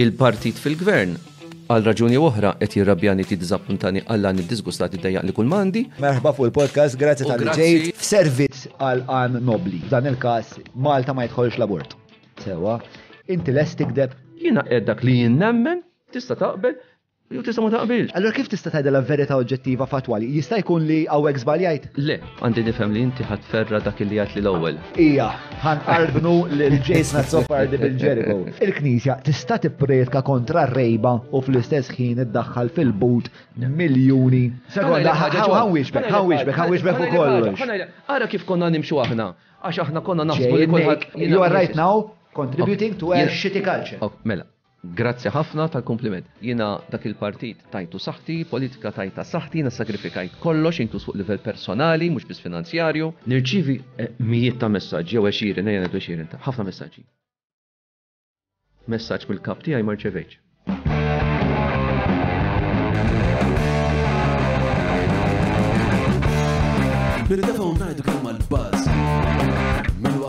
Il-partit fil-Gvern, għal raġuni oħra, qed jirrabjani t-jiddiżappuntani għall-għan iddiżgustat iddejjaq li kull ma għandi. Merħba fuq il-podcast, grazzi talli ġejt. F'servizz għal għan nobbli. F'dan il-każ, Malta ma jidħolx l-abort. Sewwa. Inti lest tikdeb? Jiena qed dak li jien nemmen, tista' taqbel, Jew tista' ma taqbilx. Allura kif tista' tgħidilha verità oġġettiva fattwali? Jista' jkun li hawnhekk żbaljajt? Le, għandi nifhem li inti ħa tferra' dak li għidtli l-ewwel. Ija, ħa nqarbnu lil Jason Azzopardi bil-Jericho. Il-Knisja tista' tipprietka kontra r-rejba u fl-istess ħin iddaħħal fil-but miljuni? Sekonda, ħa nwieġbek, ħa nwieġbek, ħa nwieġbek fuq kollox. Ħa ngħidlek ħaġa. Ara kif konna nimxu aħna. Għax aħna konna naħsbu li kulħadd. Jien ngħid, you are right now contributing to a shitty culture. Mela, Grazzi ħafna tal-kumpliment. Jiena dak il-partit tajtu saħħti, politika tajtha saħħti, jiena sagrifikajt kollox inkluż fuq livell personali mhux biss finanzjarju. Nirċievi mijiet ta' messaġġi jew għexieren, ejja ngħidu għexieren ta' ħafna messaġġi. Messaġġ mill-Kap tiegħi ma rċevejtx. Nirridu ngħidu kemm mal-bażi.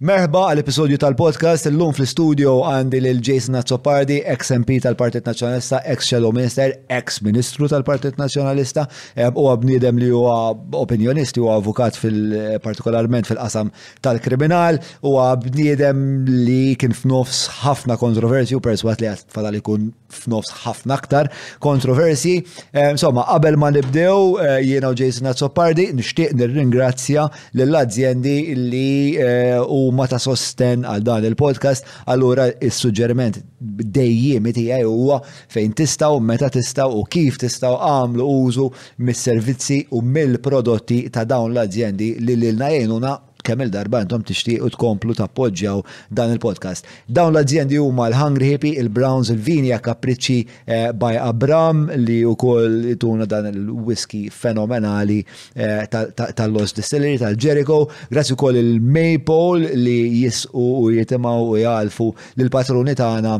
Merħba għal episodju tal-podcast, illum fl-istudio għandi lil Jason Azzopardi, ex-MP tal-Partit Nazzjonalista, ex-Shadow Minister, ex-Ministru tal-Partit Nazzjonalista, eh, u għabnidem li huwa opinjonist, huwa avukat fil-partikolarment fil-qasam tal-kriminal, u għabnidem li kien f'nofs ħafna kontroversju perswat li għat fadal ikun f'nofs ħafna aktar kontroversji. Eh, insomma, qabel ma nibdew eh, jiena u Jason Azzopardi nixtieq nirringrazzja lill-azjendi li eh, huma ta' sosten għal dan il-podcast. Allura is-suġġeriment dejjem tiegħi huwa fejn tistgħu, meta tistgħu u kif tistgħu għamlu użu mis-servizzi u mill-prodotti ta' dawn l-azjendi li lilna jgħinuna Kemm-il darba intom tixtiequ tkomplu tappoġġjaw dan il-podcast? Dawn l-azjendi huma l-Hungry Hippie, il-Browns, il-Vini a Capricci by Abram li wkoll ituna dan il-whisky fenomenali tal-Lost Distillery tal-Jericho. Grazzi wkoll lil Maypole li jisqu u jitimgħu u jgħallfu lill-patruni tagħna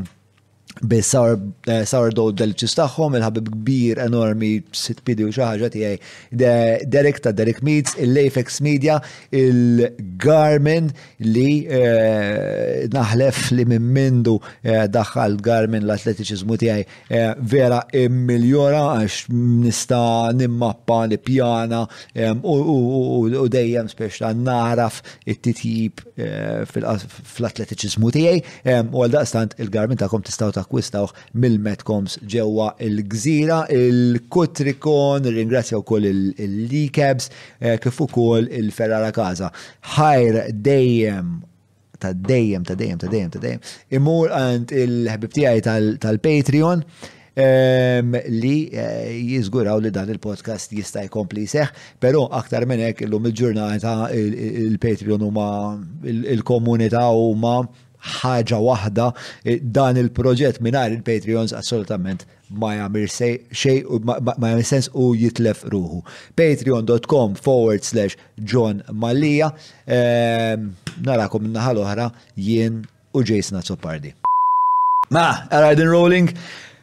bil-sourdough delicious tagħhom, il-ħabib kbir, enormi, sitt pidi u xi ħaġa tiegħi. Derek ta' Derek Meets, il-Lafex Media, il-Garmin li eh, naħlef li minn mindu eh, daħħal Garmin l-atletiċiżmu tiegħi eh, vera immiljora għax nista' nimmappa li pjana u dejjem speċta naraf it-titjib fl-atletiċiżmu tiegħi. U għal daqstant il-garment tagħkom tistgħu takkwistawh mill-Metcoms ġewwa il-Gżira, il-Kutrikon, ringrazzja wkoll il-Likebs eh, kif ukoll il-Ferrara Kaza. Ħajr dejjem ta' dejjem, ta' dejjem, ta' dejjem, ta' dejjem. Imur għand il-ħbib tiegħi tal-Patreon. tal patreon li jiżguraw li dan il-podcast jista' jkompli seħ, però aktar minn hekk illum il-ġurnata il-Patreon huma il-komunità huma ħaġa waħda dan il-proġett mingħajr il-Patreons assolutament ma jagħmel xej ma jagħmel sens u jitlef ruħu. patreon.com forward slash John Mallia. Narakom naħa l-oħra jien u Jason Azzopardi. Ma, ara din rolling.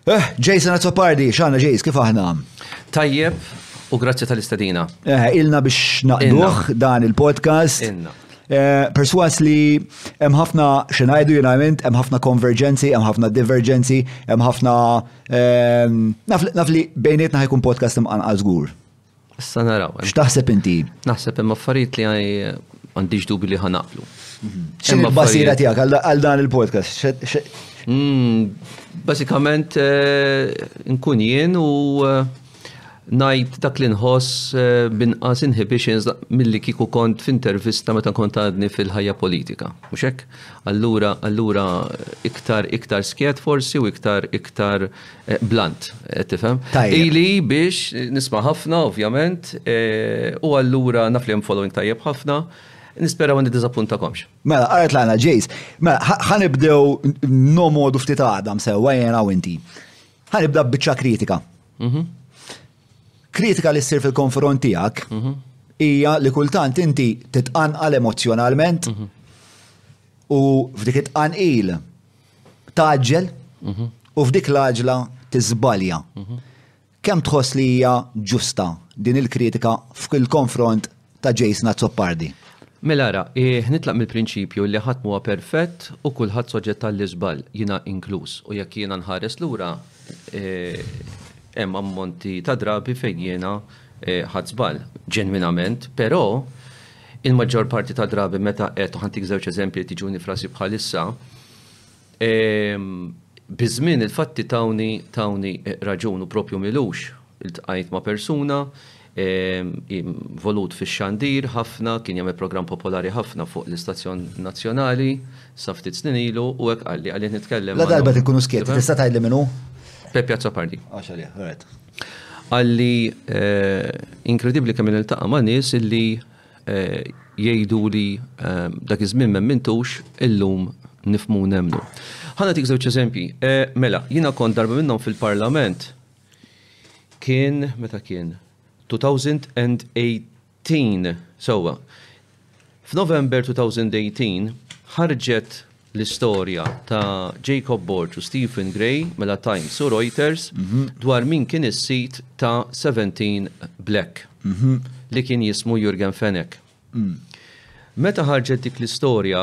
Eh, Jason Azzopardi, xana Jace, kif aħna? Tajjeb, u grazzi tal-istadina. Eh, ilna biex naqduħ dan il-podcast. Ilna. Eh, perswas li hemm ħafna xinajdu jenajment, hemm ħafna konverġenzi, hemm ħafna diverġenzi, hemm ħafna ehm, naf li bejnietna ħajkun podcast imqanqal żgur. Issa naraw. X'taħseb inti? Naħseb hemm affarijiet li għandix dubi li ħanaqblu. X'inhi l-basira tiegħek għal dan il-podcast? Hmm, basikament eh, nkun jien u eh, najt dak li nħoss eh, binqas inhibitions mill-li kiku kont f'intervista meta kont għadni fil-ħajja politika. Muxek? Allura, allura iktar, iktar skjet forsi u iktar, iktar Blunt, tifhem? Tajjeb. Ili biex nisma' ħafna, ovvjament, u allura naf li hemm following tajjeb ħafna, nispera ma niddiżappuntakomx. Mela, ara tlaqna Jays. Mela, ħa nibdew nomodu ftit għada msewwa jiena u inti. Ħa nibda b'biċċa kritika. Kritika li ssir fil-konfront tiegħek hija li kultant inti titqanqal emozzjonalment u f'dik it-tqanqil taġġel mhm. u f'dik l-għaġla tiżbalja. Mhm. Kemm tħoss li hija ġusta din il-kritika fil-konfront ta' Jason Azzopardi? Mela ra, eh, nitlaq mill-prinċipju li ħadd huwa perfett u kulħadd soġġett għall-iżbal jiena inkluż u jekk jiena nħares lura eh, hemm ammonti ta' drabi fejn jiena eh, ħadd żball ġenwinament, però Il-maġġor parti tad-drabi meta qed, u ħantik żewġ eżempji li tiġuni f'rasi bħalissa, biż-żmien il-fatti tawni tawni raġun u proprju m'ilux iltqajt ma' persuna, involut fix-xandir ħafna, kien jagħmel programm popolari ħafna fuq l-istazzjon nazzjonali sa ftit snin ilu u hekk qalli, qalli qed nitkellem ma'. Ladarba qed inkunu skieti tista' tgħidli min hu? Pepe Azzopardi. Għax għalih, alright. Qal li inkredibbli kemm niltaqa' ma' nies illi jgħiduli dak iż-żmien m'emmintux, illum nifhmu u nemmnu. Ħa nagħtik żewġ eżempji. Mela, jiena kont darba minnhom fil-Parlament, kien, meta kien? 2008. Tin, sewwa. F'November 2018 ħarġet l-istorja ta' Jacob Borg u Stephen Gray mela Times u Reuters dwar min kien is-sid ta' Seventeen Black li kien jismu Jurgen Fenech. Meta ħarġet dik l-istorja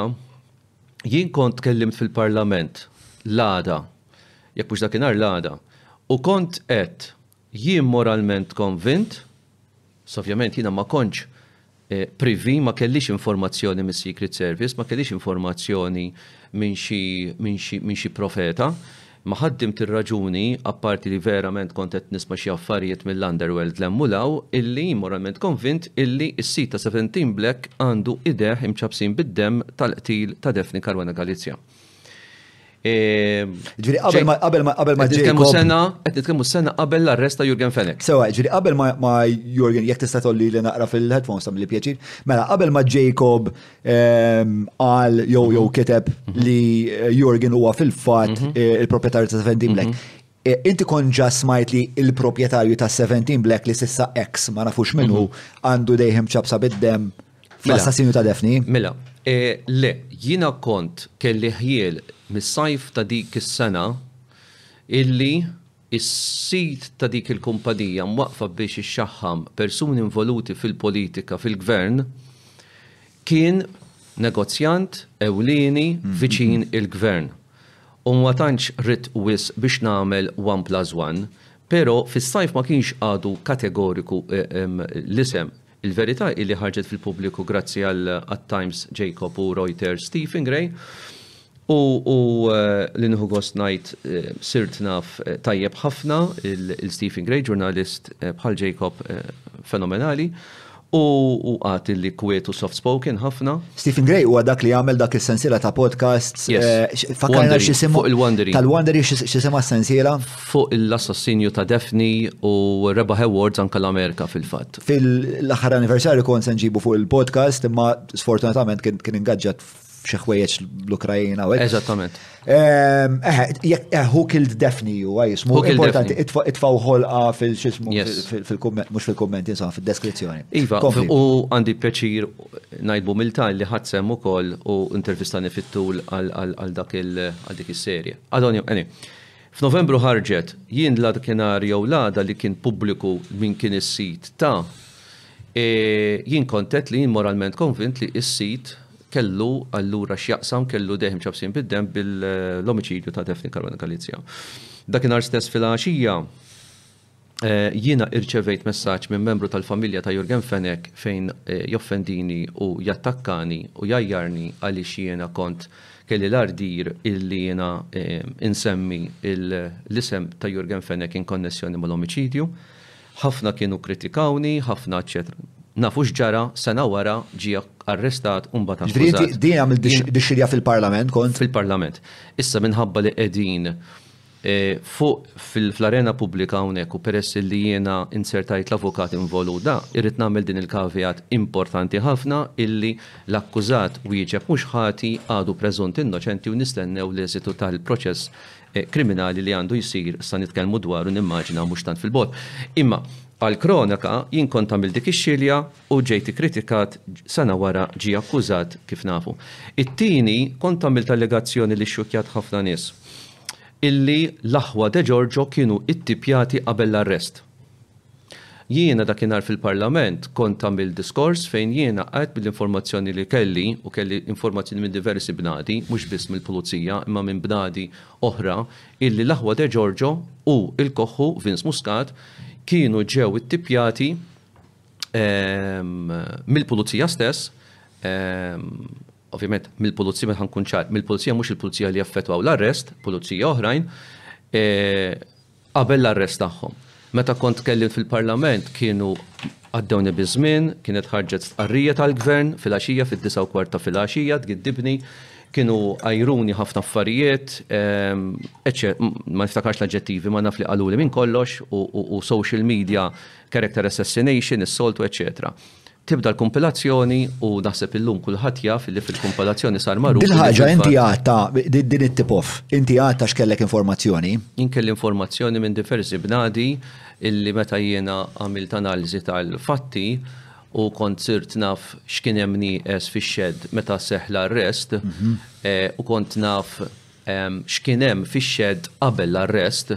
jien kont tkellimt fil-Parlament l-għada, jekk mhux dakinhar l-għada, u kont għedt Jien moralment konvint, iżda ovvjament jiena ma kontx privy, ma kellix informazzjoni mis-Secret Service, ma kellix informazzjoni minn xi minn xi profeta, ma ħaddimt ir-raġuni, apparti li verament kont qed nisma' xi affarijiet mill-underworld 'l hemm u 'l hawn, illi jien moralment konvint illi s-sit ta' Seventeen Black għandu idejh imċappsin bid-demm tal-qtil ta' Daphne Caruana Galizia. Ġiri, qabel ma qabel ma ġiri. Kemmu sena, qed nitkellmu sena qabel l-arrest ta' Jurgen Fenech. Sewa, ġiri, qabel ma Jurgen, jekk tista' tolli li naqra fil-headphones tam li pjaċir, mela qabel ma Jacob għal ehm, jew jew kiteb mhm. li eh, Jurgen huwa fil-fatt mhm. eh, il-proprjetarju ta' Fendim Black. Mhm. Inti kont ġa smajt li l-proprjetarju ta' 17 Black li sissa ex ma nafux min hu mhm. għandu dejjem ċabsa bid-dem mela. fl-assassinu ta' Defni? Mela, e, le, jiena kont kelli ħjiel mis-sajf ta' dik is-sena illi is-sit ta' dik il-kumpanija mwaqfa biex ixxaħħam persuni involuti fil-politika fil-gvern kien negozjant ewlieni mhm, viċin mhm. il-gvern. u ma tantx ridt wisq biex nagħmel one plus one, pero fis-sajf ma kienx għadu kategoriku l-isem. Il-verità hi li ħarġet fil-pubbliku grazzi għat-Times Jacob u Reuters Stephen Gray u u li nieħu gost ngħid sirt naf tajjeb ħafna lil Stephen Gray, ġurnalist bħal Jacob fenomenali U hu qatil li kwiet u soft spoken ħafna. Stephen Gray huwa dak li għamel dak is-sensiela ta' podcasts. Yes. eh, Fakkarna Wandering, x'isimha. fuq il-Wandering. Tal-Wandering x'is- x'isimha s-sensiela? Fuq l-assassinju ta' Daphne u rebaħ awards anke l-Amerika fil-fatt. Fil-aħħar anniversarju kont se nġibu fuq il-podcast imma sfortunatament kien kien ingaġġat xi ħwejjeġ l-Ukrajina u Eżattament. Ehm, eh, jekk eh, who killed Daphne u għajis, mu importanti itfaw ħolqa fil-xismu fil-komment, mux fil-komment, insomma, fil-deskrizzjoni. Iva, u għandi pjaċir najbu mil-tal li ħadsem u koll u intervistani fit-tul għal dak il-dik il-serje. Għadon, għani. F'Novembru ħarġet jien l-adkenar jew l-għada li kien pubbliku minn kien is-sit ta' Jien kont għedt li jien moralment konvint li s-sit kellu allura x'jaqsam, kellu jdejh imċappsin bid-demm bil-omiċidju ta' Daphne Caruana Galizia. Dakinhar stess filgħaxija jiena irċevejt messaġġ minn membru tal-familja ta' Yorgen Fenech fejn joffendini u jattakkani u jgħajjarni għaliex jiena kont kelli l-ardir illi jiena insemmi l-isem ta' Yorgen Fenech inkonnessjoni mal-omiċidju. Ħafna kienu kkritikawni, ħafna eċċetera. Nafu x'ġara, sena wara ġie arrestat u mbagħad akkużat. Ġifieri din għamilt dixxirja fil-Parlament kont? Fil-Parlament. Issa minħabba li qegħdin fuq fl-arena pubblika hawnhekk u peress li jiena insertajt l-avukat involut da, irrid nagħmel din il-kavijat importanti ħafna illi l-akkużat wieġeb mhux ħati għadu preżunt innoċenti u nistennew l-eżitu tal-proċess kriminali li għandu jsir sa nitkellmu dwaru nimmaġina mhux tant fil-bogħod. Imma għal Kronaca jien kont għamilt dik ix-xilja u ġejt ikkritikat sena wara ġie akkużat kif nafu. It-tieni kont għamilt allegazzjoni li xxukkjat ħafna nies illi l-aħwa De Giorgio kienu ittipjati qabel l-arrest. Jiena dakinhar fil-Parlament kont għamilt diskors fejn jiena għedt bil-informazzjoni li kelli, u kelli informazzjoni minn diversi bnadi, mhux biss mill-Pulizija imma minn bnadi oħra, illi l-aħwa De Giorgio u l-koħħu Vince Muscat kienu ġew ittippjati mill-Pulizija stess, ovvjament mill-Pulizija meta nkun ċar, mill-Pulizija mhux il-Pulizija li effettwaw l-arrest, Pulizija oħrajn, Qabel l-arrest tagħhom. Meta kont tkellimt fil-Parlament kienu għaddewni biż-żmien, kienet ħarġet stqarrija tal-Gvern filgħaxija fid-disgħa u kwart ta' filgħaxija, tgiddibni, kienu għajruni ħafna affarijiet, eċċe, ma niftakarx l-aġġettivi ma naf li qaluli minn kollox u social media character assassination is-soltu eċċetera. Tibda l-kumpilazzjoni u naħseb illum kulħadd jaf li fil-kumpilazzjoni sar magħruf. Dil-ħaġa inti għad ta' din it-tip off, inti għad ta' x'kellek informazzjoni? Jien kelli informazzjoni minn diversi bnadi illi meta jiena għamilt analiżi tal-fatti u kont sirt naf x'kien hemm nieqes fix-xedd meta seħħ l-arrest u kont naf x'kien hemm fix-xedd qabel l-arrest,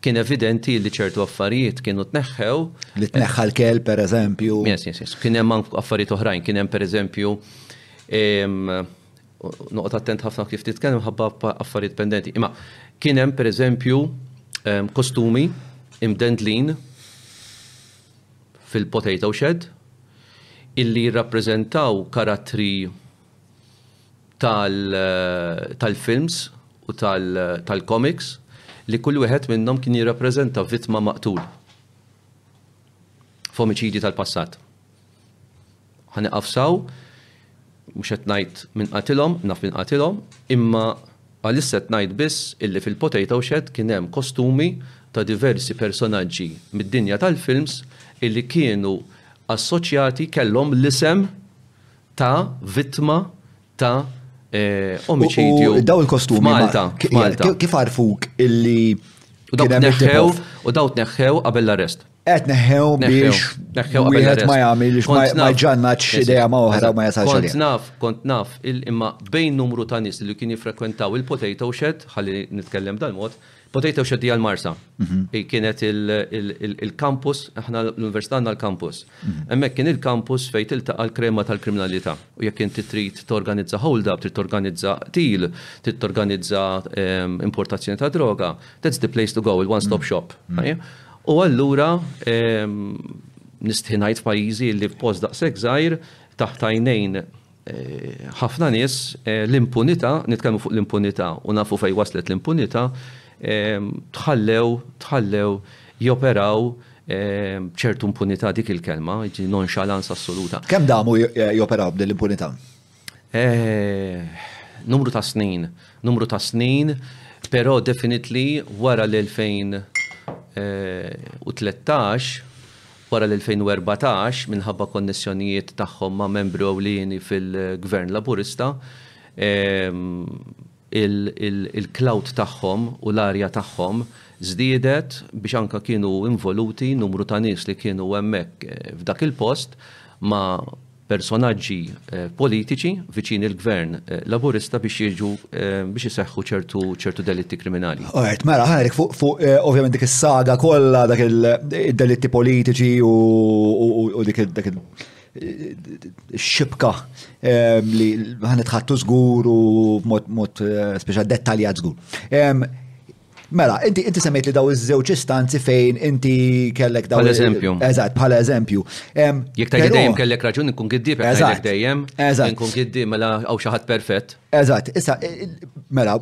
kien evidenti li ċertu affarijiet kienu tneħħew. Li tneħħa l-kelb, pereżempju. Yes, yes, yes. Kien hemm affarijiet oħrajn, kien hemm pereżempju noqgħod attent ħafna kif titkellem ħabba affarijiet pendenti. Imma kien hemm pereżempju kostumi imdendlin fil-potato shed illi jirrappreżentaw karattri tal-films u tal-komiks li kull wieħed minnhom kien jirrappreżenta vittma maqtul f'omiċidji tal-passat. Ħaniqaf saw, mhux qed ngħid minn qatilhom, naf minn qatilhom, imma għalissa qed ngħid biss illi fil-potato shed kien hemm kostumi ta' diversi personaġġi mid-dinja tal-films illi kienu assoċjati kellhom l-isem ta' vittma ta' omiċidju. U daw il-kostumi. Malta. Kif għarfuk illi. U daw tneħħew, u daw tneħħew qabel l-arrest. Qed neħħew biex neħħew wieħed ma jagħmel ma ġannat x'idea ma oħra ma jasalx. Kont naf, kont naf imma bejn numru ta' nies li kien jiffrekwentaw il-potato shed, ħalli nitkellem dal-mod, Potato Shed hija l-Marsa. Mhm. Hi kienet il-kampus, aħna l-Università għandna l-kampus. Mhm. Hemmhekk kien il-kampus fejn tiltaqa' l-krema tal-kriminalità. U jekk inti trid torganizza hold up, trid torganizza til, trid torganizza ehm, importazzjoni ta' droga, that's the place to go, il-one-stop mhm. shop. U allura ehm, nistħinajt pajjiżi li post daqshekk żgħir taħt għajnejn Ħafna nies l-impunità, nitkellmu fuq l-impunità u nafu fejn waslet l-impunità, tħallew, tħallew joperaw b'ċertu impunità, dik il-kelma, jiġi nonxalanza assoluta. Kemm damu joperaw b'din l-impunità? Numru ta' snin, numru ta' snin, però definitely wara l-2013 Wara l-2014, minħabba konnessjonijiet tagħhom ma' membru ewlieni fil-Gvern Laburista, il-clout tagħhom u l-arja tagħhom żdiedet biex anke kienu involuti numru ta' nies li kienu hemmhekk f'dak il-post ma' personaġġi politiċi viċin il-Gvern Laburista biex jiġu biex iseħħu ċertu ċertu delitti kriminali. Alright, mela ħanek fuq fu, eh, ovvjament dik is-saga kollha dak il-delitti politiċi u, u dik dak xibka eh, li ħanitħattu żgur u mod eh, speċa dettaljat żgur. Mela, inti inti semmejt li daw iż-żewġ istanzi fejn inti kellek daw. Bħal eżempju. Eżatt, bħal eżempju. Jekk tajt dejjem kellek raġun nkun kiddib, eżatt dejjem. Eżatt. Nkun kiddib mela hawn xi ħadd perfett. Eżatt, issa mela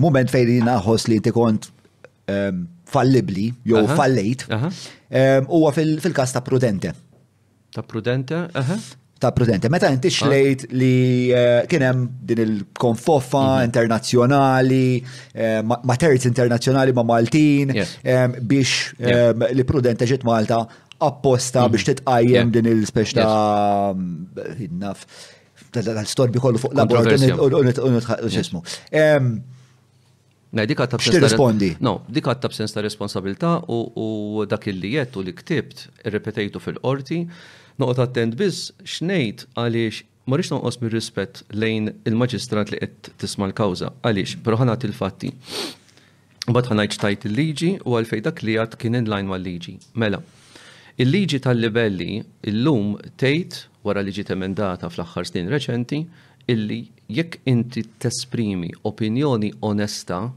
moment fejn li naħos li inti kont fallibli jew fallejt huwa fil-każ ta' Prudente. Ta' prudente, eħe. Ta' prudente. Meta inti ah. xlejt li eh, kien hemm din il-konfoffa mhm. internazzjonali, eh, ma' terz internazzjonali ma' Maltin, eh, biex li prudente ġiet Malta apposta mhm. biex titqajjem din il-speċ ta' mm, naf tal-storbi kollu fuq l-abort u nitħaqlu xismu. Mela, dik għatta b'sens ta' rispondi. No, dik għatta b'sens ta' responsabilta u dak li jett u li ktibt, irrepetejtu fil-qorti, noqgħod attent biss x'ngħid għaliex ma rridx nonqos mir-rispett lejn il-maġistrat li qed tisma' l-kawża. Għaliex, però ħanat il-fatti. Mbagħad ħanajt xtajt il-liġi u għalfej dak li għad kien inline mal-liġi. Mela, il-liġi tal-livelli illum tgħid wara li ġiet emendata fl-aħħar snin reċenti illi jekk inti tesprimi opinjoni onesta,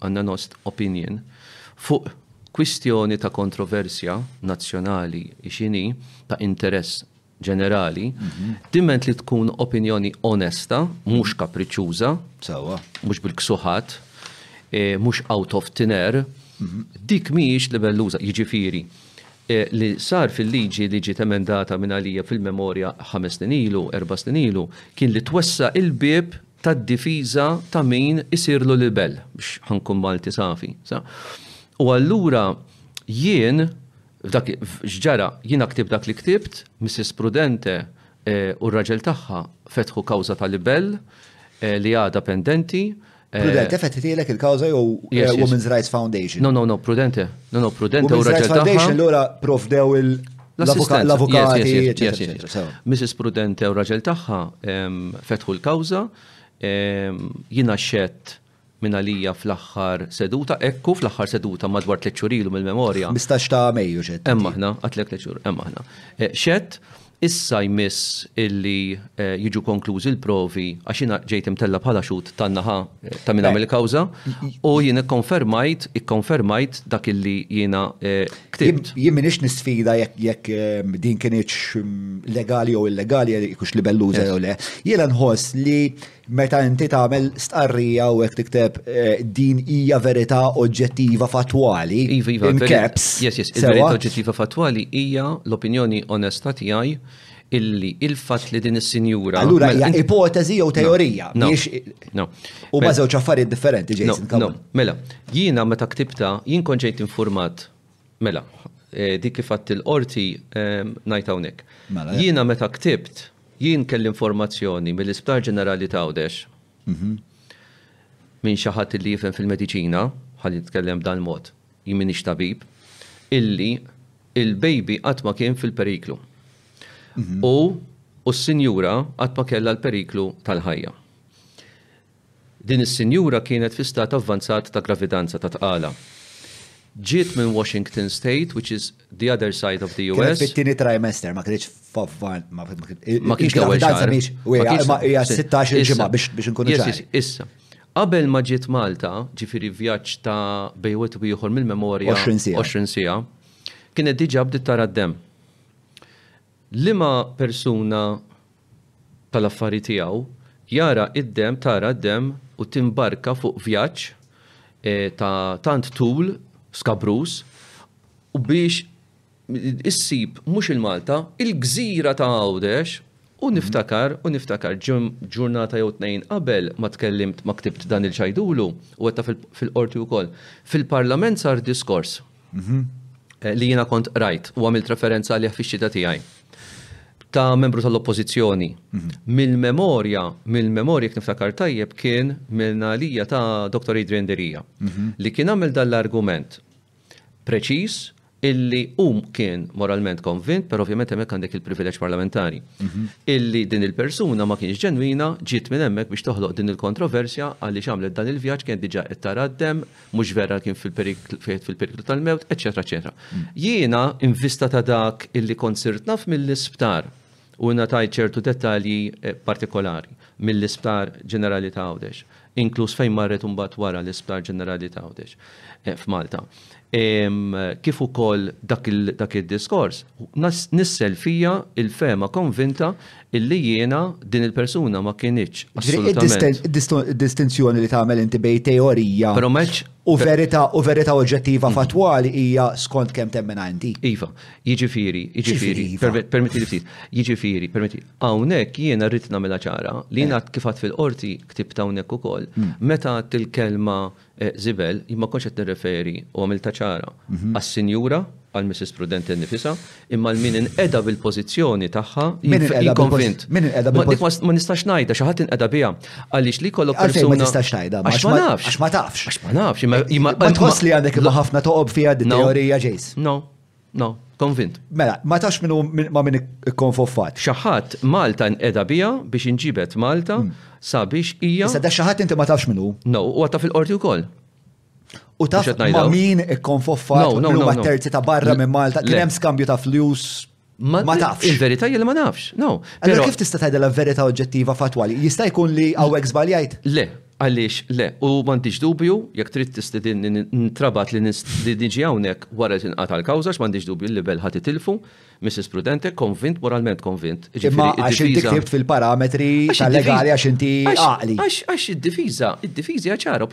an honest opinion, fuq kwistjoni ta' kontroversja nazzjonali x'inhi, ta' interess ġenerali, diment li tkun opinjoni onesta, mhux kapriċċuża, mhux bil-ksuħat, mhux out of thin air, dik mhijiex libelluża. Jiġifieri, li sar fil-liġi li ġiet emendata minn għalija fil-memorja ħames snin ilu, erba' snin ilu, kien li twessa' il-bieb tad-difiża ta' min isirlu libell, biex ħa nkun Malti safi, sa. U allura jien, f'dak, x'ġara, jiena ktibt dak li ktibt, Missis Prudente u r-raġel tagħha fetħu kawża ta' libell li għadha pendenti, Eh, Prudente fetħitilek il-kawza jew eh, Women's Rights Foundation. No, no, no, Prudente. No, no, Prudente. Women's Rights Foundation l-ura provdew il- l-avukati. Mrs. Prudente u raġel tagħha fetħu l-kawża, jina xett minn għalija fl-axħar seduta, ekku fl-axħar seduta madwar tliet xurilu mill-memorja. Mistax ta' Mejju xed. Emma ħna, għatlek tliet xur, emma ħna. Eh, xed, Issa jmiss illi jiġu konklużi l-provi għax jiena ġejt imtella' bħala xhud tan-naħa ta' min għamel il-kawża u jien ikkonfermajt, ikkonfermajt dak illi jiena ktibt. Jien m'iniex nisfida jekk din kinitx legali jew illegali, hekk hux libelluża jew le. Jiena nħoss li Meta inti tagħmel stqarrija u hekk tikteb eh, din hija verità oġġettiva fattwali. Iva, iva, in caps. Yes, yes, il-verità oġġettiva fattwali hija l-opinjoni onesta tiegħi illi il-fatt li din is-sinjura. Allura mela, hija ipoteżi jew teorija. No. no. U ma mela- żewġ affarijiet differenti ġejsin. No, mela, jiena meta ktibta jien kont ġejt informat. Mela, eh, dik kif il-qorti eh, ngħid hawnhekk. Mela, jiena meta ktibt Jien kelli informazzjoni mill-Isptar Ġenerali t'Għawdex minn xi ħadd li jifhem fil-mediċina, ħalli nitkellem b'dan mod, jien m'iniex tabib, illi l-baby qatt ma kien fil-periklu. U s-sinjura qatt ma kellha l-periklu tal-ħajja. Din is-sinjura kienet fi stat avvanzat ta' gravidanza ta' tqala. Ġiet minn Washington State, which is the other side of the US. Kienet fit-tieni trimester, ma kinitx f'avvan, ma kienx l-ewwel xahar. Il-gravidanza mhix, u hija, imma hija 16-il ġimgħa biex inkunu ċari. Yes, issa. Qabel ma ġiet Malta, ġifieri vjaġġ ta' bejn wieħed u ieħor mill-memorja. 20 siegħa. 20 siegħa. Kienet diġà bdiet tara d-demm. Liema persuna tal-affari tiegħu, jara id-demm, tara d-demm u timbarka fuq vjaġġ ta' tant tul skabruż u biex issib mhux il-Malta, il-gżira ta' Għawdex u niftakar, u niftakar ġurnata jew tnejn qabel ma tkellimt, ma ktibt dan il-ċajdulu u għedtha fil-Qorti wkoll, fil-Parlament sar diskors li jiena kont qrajt u għamilt referenza għalih fix-xita tiegħi ta' membru tal-oppożizzjoni. Mill-memorja, mill-memorja jekk niftakar tajjeb kien mill-nalija ta' Dr. Adrian Derija li kien għamel dan l-argument preċiż illi hum kien moralment konvint, però ovvjament hemmhekk għandek il-privileġġ parlamentari, illi din il-persuna ma kienx ġenwina ġiet minn hemmhekk biex toħloq din il-kontroversja għaliex għamlet dan il-vjaġġ kienet diġà qed tara d-demm mhux vera kien fil-periklu fejt fil-periklu tal-mewt, eċetera, eċetera. Mm. Jiena invista ta' dak illi konsirt naf mill-isptar u nataj ċertu dettalji eh, partikolari mill-isptar ġenerali ta' Għawdex, inkluż fejn marret mbagħad wara l-isptar ġenerali ta' Għawdex eh, f'Malta. Kif ukoll dak id-diskors, nissel fija il-fema konvinta illi jiena din il-persuna ma kinitx assolutament. Id-distinzjoni li tagħmel inti bejn teorija u verità u verità oġġettiva mhm. fattwali hija skont kemm temmen inti. Iva, jiġifieri, jiġifieri, iva. permetti li ftit. Jiġifieri, permetti. Hawnhekk jiena rrid nagħmilha ċara li jiena eh. kif fil-qorti ktib hawnhekk ukoll mm. meta il-kelma Zibel, jien ma kontx qed nirreferi, u għamiltha ċara, għas-sinjura, għal Missis Prudente nnifisha, imma għal min inqeda bil-pożizzjoni tagħha, hi konvint. Min inqeda bil-pożizzjoni? Ma nistax ngħidha, xi ħadd inqeda biha. Għaliex li jkollok persuna. Għalfejn ma tistax tgħidha? Għax ma nafx. Għax ma tafx. Għax ma nafx. Ma tħoss li għandek imma ħafna toqob fiha din teorija ġejs. No. No, konvint. Mela, ma tax minu ma minn ikkonfoffat. Xaħat Malta nqeda bija biex inġibet Malta hmm. sabiex hija. Issa da xaħat inti ma tafx minu? No, u għata fil-qorti wkoll. U taf ma min ikkonfoffat no, no, no, terzi ta' barra minn Malta, kien hemm skambju ta' flus Ma tafx. Il-verità li ma nafx. No. Allora kif tista' tgħidha la verità oġġettiva fatwali? Jista' jkun li hawnhekk żbaljajt? Le, Għaliex le? U m'għandix dubju, jekk trid tistidinni nintrabat li niġi hawnhekk wara li tinqata' l-kawża, għax m'għandix dubju li l-libell ħa titilfu, Mrs. Prudente, konvint, moralment konvint. Imma għax inti ktibt fil-parametri tal-legali għax inti għaqli. Għax id-difiża, id-difiża hija ċara,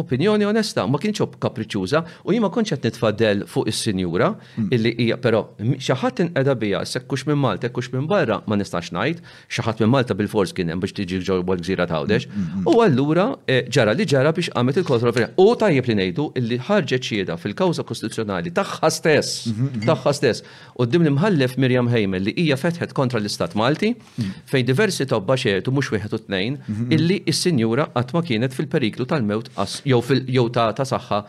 opinjoni onesta, ma kinitx kapriċċuża u jien ma kontx qed nitfaddel fuq is-sinjura illi hija, però xi ħadd inqeda biha, hekk hux minn Malta, hekk hux minn barra, ma nistax ngħid, Xi ħadd minn Malta bilfors kien hemm biex tiġi ġewwa l-gżira ta' Għawdex. U allura ġara li ġara biex qamet il-kontroverja. U tajjeb li ngħidu li ħarġet xhieda fil-kawża kostituzzjonali tagħha stess, tagħha stess, quddiem l-Imħallef Miriam Hamel li hija fetħet kontra l-Istat Malti, fejn diversi tobba xehdu mhux wieħed u tnejn illi s-sinjura qatt ma kienet fil-periklu tal-mewt jew ta' saħħa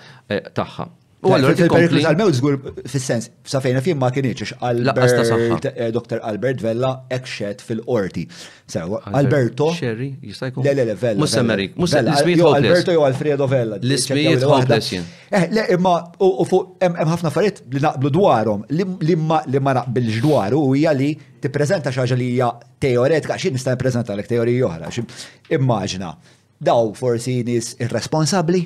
tagħha. U għallur il-periklu tal-mewt zgur fil-sens, safejna fim ma kienieċ, eh, Dr. Albert Vella ekxet fil-qorti. Sewa, Alberto. Sherry, jista' jkun. Le, le, le, Vella. Mussemmeri, mussemmeri. Alberto jew Alfredo Vella. L-ismijiet hopeless jien. Eh, le, imma, u fuq, hemm ħafna affarijiet li naqblu dwarhom, li ma naqbilx dwaru u hija li tippreżenta xi ħaġa li hija teoretika, xi nista' nippreżentalek teorija oħra, immaġna Daw forsi nies irresponsabbli?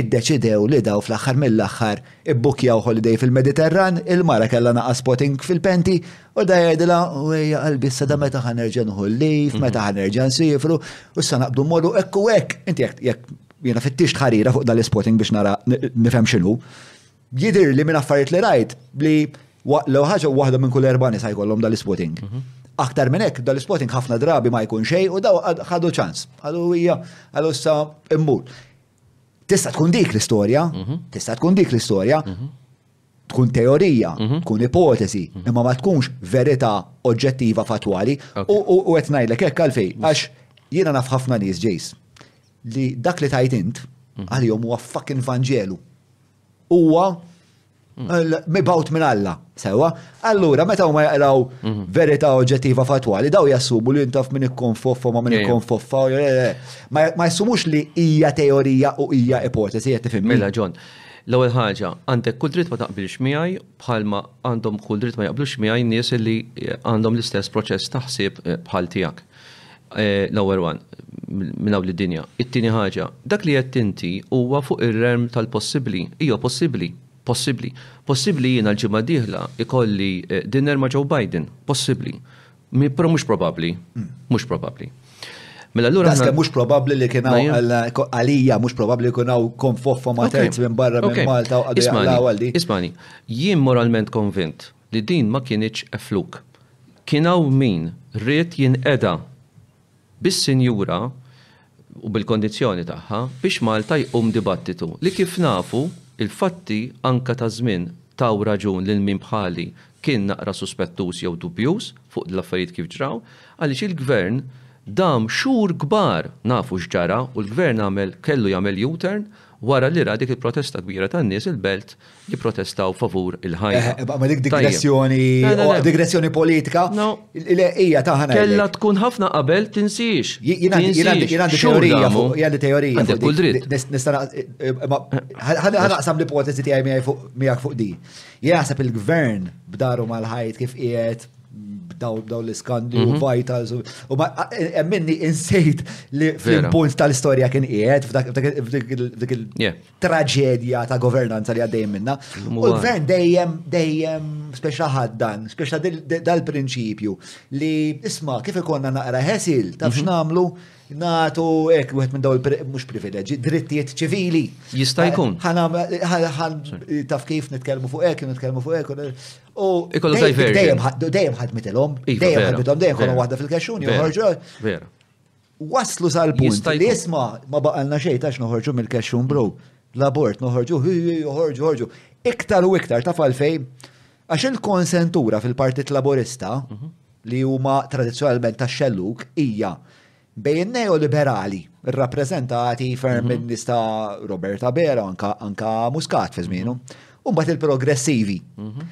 Iddeċidew li daw fl-aħħar mill-aħħar ibbukkjaw holiday fil-Mediterran, il-mara kellha naqas spotting fil-penti u da jgħidilha u ejja qalbi issa da meta ħa nerġa' nieħu l-leave, meta ħa nerġa' nsiefru u issa naqbdu mmorru hekk u hekk. Inti jekk jiena fittixt ħarira fuq dan l-ispotting biex nara nifhem x'inhu. Jidir li minn affarijiet li rajt li l ħaġa waħda minn kull erba' nisa jkollhom dal-spotting. Mhm. Aktar minn hekk, dal-spotting ħafna drabi ma jkun xej u daw ħadu ċans. Għadu hija, għadu sa immur. Tista' tkun dik l-istorja, mhm. tista' tkun dik l-istorja, mhm. tkun teorija, tkun ipotezi, imma ma tkunx verità oġġettiva fatwali u qed ngħidlek hekk għalfej għax jiena naf ħafna nies ġejs li dak li tajt int għalihom huwa fucking vanġelu. huwa mibawt minn Alla, sewa. Allura, meta huma jaqraw mhm. verità oġġettiva fatwali, daw jassumu li jintaf minn ikkun foffa ma minn ikkun foffa. Ma jassumux li hija teorija u hija ipotesi, jgħet tifimni. Mela, John, l-ewwel ħaġa, għandek kull dritt ma taqbilx miegħi bħalma għandhom kull dritt ma jaqblux miegħi nies li għandhom l-istess proċess taħsib eh, bħal tiegħek. L-ewwel waħda, minn hawn lid-dinja. It-tieni ħaġa, dak li għedt inti huwa fuq ir-realm tal-possibbli. Iva possibbli. Possibbli. Possibbli jiena l-ġimgħa d-dieħla ikolli dinner ma' Joe Biden. Possibbli. Però mhux probabbli. Mhux probabbli. Mela allura. Daqskemm mhux probabbli li kien hawn għalija mhux probabbli jkun hawn konfoffa ma' terz minn barra minn Malta u għadu jaqlaw għal di. Ismani, jien moralment konvint li din ma kinitx effluk. Kien hawn min ried jinqeda bis-sinjura u bil-kondizzjoni tagħha biex Malta jqum dibattitu li kif nafu l-fatti anke taż-żmien taw raġun lil min bħali kien naqra suspettuż jew dubbjuż fuq l-affarijiet kif ġraw għaliex il-Gvern dam xhur kbar nafu x'ġara u l-Gvern għamel kellu jagħmel U-turn wara li ra dik il-protesta kbira tan-nies il-belt jipprotestaw favur il-ħajja. Eh, ma dik digressjoni, digressjoni politika, il-eqija taħna. Kella tkun ħafna qabel tinsiex. Jien għandi teorija fuq, għandi teorija. Għandek kull dritt. Nistana, eh, ħanaqsam l-ipotezi tiegħi miegħek fuq di. Jien naħseb il-gvern b'daru mal-ħajt kif qiegħed daw daw l-iskandju mhm. vitals u eh, emminni insejt li fil-punt tal-istoria kien qiegħed f'dak il traġedja ta' governanza li għaddej minna. U l-gvern dejjem, dejjem, speċa ħaddan, speċa dal-prinċipju li isma kif ikonna naqra ħesil, taf mhm. x'namlu, natu ek wieħed minn daw mhux privileġġi, drittijiet ċivili. Jista' jkun. Taf kif nitkellmu fuq hekk, nitkellmu fuq hekk. U ikollu dejjem ħadmitilhom, iva, dejjem ħadmitilhom, dejjem ħadmitilhom, dejjem kollha waħda fil-kaxxuni, joħorġu. Waslu sal-punt li jisma ma baqalna xejn tax noħorġu mill-cash room bro. L-abort noħorġu, joħorġu, joħorġu. Iktar u iktar ta' falfej, għax il-konsentura fil-Partit Laburista mhm. li huma tradizzjonalment ta' xelluk hija bejn neoliberali rappresentati ferm mhm. minn nista Robert Abera anka Muscat fi żmienu. Mhm. Umbat il-progressivi.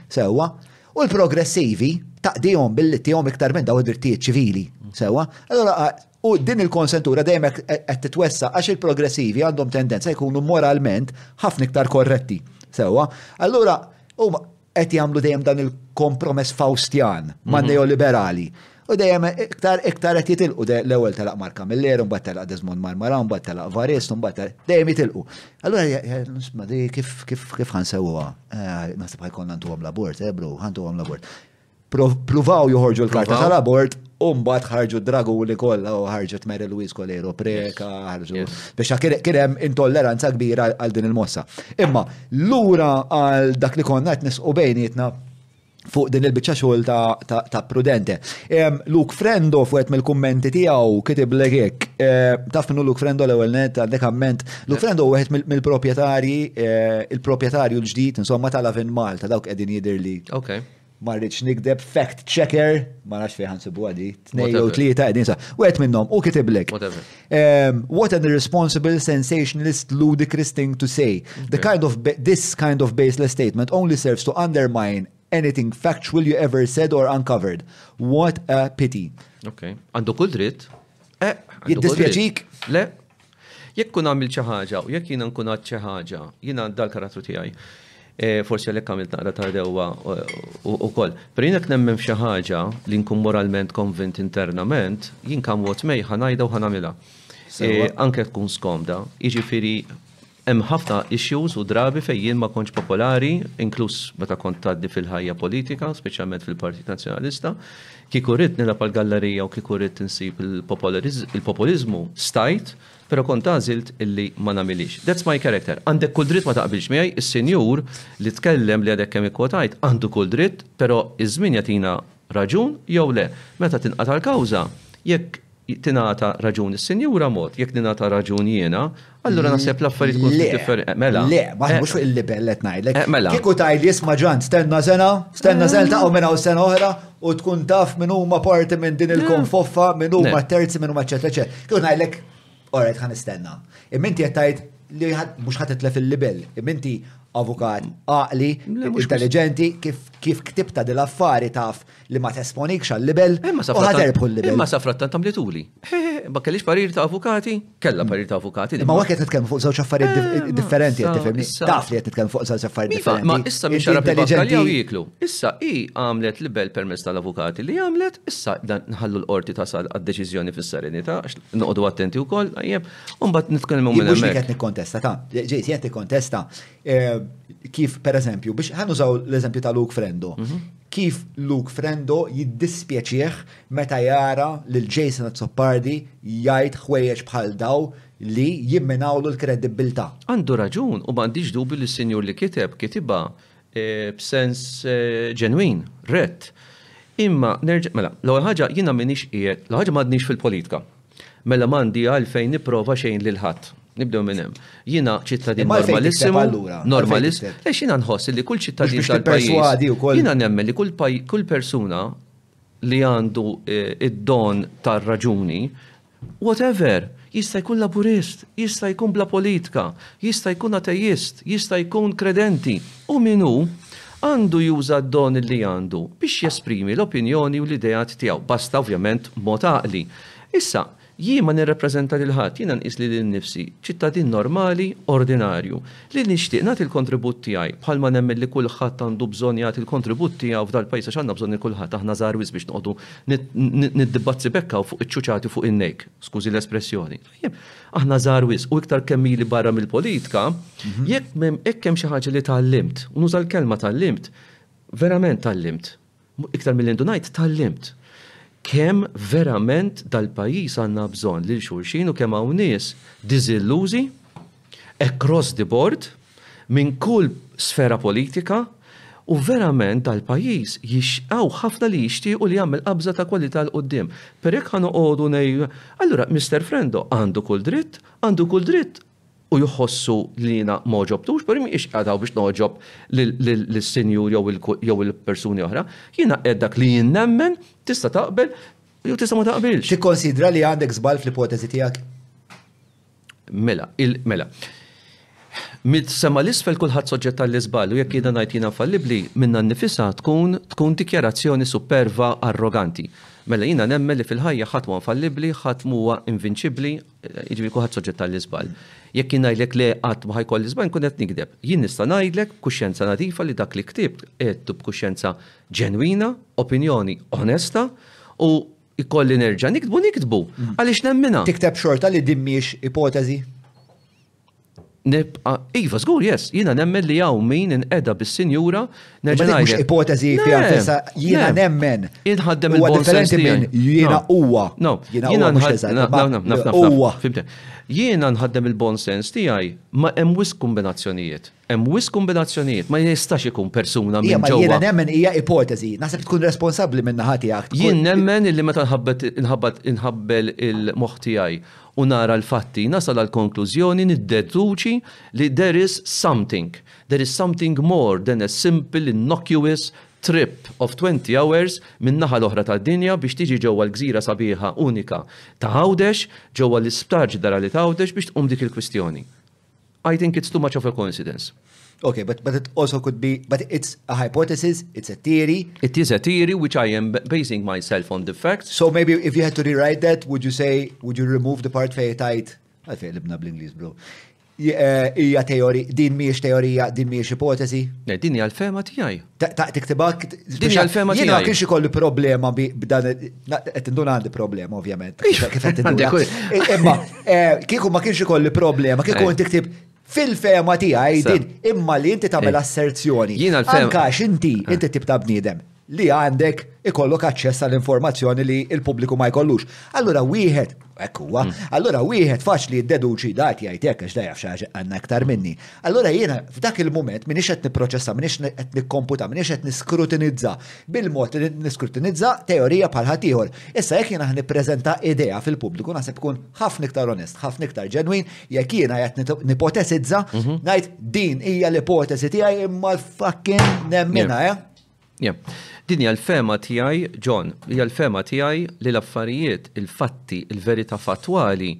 Sewwa. U l-progressivi, taqdihom billi tihom iktar minn daw id-drittijiet ċivili, sewwa. Allura u din il-konsentura dejjem qed titwessa għax il-progressivi għandhom tendenza jkunu moralment ħafna iktar korretti, sewwa. Allura huma qed jagħmlu dejjem dan il-kompromess fawstjan man mhm. neoliberali. U dejjem iktar iktar qed jitilqu l-ewwel telaq Mark Camilleri, mbagħad telaq Desmond Marmara, mbagħad telaq Varist, mbagħad dejjem jitilqu. Allura nisma' di kif kif kif ħansewha. Eh, naħseb ħajkonna ntuhom l-abort, eh bro, ħantuhom l-abort. Pruvaw joħorġu l-karta tal-abort u mbagħad ħarġu dragu li kollha u ħarġet Mary Louise Colero Preka, ħarġu biex kien hemm intolleranza kbira għal din il-mossa. Imma lura għal dak li konna qed nisqu bejnietna fuq din il-bicċa xogħol ta' prudente. Luke Frendo fuqet mill-kummenti tiegħu kitib legek. Taf minnu Luke Frendo l-ewwel net għandek amment. Luke Frendo wieħed mill-proprjetarji, eh, il-proprjetarju l-ġdid, insomma tal-Avin Malta dawk qegħdin jidher li. Okay. Ma rridx nikdeb fact checker, ma nafx fejn ħansibu għadi, tnejn jew tlieta qegħdin sa. Wieħed minnhom u kitiblek. Um, what an irresponsible, sensationalist, ludicrous thing to say. The kind of this kind of baseless statement only serves to undermine anything factual you ever said or uncovered. What a pity. Okay. Għandu kull dritt. Eh, Jiddispjaċik? Le. Jekk kun għamil ċaħġa, u jekk jina nkun għad ċaħġa, jina dal-karattru tijaj. Forsi għalhekk għamilt naqra ta' dewwa wkoll. Però jien jekk nemmen f'xi ħaġa li nkun moralment konvint internament, jien kemm mod mej ħa ngħidha u ħa nagħmilha. Anke jekk tkun skomda. Jiġifieri hemm ħafna issues u drabi fejn jien ma kontx popolari, inkluż meta kont għadni fil-ħajja politika, speċjalment fil-Partit Nazzjonalista. Kieku ridt nilgħab għall-gallerija u kieku ridt insib il-popoliżmu, stajt. Pero kont għażilt illi ma nagħmilhiex. That's my character. Għandek kull dritt ma taqbilx miegħi, is-sinjur li tkellem li għadek kemm ikkwotajt għandu kull dritt, pero iż-żmien jagħtina raġun jew le. Meta tinqata' l-kawża, jekk tingħata raġun is-sinjura mod, jekk ningħata raġun jiena, allura naħseb l-affarijiet ikunu ftit differenti. Le, mela. Le, ma tmurx fuq il-livell qed ngħidlek. Mela. Kieku tgħidli isma' Ġan, stenna sena, stenna sena, iltaqgħu minn hawn sena oħra, u tkun taf min huma parti minn din il-konfoffa, eh. minn huma eh. terzi, minn huma ċetra ċe. Kif ngħidlek, orajt ħan istenna. Imminti qed tgħid li mhux ħadd itlef il-libel. Imminti avukat għaqli, intelligenti, kif kif ktibta dil affari taf li ma tesponikx għal-libel. Eh, u ħaterbħu l-libel. Imma safrattan tamlituli. Ma kellix parir ta' avukati? Kella parir ta' avukati. Ma għak qed nitkellmu fuq żewġ affarijiet eh, differenti qed tifhimni. Taf li qed nitkellmu fuq żewġ affarijiet differenti. Ma issa mhix intelligenti jew jieklu. Issa hi għamlet libel permezz tal-avukati li għamlet, issa dan nħallu l-qorti tasal għad-deċiżjoni fis-serenità għax noqogħdu attenti wkoll tajjeb, u mbagħad nitkellmu minn hemmhekk. Qed nikkontesta ta' ġejt qed nikkontesta eh, kif pereżempju biex ħanużaw l-eżempju ta' Luke Frendo. Mhm. Kif Luke Frendo jiddispjaċih meta jara lil Jason Azzopardi jgħid ħwejjeġ bħal daw li jimminawlu l-kredibbiltà. Għandu raġun u m'għandix dubju li s-sinjur li kiteb kitibha b'sens ġenwin, rett. Imma nerġa', mela, l-ewwel ħaġa jiena m'iniex qiegħed, l-ewwel ħaġa m'għadnix fil-politika. Mela m'għandi għalfejn nipprova xejn lil ħadd. Nibdew minn hemm. Jiena ċittadin normalissimu, normalist, għax jiena nħoss li kull ċittadin tal-pajjiż, jiena nemmen li kull persuna, li għandu id-don tar-raġuni, whatever, jista' jkun Laburist, jista' jkun bla politka, jista' jkun ateist, jista' jkun kredenti, hu min hu, għandu juża d-don li għandu biex jesprimi l-opinjoni u l-ideat tiegħu, basta ovvjament b'mod għaqli. Issa, Jien ma nirrappreżenta lil ħadd, jiena nqis lili nnifsi ċittadin normali, ordinarju, li nixtieq nagħti l-kontribut tiegħi, bħalma nemmen li kulħadd għandu bżonn jagħti l-kontribut tiegħu f'dal-pajjiż għax għandna bżonn lil kulħadd, aħna żgħar wisq biex noqogħdu niddibazzibekkaw fuq iċ-ċuċati fuq in-nejk, skużi l-espressjoni. Tajjeb, aħna żgħar wisq u iktar kemm ili barra mill-politika, jekk hemm xi ħaġa li tgħallimt, u nuża l-kelma tgħallimt, verament tgħallimt. Iktar milli ndunajt, tgħallimt kemm verament dal-pajjiż għandna bżonn lil xulxin u kemm hawn nies diżillużi across the board minn kull sfera politika u verament dal-pajjiż hawn ħafna li jixtiequ li jagħmel qabża ta' kwalità 'l quddiem. Però jekk ħa noqogħdu ngħidu, allura Mister Frendo għandu kull dritt, għandu kull dritt u jħossu li jiena ma għoġobtux, però jien m'iniex qiegħed hawn biex nogħġob lis-sinjur jew il-persuni oħra. Jiena għedt dak li jien nemmen, tista' taqbel jew tista' ma taqbilx. Tikkonsidra li għandek żball fl-ipoteżi tiegħek? Mela, mela. Mis-sema 'l isfel kulħadd soġġett għall-iżball u jekk jiena ngħid jiena infallibbli, minnha nnifisha tkun tkun dikjarazzjoni superva arroganti. Mela jiena nemmen li fil-ħajja ħadd m'huwa infallibbli, ħadd m'huwa invinċibbli, jiġifieri kulħadd soġġett għall-iżball. Jekk jien ngħidlek le qatt ma ħajkolli żball nkun qed nigdeb. Jien nista' ngħidlek kuxjenza nadifa li dak li ktibt qedtu b'kuxjenza ġenwina, opinjoni onesta u jkolli nerġa' niktbu niktbu għaliex nemminha. Tikteb xorta li din mhijiex ipoteżi? Nibqa, iva, zgur, yes, jina nemmen li għaw min inqeda bis-sinjura, nerġan għajdu. Mux ipotezi fija tesa, jina nemmen. Inħaddem il-bon sens minn jina uwa. No, jina uwa mux eżat. Uwa. Jina nħaddem il-bon sens tijaj, ma emwis kombinazzjonijiet. Hemm wisq kombinazzjonijiet, ma jistax ikun persuna minn ġewwa. Iva, jiena nemmen hija ipoteżi. Naħseb li tkun responsabbli minn naħa tiegħek. Jien nemmen illi meta nħabbet, inħabbat, inħabbel il-moħħ tiegħi u nara l-fatti, nasal għall-konklużjoni, niddeduċi li there is something. There is something more than a simple, innocuous trip of twenty hours min-naħa l-oħra tad-dinja biex tiġi ġewwa l-gżira sabiħa unika ta' Għawdex, ġewwa l-Isptar Ġenerali ta' Għawdex biex tqum dik il-kwistjoni. I think it's too much of a coincidence. Okay, but, but it also could be, but it's a hypothesis, it's a theory. It is a theory which I am basing myself on the facts. So maybe if you had to rewrite that, would you say, would you remove the part fej tajt, għalfej libna bl-Inglis, bro. Eh, Ija teori, din miex teorija, din miex ipotesi. Eh, din hija l-fema tiegħi. Ta' tiktibha. Din hija l-fema tiegħi. Jiena kienx ikolli problema b'dan qed indun għandi problema ovvjament. Kif qed indun. Imma eh, kieku ma kienx ikolli problema, kieku inti ktib fil-fema tiegħi din imma li inti tagħmel eh. asserzjoni. Jiena l-fema. Anka inti eh. inti tibta bniedem li għandek ikollok aċċess għall-informazzjoni li il-pubbliku ma jkollux. Allura wieħed Ekk huwa. Hmm. Allura wieħed faċli jiddeduċi dat jgħid hekk għax dajja xi għandna aktar minni. Allura jiena f'dak il-mument minix qed nipproċessa, minix qed nikkomputa, minix qed niskrutinizza bil-mod li niskrutinizza teorija bħal ħaddieħor. Issa jekk jiena nippreżenta idea fil-pubbliku naħseb ikun ħafna iktar onest, ħafna iktar ġenwin, jekk jiena qed nipotesizza, mhm. ngħid din hija l-ipotesi tiegħi imma l-fakkin nemmina, eh? Yeah. Din hija l-fema tiegħi, John, hija l-fema tiegħi li l-affarijiet, il-fatti, il-verità fattwali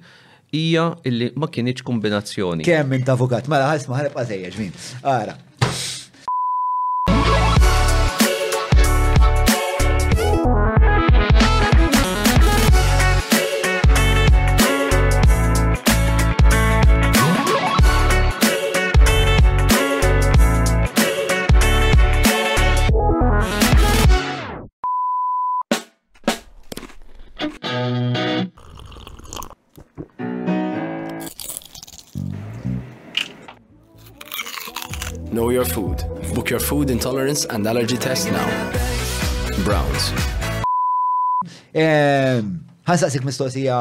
hija illi ma kienieċ kombinazzjoni. Kemm minn avukat, mela ħares ma ħareb għażejjeġ min. Ara. Know your food. Book your food intolerance and allergy test now. Browns. Ħansaqsik mistoqsija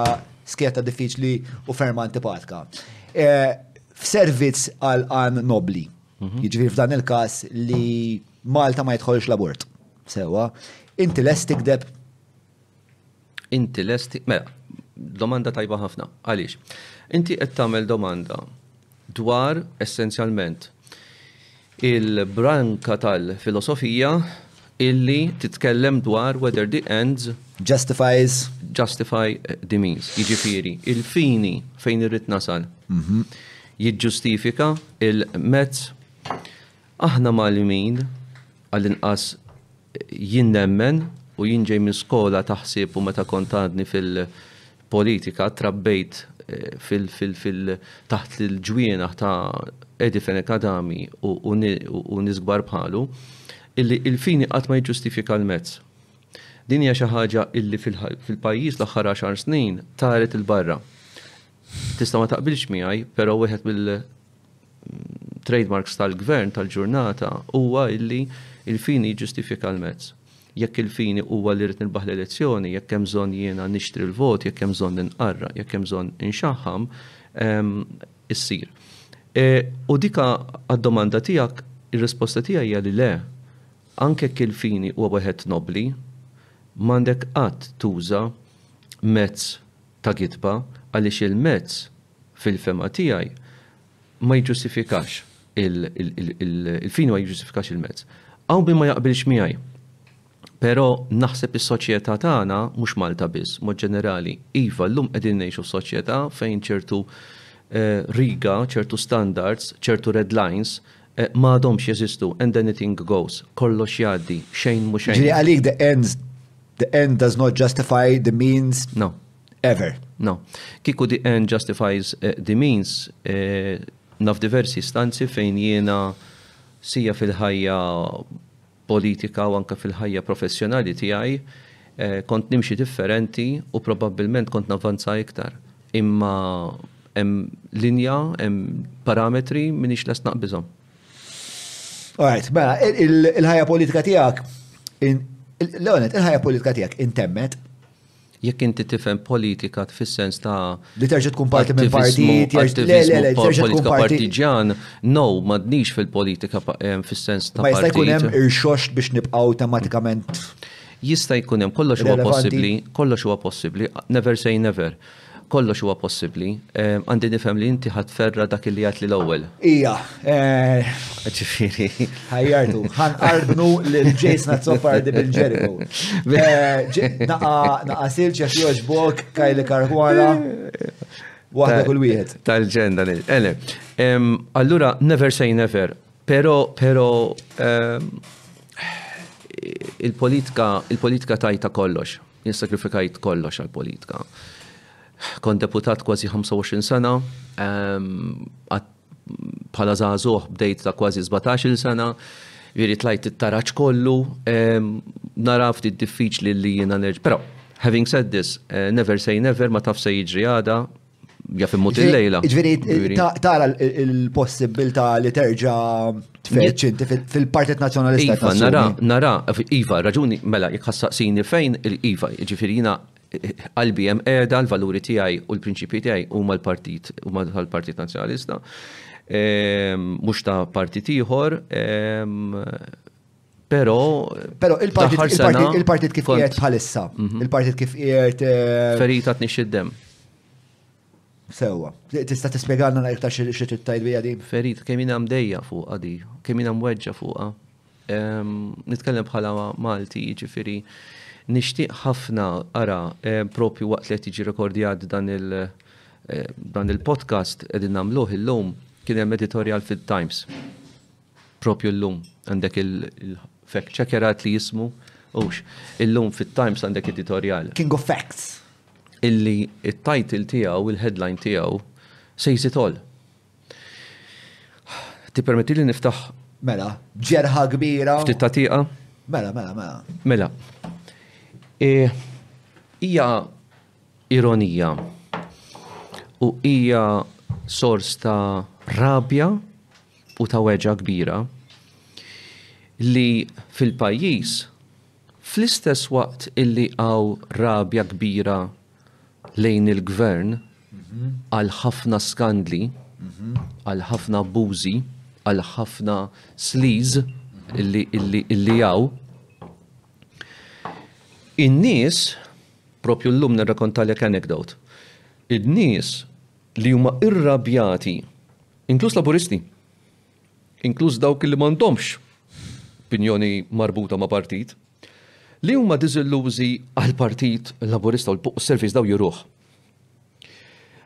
skjetta diffiċli u ferma antipatka. Eh, f'servizz għal għan nobli, Mhm. Jiġifieri f'dan il-każ li Malta ma jidħolx l-abort. Sewa, inti lest tikdeb? Inti lest mela, domanda tajba ħafna. Għaliex? Inti qed tagħmel domanda dwar essenzjalment il-branka tal-filosofija illi titkellem dwar whether the ends. Justifies. Justify the means. Jiġifieri, il-fini fejn irrid nasal. Jiġġustifika il-mezz. Aħna Malmin, għall-inqas jien nemmen u jien ġej minn skola ta' ħsieb u meta kont għadni fil- politika trabbejt taħt il-ġwienaħ ta' Eddie Fenech Adami u nies kbar bħalu, illi il-fini qatt ma jiġġustifika l-mezz. Din hija xi ħaġa illi fil-pajjiż l-aħħar għaxar snin taret 'il barra. Tista' ma taqbilx miegħi, però wieħed mill. trade marks tal-gvern tal-ġurnata huwa illi il-fini jiġġustifika l-mezz. Jekk il-fini huwa li rrid nirbaħ l-elezzjoni, jekk hemm bżonn jiena nixtri l-vot, jekk hemm bżonn inqarraq, jekk hemm bżonn inxaħħam, issir. U dika għad-domanda tiegħek ir-risposta tiegħi hija li le. Anke jekk il-fini huwa wieħed nobbli, m'għandek qatt tuża mezz ta' gidba għaliex il-mezz fil-fehma tiegħi, ma jiġġustifikax il-fin u ma jiġġustifikax il-mezz. Hawn min ma jaqbilx miegħi, però naħseb is-soċjetà tagħna, mhux Malta biss, b'mod ġenerali, iva, llum qegħdin ngħixu f'soċjetà fejn ċertu riga, ċertu standards, ċertu red lines ma għadhomx jeżistu, and anything goes, kollox jgħaddi, xejn mhu xejn. Jiġifieri għalik the ends, the end does not justify the means? No. Ever. No. Kiku the end justifies eh, the means, eh, naf diversi stanzi fejn jiena sija fil-ħajja politika u anka fil-ħajja professjonali tiegħi eh, kont nimxi differenti u probabbilment kont navvanza iktar. Imma hemm linja, hemm parametri minix lest naqbizhom. Alright, mela, il-ħajja politika tiegħek il-ħajja politika tiegħek intemmet Jekk inti tifhem politika fis-sens ta' Li terġa' tkun parti minn attiviżmu, partit, jerġa' le, le, attiviżmu le, po- terġa' tkun politika parti. partiġjan, no, m'għadniex fil-politika pa- em, fis-sens ta' Ma jista' jkun hemm partit. irxoxt biex nibqgħu tematikament Jista' jkun hemm, kollox huwa Irrelevanti. possibbli, kollox huwa possibbli, never say never. Kollox huwa possibbli. Għandi nifhem li inti ħadd ferra dak li għadtli l-ewwel. Ija. Ġifieri. Ħajjartu. Ħan qarbnu lil Jason Azzopardi bil-ġeriku. Naqa' silċa xi oġbok kajli karħwana. Waħda kull wieħed. Tal-ġenda li. Ele. Allura never say never. Però però il-politika il-politika tajta kollox. Jien sagrifikajt kollox għall-politika. Kont deputat kważi 25 sena, bħala żagħżugħ bdejt ta' kważi 17-il sena, jiġifieri tlajt it-taraġ kollu, nara ftit diffiċli li jiena nerġa'. Però, having said this, never say never, ma tafx se jiġri għada, jaf immut il-lejla. Ġviri, tara il-possibilta li terġa tfeċ inti fil-Partit Nazjonalista. Iva, nara, nara, Iva, raġuni, mela, jek ħassaqsini fejn il-Iva, ġviri jina qalbi jem edha l-valuri tijaj u l-prinċipi tijaj u mal-Partit, u mal-Partit Nazjonalista, mux ehm, ta' partit iħor, ehm, Pero, pero il-partit kif qiegħed bħalissa, mhm. il-partit kif qiegħed. Eh, Ferita tnix id-dem. Sewa, tista' tispjegalna na iktar xi trid tajt bija din? Ferit, kemm jiena mdejja fuq għadi, kemm jiena mweġġa fuqha. Nitkellem bħala Malti, jiġifieri nixtieq ħafna ara eh, propju waqt li qed jiġi rekordjat dan il- eh, dan il-podcast qegħdin nagħmluh illum kien hemm editorial fit-Times Propju llum għandek il-fact checker għad li jismu ux. Illum fit-Times għandek editorjal. King of Facts. Illi it-title tiegħu, il-headline tiegħu says it all. Ti permetti li niftaħ Mela, ġerħa kbira. Ftit ta' tiqa? Mela, mela, mela. Mela. E, hija ironija u hija sors ta' rabja u ta' weġgħa kbira li fil-pajjiż fl-istess waqt illi hawn rabja kbira lejn il-Gvern għal ħafna skandli, għal ħafna abbużi, għal ħafna sleaze illi hawn, in-nies, propju llum nirrakontalek anecdote, in-nies li huma irrabjati Inkluż Laburisti. Inkluż dawk li m'għandhomx opinjoni marbuta ma' partit. Li huma diżillużi għall-Partit Laburista u s-servizz daw juruh.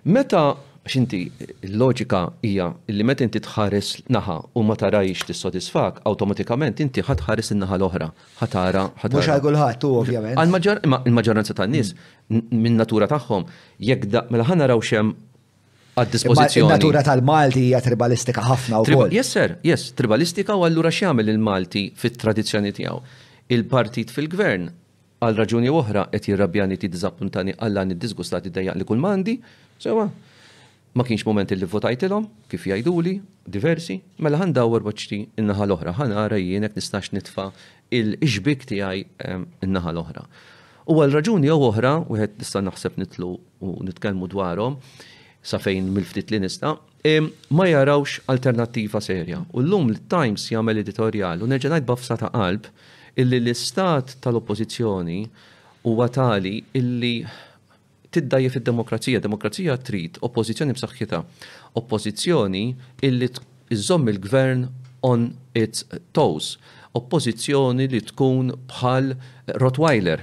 Meta, għax inti l-loġika hija li meta inti tħares naħa u ma tarajhiex tissodisfak, awtomatikament inti ħa tħares in-naħa l-oħra, ħa tara, ħa tara. Mhux għal kulħadd hu ovvjament. Għall-maġġoranza tan-nies, min-natura tagħhom, jekk mela ħa naraw x'hemm għad-dispożizzjoni. In-natura tal-Malti hija tribalistika ħafna wkoll. Yes sir, yes, tribalistika u allura x'jagħmel il-Malti fit-tradizzjoni tiegħu. Il-partit fil-gvern għal raġuni oħra qed jirrabjani ti diżappuntani għallan id-disgustati dejja li kull mandi, sewa ma kienx moment li votajtilhom kif jgħiduli diversi, mela ħandawwar waċċi in-naħa l-oħra ħanara jienek nistax nitfa' il-xbiek tiegħi n-naħa l-oħra. U għal raġuni jew oħra, wieħed nista' naħseb nitlu u nitkellmu dwarhom, sa fejn mill-ftit li nista, ma jarawx alternattiva serja. U l-lum l-Times jagħmel editorjal u nerġa' ngħid bafsa ta' qalb illi l-istat tal-oppożizzjoni huwa tali illi tiddgħajjef id-demokrazija. Demokrazija trid oppożizzjoni b'saħħitha, oppożizzjoni illi żżomm il-gvern on its toes, oppożizzjoni li tkun bħal Rottweiler,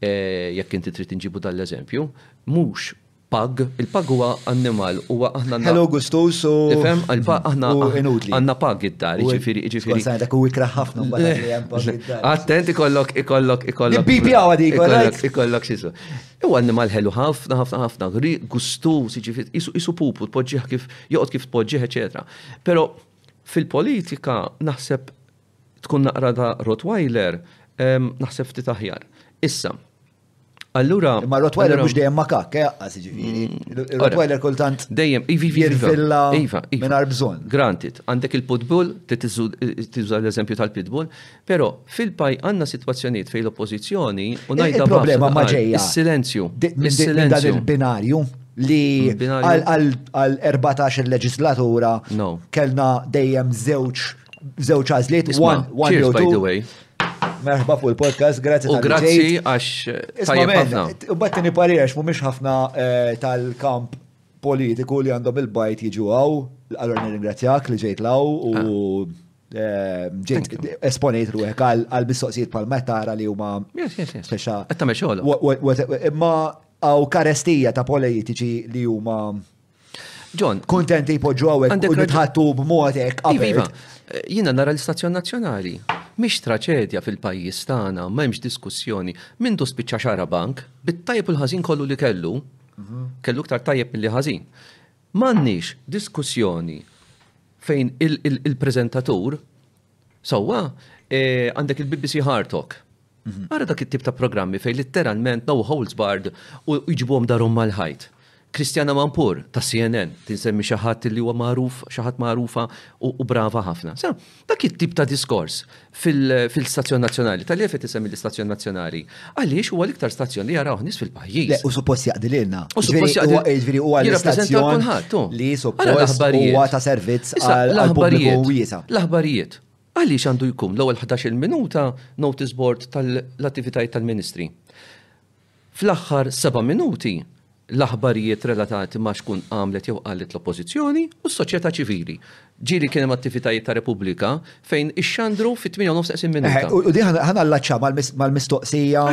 eh, jekk inti trid inġibu dan l-eżempju, mhux pag, il-pag huwa annimal, huwa aħna. Hello Gustus u. Tifhem, aħna għandna pag id-dar, ġifieri, ġifieri. Sa dak u ikraħ ħafna mbagħad Attenti kollok, ikollok, ikollok. Bibi għadi, ikollok. Ikollok xisu. Huwa annimal ħelu ħafna, ħafna, ħafna, gustuż, jiġifieri qisu qisu pupu tpoġġih kif joqgħod kif tpoġġih, eċetera. Però fil-politika naħseb tkun naqra ta' Rottweiler naħseb ftit aħjar. Issa, Allura. Ma Rottweiler mhux dejjem makak, eh, jaqqas ġifieri. Mm. Rottweiler kultant. Dejjem, ivi, ivi. Jirvilla. Iva, iva. iva. Minar bżonn. Granted, għandek il-pitbull, tiżża l-eżempju tal-pitbull, Pero, fil-paj għanna situazzjoniet fej l-oppozizjoni u najda problema maġeja. Is-silenzju. Dan il-binarju li għal 14 leġislatura kellna dejjem zewċ zewċ għazliet, one, one, two, by the way. Merħba fuq il-podcast, grazzi tal Grazzi għax tajjeb ħafna. U battini parir għax mumiex ħafna eh, tal-kamp politiku li għandhom il-bajt jiġu għaw, għallur nirringrazzjak li ġejt law u ah. Esponejt ruħek għal mistoqsijiet pal metara li huma. Yes, yes, yes. Speċa. Etta meċol. Imma għaw karestija ta' politiċi li huma. John. Kontenti jpoġġu għawek u nitħattu b'mod hekk. Iva, iva. Eh, jina nara l-istazzjon nazzjonali. Mhix traċedja fil-pajjiż tagħna, ma hemmx diskussjoni. Min du spiċċa xara bank, bit-tajb u l-ħażin kollu li kellu, mhm. kellu ktar tajjeb mill-li ħażin. M'għandniex diskussjoni fejn il-preżentatur, sewwa, għandek il-BBC HARDtalk. Ara dak it-tip ta' programmi fejn litteralment daw ħolz bard u jġibuhom darhom mal-ħajt. Christiane Amanpour tas-CNN, tinsemmi xi ħadd li huwa magħruf, xi ħadd magħrufa u brava ħafna. Dak it-tip ta' diskors fil-stazzjon nazzjonali, ta' lief qed isemmi l-istazzjon nazzjonali, għaliex huwa l-iktar stazzjon li jarawh nies fil-pajjiż. Le, u suppost jaqdililna. U suppost jaqdililna. Jiġifieri huwa l-istazzjon li suppost huwa ta' servizz għall-pubbliku wiesa'. L-aħbarijiet. Għaliex għandu jkun l-ewwel 11-il minuta notice board tal-attivitajiet tal-ministri? Fl-aħħar seba' minuti, l-aħbarijiet relatati ma' x'kun għamlet jew qalet l-Oppożizzjoni u s-soċjetà ċivili. Ġieli kien hemm attivitajiet ta' Repubblika fejn ixxandru fit-tmienja u nofs taqsim minuta. U din ħa nallaċċa mal-mistoqsija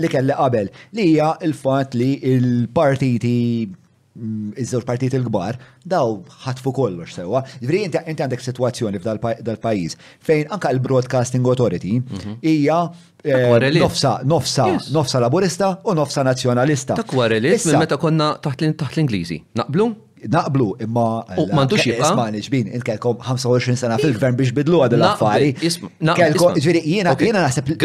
li kelli qabel, li hija l-fatt li l-partiti iż-żewġ partijiet il-kbar, daw ħatfu kollox sewa. Ġifieri inti għandek sitwazzjoni f'dal-pajjiż fejn anka l-Broadcasting Authority mhm. hija eh, nofsa, nofsa, nofsa laburista u nofsa nazzjonalista. Ta' kwareliet minn meta konna taħt l-Ingliżi. Naqblu? Naqblu, imma. U mandux jibqa. Isma' nġbin, il-kelkom 25 sena fil-gvern biex bidlu għad l-affari. Kelkom, ġviri, jiena naħseb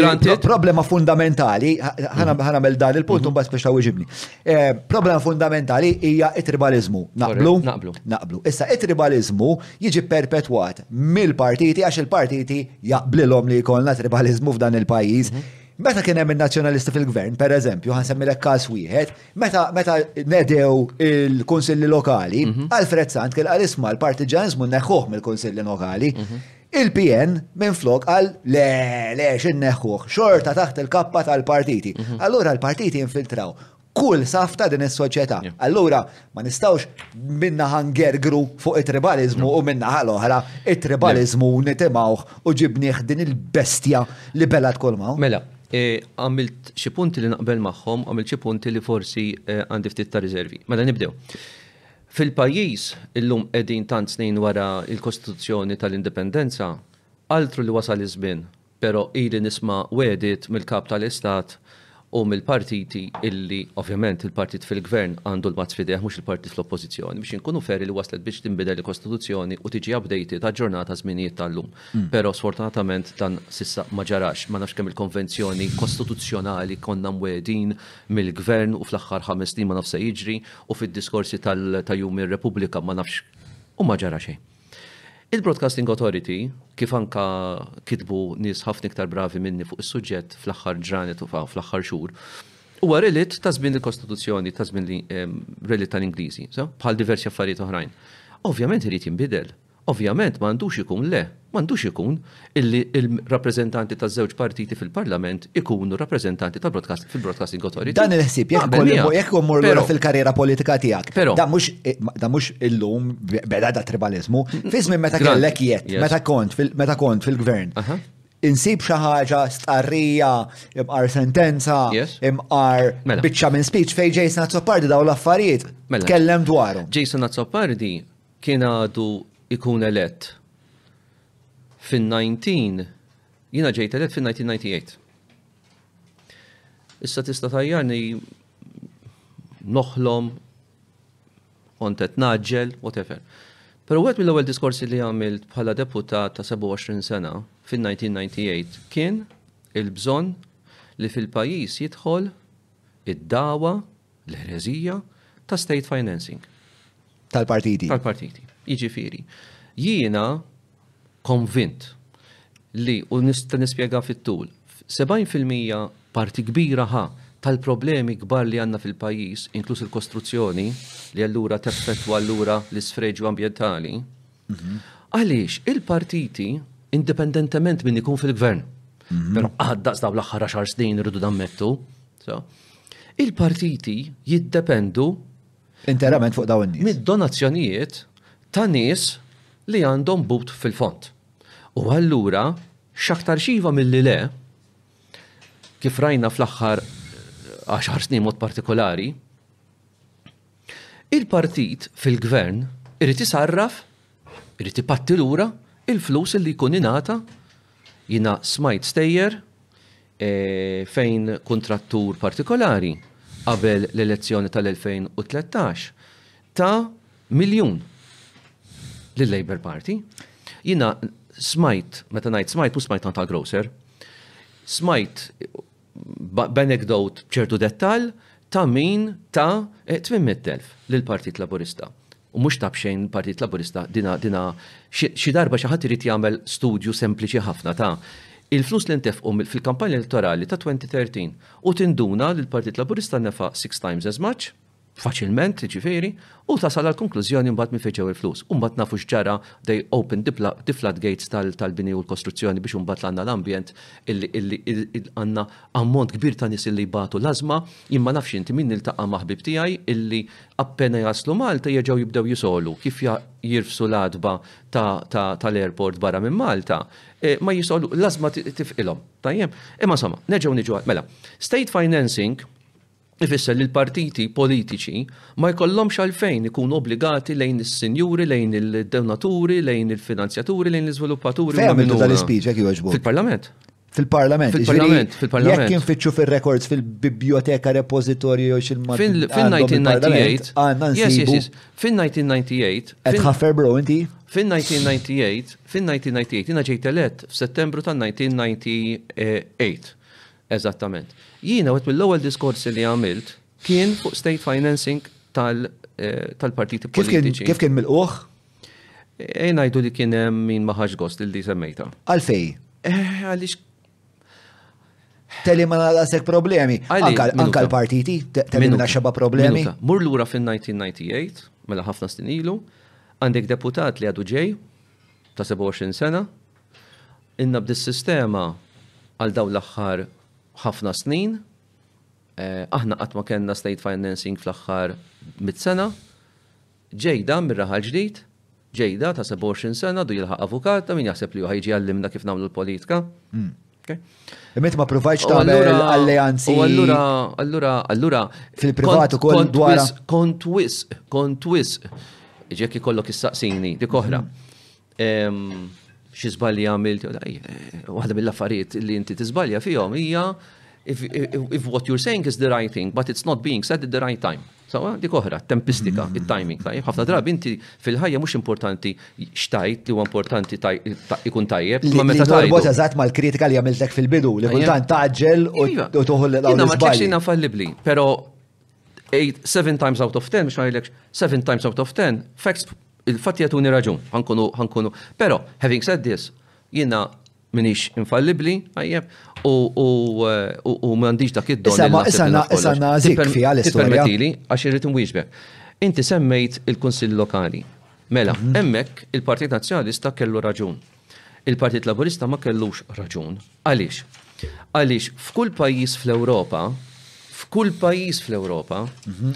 problema fundamentali, ħana mel dan il-punt, un mhm. bat biex ta' uġibni. Eh, problema fundamentali hija it-tribalizmu. Naqblu? Naqblu. Naqblu. Issa it-tribalizmu jiġi perpetwat mill-partiti għax il-partiti jaqblilhom li jkollna tribalizmu f'dan il-pajjiż. Mhm. Meta kien hemm il-nazzjonalisti fil-gvern, per eżempju, ħansemmilek każ wieħed, meta meta nedew il-kunsilli lokali, mhm. Alfred Sant kien qal isma' l-partiġanżmu neħħuh mill-kunsilli lokali. Mhm. Il-PN minflok qal le, le, xin neħħuh, xorta taħt il-kappa tal-partiti. Mhm. Allura l-partiti infiltraw kull saf ta' din is-soċjetà. Allura ma nistawx minna ħangergru fuq it-tribalizmu u minna ħal oħra it-tribalizmu nitimawh u ġibniħ din il-bestja li bella tkun ma'. Mela, e, għamilt xi punti li naqbel magħhom, għamilt xi punti li forsi e, għandi ftit ta' riservi. Mela nibdew. Fil-pajjiż, illum qegħdin tant snin wara l-kostituzzjoni tal-indipendenza, altru li wasal iż-żmien, però ili nisma' wegħdiet mill-Kap tal-Istat u mill-partiti illi, ovvjament il-partit fil-Gvern għandu l-mazz f'idejh mhux il-partit fl-Oppożizzjoni, biex inkunu fair li waslet biex tinbidel il-kostituzzjoni u tiġi updated aġġornata għaż-żminijiet tal-lum. Però sfortunatament dan s'issa ma ġarax. Ma nafx kemm il-konvenzjoni kostituzzjonali konna mwegħdin mill-Gvern u fl-aħħar ħames snin ma nafx se jiġri u fid-diskorsi ta' jum ir-Repubblika ma nafx u ma ġara xejn. Il-Broadcasting Authority, kif anka kitbu nies ħafna iktar bravi minni fuq is-suġġett fl-aħħar ġranet u fl-aħħar xhur, huwa relitt ta' żmien il-Kostituzzjoni, ta' żmien relitt tal-Ingliżi, bħal diversi affarijiet oħrajn. Ovvjament irid jinbidel. Ovvjament ma għandux ikun, le, ma għandux ikun, illi l-rappreżentanti taż-żewġ partiti fil-Parlament ikunu rappreżentanti tal-broadcasting fil-Broadcasting Authority. Dan il-ħsieb jekk Naqbel ikollu miegħek. jekk immur lura Però- fil-karriera politika tiegħek. Però- Dan mhux dan mhux illum beda da tribaliżmu. Fi żmien meta Grant, kellek jett, yes. meta kont fil- meta kont fil-gvern. Aha. Insib xi ħaġa stqarrija, imqar sentenza, Yes. imqar Mela. biċċa minn speech fejn Jason Azzopardi daw l-affarijiet Mela. tkellem dwarhom. Jason Azzopardi kien għadu jkun elett fin-19 jiena ġejt elett fin-1998. Issa tista' tajjarni noħlom kont qed naġġel, whatever. Però wieħed mill-ewwel diskorsi li għamilt bħala deputat ta' 27 sena fin-1998 kien il-bżonn li fil-pajjiż jidħol id-dawa l-ħreżija ta' state financing. Tal-partiti. Tal-partiti. Jiġifieri, jiena konvint li, u nista' nispjega fit-tul, 70% parti kbira ħa tal-problemi kbar li għandna fil-pajjiż, inkluż il-kostruzzjoni, li allura teffettwa allura l-isfreġju ambjentali, Għaliex il-partiti, indipendentement minn ikun fil-gvern, mhm. pero għadda staw l-axħar xar snin rridu dammettu, il-partiti jiddependu interament fuq dawn nies. Mid-donazzjonijiet ta' nies li għandhom but fil-font. U allura xaktar xiva mill-li le, kif rajna fl-axħar 10 snin mod partikolari, Il-partit fil-Gvern irid isarraf, irid ipatti lura l-flus illi jkun ingħata, jiena smajt stejjer fejn kuntrattur partikolari qabel l-elezzjoni tal-2013 ta miljun lil-Labour Party. Jiena smajt, meta ngħid smajt mhux smajt naħa tal-grocer, smajt, b'anekdot b'ċertu dettall ta' min ta 800,000 lill-Partit Laburista. U mhux ta b'xejn il-Partit Laburista dina dina xi darba xi ħadd irid jagħmel studju sempliċi ħafna ta' il-flus li ntefqu fil-kampanja elettorali ta' 2013 u tinduna li l-Partit Laburista nefaq six times as much faċilment, jiġifieri, u tasal għall-konklużjoni mbagħad minn fejn ġew il-flus. U mbagħad nafu x'ġara they opened the floodgates tal-bini u l-kostruzzjoni biex imbagħad għandna l-ambjent illi għandna ammont kbir ta' nies illi jbatu l-ażma. Jien ma nafx inti min niltaqa' ma' ħbieb tiegħi illi appena jaslu Malta jerġgħu jibdew jisogħlu kif jirfsu l-għatba tal-airport barra minn Malta ma jisogħlu l-ażma tifqilhom. Tajjeb? Imma insomma, nerġgħu niġu għal mela. State financing ifisser li l-partiti politiċi ma jkollhomx għalfejn ikunu obbligati lejn is-sinjuri, lejn il-donaturi, lejn il-finanzjaturi, lejn l-iżviluppaturi. Fejn għamiltu dal-ispeech jekk jogħġbu? Fil-Parlament. Fil-Parlament. Fil-Parlament. Fil-Parlament. Jekk infittxu fil-records, fil-biblioteka, repozitorju jew xil Fil-1998. Għanna nsibu. Fil-1998. Qed ħaffer bro inti? Fil-1998, fil-1998, jina ġejt elett f'Settembru tal-1998. Eżattament. Jiena wieħed mill-ewwel diskorsi li għamilt kien fuq state financing tal-partiti politiċi. Kif kien milqugħ? Ejja ngħidu li kien hemm min ma ħax gost li semmejtha. Għalfejn? Għaliex Teli ma naqasek problemi. Anka l-partiti, teli ma xeba problemi. Mur lura fin-1998, mela ħafna snin ilu, għandek deputat li għadu ġej ta' 27 sena, Ilna b'dis-sistema għal dawn l-aħħar ħafna snin. Aħna qatt ma kellna state financing fl-aħħar mitt sena. Ġejda mir-Raħal Ġdid, ġejda ta' 27 sena għadu jilħaq avukat, ta' min jaħseb li hu ħajġi jgħallimna kif nagħmlu l-politika. Imma int ma provajtx tagħmel alleanzi. Allura, allura, allura. Fil-privat ukoll dwar. Kont wisq, kont wisq. Ġekk ikollok issaqsini, dik oħra. Xi żbalji għamilt, waħda mill-affarijiet li inti tiżbalja fihom hija if what you're saying is the right thing, but it's not being said at the right time. Sawa, dik oħra, tempistika, mm-hmm. il-timing, tajjeb. ħafna drabi inti fil-ħajja mhux importanti xtajt li huwa importanti ikun tajjeb. Ma meta tajjeb. Bota eżatt mal-kritika li għamiltek fil-bidu, li kultant taġġel u iva. toħol l Jina ma tlax jina fallibli, pero 7 times out of 10, biex ma jgħidlekx 7 times out of 10, facts Il-fatti jagħtuni raġun, ħankunu, ħankunu. Però, having said this, jiena minix infallibli, għajjeb, u m'għandix dak id-don. Isama, isana, isana, zik fija l-istorja. Permettili, għax irrit nwieġbek. Inti semmejt il-Kunsill Lokali. Mela, mhm. hemmhekk il-Partit Nazzjonalista kellu raġun. Il-Partit Laburista ma kellux raġun. Għaliex? Għaliex f'kull pajjiż fl-Ewropa, f'kull pajjiż fl-Ewropa, mhm.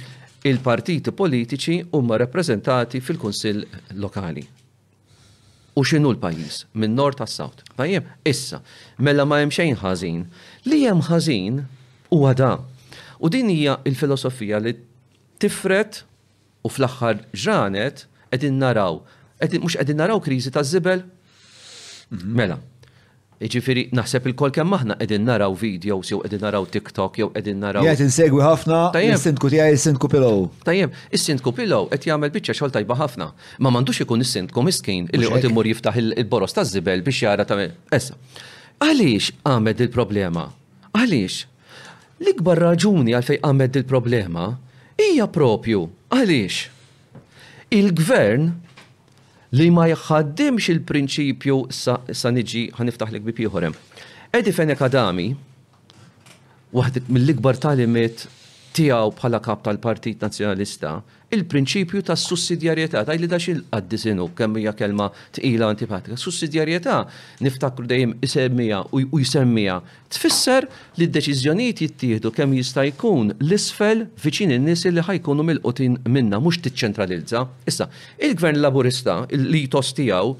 il-partiti politiċi huma rappreżentati fil-Kunsill Lokali. U x'inhu l-pajjiż minn nord tas south Tajjeb, issa, mela ma hemm xejn ħażin. Li hemm ħażin huwa da. U din hija l-filosofija li tifret U fl-aħħar ġranet qegħdin naraw, mhux qegħdin naraw kriżi taż-żibel? Mela, Jiġifieri naħseb il-kol kemm aħna qegħdin naraw videos jew qegħdin naraw TikTok jew qegħdin naraw. Qed insegwi ħafna is-sindku tiegħi is-sindku Pilow. Tajjeb, is-sindku Pilow qed jagħmel biċċa xogħol tajba ħafna. Ma m'għandux ikun is-sindku miskin li qed imur jiftaħ il-boros taż-żibel biex jara ta' essa. Għaliex għamed il-problema? Għaliex? L-ikbar raġuni għalfejn qamet dil-problema hija proprju għaliex il-Gvern li ma jħaddimx il-prinċipju sa sa niġi ħa niftaħlek bieb ieħor hemm. Eddie Fenech Adami waħd mill-ikbar tagħlimiet tiegħu bħala Kap tal-Partit Nazzjonalista Il-prinċipju tas-sussidjarjetà, tgħidli da x'il-qaddis inhu, kemm hija kelma tqila u antipatika. Sussidjarjetà, niftakru dejjem isemmiha u jsemmiha, tfisser li d-deċiżjonijiet jittieħdu kemm jista' jkun 'l isfel viċin in-nies li ħa jkunu milqutin minnha, mhux tiċċentralizza. Issa, il-Gvern Laburista, l-ethos tiegħu,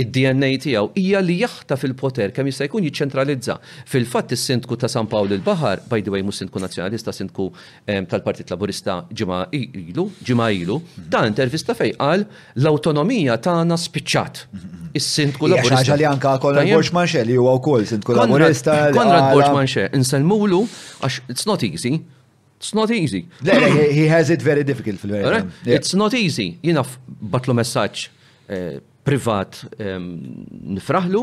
Id-DNA tiegħu hija li jaħtaf il-poter kemm jista' jkun jiċċentralizza. Fil-fatt is-Sindku ta' San Pawl il-Baħar, by the way mhux Sindku Nazzjonalista, Sindku tal-Partit Laburista ġimgħa ilu, ġimgħa ilu, ta intervista fejn qal l-awtonomija tagħna spiċċat. Is-Sindku Laburista. Hija xi ħaġa li anke Konrad Borg Manche li huwa wkoll Sindku Laburista. Konrad Borg Manche, insellmulu għax it's not easy It's not easy. he has it very difficult fil-verita. It's not easy. Jina batlu messaċ eh, privat nifraħlu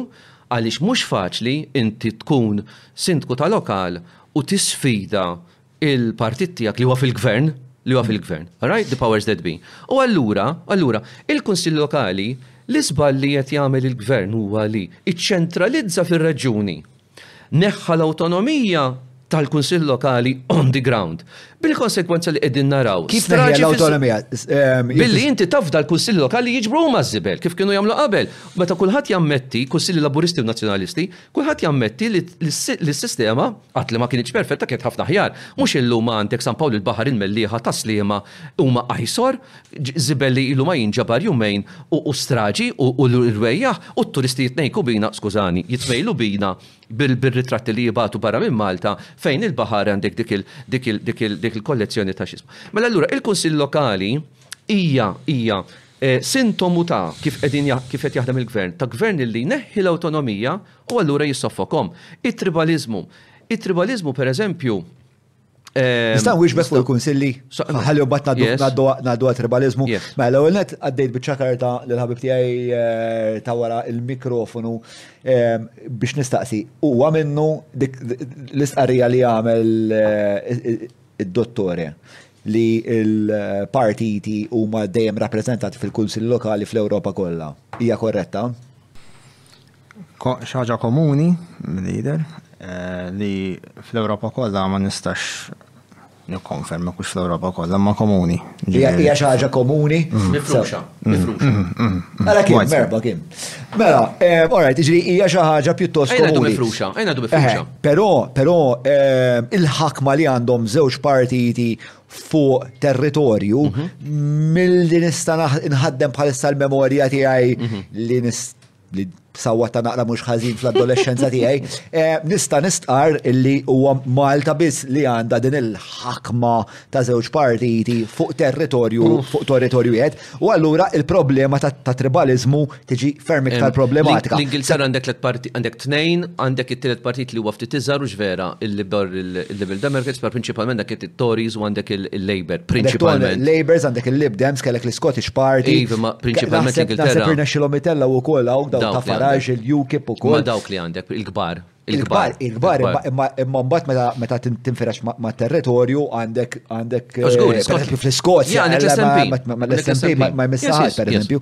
għaliex mhux faċli inti tkun sindku ta' lokal u tisfida il-partit tiegħek li huwa fil-gvern li huwa fil-gvern. Right the powers that be. U allura, allura, il-Kunsill Lokali l-iżball li qed jagħmel il-gvern huwa li iċċentralizza fir-reġuni neħħa l-awtonomija tal-Kunsill Lokali on the ground. Bil-konsegwenza li qegħdin naraw. Kif traġi l-awtonomija? Ehm, Billi inti tafda l-Kunsill Lokali jiġbru huma żibel kif kienu jagħmlu qabel. Meta kulħadd jammetti, Kunsilli Laburisti u Nazzjonalisti, kulħadd jammetti li s-sistema qatt li ma kienx perfetta kienet ħafna ħjar. Mhux illum għandek San Pawl il-Baħar il-Mellieħa taslima huma ajsor żibel li ilu ma jinġabar jumejn u u straġi u u l-irwejjaħ u t-turisti jitnejku bina, skużani, jitmejlu bina bil bil-ritratti li jibgħatu barra minn Malta fejn il-baħar għandek dik il dik il dik il dik il-kollezzjoni ta' x'ismu. Mela allura il-Kunsill Lokali hija hija eh sintomu ta' kif qegħdin ja kif qed jaħdem il-Gvern, ta' Gvern li jneħħi l-awtonomija u allura jissoffokhom. It-tribaliżmu. It-tribaliżmu pereżempju, Ehm, Nista' wieġbek fuq il-kunsilli, ħalli bat naddu għat-tribalizmu. Ma mela, l-ewwel net għaddejt biċ-ċakarta li l-ħabib tiegħi eh, ta' wara il-mikrofonu ehm, biex nistaqsi. Huwa minnu dik l-istqarrija li għamel eh, id-dottore li l-partiti huma dejjem rappreżentati fil-kunsilli lokali fl-Ewropa kollha. Hija korretta? Xi ħaġa komuni milli jidher li fl-Ewropa kollha ma nistax nikkonferm ma kux fl-Ewropa kollha ma komuni. Hija xi ħaġa komuni? Mm. Mifruxa, mm. mifruxa. Mm, mela kien merba kien. Mela, eh, all right, ġri hija xi ħaġa pjuttost komuni. Ejna mifruxa, ejna mifruxa. Eh, però, però eh, il-ħakma li għandhom żewġ partiti fuq territorju mhm. mill-li nista' nħaddem bħalissa l-memorja tiegħi mhm. li nista' li sawata naqra mhux ħażin fl-adolescenza tiegħi, eh, nista' nistqar illi huwa Malta biss li għandha din il-ħakma ta' żewġ partiti fuq territorju fuq territorju wieħed, u allura il-problema ta' tribalizmu tiġi ferm iktar problematika. L-Ingilterra għandek tliet parti għandek tnejn, għandek it-tielet partit li huwa ftit iżgħar u vera il-Liberal Democrats, per prinċipalment dak Tories u għandek il-Labour, principalment. Labours għandek il-Lib Dems kellek l-Scottish Party. Iva, ma principalment l-Ingilterra. Nasib irna xilom itella u kol għaw daw ta' faraġ il-UKIP u kol. Ma dawk li għandek, il-gbar. Il-gbar, il-gbar, imma mbat meta tinfirax ma' territorju għandek għandek. Użgur, eh, fl-Skozja. Għandek l-SMP. Ma' l-SMP ma' jmissaħat, per eżempju.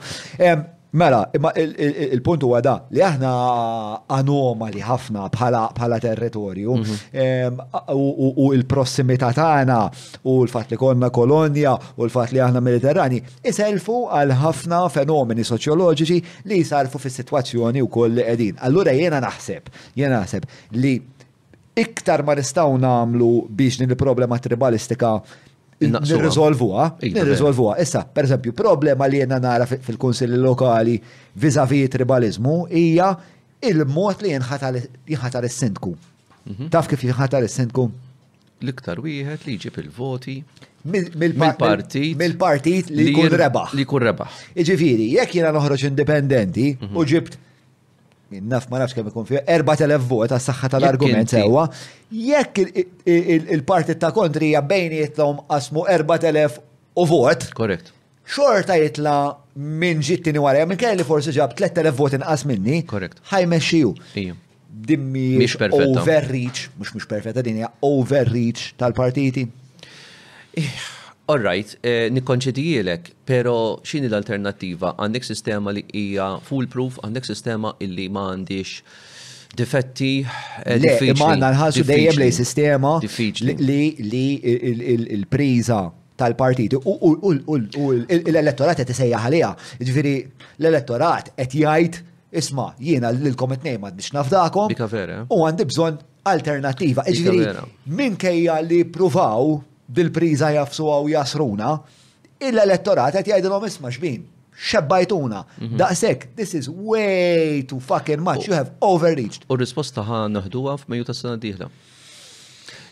Mela, imma il-punt huwa da li aħna anomali ħafna bħala territorju mhm. u l-prossimità tagħna u l-fatt li konna kolonja u l-fatt li aħna Mediterrani iselfu għal ħafna fenomeni soċjoloġiċi li jisarfu fis-sitwazzjoni wkoll li qegħdin. Allura jiena naħseb, jiena naħseb li iktar ma nistgħu nagħmlu biex din il-problema tribalistika nirriżolvuha, nirriżolvuha. Issa, per eżempju, problema li jenna nara fil-kunsilli lokali vizavi tribalizmu hija il-mod li jinħatar is-sindku. Mhm. Taf kif jinħatar is-sindku? L-iktar wieħed li jġib il-voti mill-partit mill-partit li jkun rebaħ. Li jkun rebaħ. Iġifieri, jekk jiena noħroġ indipendenti mhm. u ġibt Min naf ma nafx kemm ikun fih, 4000 vot għas saħħa tal-argument sewwa. Jekk il-partit ta' kontri hija bejniethom qasmu 4000 u vot. Korrekt. Xorta jitla minn ġittini wara, minn kelli forsi ġab 3000 vot inqas minni. Korrekt. Ħajmexxiju. Ija dimmi overreach, mux mux perfetta din hija overreach tal-partiti. Iħ, all right, nikkonċedihielek, pero x'inhi l-alternattiva? Għandek sistema li hija foolproof, għandek sistema illi ma għandhiex difetti eh, Le, imma għandna nħassu dejjem lej sistema li il-priża tal-partiti u l-elettorat qed isejjaħ għaliha. Ġifieri l-elettorat qed jgħid isma' jiena lilkom it-tnejn m'għandix nafdakom. Dika vera. Eh? U għandi bżonn Alternattiva, ġifieri minkejja li pruvaw dil-priża jafsu għaw jasruna, il-elettorat qed jgħidilhom isma' xbin, xebbajtuna, mhm. daqshekk, this is way too fucking much, you have overreached. U risposta ħa naħduha f'Mejju ta' sena diħla.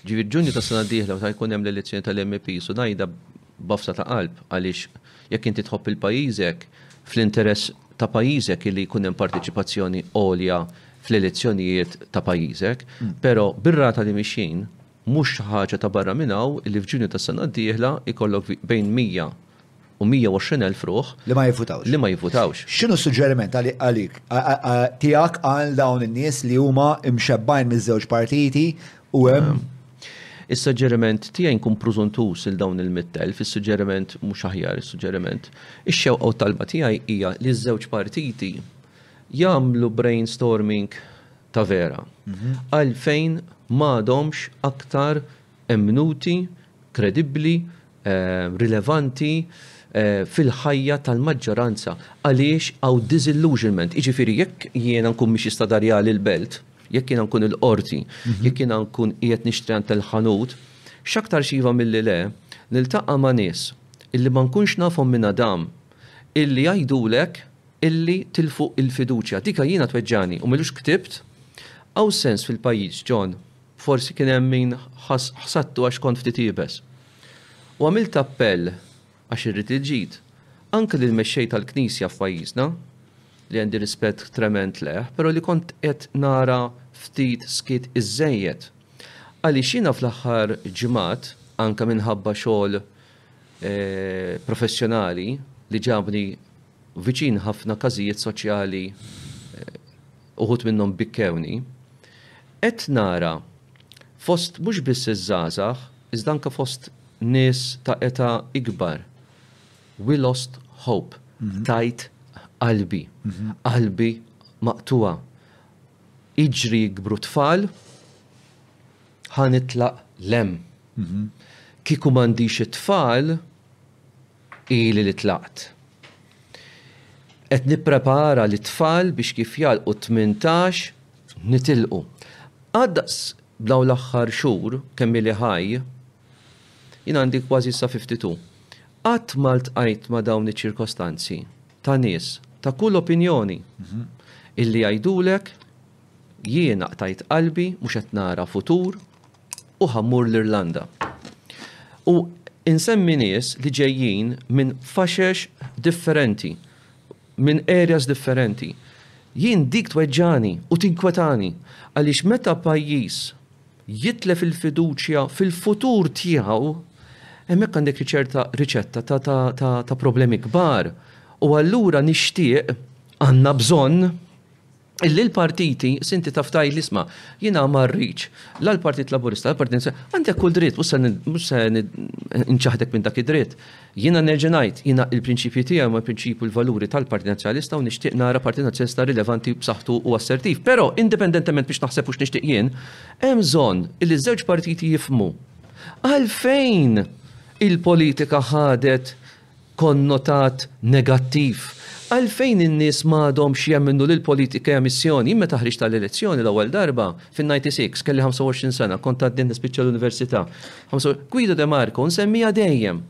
Ġifieri ġunju ta' sena diħla ta' jkun hemm l-elezzjoni tal-MP, su ngħidha B'għafsa ta' qalb, għaliex jekk inti tħobb il-pajjiżek, fl-interess ta' pajjiżek hi li jkun hemm parteċipazzjoni għolja fl-elezzjonijiet ta' pajjiżek. Però bir-rata li mixjin, mhux xi ħaġa ta' barra minn hawn li f'Ġunju tas-sena d-dieħla jkollok bejn 100 u 120 elf ruħ Li ma jivvutawx. li ma jivvutawx. X'inhu s-suġġeriment għalik, għalik, tiegħek għal dawn in-nies li huma mxebbgħin miż-żewġ partiti u hemm Is-suġġeriment tiegħi nkun prużuntuż lil dawn il-mitt elf, is-suġġeriment mhux aħjar, is-suġġeriment. Ix-xewqa u t-talba tiegħi hija li ż-żewġ partiti jagħmlu brainstorming ta' vera. Għalfejn m'għadhomx aktar emmnuti, kredibbli, rilevanti fil-ħajja tal-maġġoranza għaliex hawn disillusionment. Jiġifieri jekk jiena nkun mhix jista' dar jagħli l-belt, jekk jiena nkun il-qorti, mhm. jekk jiena nkun qiegħed nixtri għand il-ħanut, x'aktar xiva milli le, niltaqa' ma' nies illi ma nkunx nafhom minn adam illi jgħidulek illi tilfu il-fiduċja. Dika jiena tweġġani u milux ktibt għaw sens fil-pajjiż John Forsi kien hemm min ħass ħsattu għax kont ftit iebes. U għamilt appell, għax irrid il-ġid, anke lill-mexxej tal-Knisja f'pajjiżna, li għandi rispett tremend lejh, però li kont qed nara ftit skiet iżżejjed. Għaliex jiena fl-aħħar ġimgħat, anke minħabba xogħol professjonali li ġabni Viċin ħafna każijiet soċjali, uħud minnhom bikkewni, qed nara fost mhux biss iż-żgħażagħ iżda anke fost nies ta' età ikbar, we lost hope, tajt qalbi, qalbi maqtugħa. Iġri jikbru t-tfal, ħa nitlaq 'l hemm. Kieku m'għandix it-tfal, Ili li tlaqt. Qed nipprepara lit-tfal biex kif jagħlqu t-tmintax nitilqu. Qatt daqs b'dawn l-aħħar xhur kemm ili ħaj, jien għandi kważi issa fifty two, qatt ma ltqajt ma' dawn iċ-ċirkostanzi ta' nies ta' kull opinjoni illi jgħidulek jiena qtajt qalbi, mhux qed nara futur, u ħa mmur l-Irlanda. U insemmi nies li ġejjin minn faxex differenti, minn areas differenti. Jien dik tweġġani u tinkwetani għaliex meta pajjiż jitlef il-fiduċja fil-futur tiegħu, hemmhekk għandek ċerta riċetta ta', ta, ta, ta problemi kbar. U allura nixtieq għandna bżonn Illi l-partiti, sinti taf tgħid li sma, jiena ma rridx la l-Partit Laburista, l-Partit Nazzjonali, għandek kull dritt, mhux se nċaħdek minn dak id-dritt. Jiena nerġa' ngħid, jiena l-prinċipji tiegħi ma l-prinċipju l-valuri tal-Partit Nazzjonalista u nixtieq nara Partit Nazzjonalista rilevanti b'saħħtu u assertiv. Però, indipendentement biex naħseb u x'nixtieq jien, hemm bżonn illi ż-żewġ partiti jifhmu għalfejn il-politika ħadet konnotat negattiv. Għalfejn in-nies m'għadhomx jemmnu li l-politika hija missjoni? Jien meta ħriġt għall-elezzjoni l-ewwel darba, fin-96, kelli 25 sena, kont għad din nispiċċa l-università. Guido de Marco nsemmiha dejjem.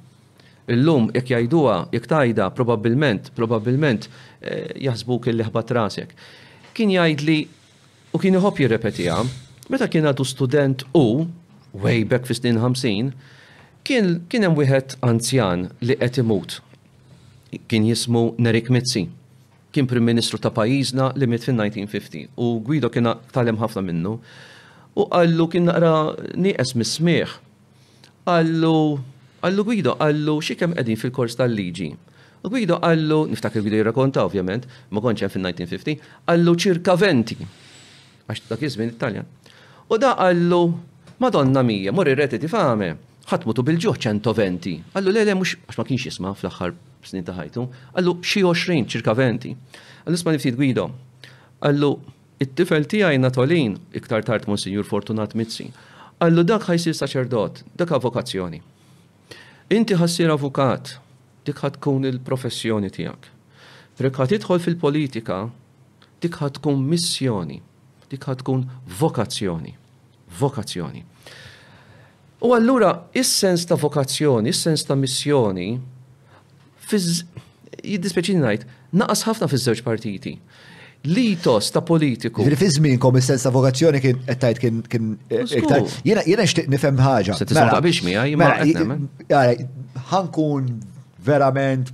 Illum jekk jgħiduha, jekk tgħidha, probabbilment, probabbilment eh, jaħsbuk illi ħbat rasek. Kien jgħidli U kien iħobb jirrepetiha. Meta kien għadu student hu, way back fis-snin ħamsin, kien kien hemm wieħed anzjan li qed imut. Kien jismu Nerik Mizzi. Kien Prim Ministru ta' pajjiżna li miet fin-1950 u Guido kien tgħallem ħafna minnu. U qallu kien naqra nieqes mis-smigħ. qallu, qallu Guido, qallu xi kemm qegħdin fil-kors tal-liġi. U Guido qallu, niftakar Guido jirrakonta ovvjament, ma kontx hemm fin-1950, qallu ċirka venti. Għax dak iż-żmien Italjan. U da qallu, Madonna mija, mori reti di fame, ħadd mutu bil-ġuħ ċento venti. Qallu le le mhux għax ma kienx jisma' fl-aħħar snin ta' ħajtu, qallu xi għoxrin ċirka venti. Qallu isma' niftit Guido. Qallu It-tifel tiegħi Natolin, iktar tard Monsinjur Fortunat Mizzi, qallu dak ħa jsir saċerdot, dak ha vokazzjoni. Inti ħa ssir avukat, dik ħa tkun il-professjoni tiegħek. Frek ħa tidħol fil-politika, dik ħa tkun missjoni, dik ħa tkun vokazzjoni. Vokazzjoni. U allura is-sens ta' vokazzjoni, is-sens ta' missjoni, jiddispjaċini ngħid, naqas ħafna fiż-żewġ partiti. L-itos ta' politiku. Ġifieri fi żmienkom is-sens ta' vokazzjoni kien qed tgħid kien kien iktar. Jiena jiena nixtieq nifhem ħaġa. Se tisma' mela, biex miegħi, mela, mela, mela, ħankun verament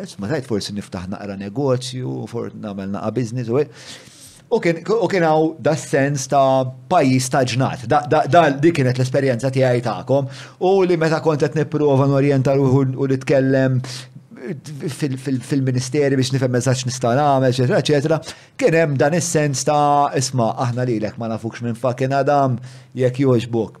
Insomma, tajt forsi niftaħ naqra negozju, forsi nagħmel naqa biznis, u U kien għaw da sens ta' pajis ta' ġnat, da li kienet l-esperienza tiegħi ta'kom, u li meta kontet niprofa n-orienta ruħu u li tkellem fil-ministeri biex nifhem mezzaċ nista' nagħmel, eċetera, eċetera, kien hemm dan is-sens ta' isma' aħna lilek ma nafux minn fakin adam jekk jogħġbok.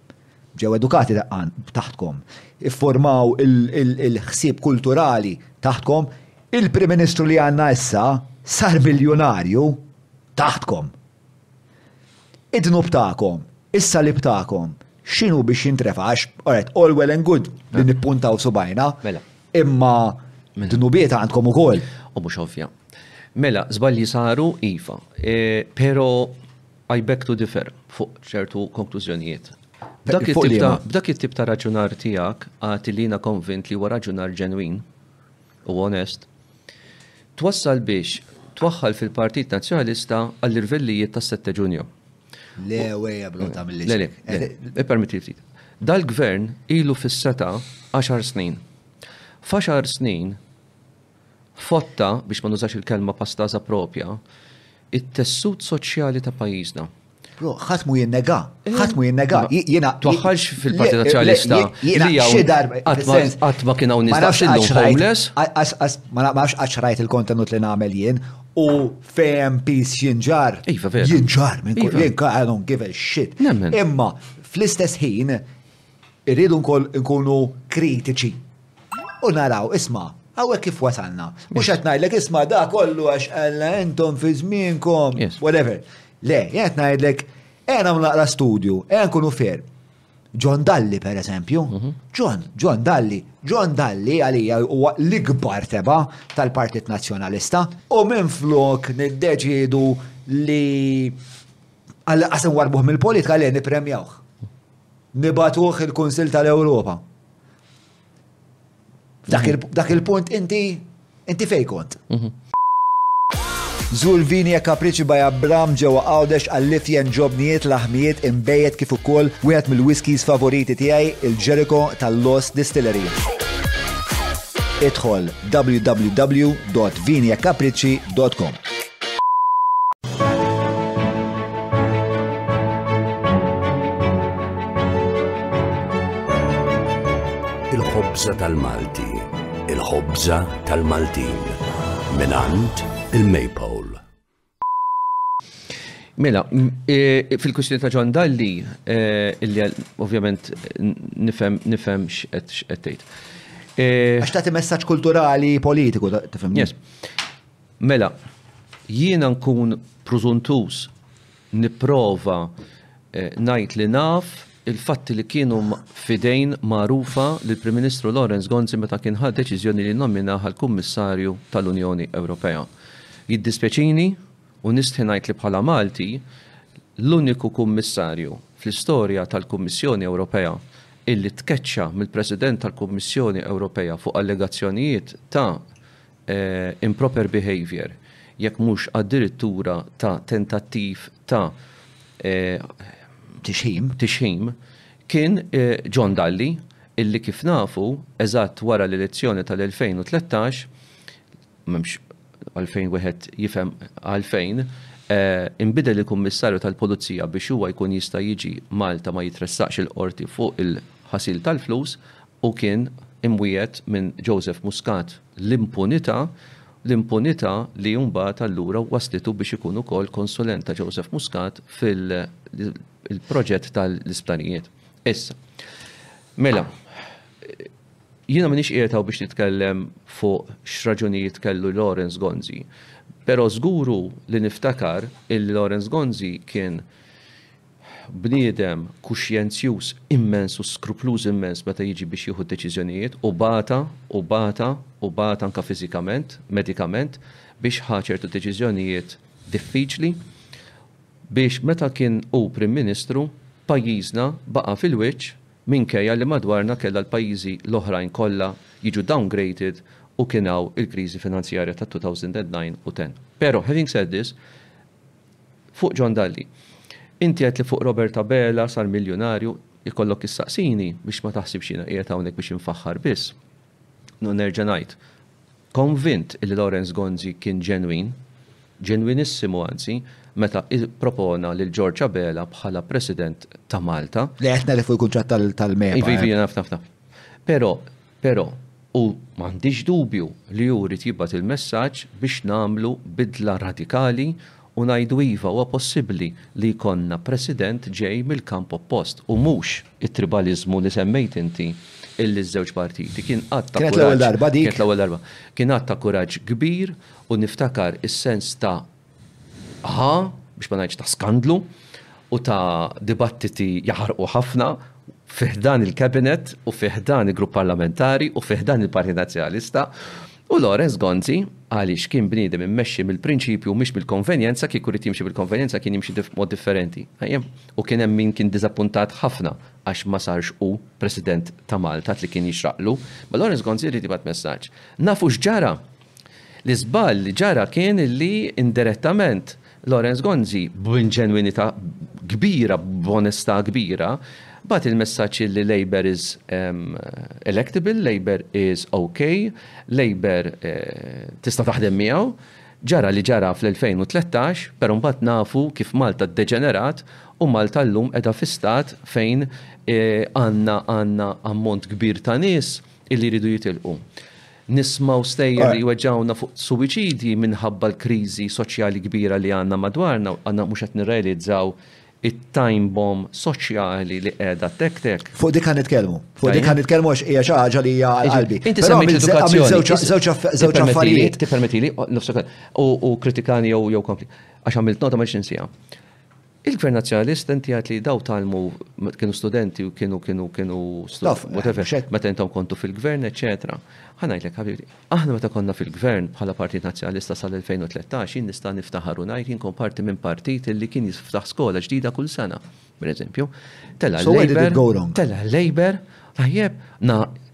ġew edukati taħtkom, iffurmaw il-ħsieb kulturali taħtkom, il-Prim Ministru li għandna issa sar miljunarju taħtkom. Id-dnub tagħkom, is-salib tagħkom, x'inhu biex jintrefa' għax alright, all well and good li nippuntaw subajna, mela. imma dnubiet għandkom ukoll. U mhux ovvja. Mela, żbalji saru iva, e, però I beg to differ fuq ċertu konklużjonijiet. B'dak it-tip ta', b'dak it-tip ta' raġunar tiegħek agħti li jiena konvint li huwa raġunar ġenwin u onest, twassal biex twaħħal fil-Partit Nazzjonalista għall-irvellijiet tas-Sette Ġunju. Le, wejja bro ta' mill Le, le, ippermetti ftit. Dal-gvern ilu fis-seta' 10 snin. F'għaxar snin Fotta, biex ma nużax il-kelma pastaża proprja, it-tessut soċjali ta' pajjiżna. Bro, ħadd mhu jinnegha. Ħadd mhu jinnegha. Jiena. Twaħħalx fil-Partit Nazzjonalista. Jiena xi darba. Qatt ma kien hawn nista' xillu homeless. Ma nafx qatt rajt il-kontenut li nagħmel jien u fejem pis jinġar. Iva, vera. Jinġar minn kull jien I don't give a shit. Imma fl-istess ħin Irridu wkoll inkunu kritiċi u naraw, isma', hawnhekk kif wasalna. Mhux qed ngħidlek isma' da kollu għax qalla intom fi żmienkom, whatever. Le, jien qed ngħidlek, ejja nagħmlu naqra studju, ejja nkunu ferm. John Dalli, per eżempju, mhm. John, John Dalli, John Dalli għalija huwa l-ikbar teba tal-Partit Nazzjonalista u minn flok niddeċidu li għal-qasem warbuħ mill-politika li nipremjawh. nibagħtuh il-Kunsill tal-Ewropa. Dak il-punt inti inti fejn kont. Mhm. Zur vini e kapriċi baj Abram ġewwa għawdex għall-lifjen ġobnijiet laħmijiet imbejjed kif ukoll wieħed mill-whiskies favoriti tiegħi il-Jericho tal-Lost Distillery. Idħol www.viniekapriċi.com il-ħobża tal-Malti, il-ħobża tal-Maltin, minant il-Maypole. Mela, e, fil-kwistjoni ta' John Dalli, e, illi ovvjament nifhem nifhem x'qed tgħid. E, Għax tagħti messaġġ kulturali politiku, tifhem? Yes. Mela, jiena nkun prużuntuż nipprova ngħid li naf il-fatti li kienu f'idejn magħrufa lill-Prim Ministru Lawrence Gonzi meta kien ħa deċiżjoni li nnominah għall-Kummissarju tal-Unjoni Ewropea. Jiddispjaċini u nistħi ngħid li bħala Malti, l-uniku Kummissarju fl-istorja tal-Kummissjoni Ewropea illi tkeċċa mill-President tal-Kummissjoni Ewropea fuq allegazzjonijiet ta' improper behaviour, jekk mhux addirittura ta' tentattiv ta' tixħim, tixħim, kien John Dalli, illi kif nafu, eżatt wara l-elezzjoni tal-2013, m'hemmx għalfejn wieħed jifhem għalfejn, inbidel il-Kummissarju tal-Pulizija biex huwa jkun jista' jiġi Malta ma jitressaqx il-Qorti fuq il-ħasil tal-flus, Hu kien imwiegħed minn Joseph Muscat l-impunità, l-impunità li mbagħad allura wasslitu biex ikun ukoll konsulent ta' Joseph Muscat fil-proġett tal-isptarijiet. Issa, mela, jiena m'iniex qiegħed hawn biex nitkellem fuq x'raġunijiet kellu Lawrence Gonzi, però żgur hu li niftakar illi Lawrence Gonzi kien bniedem kuxjenzjuż immens u skrupluż immens meta jiġi biex jieħu d-deċiżjonijiet u bata u bata u bata anke fiżikament, medikament, biex ħa ċertu deċiżjonijiet diffiċli biex meta kien hu Prim Ministru pajjiżna baqa' fil-wiċċ minkejja li madwarna kellha l-pajjiżi l-oħrajn kollha jiġu downgraded u kien hawn il-kriżi finanzjarja ta' 2009 u 10. Pero, having said this, Fuq John Dalli. Inti għedt li fuq Robert Abela sar miljunarju, ikollok issaqsini biex ma taħsibx jiena qiegħed hawnhekk biex infaħħar biss. U nerġa' ngħid, konvint li Lawrence Gonzi kien ġenwin, ġenwinissimu anzi, meta ippropona lil George Abela bħala President ta' Malta. Le qed nirreferi kuntratt tal-MEPA. Iva, iva, naf, naf, naf. Però Però, hu m'għandix dubju li hu ried jibgħat il-messaġġ biex nagħmlu bidla radikali u ngħidu iva huwa possibbli li jkollna President ġej mill-kamp oppost u mhux it-tribaliżmu li semmejt inti illi ż-żewġ partiti. Kien att ta' kuraġġ. Kienet l-ewwel darba dik. Kienet l-ewwel darba dik. Kien att ta' kuraġġ kbir u niftakar is-sens ta' ħa, biex ma ngħidx ta' skandlu, u ta' dibattiti jaħarqu ħafna fi ħdan il-Cabinet u fi ħdan il-Grupp Parlamentari u fi ħdan il-Partit Nazzjonalista u Lawrence Gonzi għaliex kien bniedem immexxi mill-prinċipju mhux mill-konvenjenza kieku rid jimxi bil-konvenjenza kien jimxi mod differenti. U kien hemm min kien diżappuntat ħafna għax ma sarx u President ta' Malta li kien jixraqlu. Ma Lawrence Gonzi jrid jibgħat messaġġ. Nafu x'ġara L-iżball li ġara kien li, indirettament, Lawrence Gonzi, b'inġenwinità kbira, b'onestà kbira, bagħat il-messaġġ li Labour is electable, Labour is OK, Labour tista' taħdem miegħu. Ġara li ġara fl-2013, però mbagħad nafu kif Malta ddeġenerat u Malta llum qiegħda fi stat fejn għandna għandna ammont kbir ta' nies li jridu jitilqu. Nismgħu stejjer li jweġgħuna fuq suwiċidji minħabba l-kriżi soċjali kbira li għandna madwarna u aħna mhux qed nirrealizzaw it-time bomb soċjali li qiegħda tektek. Fuq dik ħa nitkellmu. Fuq dik ħa nitkellmu għax hija xi ħaġa li hija għal qalbi. Inti semmejt edukazzjoni. Żewġ affarijiet. Tippermettili, u kritikani jew kompli. Għax għamilt nota ma nixinsiha. Il-Gvern Nazzjonalista inti għidt li daw tgħallmu kienu studenti u kienu kienu kienu whatever meta intom kontu fil-Gvern, eċċetera. Ħa ngħidlek ħabibi, aħna meta konna fil-Gvern bħala Partit Nazzjonalista sal-2013 jien nista' niftaħar u ngħid jien kont parti minn partit illi kien jiftaħ skola ġdida kull sena, pereżempju. Telgħa l-Labour, telgħa l-Labour, tajjeb,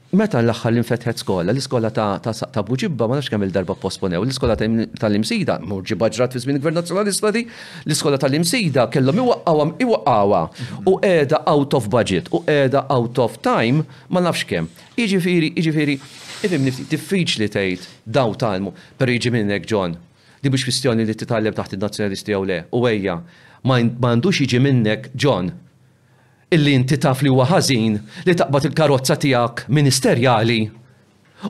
Meta l-aħħar li nfetħet skola, l-iskola ta' ta' Saq ta' Buġibba, ma nafx kemm-il darba pposponew, l-iskola ta' tal-Imsida, mhux ġibha ġrat fi żmien il-Gvern Nazzjonalista di, l-iskola tal-Imsida kellhom iwaqqgħuha iwaqqgħuha u qiegħda out of budget u qiegħda out of time ma nafx kemm. Jiġifieri jiġifieri ifhimni ftit, diffiċli tgħid daw tgħallmu, però jiġi minn hekk John, din mhux kwistjoni li titgħallem taħt in-Nazzjonalisti jew le, u ejja, ma għandux jiġi minnek John. illi inti taf li huwa ħażin li taqbad il-karozza tiegħek ministerjali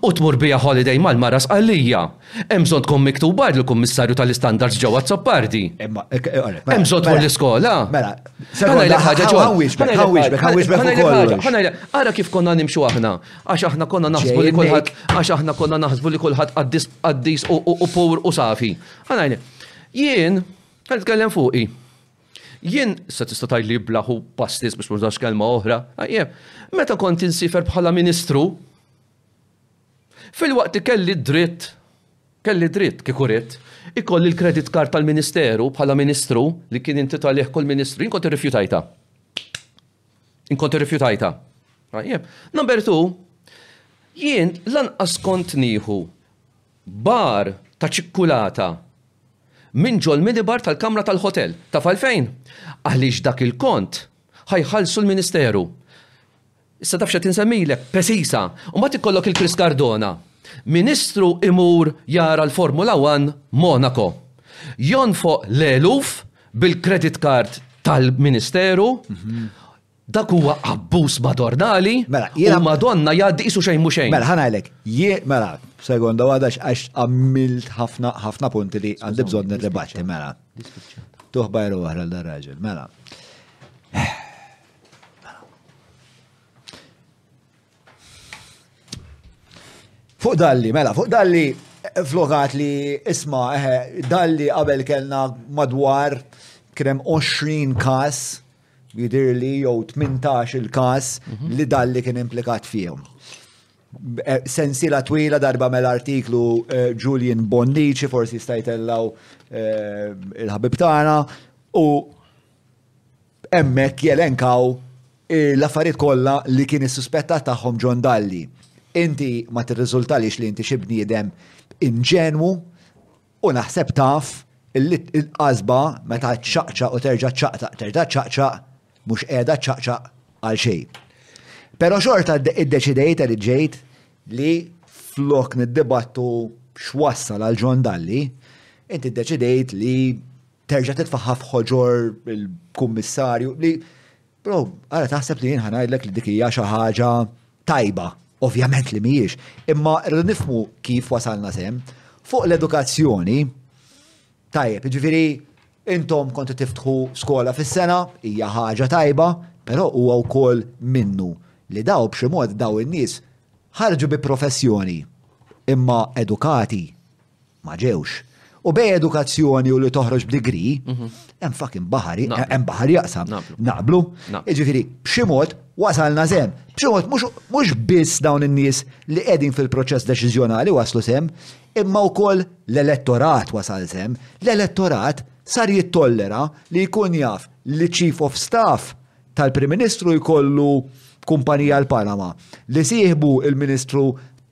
u tmur biha holiday mal-mara Sqallija, hemm bżonn tkun miktub għar l-Kummissarju tal-Istandards ġewwa Azzopardi? Hemm bżonn tmur l-iskola? Mela, ħa ngħidlek ħaġa John. Ħa ngħidlek ħaġa, ħa ngħidlek ħaġa, ħa ngħidlek, ara kif konna nimxu aħna, għax aħna konna naħsbu li kulħadd, għax aħna konna naħsbu li kulħadd qaddis u pur u safi. Ħa ngħidlek, jien, ħa nitkellem fuqi, Jien, se tista' tgħid li jiblaħ u pastis biex mhux kelma oħra, għajjem, meta kont insifer bħala ministru, fil-waqt li kelli dritt, kelli dritt kieku ritt, ikolli l-kredit kart tal-ministeru bħala ministru li kien inti talih kull ministru, jien kont irrifjutajta. Inkont irrifjutajta. Għajjem, number two, jien lanqas kont nieħu bar ta' ċikkulata Minn ġol-minibar tal-kamra tal-ħotel. Taf għalfejn? Għaliex dak il-kont ħa jħallsu l-ministeru. Issa taf x'qed insemmilek? Pesisa! U mbagħad ikollok il-Chris Cardona. Ministru imur jara l-Formula One Monaco. Jonfoq l-eluf bil-credit card tal-ministeru. Dak huwa abbuż Madornali. Mela, jiena. Madonna jgħaddi qisu xejn mhu xejn. Mela, ħanajlek, jien, mela, sekonda għada għax għamilt ħafna ħafna punti li għandi bżonn nirribatti, mela. Tuħ bajru oħra l-raġel, mela. Fuq dalli, mela, fuq dalli eh, flogat li isma, eh, dalli qabel kellna madwar krem 20 kas jidhirli, jew tmintax il-każ li dalli kien implikat fihom. Eh, sensila twila darba mela artiklu eh, Julian Bonnici, forsi jista' jitellaw eh, il-ħabib tagħna, u hemmhekk jelenkaw l-affarijiet kollha li kien issuspettat tagħhom John Dalli. Inti ma tirriżultalix li inti xi bniedem inġenwu, U naħseb taf illi l-qasba meta ċċaqċaq u terġa' ċċaqtaq, terġa' ċċaqċaq, mhux qiegħda ċċaqċaq għal xejn. Però xorta iddeċidejt li ġejt li flok niddibattu x'wassal għal John Dalli, inti ddeċidejt li terġa' titfaħħa f'ħoġor il-kummissarju li Però ara taħseb li jien ħanajdlek li dik hija xi ħaġa tajba, ovvjament li mhijiex, imma rridu nifmu kif wasalna sem fuq l-edukazzjoni. Tajjeb, jiġifieri intom kontu tiftħu skola fis-sena, hija ħaġa tajba, però huwa wkoll minnu li daw b'xi mod daw in-nies ħarġu bi professjoni imma edukati ma ġewx. U bej edukazzjoni u li toħroġ b'digri, mhm. hemm fucking baħari, hemm baħar jaqsam. Naqblu. Jiġifieri, b'xi mod wasalna sem. B'xi mod mhux biss dawn in-nies li qegħdin fil-proċess deċiżjonali waslu sem, imma wkoll l-elettorat wasal sem. L-elettorat sar jittollera li jkun jaf li chief of staff tal-Prim Ministru jkollu kumpanija l-Panama li sieħbu il-Ministru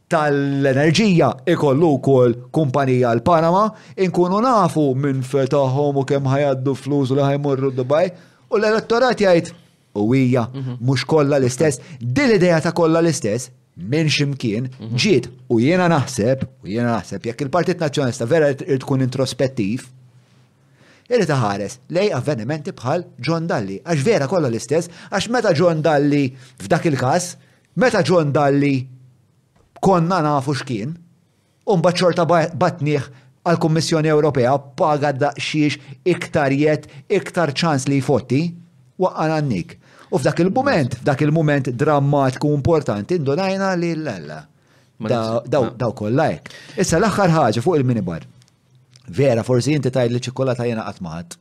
tal-enerġija ikollu wkoll kumpanija l-Panama, inkunu nafu minn fetahom u kemm ħajaddu flus u li ħajmorru Dubai, u l-elettorat jgħid u hija mhm. mhux kollha l-istess, din l-idea ta' kollha l-istess minn ximkien mhm. ġiet u jiena naħseb, u jiena naħseb jekk il-Partit Nazzjonalista vera irid tkun introspettiv, irid ħares lej avvenimenti bħal John Dalli, għax vera kollha l-istess, għax meta John Dalli f'dak il-każ Meta John Dalli konna nafu x'kien, u mbagħad xorta bagħtnieh għall-Kummissjoni Ewropea b'paga daqsxiex iktar jedd, iktar ċans li jfotti, waqqagħna n-nig. U f'dak il-mument, f'dak il-mument drammatku u importanti, indunajna li l-alla. Daw kollha hekk. Issa l-aħħar ħaġa fuq il-minibar. Vera, forsi inti tajt li ċikkolata jena għatmaħat.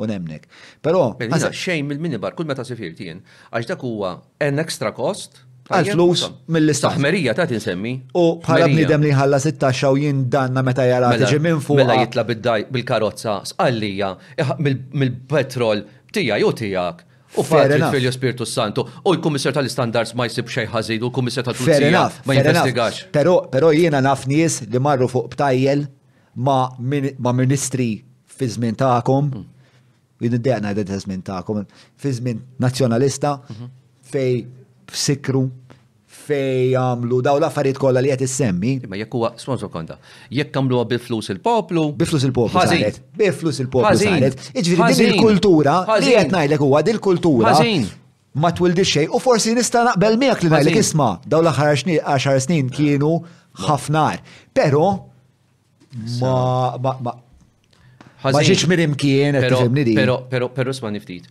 U nemnek. Pero. Għaza xejn mill-minibar, kull meta sifir tien, għax dak huwa an extra cost. Għal flus mill-istat. Ħmerija ta' tinsemmi. U bħala bnidem li ħalla 16 u jien danna meta jara mela, tiġi minn fuq. Mela jitla bil-karozza, sqallija, mill-petrol tija u tijak. U Patri, il-Filju Spirtu Santu. U l-Kummissar tal-Istandards ma jsib xejn ħażin u l-Kummissar tal-Pulizija ma jinvestigax. Però però jiena naf nies li marru fuq btajjel ma' ministri fi żmien tagħkom, mm. jien id ngħidet ta' żmien tagħkom, fi żmien nazzjonalista mhm. fej sikru fejn għamlu daw l-affarijiet kollha li qed issemmi. Imma jekk huwa sponsor konta. Jekk għamluha bi flus il-poplu. Bi flus il-poplu. Ħażin. Bi flus il-poplu. Ħażin. Iġifieri din il-kultura li qed ngħidlek huwa din il-kultura. Ħażin. Ma twildi xejn u forsi nista' naqbel miegħek li ngħidlek isma' daw l-aħħar 10 snin kienu ħafnar. Però Ma. Ma. Ma ġiċ mirim kien, tifimni di. Pero, pero, pero, sma niftit.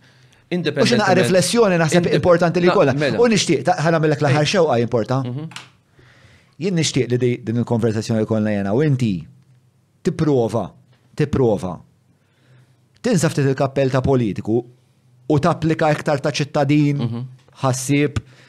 U xina riflessjoni naħseb importanti li kolla. Mela. U nishtiq, ħana millek laħar xewqa importa. Mhm. Jien nishtiq li din il-konversazzjoni li kolla jena, u inti tipprova, tipprova. Tinsa ftit il-kappell ta' politiku u tapplika iktar ta' ċittadin, mhm. ħassib, mm -hmm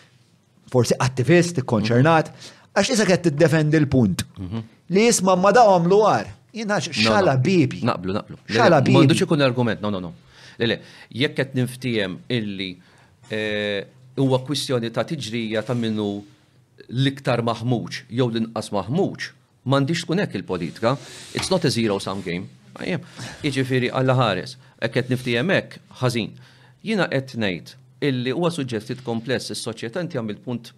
forsi attivist ikkonċernat, għax isa qed tiddefendi l-punt. Mhm. Li jisma ma daw għamlu għar. Jina xala bibi. Naqblu, naqblu. Xala bibi. Mandu ikun argument, no, no, no. Lele, jekk qed niftijem illi eh, huwa kwistjoni ta' tiġrija ta' minnu l-iktar maħmuġ jew l-inqas maħmuġ, M'għandhiex tkun hekk il-politika. It's not a zero sum game. Tajjeb. Jiġifieri Alla ħares. Hekk qed niftiehem hekk, ħażin. Jiena qed ngħid illi huwa suġġett ftit kompless is-soċjetà inti għamilt punt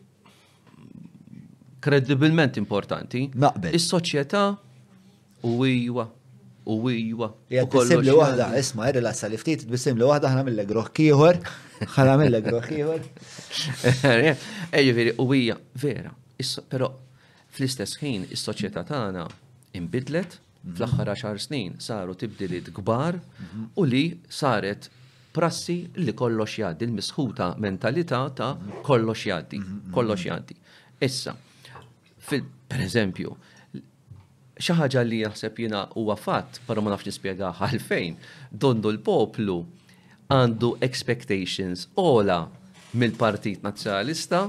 kredibilment importanti. Naqbel. Is-soċjetà u wijwa u wijwa. Jgħat bisim li wahda, isma, irri lassa li ftit, bisim li wahda ħna mill groħ kieħor, ħna mill groħ kieħor. Eġifiri, u wija, vera, pero Fl-istess ħin, is-soċjetà tagħna inbidlet, fl-aħħar għaxar snin saru tibdiliet kbar u li saret prassi li kollox jgħaddi, l-misħuta mentalità ta' kollox jgħaddi, kollox jgħaddi. Issa, per eżempju, xi ħaġa li jaħseb jiena huwa fatt, però ma nafx nispjega għalfejn, dondu l-poplu għandu expectations ola mill-Partit Nazzjonalista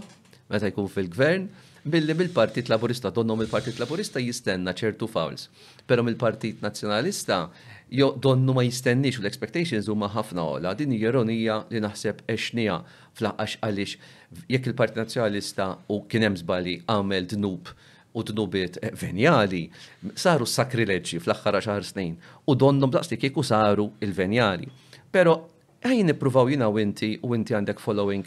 meta jkun fil-gvern, billi mill-Partit Laburista, donnom il-Partit Laburista jistenna ċertu fouls. Pero mill-Partit Nazzjonalista, jo donnu ma jistennix u l-expectations huma ħafna ola. Din hija ironija li naħseb exnija fl-aqqax għaliex jekk il-Partit Nazzjonalista u kien hemm żbali għamel dnub u dnubiet eh, venjali, saru sakrileġġi fl-aħħar xahar snin u donnom daqsli kieku saru il-venjali. Pero ħajn nippruvaw jina u inti u inti għandek following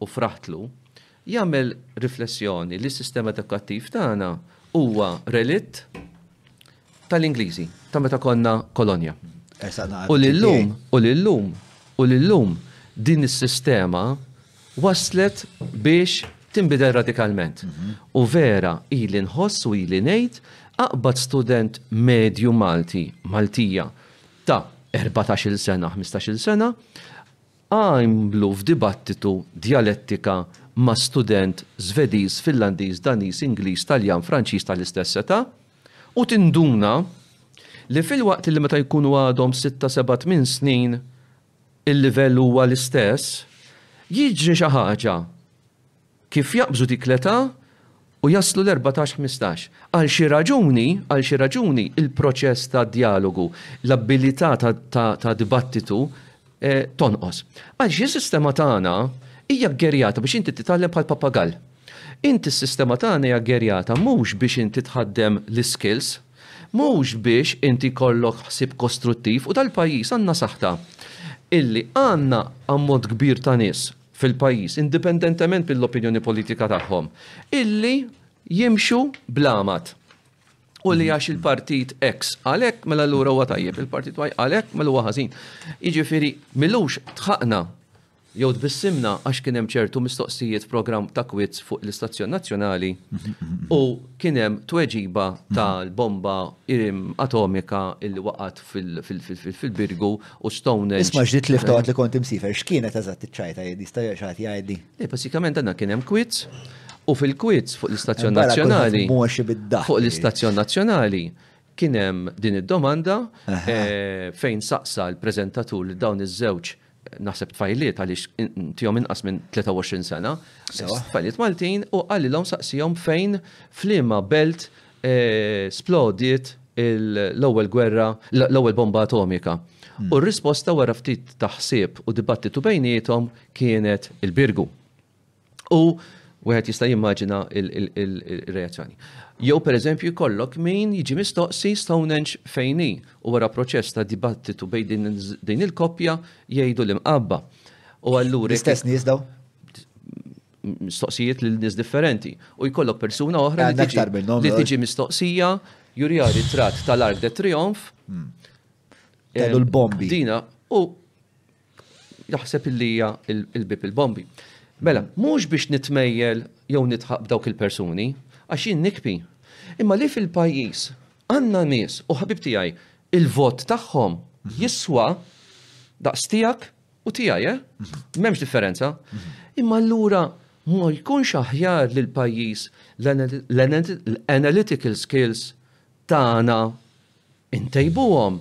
u fraħtlu, jagħmel riflessjoni li s-sistema edukattiv tagħna huwa relitt tal-Ingliżi, ta' meta konna kolonja. U l-lum, u l-lum, u l-lum din is-sistema waslet biex timbidel radikalment. Mhm. U vera, ili nħoss u ili ngħid, aqbad student medju Malti, Maltija, ta' 14 sena, 15 sena, Għamlu f'dibattitu djalettika ma' student Żvediż, Finlandiż, Daniż, Ingliż, Taljan, Franċiż tal-istess età u tinduna li filwaqt li meta jkunu għadhom sitta, seba', tmien snin il-livell huwa l-istess, jiġri xi ħaġa. Kif jaqbżu dik l-età u jaslu l-erbatax ħmistax. Għal xi raġuni, għal xi raġuni, il-proċess ta' djalogu, l-abilità ta' dibattitu tonqos. Għaliex is-sistema tagħna hija ggerjata biex inti titgħallem bħal pappagall. Inti s-sistema tagħna hija ggerjata mhux biex inti tħaddem l-iskills, mhux biex inti jkollok ħsieb kostruttiv u dal-pajjiż għandna saħta illi għandna ammont kbir ta' nies fil-pajjiż, indipendentement mill-opinjoni politika tagħhom, illi jimxu bl-għamad u li għax il-partit X qal hekk mela lura huwa tajjeb, il-partit Y qal hekk mela huwa ħażin. Jiġifieri milux tħaqna jew tbissimna għax kien hemm ċertu mistoqsijiet programm ta' kwizz fuq l-istazzjon nazzjonali u kien hemm tweġiba tal-bomba atomika illi waqgħet fil-birgu u Stonehenge. Isma ġdid li ftoqt li kont imsifer, x'kienet eżatt iċ-ċajta jedi, sta xaħat jgħidli. Le, basikament għanna kien hemm kwit, u fil-kwit fuq l-istazzjon nazzjonali. Fuq l-istazzjon nazzjonali kien hemm din id-domanda eh, fejn saqsa l-preżentatur li dawn iż-żewġ eh, naħseb tfajliet għaliex tijom inqas minn 23 sena, tfajliet Maltin u għallilhom saqsijom fejn flima belt splodiet l-ewwel gwerra, l-ewwel bomba atomika. U r-risposta wara ftit ta' ħsieb u dibattitu bejniethom kienet il-birgu. U wieħed jista' jimmaġina l-reazzjoni. Jew pereżempju jkollok min jiġi mistoqsi Stonehenge fejn hi u wara proċess ta' dibattitu bejn din il-koppja jgħidu l-imqabba. U allura. L-istess nies dawn? mistoqsijiet lil nies differenti u jkollok persuna oħra li tiġi li eh. tiġi mistoqsija jurija ritratt tal-Ark de Triomphe. Hmm. Kellu l-bombi. Dina u jaħseb illi hija il-bib il-bombi. Mela, mhux biex nitmejjel jew nitħaq dawk il-persuni, għax jien nikpi. Imma li fil-pajjiż għandna nies u ħabib tiegħi il-vot tagħhom jiswa daqstijak U tiegħi, eh? M'hemmx differenza. Imma allura ma jkunx aħjar li l-pajjiż l-analytical skills tagħna intejbuhom.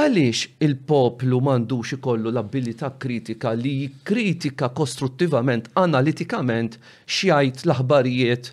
Għaliex il-poplu m'għandux ikollu l-abilità kritika li jikkritika kostruttivament, analitikament, x'jgħid l-aħbarijiet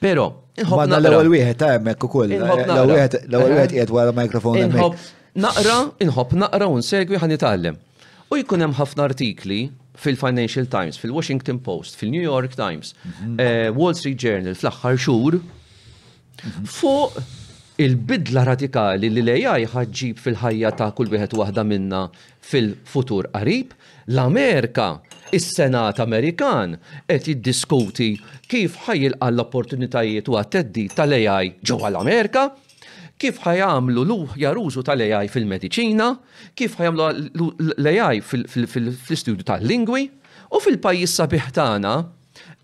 Pero, inħobb naqra. l-ewwel wieħed ta' hemmhekk ukoll. L-ewwel wieħed l-ewwel wieħed qiegħed wara mikrofon hemmhekk. Naqra, inħobb naqra u nsegwi ħan nitgħallem. U jkun hemm ħafna artikli fil-Financial Times, fil-Washington Post, fil-New York Times, mhm. eh, Wall Street Journal fl-aħħar xhur mhm. fuq il-bidla radikali li l-AI ħagġib fil-ħajja ta' kull wieħed waħda minna fil-futur qarib, L-Amerika, Is-Senat Amerikan qed jiddiskuti kif ħa jilqa' l-opportunitajiet u għat-theddid tal-AI ġewwa l-Amerika, kif ħa jagħmlu l-aħjar użu tal-AI fil-mediċina, kif ħa jagħmlu l-AI fl-istudju tal-lingwi, u fil-pajjiż sabiħ tagħna,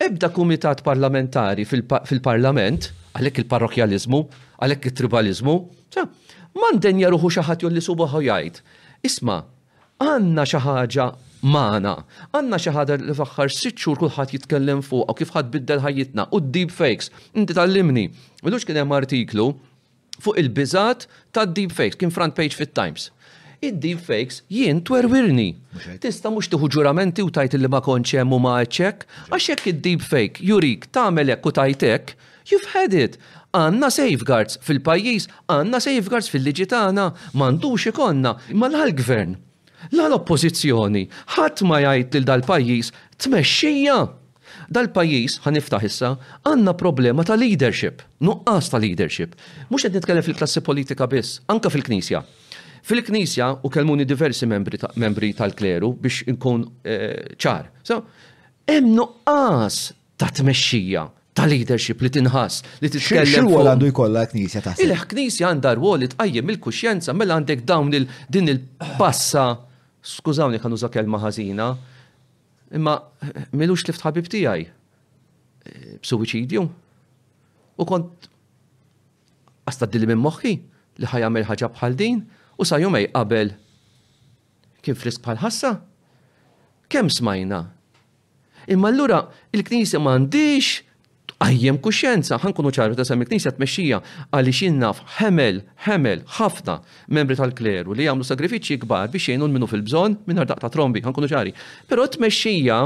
ebda kumitat parlamentari fil-parlament, għalhekk il-parrokkjaliżmu, għalhekk it-tribaliżmu, m'għandenja ruħu xi ħadd jgħolli subgħu jgħid, Isma', Għandna xi ħaġa magħna. Għandna xi ħaġa li fl-aħħar sitt xhur kulħadd jitkellem fuqha u kif ħa tbiddel ħajjitna, u d-deepfakes. Inti tgħallimni. Ilux kien hemm artiklu fuq il-biżgħat tad-deepfakes, kien front page fit-Times. Id-deepfakes jien twerwirni. Tista' mhux tieħu ġuramenti u tgħid li ma kontx hemm u ma għedtx hekk, għax jekk id-deepfake jurik tagħmel hekk u tgħid hekk, You've had it! Għandna safeguards fil-pajjiż, għandna safeguards fil-liġi tagħna, ma għandux ikollna. Imma la l-Gvern, la l-Oppożizzjoni, ħadd ma jgħid lil dal-pajjiż tmexxija! Dal-pajjiż, ħa niftaħ issa, għandna problema ta' leadership, nuqqas ta' leadership. Mhux qed nitkellem fil-klassi politika biss, anke fil-Knisja. Fil-Knisja, u kellmuni diversi membri tal-kleru biex inkun ċar, hemm nuqqas ta' tmexxija, ta' leadership li tinħass, li titkellem. X'rwol għandu jkollha l-Knisja taħseb? Il-Knisja għandha rwol li tqajjem il-kuxjenza mela għandek dawn il din il-passa, skużawni jekk nuża kelma ħażina, imma m'ilux tlift ħabib tiegħi b'suwiċidju. U kont għastaddi minn moħħi li ħajamel ħaġa bħal din u sa jumej qabel kien frisk bħal ħassa. Kemm smajna Imma allura il-Knisja ma għandhiex tqajjem kuxjenza, ħa nkunu ċari ta' sehem il-Knisja tmexxija għaliex jien naf ħemel, ħemel, ħafna membri tal-kleru li jagħmlu sagrifiċċji kbar biex jgħinu 'l min hu fil-bżonn mingħajr daqq ta' trombi, ħa nkunu ċari. Però t-tmexxija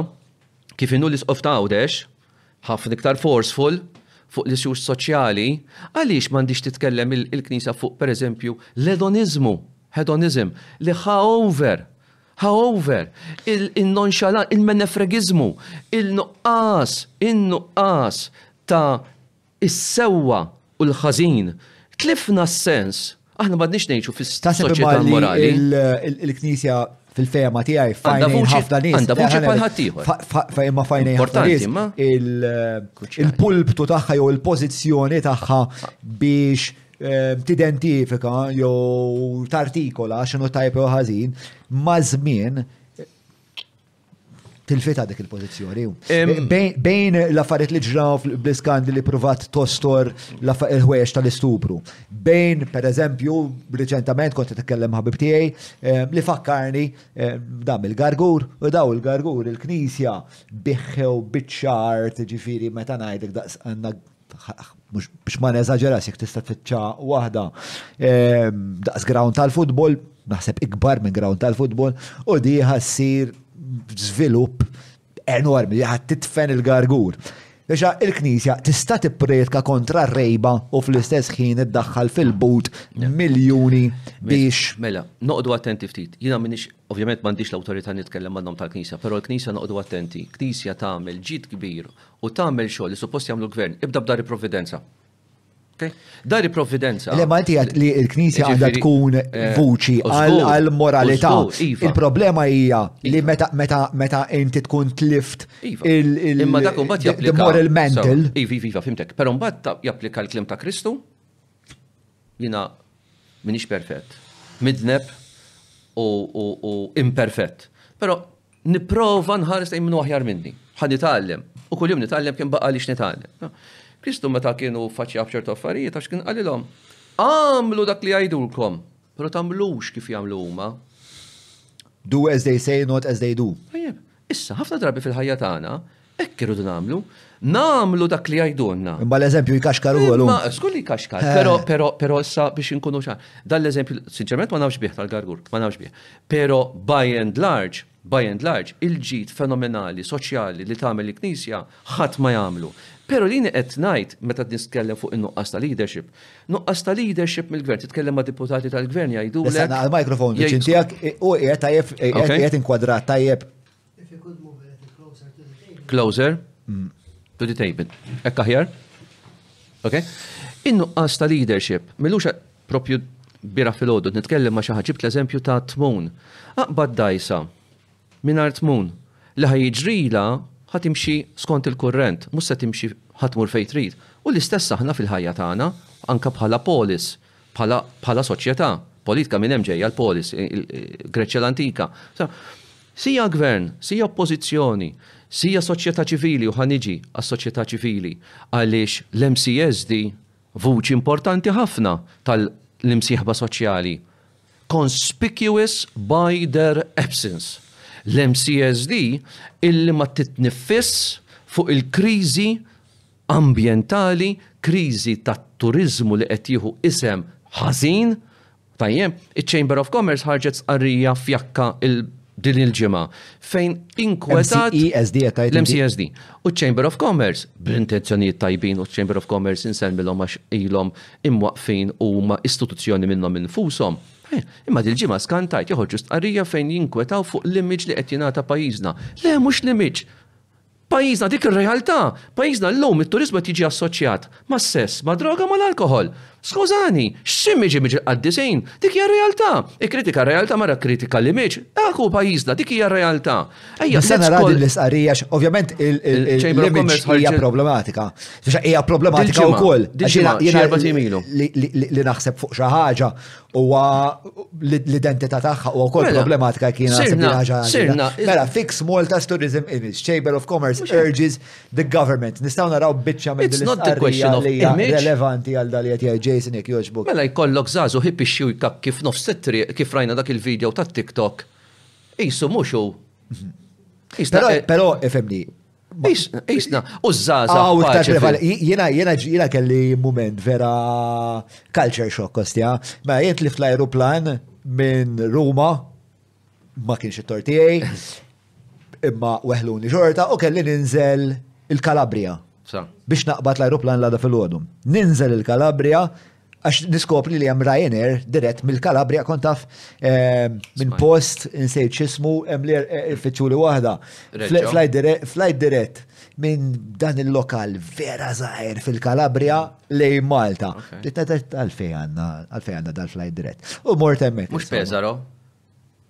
kif inhu l-Isqof ta' Għawdex, ħafna iktar forceful fuq l-issues soċjali, għaliex ma għandhiex titkellem il-Knisja fuq pereżempju l-hedoniżmu, hedonism, li ħa over However, il-nonxalanza, il-menefregiżmu, il-nuqqas, in-nuqqas ta' is-sewwa u l-ħażin, tlifna s-sens. Aħna m'għadniex ngħixu fis-soċjetà morali. Il-Knisja fil-fema tiegħi fajn ħafna nies. Għandha vuċi bħal ħaddieħor. Fejn ma fajn ħafna nies. Il-pulptu tagħha jew il-pożizzjoni tagħha biex Ehm, tidentifika jew tartikola xinu tajb jew ħażin, ma' żmien tilfita dik il-pozizjoni. Ehm, bejn l-affarijiet li ġraw bl-iskandi li provat tostor l-ħwejjeġ tal-istupru. Bejn, per eżempju, reċentament kont titkellem ħabib tiegħi ehm, li fakkarni dam il-gargur u daw il-gargur il-knisja biħħew biċċart ġifiri meta ngħidlek daqs għandna biex ma neżaġerax jekk tista' tfittxa waħda ehm, daqs ground tal-futbol, naħseb ikbar minn ground tal-futbol, u diħa ssir żvilupp enormi li ħad titfen il-gargur. Ixa il-Knisja tista' tippretka kontra r-rejba u fl-istess ħin iddaħħal fil-but miljuni biex. Mela, noqdu attenti ftit. Jiena minix, ovvjament m'għandix l-awtorità nitkellem għandhom tal-Knisja, però l-Knisja noqdu attenti. Knisja tagħmel ġid kbir u tagħmel xogħol li suppost jagħmlu l-gvern, ibda b'dari provvidenza. Dari provvidenza. Le ma inti li l-Knisja għandha tkun eh, vuċi għal moralità. Iva. Il-problema hija li iva. meta inti tkun tlift iva. il-moral mental. Iva, iva, fimtek. Però mbagħad japplika l-klim ta' Kristu. Jina minix perfett. Midneb u imperfett. Però Nipprova nħares lejn minnu aħjar minni. Ħa nitgħallem. U kuljum nitgħallem kien baqa' lix nitgħallem. Kristu meta kienu faċċja b'ċertu affarijiet għax kien qalilhom, għamlu dak li jgħidulkom, però tagħmlux kif jagħmlu huma. Do as they say, not as they do. Issa, ħafna drabi fil-ħajja tagħna, Hekk irridu nagħmlu. Nagħmlu dak li jgħidulna. Imma l-eżempju jkaxkar ukoll. Imma żgur li jkaxkar, eh. però però però issa biex inkunu xan. Dan l-eżempju sinċerament ma nafx bih tal-gargur, ma nafx bih. Però by and large, by and large, il-ġid fenomenali soċjali li tagħmel il-Knisja ħadd ma jagħmlu. Pero li qed ngħid meta nitkellem fuq in-nuqqas ta' leadership. Nuqqas ta' leadership mill-gvern, titkellem ma' deputati tal-gvern jgħidu. Għal-mikrofon, tiegħek u qiegħed tajjeb qiegħed inkwadrat tajjeb If you could move a little closer to the table. Closer mm. to the table. Ekk aħjar? Ok? Innuqqas ta' leadership, millux propju bira fil-ħodu, nitkellem ma xaħġib l-eżempju ta' tmun. Aqbad dajsa, minar tmun, li ħajġrila ħatimxi skont il-kurrent, mus se timxi ħatmur fejtrit. U l-istess aħna fil-ħajja tagħna, anka bħala polis. Bħala, bħala soċjetà, politika minn hemm ġejja l-polis, il-Greċja l-antika. Sija gvern, sija oppożizzjoni, sija soċjetà ċivili u ħa niġi għas-soċjetà ċivili għaliex l-MCSD vuċi importanti ħafna tal-imsieħba soċjali. Conspicuous by their absence. L-MCSD illi ma titniffisx fuq il-kriżi ambjentali, kriżi tat-turiżmu li qed jieħu isem ħażin, tajjeb, iċ-Chamber of Commerce ħarġet stqarrija fjakka din il-ġimgħa fejn inkwetat. MCESD qed tgħid. L-MCESD. U ċ-Chamber of Commerce, bl-intenzjonijiet tajbin u ċ-Chamber of Commerce insellmilhom għax ilhom imwaqfin u huma istituzzjoni minnhom infushom. Eh, imma dil-ġimgħa skantajt joħorġu stqarrija fejn jinkwetaw fuq l-image li qed jingħata pajjiżna. Le mhux l-image. Pajjiżna dik ir-realtà. Pajjiżna llum it-turiżmu qed jiġi assoċjat mas-sess, mad-droga u mal-alkoħol. Skużani, x'sim miġi miġi l-qaddisin? Dik hija r-realtà. Ikkritika r-realtà mara kkritika li miġ. Dak hu pajjiżna, dik hija r-realtà. Ejja, Nista' let's nara call- din l-istqarrija għax ovvjament il- il- il- Il-Chamber of l-image Commerce hija ħarġet- problematika. Biex Hija problematika Dil-ġimgħa, wkoll. dil-ġimgħa, Għax jiena- xi erba' tim ilu. li- li- li- Li naħseb fuq xi ħaġa huwa l-identità tagħha u wkoll mela, problematika kien ħaġa. Sirna. Mela fix Malta's tourism image, Chamber of Commerce urges the government. Nistgħu naraw biċċa minn din l-istqarrija li hija relevanti għal dal qed Jason jekk jogħġbok. Mela jkollok żagħżu ħib ixxu jkak kif nofs it-triq kif rajna dak il-video tat-TikTok. Isu mhux hu. Mhm. Però ifhimni, Isna, u z-zaza. Jena, jena, jena kelli moment vera culture shock, kostja. Ma jent li fl-aeroplan minn Ruma, ma kienx it-tortijaj, imma weħluni xorta, u kelli ninżel il-Kalabria. Biex naqbad l-aeroplan l-għada fil-ħodum. Ninżel il-Kalabria, Għax niskopri li hemm Ryanair dirett mill-Kalabria kont taf eh, minn post insejt x'ismu hemm li eh, ifittxu li waħda. Reġgħu. Fly dirett- Fly dirett minn dan il-lokal vera żgħir fil-Kalabria lej Malta. Okay. Titnetet għalfej għandna għalfej għandna dal-fly dirett. U mort hemmhekk. Mhux insomma. Pesaro.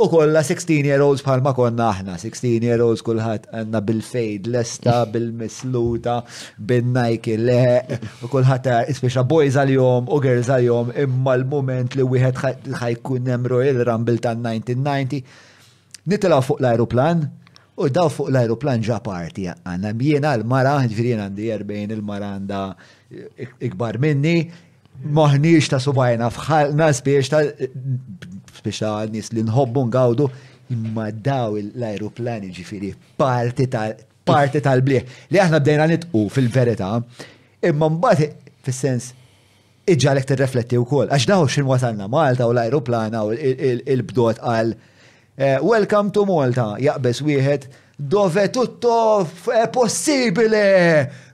U kolla 16 year olds bħal ma konna aħna, 16 year olds kullħat għanna bil-fejd, l-esta, bil-misluta, bil-Nike, le, u kullħat ispiexa boys għal-jom u girls għal-jom imma l-moment li wieħed ħajkun nemru il-rumble ta' 1990. Nitilaw fuq l-aeroplan, u daw fuq l-aeroplan ġa parti għanna. Jiena l-mara, ġviri għandi 40 il-mara għanda ikbar minni, Maħniex ta' subajna fħalna spiex ta' spiex ta' nis li nħobbu ngawdu imma daw l-aeroplani ġifiri parti ta' parti tal-bliħ li aħna bdejna nitqu fil-verità imma mbagħad fis-sens iġġalek tirrefletti wkoll għax daw x'in wasalna Malta u l-aeroplana u il-bdot għal Welcome to Malta, jaqbeż wieħed, dove tutto è possibile!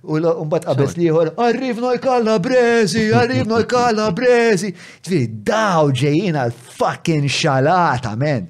U mbagħad qabeż l-ieħor, arriv noi Calabresi, arriv noi Calabresi! Ġifieri daw ġejjin għal fucking xalata, men!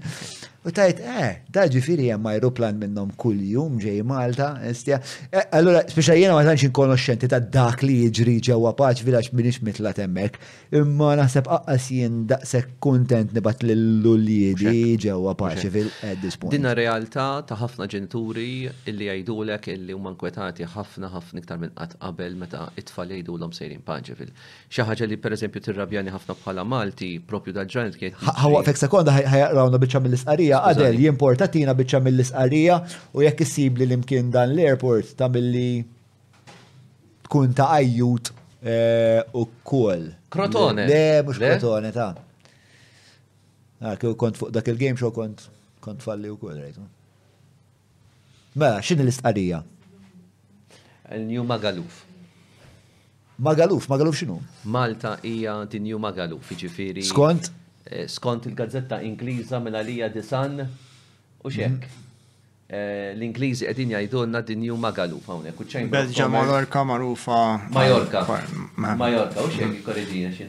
U tajt, eh, da ġifiri hemm ajruplan minnhom kuljum ġej Malta, estja. Eh, allura, speċa jiena ma tantx inkonoxxenti ta' dak li jiġri ġewwa paċ vilax minix mitla temmek. Imma naħseb aqqas jien daqshekk kuntent nibgħat lil uliedi ġewwa paċi fil at this point. Din realtà ta' ħafna ġenituri illi jgħidulek illi huma nkwetati ħafna ħafna iktar minn qatt qabel meta t-tfal jgħidulhom sejrin paċi fil. Xi ħaġa li pereżempju tirrabjani ħafna bħala Malti propju dal-ġranet kienet jiġri. Ħa waqfek sekonda ħa jaqrawlna biċċa mill-istqarrija Adel jien portatina biċċa mill-istqarrija u jekk issibli l-imkien dan l-airport tagħmilli tkun ta' ajjut eh, u kol. Krotone. Le, mux krotone, ta' Ah, kif kont fuq dak il-game show kont kont falli u kull rajtu. Mela, xin l-istqarija? Il-New Magaluf. Magaluf, Magaluf xinu? Malta hija the New Magaluf, ġifiri. Skont? Eh, skont il-gazzetta Ingliża mela li hija The Sun u xek. Mhm. L-Ingliżi qegħdin jgħidulna din ju Magaluf hawnhekk u ċ-Chamber. Belġa Mallorca magħrufa. Majorka. Majorka, u xejn korridina xi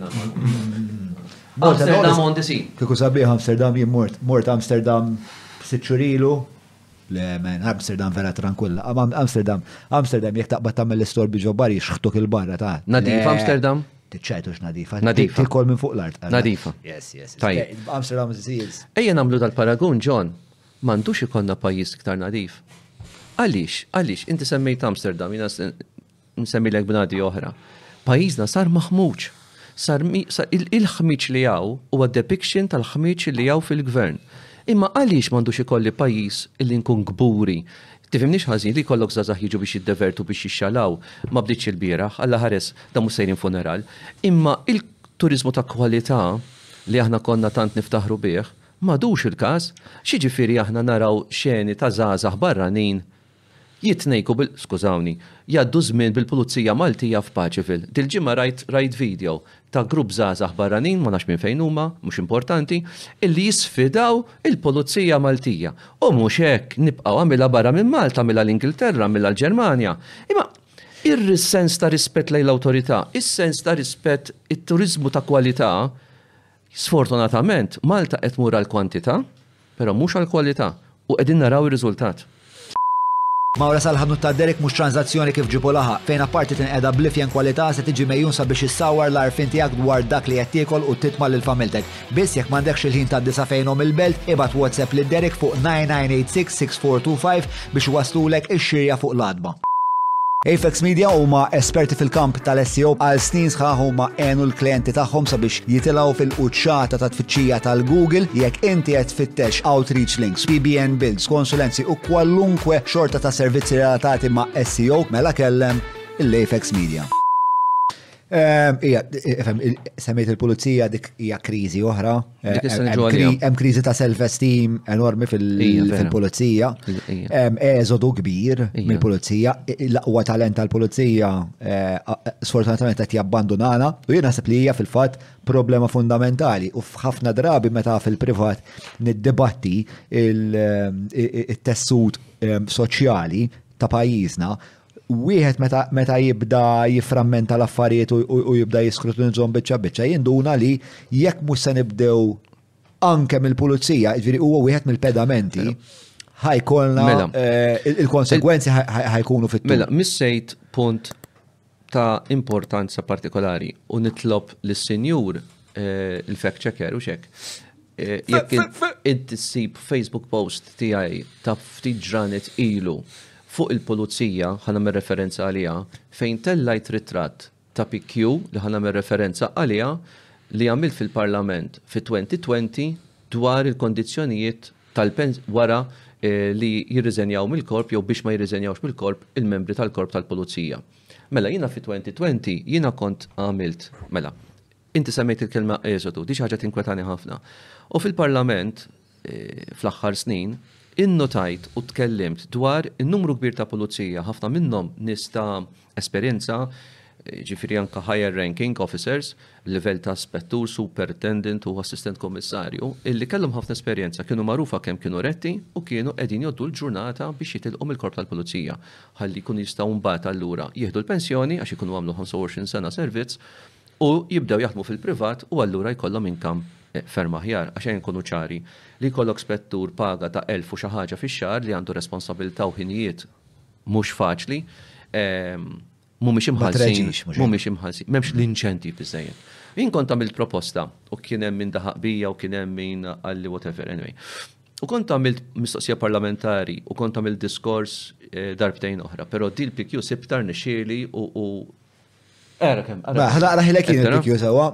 Amsterdam on the sea. Kieku sabiħ Amsterdam jien mort, mort Amsterdam sitt xurilu. Le, men, Amsterdam vera tranquilla. Amsterdam, Amsterdam jek taqbad tagħmel l-istorbi ġobbar jixħtuk il-barra ta' Nadif Amsterdam? Tiċċajtu x'nadifa. Nadifa. Tikol minn fuq l-art. Nadifa. Yes, yes. Tajjeb. Amsterdam is Ejja nagħmlu dal-paragun, John. M'għandux ikollna pajjiż iktar nadif? Għaliex? Għaliex? Inti semmejt Amsterdam, jiena nsemmilek bnadi oħra. Pajjiżna sar maħmuġ. Sar il-ħmiġ li hawn huwa depiction tal-ħmiġ li hawn fil-gvern. Imma għaliex m'għandux ikolli pajjiż li nkun kburi? Tifhimniex ħażin li jkollok żgħażagħ jiġu biex jiddevertu biex jixxalaw. Ma bdietx ilbieraħ, Alla ħares, dan mhux sejrin funeral. Imma il-turiżmu ta' kwalità li aħna konna tant niftaħru bih, M'għadux il-każ? X'jiġifieri aħna naraw xeni ta' żgħażagħ barranin jitnejku bil skużawni, jgħaddu ż-żmien bil-Pulizija Maltija f'Paċifil. Dil-ġimgħa rajt rajt video ta' grupp żgħażagħ barranin, ma nafx minn fejn huma, mhux importanti, illi jisfidaw il-Pulizija Maltija. U mhux hekk, nibqgħu għamilha barra minn Malta, għamilha l-Ingilterra, għamilha l-Ġermanja. Imma ir-sens ta' rispett lejn l-awtorità, is-sens ta' rispett, it-turiżmu ta' kwalità, Sfortunatament, Malta qed tmur għall-kwantità, però mhux għall-kwalità, u qegħdin naraw ir-riżultat. Mawra sal-ħanut ta' Derek mhux tranżazzjoni kif ġieb u laħaq, fejn apparti tinqeda bl-ifjen kwalità se tiġi megħjun sabiex issawwar l-għarfien tiegħek dwar dak li qed tiekol u titma' lil familtek. Biss jekk m'għandekx il-ħin tad-disa' fejnhom il-belt, ibgħat WhatsApp lil Derek fuq 9986 6425 biex iwasslulek ix-xirja fuq l-għatba. Apex Media huma esperti fil-kamp tal-SEO. Għal snin sħaħ huma għenu l-klijenti tagħhom sabiex jitilgħu fil-quċċata tat-tfittxija tal-Google. Jekk inti qed tfittex outreach links, PBN builds, konsulenzi u kwalunkwe xorta ta' servizzi relatati ma' SEO, mela kellem il-Apex Media. Ija, fem, semmejt il-pulizija dik hija kriżi oħra. Hemm kriżi ta' self-esteem enormi fil-pulizija. Eżodu kbir mill-pulizija. L-aqwa talent tal-pulizija sfortunatament qed jabbandunana u jien naħseb li hija fil-fatt problema fundamentali u f'ħafna drabi meta fil-privat niddibatti il-tessut soċjali ta' pajjiżna wieħed meta, meta jibda jiframmenta l-affarijiet u, u, u jibda jiskrutinizhom biċċa biċċa, jinduna li jekk mhux se nibdew anke mill-pulizija, ġifieri huwa wieħed mill-pedamenti mela. ħajkolna mela. eh, il-konsegwenzi ħajkunu fit Mela, missejt punt ta' importanza partikolari u nitlob lis-senjur Eh, il-fact checker u xek. Eh, jekk int tissib Facebook post tiegħi ta' ftit ġranet ilu fuq il-pulizija ħana me referenza għalija fejn tellajt ritratt ta' PQ li ħana me referenza għalija li għamil fil-parlament fi 2020 dwar il-kondizjonijiet tal-pens wara eh, li jirriżenjaw mill-korp jew biex ma jirriżenjawx mill-korp il-membri tal-korp tal-pulizija. Mela jina fi 2020 jina kont għamilt, mela, Inti semmejt il-kelma eżodu, di xi ħaġa tinkwetani ħafna. U fil-Parlament fl-aħħar snin innotajt u tkellimt dwar in-numru kbir ta' pulizija, ħafna minnhom nies ta' esperjenza, ġifieri anke higher ranking officers, livell ta' spettur, superintendent u assistent kummissarju, illi kellhom ħafna esperjenza, kienu magħrufa kemm kienu retti u kienu qegħdin jgħoddu l-ġurnata biex jitilqu mill-korp tal-pulizija, ħalli jkunu jistgħu mbagħad allura jieħdu l-pensjoni għax ikunu għamlu 25 sena servizz u jibdew jaħdmu fil-privat u allura jkollhom income ferm aħjar. Għax ejja nkunu ċari, li jkollok spettur paga ta' elf u xi ħaġa fix-xahar li għandu responsabilità u ħinijiet mhux faċli, mhumiex imħallsin, mhumiex imħallsin, m'hemmx l-inċentiv biżżejjed. Jien kont għamilt proposta u kien hemm min daħaq bija u kien hemm min qal li whatever, anyway. U kont għamilt mistoqsija parlamentari u kont għamilt diskors darbtejn oħra, però dil-PQ sibtar nixxieli u Era kem. Mela, ħanaqra ħilek jien il-PQ sewa.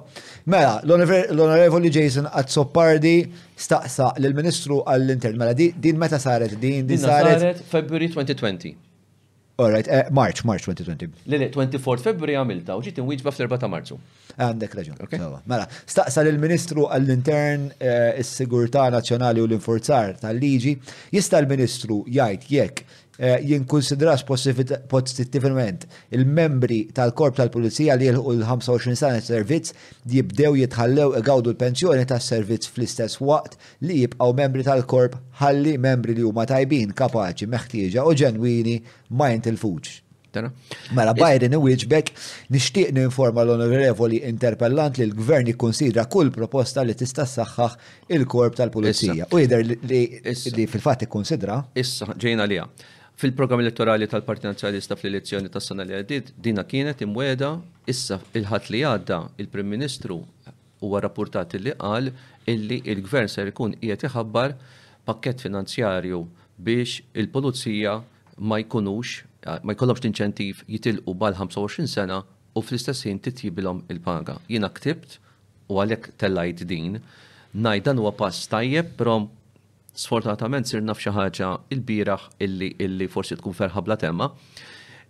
Mela, l-Onorevoli Jason Azzopardi staqsa l-Ministru għall-Intern. Mela, din meta saret din? Din saret February 2020. Alright, eh, March, March 2020. Le, le, 24 February għamilta u ġiet inwieġba fl-4 ta' Marzu. Għandek raġun. Mela, staqsa l-Ministru għall-Intern, eh, is-Sigurtà Nazzjonali u l-Infurzar tal-Liġi, jista' l-Ministru jgħid jekk Jinkunsidrax pożittivament il-membri tal-Korp tal-Pulizija li jilħqu l-25 sena servizz li jibdew jitħallew igawdu l-pensjoni tas-servizz fl-istess waqt li jibqgħu membri tal-Korp ħalli membri li huma tajbin, kapaċi, meħtieġa u ġenwini ma jintilfux. Mela Biden iwieġbek nixtieq ninforma l-onorevoli interpellant li l-gvern jikkonsidra kull proposta li tista' saħħaħ il-korp tal-pulizija. U jidher li fil-fatt ikkonsidra. Issa ġejna liha. Fil-programm elettorali tal-Partit Nazzjonalista fl-elezzjoni tas-sena li għaddiet dina kienet imweda issa il-Ħadd li għadda il-Prim Ministru Huwa rrappurtat li qal illi l-Gvern ser ikun qiegħed iħabbar pakkett finanzjarju biex il-Pulizija ma jkunux, ma jkollhomx l-inċentiv jitilqu bgħal 25 sena u fl-istess ħin titjibilhom il-paga. Jiena ktibt, u għalhekk tellajt din, ngħid dan huwa pass tajjeb, però Sfortunatament sir naf xi ħaġa il-bieraħ illi illi forsi tkun ferħa bla tema.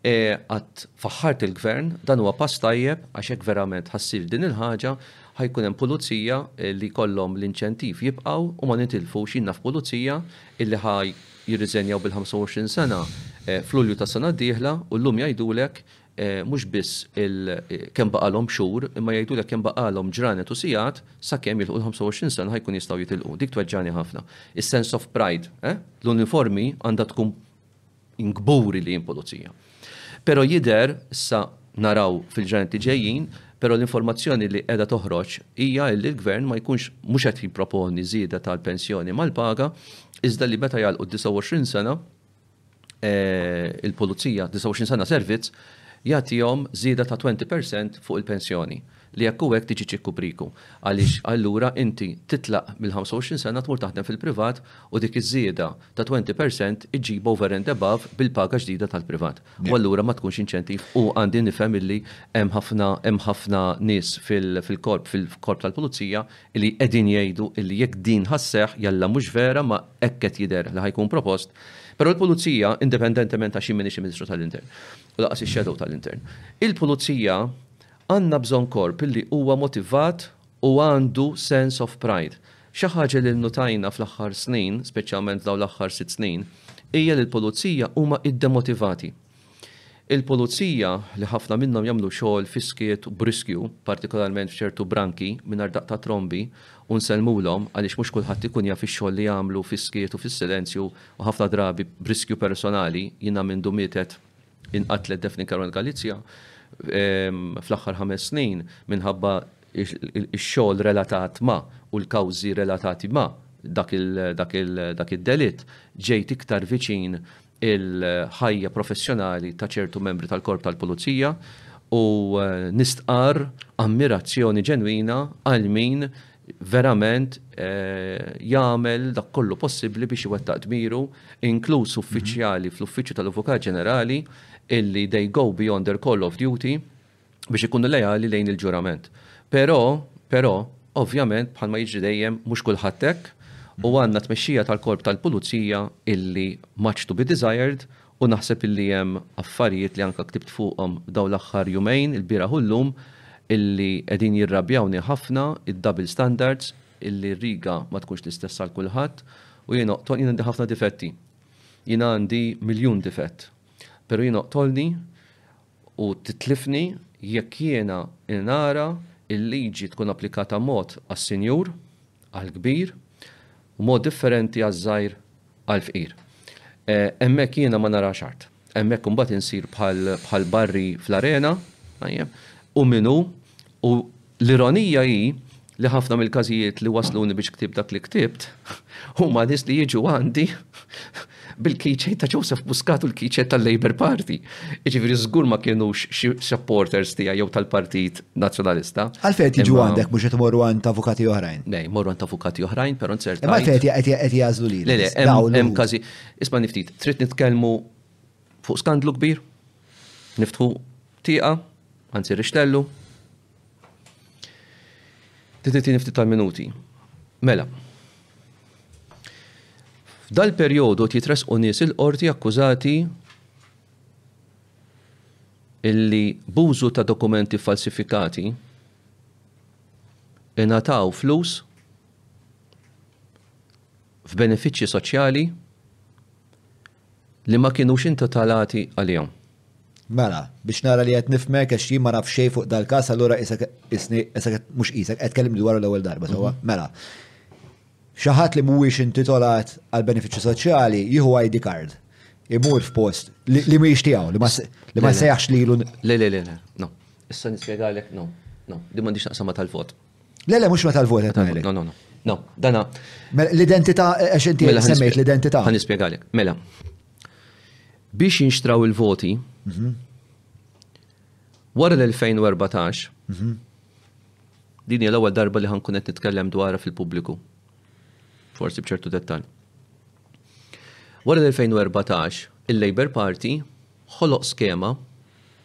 E, għat faħħart il-gvern, dan huwa pass tajjeb għax hekk verament ħassir din il-ħaġa, ħajkun hemm pulizija e, li kollhom l-inċentiv jibqgħu u ma nitilfu xinna f'pulizija illi ħaj jirriżenjaw bil-25 sena e, fl-Ulju tas-sena d-dieħla u llum jgħidulek mhux biss kemm baqgħalhom xhur, imma jgħidulek kemm baqgħalhom ġranet u sigħat sakemm jilħqu l-25 sena ħa jkun jistgħu jitilqu. Dik tweġġagħni ħafna. Is-sense of pride, eh? L-uniformi għandha tkun jien kburi li jien pulizija. Però jidher, issa naraw fil-ġranet li ġejjin, però l-informazzjoni li qiegħda toħroġ hija li l-Gvern ma jkunx mhux qed jipproponi żieda tal-pensjoni mal-paga, iżda li meta jagħlqu d-29 sena, il-pulizija 29 sena servizz jagħtihom żieda ta' 20% fuq il-pensjoni li jekk hu hekk tiġi ċikku priku għaliex allura inti titlaq mill-25 sena tmur taħdem fil-privat u dik iż-żieda ta' 20% iġġib over and above bil-paga ġdida tal-privat u allura ma tkunx inċentiv u għandi nifhem illi hemm ħafna hemm ħafna nies fil-korp fil-korp tal-pulizija li qegħdin jgħidu li jekk din ħa sseħħ, jalla mhux vera ma hekk qed jidher li ħa jkun propost, però l-Pulizija, indipendentement għax jien m'iniex il-Ministru tal-Intern u lanqas ix-Shadow tal-Intern, il-Pulizija għandna bżonn korp li huwa motivat u għandu sense of pride. Xi ħaġa li nnutajna fl-aħħar snin, speċjalment f'dawn l-aħħar sitt snin, hija li l-Pulizija huma iddemotivati. Il-pulizija, li ħafna minnhom jagħmlu xogħol fis-skiet u b'riskju, partikolarment f'ċertu branki, mingħajr daqq ta' trombi, u nsellmulhom, għaliex mhux kulħadd ikun jaf ix-xogħol li jagħmlu fis-skiet u fis-silenzju u ħafna drabi b'riskju personali, jiena mindu mietet inqatlet Daphne Caruana Galizia fl-aħħar ħames snin minħabba x-xogħol relatat ma', u l-kawżi relatati ma', dak id-delitt, ġejt iktar viċin il-ħajja professjonali ta' ċertu membri tal-Korp tal-Pulizija u nistqarr ammirazzjoni ġenwina għal min verament jagħmel dak kollu possibbli biex iwettaq dmiru, inkluż uffiċjali fl-Uffiċċju tal-Avukat Ġenerali illi they go beyond their call of duty. biex ikunu leali lejn il-ġurament. Però, però, ovvjament, bħalma jiġri dejjem, mhux kulħadd hekk, u għandna tmexxija tal-korp tal-pulizija illi much to be desired, u naħseb illi hemm affarijiet li anke ktibt fuqhom dawn l-aħħar jumejn, ilbieraħ u llum, illi qegħdin jirrabjawni ħafna, id-double standards, illi r-riga ma tkunx l-istess għal kulħadd, u jien oqtolni, jien għandi ħafna difetti. Jien għandi miljun difett. Però jien oqtolni, U titlifni jekk jiena nara l-liġi tkun applikata mod għas-sinjur, għall-kbir, u mod differenti għaż-żgħir, għall-fqir. Hemmhekk jiena ma narax art. Hemmhekk imbagħad insir bħall-barri fl-arena, tajjeb, u min hu U l-ironija hi li ħafna mill-każijiet li wasluni biex ktibt dak li ktibt huma nies li jiġu għandi bil-keychain ta' Joseph Muscat u l-keychain tal-Labour Party. Jiġifieri żgur ma kienux xi supporters tiegħi jew tal-Partit Nazzjonalista. Għalfejn qed jiġu għandek mhux qed imorru għand avukati oħrajn? Le, jmorru għand avukati oħrajn, però nsert. Imma għalfejn qed jagħżlu lilek? Le, le, hemm każi. Isma' niftit, trid nitkellmu Fuq skandlu kbir, niftħu tieqa, anzi rixtellu. Tititi niftit tal-minuti. Mela, Dal-perjodu titres u nies il-qorti akkużati illi bużu ta' dokumenti falsifikati inataw flus f'benefiċċji soċjali li ma kinux intotalati għalihom. Mela, biex nara li qed nifhmek għax jien ma naf xejn fuq dal-każ allura qisek isni qisek qed mhux qisek qed tkellimni dwaru l-ewwel darba sewwa. Mela, xi ħadd li mhuwiex intitolat għal benefiċċju soċjali jieħu ID card, imur f'post li li mhijiex tiegħu, li ma se- li ma Le, le. sejjaħx lilu Le, le, le, le, no. Issa nispjegalek, no, no, din m'għandix taqsam ma' tal-vot. Le, le, mux meta l-vojt għetnajlek. No, no, no. No, dana. Mela, l-identità, għax inti mela, semmejt l-identità. Għan ispiegalek. Mela, biex jinxtraw il-voti, mhm. wara l-2014, mhm. din hija l-ewwel darba li ħankun qed nitkellem dwarha fil-pubbliku. Forsi bċertu dettal. Wara l-2014, il-Labour Party ħoloq skema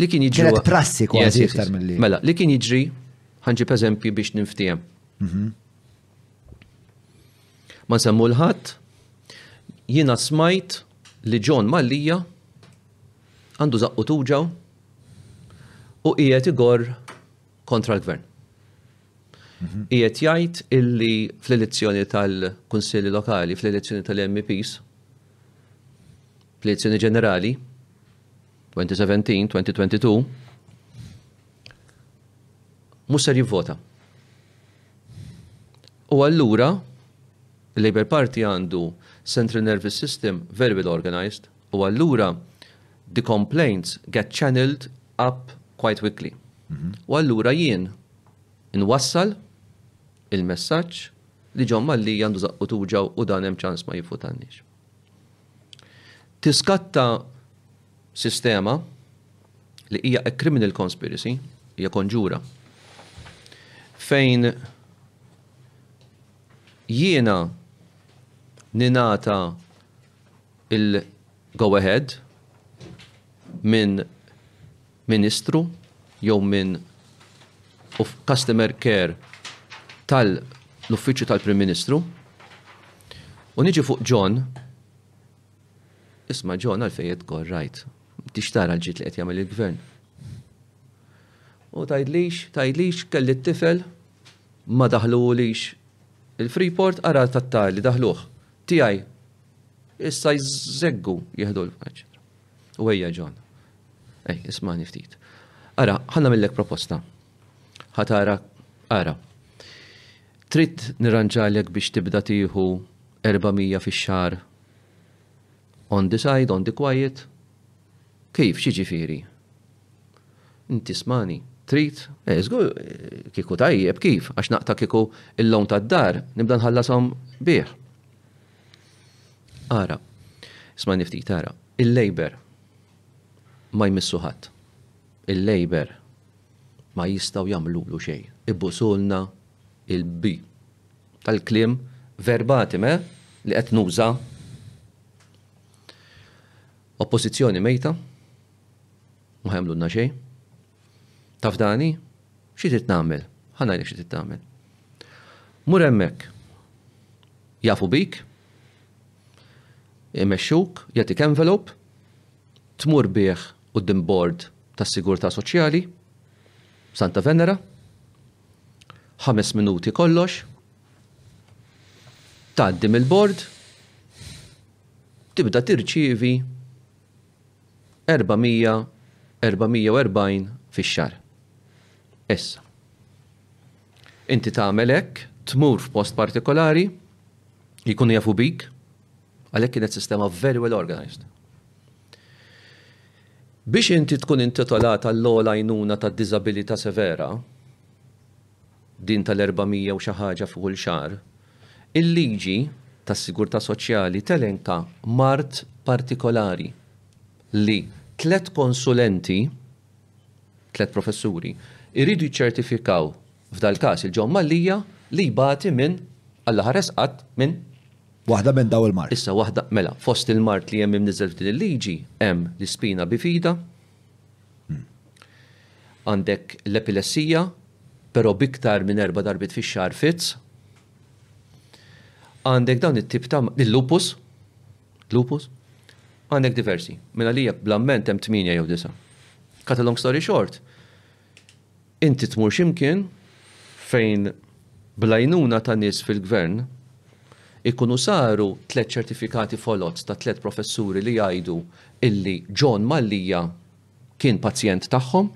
Li kien jiġri. Kienet prassi kważi iktar mill-li. Mela, li kien jiġri, ħanġib eżempji biex ninftijem. Mhm. Ma nsemmu l-ħadd, jiena smajt li John Mallija għandu zaqqu tuġaw u qiegħed igor kontra l-gvern. Mhm. Qiegħed jgħid illi fl-elezzjoni tal-Kunsilli Lokali, fl-elezzjoni tal-MPs, Fl-Elezzjoni Ġenerali 2017-2022 mhux ser jivvota. U allura il-Labour Party għandu central nervous system very well organized u allura the complaints get channeled up quite quickly. U allura jien inwassal il-messaġġ li John Mallia għandu żaqqu tuġgħu u dan hemm ċans ma jivvotanniex. Tiskatta sistema li hija a criminal conspiracy, hija konġura, fejn jiena ninata il-go ahead minn Ministru jew minn Customer Care tal-Uffiċċju tal-Prim Ministru. U niġi fuq John, isma' John għalfejn qed tgorr rajt, m'intix tara l-ġid li qed jagħmel il-Gvern. U tgħidlix, tgħidlix kelli t-tifel ma daħluhulix il-Freeport ara tat-tar li daħluh. Tiegħi issa jżeggu jieħdu l-eċċetera. U ejja John. Ej, ismani ftit. Ara, ħanna millek proposta. Ħatara, ara. Trid nirranġalek biex tibda tieħu 400 fix-xar on the side, on the quiet. Kif, xiġifieri? Inti smani, trid, eżgu, eh, eh, kiku tajjeb, kif, għax naqta kiku il-lawn tad-dar, nibda nħallasom bih. Ara, smajni ftit ara, il-Labour ma jmissu ħadd. Il-Labour ma jistgħu jagħmlulu xejn. Ibusulna l-bi tal-kliem verbatim, eh, li qed nuża. Oppożizzjoni mejta, ma ħajamlulna xejn. Taf Dani? Xi trid nagħmel? Ħa ngħidlek xi trid tagħmel. Mur hemmhekk. Jafu bik, imexxuk, jagħtik envelop, tmur bih qudiem bord tas-sigurtà soċjali, Santa Venera, ħames minuti kollox, tgħaddi mill-bord, tibda tirċievi 400, 440 fix-xahar. Issa. Inti tagħmel hekk, tmur f'post partikolari, jkunu jafu bik, għalhekk kienet sistema very well organized. Biex inti tkun intitolat għall-ogħla għajnuna ta' diżabilità severa, din tal-400 u xi ħaġa f'kull xahar, il-liġi tas-sigurtà soċjali telenka mard partikolari li tliet konsulenti, tliet professuri, iridu jiċċertifikaw, f'dal-każ il-John Mallia, li jbati minn, Alla ħares qatt, minn? Waħda minn dawn il-mard. Issa waħda, mela, fost il-mard li hemm imniżżel f'din il-liġi hemm l-ispina bifida, Għandek l-epilessija, però b'iktar minn erba' darbiet fix-xahar fits. Għandek dawn it-tip ta' il-lupus, lupus, għandek diversi. Mela li jekk bl-amment hemm tmienja jew disa'. Cut a long story short, Inti tmur xi mkien fejn bl-għajnuna ta' nies fil-Gvern ikunu saru tliet ċertifikati foloz ta' tliet professuri li jgħidu illi John Mallia kien pazjent tagħhom.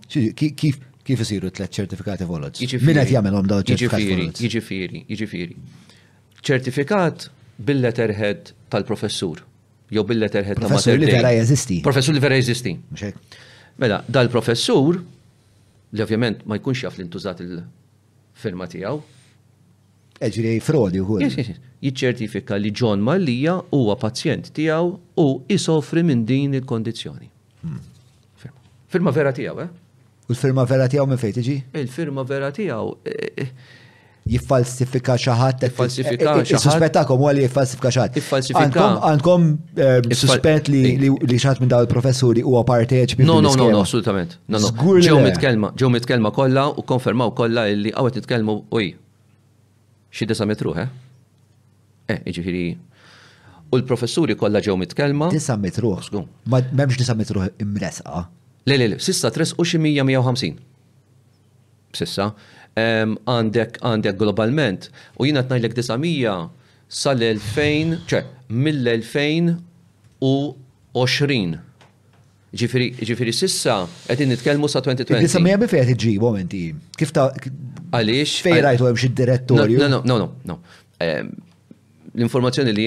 Kif isiru tliet ċertifikati foloz? Min qed jagħmilhom dawn iċ-ċertifikati foloz? Jiġifieri, jiġifieri, jiġifieri. Ċertifikat bil-letterhead tal-professur. jew bil-letterhead ta' Professur li vera jeżisti. Professur li vera jeżisti. Mela, dal-professur, li ovvjament ma jkunx jaf li ntużat il-firma tiegħu. Eġri frodi u Jiċċertifika li John Mallija huwa pazjent tiegħu u isofri minn din il-kondizzjoni. Hmm. Firma vera tiegħu, eh? U l-firma vera tiegħu minn fejn tiġi? Il-firma vera tiegħu eh, eh, jiffalsifika xi ħadd jiffalsifika eh, xi ħadd. Suspettakom huwa li jiffalsifika xi ħadd. Jiffalsifika. Għandkom suspett li li xi ħadd minn dawn il-professuri huwa parteċipi. No, no, no, assolutament. No, no. Ġew mitkellma, ġew mitkellma kollha u konfermaw kollha li hawnhekk nitkellmu uj. Xi disa' mitruħ, eh? Eh, jiġifieri U l-professuri kollha ġew mitkellma. Disa mitruħ. M'hemmx disa mitruħ imresqa. Le, le, le, sissa tres u xi 150. Sissa, għandek għandek globalment u jiena tnajlek 900 sal-2000, ċe, mill-2020. Ġifieri, ġifieri s'issa qegħdin nitkellmu sa 2020. Issa mija mifejn qed iġġibhom inti? Kif ta' Għaliex? Fejn rajtu hemm xi direttorju? No, no, no, no, no. L-informazzjoni li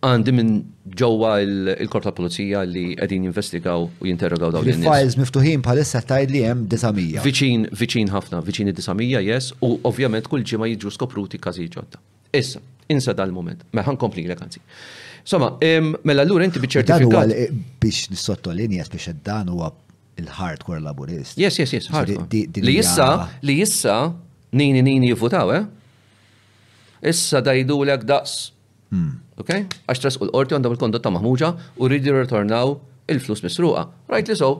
għandi minn ġewwa l-Korp tal-Pulizija li qegħdin jinvestigaw u jinterrogaw dawn in-nies. Files miftuħin bħalissa tgħid li hemm 900. Viċin, viċin ħafna, viċin id-900, yes, u ovvjament kull ġimgħa jiġu skopruti każijiet ġodda. Issa, insa dal-moment. Ma ħan komplilek anzi. Insomma, mela allura inti biċ-ċertifikat. Biex nissottolinja biex dan huwa il-hardcore laburist. Yes, yes, yes, hardcore. Li jissa, li jissa, nini nini jivvutaw, eh? Issa dajdu l daqs. Hmm. Ok? Għax tras u l-qorti għandhom il-kondotta maħmuġa u rridu ritornaw il-flus misruqa. Right li so,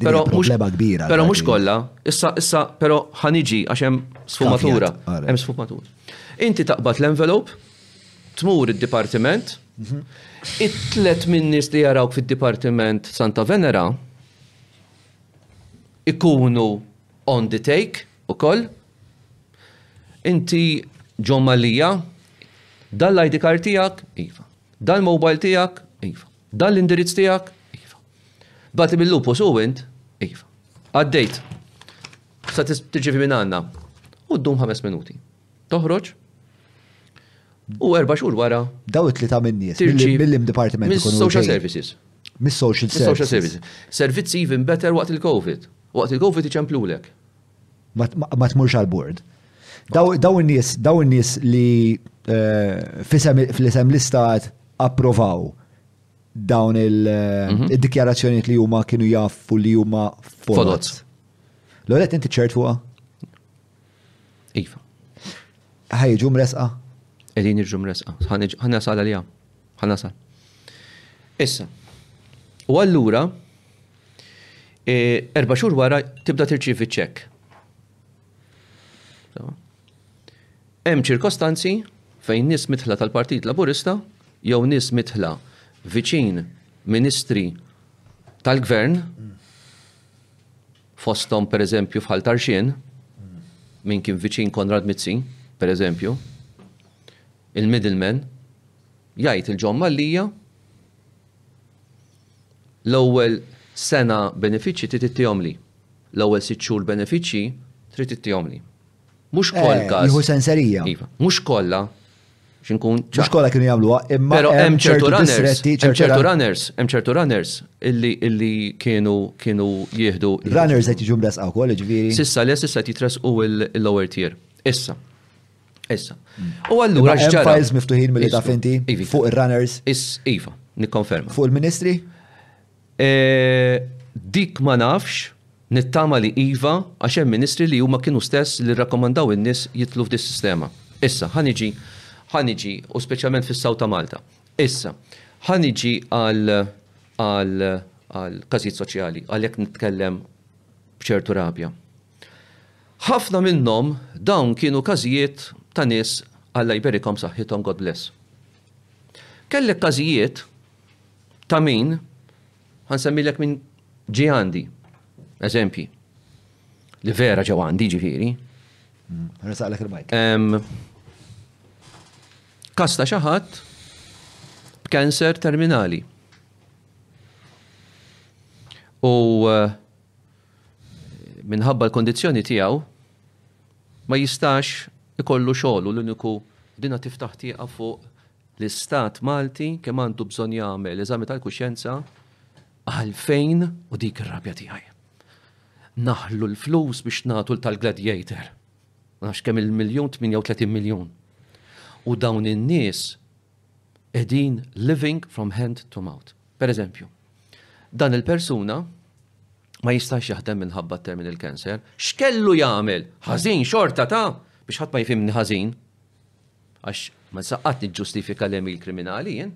Pero mhux kbira. Pero mhux kollha, issa issa pero ħaniġi għax hemm sfumatura. Hemm sfumatura. Inti taqbad l-envelope, tmur id-dipartiment, mhm. it-tlet minnis li jarawk fid-dipartiment Santa Venera ikunu on the take u koll. Inti ġomma lija, dal-ID card tijak, iva. Dal-mobile tijak, iva. Dan l-indirizz tiegħek? Iva. Bagħatli bil-lupus u int? Iva. Għaddejt. Sa tiġivi minn għandna. U ddum ħames minuti. Toħroġ? U erba' xhur wara. Daw it-tlieta min-nies. Mill-im departiment. Mis-social services. Mis-social services. Servizzi even better waqt il-COVID. Waqt il-COVID iċemplulek. ma tmurx għal-bord. Daw in-nies, daw in-nies li eh, fl-isem l-istat approvaw dawn mhm. il-dikjarazzjoniet li huma kienu jaffu li huma foloz. L-għolet inti ċert fuqa? Iva. Ħajġu mresqa? Edin irġu mresqa. Ħanasal għalija. Ħanasal. Issa. U allura, Erba' xhur wara tibda tirċievi ċ-ċekk. Hemm ċirkostanzi fejn nies midħla tal-Partit Laburista jew nies midħla viċin ministri tal-gvern fosthom pereżempju fħal Tarxien min kien viċin Konrad Mizzi, pereżempju, il-middleman, jgħid il-ġon Mallija L-ewwel sena benefiċċji trid ittihomli. L-ewwel sitt xhur benefiċċji trid ittihomli. Mhux koll każ. Nieħu senserija. Iva. Mhux kollha biex inkun ċar. Mhux kollha kienu jagħmluha, imma Però hemm ċertu runners, hemm ċertu runners, hemm ċertu runners illi kienu kienu jieħdu. Runners qed jiġu mresqa wkoll, ġifieri. Sissa le sissa qed jitressqu l-lower tier. Issa. Issa. U allura x'ġara? Files miftuħin mill taf inti iva. fuq ir-runners. Is iva, nikkonferma. Fuq il-Ministri? E, dik ma nafx, nittama li iva għax hemm ministri li huma kienu stess li rakkomandaw in-nies jitlu f'dis sistema. Issa, ħaniġi, ħaniġi, u speċjalment fis-Saw ta' Malta. Issa, ħaniġi għal għal għal każijiet soċjali, għalhekk nitkellem b'ċertu rabja. Ħafna minnhom dawn kienu każijiet ta' nies Alla jberikhom b'saħħithom God bless. Kellek każijiet ta' min ħa nsemmilek min ġie għandi eżempji li vera ġew għandi ġifieri. Resaqlek il-mike. Kas ta' xi ħadd b'kanser terminali. U minħabba l-kondizzjoni tiegħu ma jistax ikollu xogħol u l-uniku dina tiftaħ tieqa fuq l-istat Malti kemm għandu bżonn jagħmel eżami tal-kuxjenza għalfejn u dik ir-rabja tiegħi. Naħlu l-flus biex nagħtu tal-gladiator. Għax kemm il-miljun 38 miljun. U dawn in-nies qegħdin living from hand to mouth. Per eżempju, dan il-persuna ma jistax jaħdem minħabba terminal cancer, x'kellu jagħmel? Ħażin xorta ta' biex ħadd ma jifhimni ħażin. Għax ma saqqat niġġustifika l-emil kriminali jien.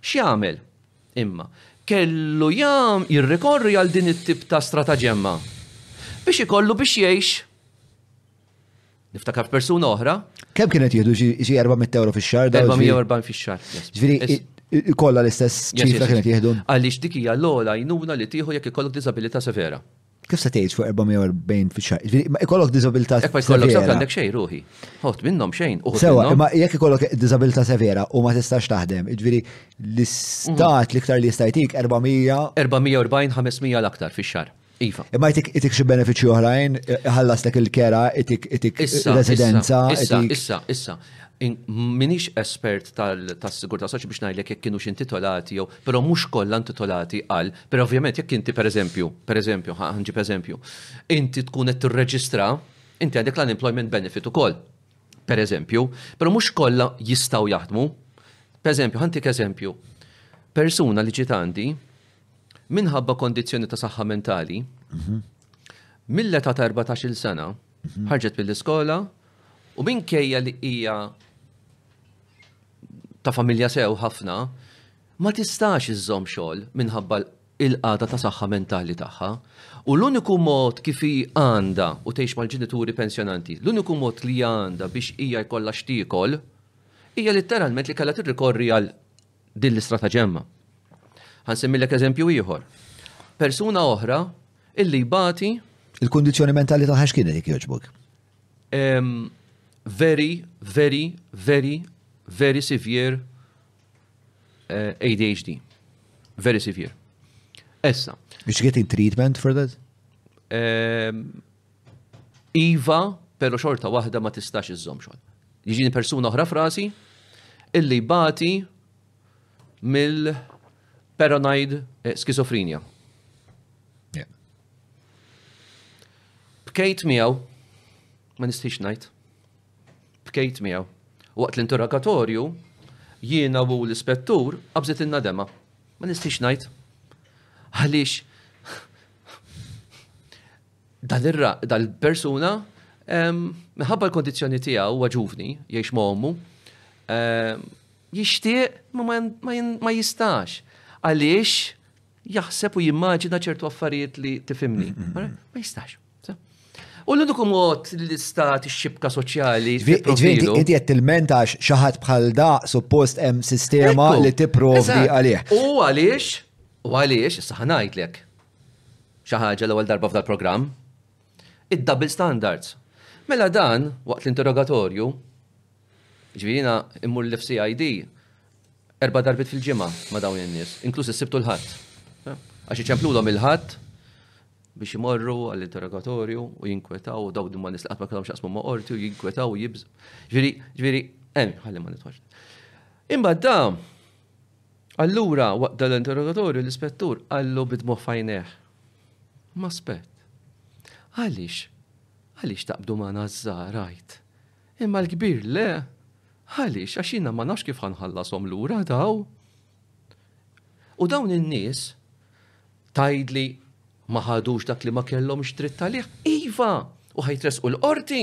X'jagħmel? Imma kellu jam jirrikorri għal din it-tip ta' strataġemma biex ikollu biex jgħix. Niftakar f'persuna oħra. Kemm kienet jieħdu xi 400 euro fix-xahar? 440 fix-xahar. Ġifieri kollha l-istess ċifra kienet jieħdu. Għaliex dik hija l-ogħla jnuna li tieħu jekk ikollok diżabilità severa. Kif se tgħix fuq 440 fix-xahar? Ġifieri ma ikollok diżabilità severa. Jekk ma jkollok xejn għandek xejn ruħi. Ħodt minnhom xejn. Sewa, imma jekk ikollok diżabilità severa u ma tistax taħdem, ġifieri l-istat l-iktar li jista' jtik 400 440 500 l-aktar fix-xahar. Iva. Imma jtik itik xi benefiċċji oħrajn, ħallastek il-kera, itik itik residenza. Issa, issa, issa. Minix espert tal-sigurta soċi biex ngħidlek jekk kienu intitolati jew, però mhux kollha intitolati għal, però ovvjament jekk inti pereżempju, pereżempju, ħanġib eżempju, inti tkun qed tirreġistra, inti għandek l-unemployment benefit ukoll. Pereżempju, però mhux kollha jistgħu jaħdmu. Pereżempju, ħantik eżempju, persuna li ġiet għandi minħabba kondizzjoni ta' saħħa mentali, mhm. mill-età ta' 14-il sena, mhm. ħarġet mill-iskola u minkejja li hija ta' familja sew ħafna, ma tistax iżżomm xogħol minħabba il-qada ta' saħħa mentali tagħha. U l-uniku mod kif għanda u tgħix mal-ġenituri pensjonanti, l-uniku mod li għanda biex hija jkollha xtiekol, hija letteralment li kellha tirrikorri għal din l-istrataġemma. Ħansemmilek eżempju ieħor. Persuna oħra illi jbati. Il-kondizjoni mentali ta' ħax kienet jek joġbok? Very, very, very, very severe eh, ADHD. Very severe. Essa. Is getting treatment for that? Iva, pero xorta waħda ma tistax iżżomm xogħol. Jiġini persuna oħra frasi illi bati mill-paranoid eh, skizofrinja. Bkejt miegħu, ma nistix ngħid. Bkejt miegħu. Waqt l-interrogatorju, jiena u l-ispettur qabżet in-nadema. Ma nistix ngħid. Għaliex Dan ir-ra, dal-persuna, minħabba l-kondizzjoni tiegħu huwa ġuvni, jgħix ma' ommu, jixtieq ma jistax. Għaliex jaħseb u jimmaġina ċertu affarijiet li tifimni. Ma jistax. U l-uniku mod l-istat xibka soċjali. Inti qed tilmenta xi ħadd bħal da suppost hemm sistema li tipprovdi għalih. U għaliex, u għaliex, issa ħanajdlek, xi ħaġa l-ewwel darba f'dal-programm, id-double standards. Mela dan, waqt l-interrogatorju, ġifieri jiena immur l-FCID erba' darbit fil-ġimgħa ma' dawn in-nies, inkluż is-Sibt u l-Ħadd. Għax iċemplulhom il-Ħadd biex imorru għall-interrogatorju u jinkwetaw u daw ma' nies li qatt ma kellhom x'jaqsmu ma' qorti u jinkwetaw u jibż. Ġifieri, ġifieri, ħalli ma nidħolx. Imbagħad da Allura, waqt dan l-interrogatorju, l-ispettur qallu bi dmugħ f'għajnejh, Mospett, għaliex, għaliex taqbdu magħna ż-żgħar għid, imma l-kbir le? Għaliex, għax jiena ma nafx kif ħa nħallashom lura dawn? U dawn in-nies Tgħidli, Ma ħadux dak li ma kellhomx dritt għalih? Iva! U ħajtresqu l-qorti!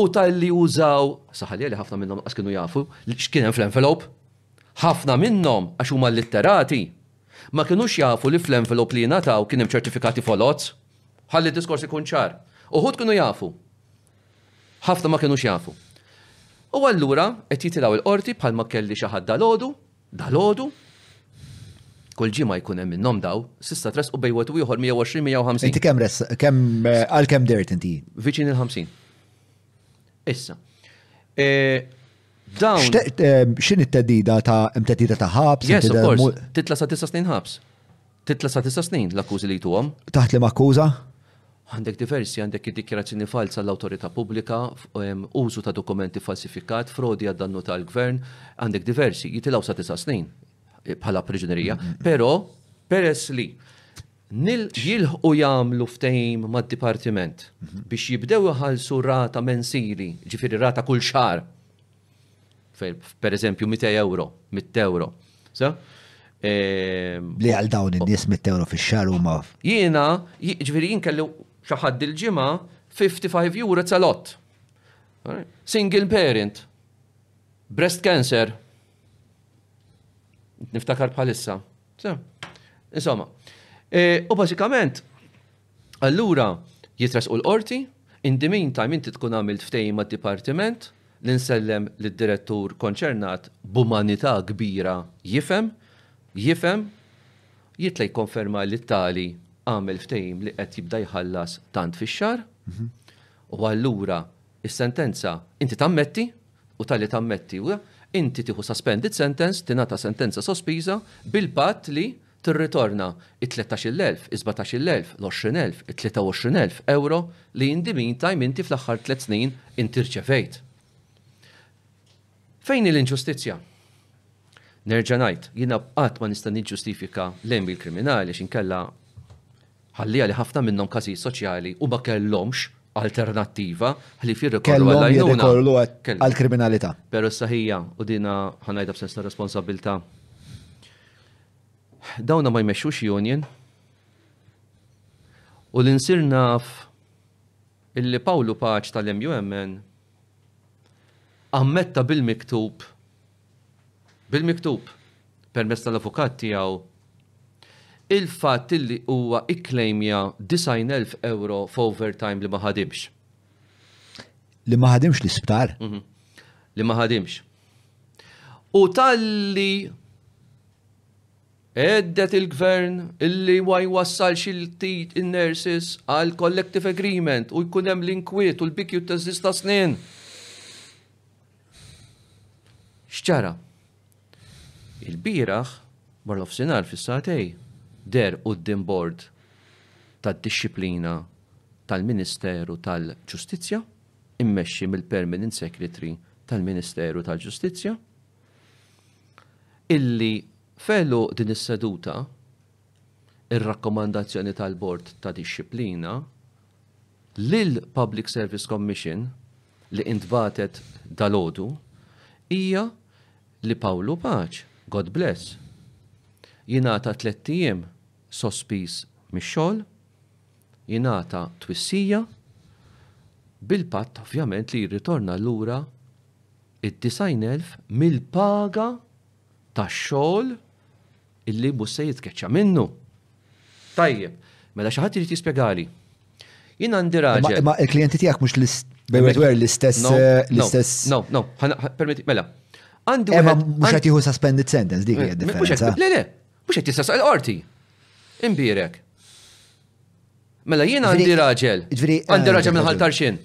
U tal-li użaw, saħalja li ħafna minnhom qas kienu jafu x'kien hemm fl-envelope. Ħafna minnhom, għax huma litterati, ma kinux jafu li fl-envelope li jingħataw kien hemm ċertifikati foloz. Ħalli d-diskors ikun ċar. Uħud kienu jafu. Ħafna ma kinux jafu. U allura qed jitilgħu l-qorti bħalma kelli xi ħadd dalgħodu Dalgħodu, kull ġimgħa jkun hemm minnhom daw, s'issa tressqu bejn wieħed u ieħor 120-150. Inti kemm res kemm eh, għal kemm dert inti? Viċin il-50. Issa. Eh, dawn. Eh, x'in it-tedida ta' hemm tedida ta' ħabs? Yes, of course. Titla' sa' tisa' snin ħabs. Titla' sa tisa' snin l-akkużi li jtuhom. Taħt li akkuża? Għandek diversi, għandek id-dikjarazzjoni falza l-awtorità pubblika, użu ta' dokumenti falsifikat, frodi għad-dannu tal-gvern, għandek diversi, jitilgħu sa tisa' snin bħala priġunerija, però peress li jilħqu jagħmlu ftehim mad-dipartiment biex jibdew iħallsu rata mensili, ġifieri rata kull xahar. Pereżempju, 200 euro, 100 euro. Ehm, Li għal dawn in-nies 100 euro fix-xahar huma. Jiena, ġifieri jien kellu xi ħadd il-ġimgħa 55 euro salott. Single parent. Breast cancer. Niftakar bħalissa. Insomma. E, u bażikament Allura jitressqu l-Qorti, in the meantime inti tkun għamilt ftehim mad-Dipartiment li nsellem lid-Direttur konċernat b'umanità kbira jifhem, jifhem, jitla' jikkonferma li t-tali għamel ftehim li qed jibda jħallas tant fix-xahar, u allura s-sentenza inti tammetti, u talli tammetti, inti tieħu suspended sentence, tingħata sentenza sospiża bil-patt li tirritorna t-tlettax-il elf, is-sebgħatax-il elf, l-għoxrin elf, it-tlieta-u-għoxrin elf ewro li in the meantime inti fl-aħħar tliet snin inti rċevejt. Fejn hi l-inġustizzja? Nerġa' ngħid, jiena qatt ma nista' niġġustifika l-għemil kriminali għax inkella ħalliha li ħafna minnhom każijiet soċjali u ma kellhomx alternattiva ħlief jirrikorru għal għajnuna. Jirrikorru għal kriminalità. Però s-saħija u dina ħanajda b'sens ta' responsabilità Dawna ma jmexxux union. U li nsir naf illi Pawlu Paċ tal-MUMN ammetta bil-miktub bil-miktub permezz tal-avukat tiegħu il-fatt illi huwa ikklejmja 90,000 ewro f'overtime li ma ħadimx. Li ma ħadimx l-isptar? Li ma ħadimx. U talli għeddet il-gvern illi ma jwassalx il-tit in-nurses għal collective agreement u jkun hemm l-inkwiet u l-bikju teżista snin. X'ċara? Il-biraħ Marlof Sinar fis-satej der qudiem bord tad-dixxiplina tal-Ministeru tal-Ġustizzja immexxi mill-Permanent Secretary tal-Ministeru tal-Ġustizzja, illi f'għeluq din is-seduta r-rakkomandazzjoni tal-Bord ta' Dixxiplina lill-Public Service Commission li intbagħtet dalgħodu hija li Pawlu Paċ, God bless, jingħata tliet ijiem sospiż mix-xogħol, jingħata twissija bil-patt ovvjament li jirritorna lura d-disgħin elf mill-paga tax-xogħol illi mhux se jitkeċċa minnu. Tajjeb, mela xi ħadd irid jispjegali. Jien għandi raġel. Ma il-klijenti tiegħek mhux l-istess l-istess. No, no, permetti, mela. Għandu. Mhux qed jieħu suspended sentence dik hija differenza. Le, le, Mhux qed jistaqsa il-qorti. Imbirek. Mela jien għandi raġel. Għandi raġel minn ħaltar xin.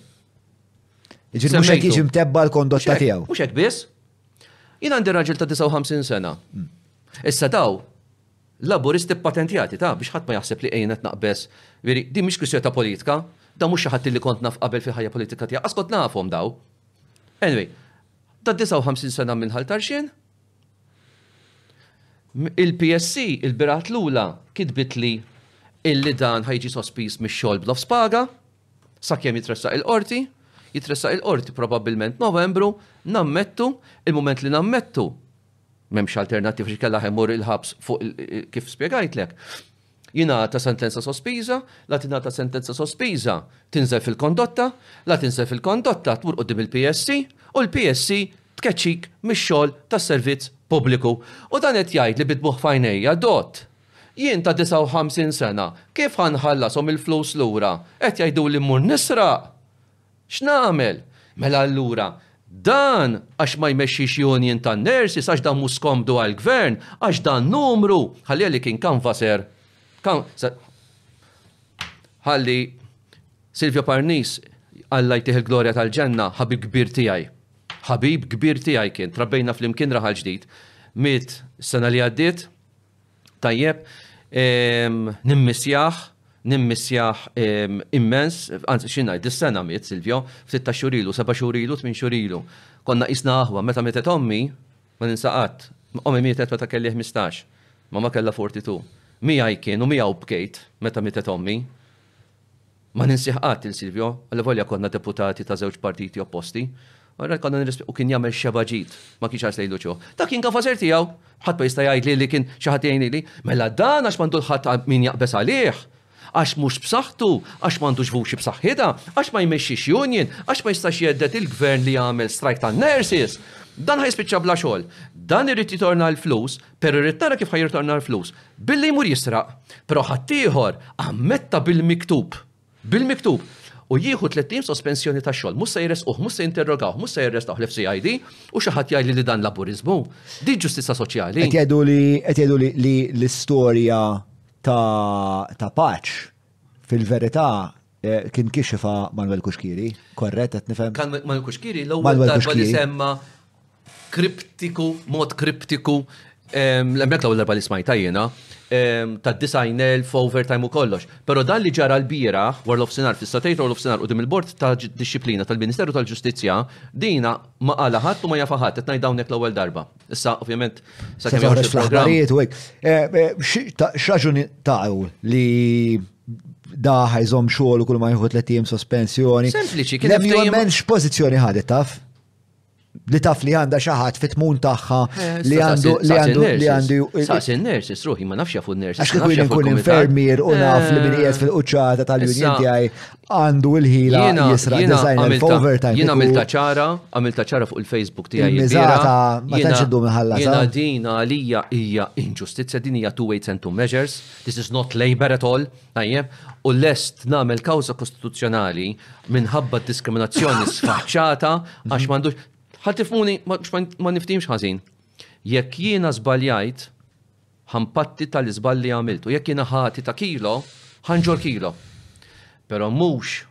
Ġiri mhux qed jiġi mtebba l-kondotta tiegħu. Mhux hekk biss. Jien għandi raġel ta' 59 sena. Hmm. Issa daw laburisti patentjati ta' biex ħadd ma jaħseb li qed naqbes. Veri, din mhix kwistjoni ta' politika, da mhux xi ħadd li kont naf qabel fil-ħajja politika tiegħek, askont nafhom daw. Anyway, ta' 59 sena minn ħal tarxin, Il-PSC ilbieraħ tlula kitbitli illi dan ħa jiġi sospiż mix-xogħol b'nofs paga sakemm jitressaq il-Qorti. Jitressaq il-Qorti probabbilment Novembru, nammettu, il-mument li nammettu m'hemmx alternattiva għax inkella ħa jmur il-ħabs fuq kif spjegajtlek. Jingħata sentenza sospiża, la tingħata sentenza sospiża, tinżel fil-kondotta, la tinżel fil-kondotta, tmur quddiem il-PSC u l-PSC tkeċċik mix-xogħol tas-servizz pubbliku. U dan qed jgħid li bid-dmugħ f'għajnejja, dott. Jien ta' 59 sena, kif ħa nħallashom il-flus lura? Qed jgħiduli mmur nisraq? X'nagħmel? Mela allura, dan għax ma jmexxix union tan-nurses, għax dan mhu skomdu għall-Gvern, għax dan numru, ħalli għalli kien canvasser, ħalli Silvio Parnis, Alla jtih il-glorja tal-ġenna, ħabib kbir tiegħi, ħabib kbir tiegħi kien, trabbejna flimkien Raħal Ġdid, miet is-sena li għaddiet, Tajjeb, nimmissjah, nimmissjah immens, anzi xinaj, dis-sena miet Silvio, ftit ta' xurilu, seba' xurilu, tmin xurilu. Konna isna aħwa, meta mietet ommi, ma ninsaqat, ommi mietet meta kelli 15, mamma kella 42. Miegħi kien u miegħu bkejt meta mietet ommi. Ma ninsih qatt lil Silvio, allavolja konna deputati ta' żewġ partiti opposti. Ara konna nirrisp u kien jagħmel xebgħa ġid, ma kienx għażla jillu ċuh. Dak kien gafażer tiegħu! Ħadd ma jista' jgħidli li kien xi ħadd jgħin lili. Mela dan għax m'għandu l-ħadd min jaqbeż għalih! Għax mhux b'saħħtu, għax m'għandux vuċi b'saħħitha, għax ma jmexxix union, għax ma jistax jhedded il-Gvern li jagħmel strajk tan-nurses! Dan ħa jispiċċa bla xogħol. Dan irid jitorna l-flus Pero irrid nara kif ħa jirtorna l-flus. Billi jmur jisraq, pero ħaddieħor ammetta bil-miktub. Bil-miktub. U jieħu tlettim sospensjoni ta' xogħol, mhux se jresquh, mhux se jinterrogawh, mhux se jirrestawh l-FCID u xi ħadd jgħidli li dan laburiżmu. Di ġustizzja soċjali. Qed jgħidu li qed jgħidu li l-istorja ta' paċ fil-verità eh, kien kixfa Manuel Kuxkiri, korret qed nifhem? Kan Manuel Kuxkiri l-ewwel darba li semma Kriptiku, mod kriptiku, l-emmek l darba li smajta jena, ta' design elf, overtime u kollox. Pero dan li ġara l-bira, war l-ofsinar, tista' tgħid war l-ofsinar u dim il-bord ta' disciplina tal-Ministeru tal-Ġustizzja, dina ma qala ħadd u ma jafa ħadd, qed ngħid hawnhekk l-ewwel darba. Issa ovvjament sa kemm joħroġ il-programm. Eh, eh, x'raġuni ta' li daħ jżomm xogħol u kull ma jħu tliet sospensjoni. Sempliċi, kien hemm x'pożizzjoni ħadet taf? li taf li għanda xaħat fit tmun taħħa eh, li għandu li għandu li għandu. Saqs il-nurse, sruħi, ma nafx jafu il-nurse. Għax kikun jkun infermier u naf li minn jgħet eh, fil-qċata tal-union tijaj għandu il-ħila jisra designer f'overtime. Jina għamilta ċara, għamilta ċara fuq il-Facebook tijaj. Mizata, ma tanċ id-dum ħalla. Jina dina għalija hija inġustizja, din hija two weights and two measures. This is not labor at all. Tajjeb, u lest nagħmel kawża kostituzzjonali minħabba diskriminazzjoni sfaċċata għax mhm. m'għandux. Ħadd tifmuni ma niftimx ħażin. Jekk jiena żbaljajt, ħampatti tal-iżball li għamiltu. Jekk jiena ħati ta' kilo, ħanġor kilo. Pero mhux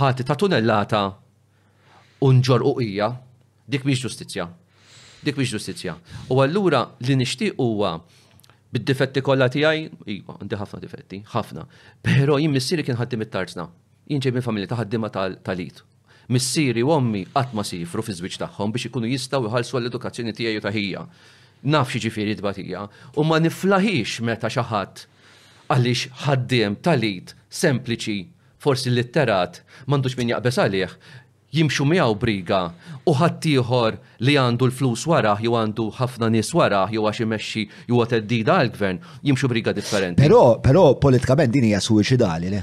ħati ta' tunellata u nġorqu hija, dik mhix ġustizzja. Dik mhix ġustizzja. U allura li nixtieq huwa bid-difetti kollha tiegħi, iva, għandi ħafna difetti, ħafna, però jien missieri kien ħaddim it-tarzna. Jien ġej minn familja ta' ħaddiema tal-id. Missieri u ommi qatt ma siefru fiż-żwieġ tagħhom biex ikunu jistgħu jħallsu għall-edukazzjoni tiegħi u ta' ħija. Naf x'jiġifieri t-tbatija u ma niflaħiex meta xi ħadd għaliex ħaddiem tal-id sempliċi forsi l-litterat m'għandux min jaqbeż għalih, jimxu miegħu b'riga u ħaddieħor li għandu l-flus warajh jew għandu ħafna nies warajh jew għax imexxi jew huwa theddida għall-Gvern, jimxu b'riga differenti. Però, però politikament din hija suwiċidali, le?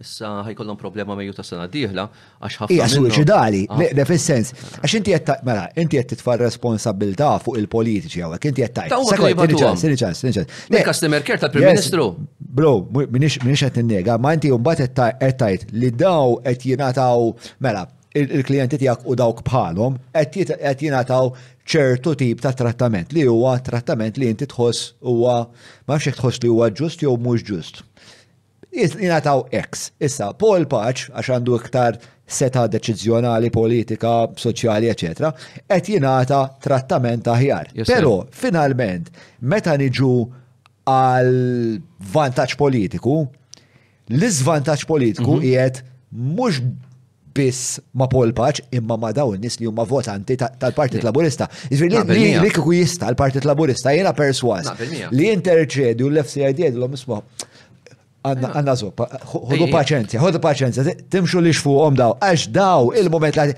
Issa ħa jkollhom problema Mejju tas-sena d-dieħla Hija suicidali, neqdef is-sens. Għax inti qed mela, inti qed titfa' responsabilità fuq il-politiċi hawnhekk, inti qed tgħid. Sekond, ċans, ċans, ċans. Nek customer care tal-Prim Ministru. Bro, minix qed ninnega, ma inti mbagħad qed tgħid li daw qed jingħataw mela il-klijenti tiegħek u dawk bħalhom qed jingħataw ċertu tip ta' trattament li huwa trattament li inti tħoss huwa ma nafx tħoss li huwa ġust jew mhux ġust. Jingħataw X. Issa, Paul Paċ, għax għandu iktar seta' deċiżjonali, politika, soċjali, eċetera, qed jingħata trattament aħjar. Però, finalment, meta niġu għal vantaġġ politiku, l-iżvantaġġ politiku mhm. qiegħed mhux biss ma' Paul Paċ imma ma' daw nis li huma votanti tal-Partit Laburista. Ġifieri li li kieku jista' l-Partit Laburista jiena perswas li interċedi u l-FCID jgħidilhom isma' għanna zop, ħodu paċenzja, ħodu paċenzja, timxu li xfuqom daw, għax daw il-moment li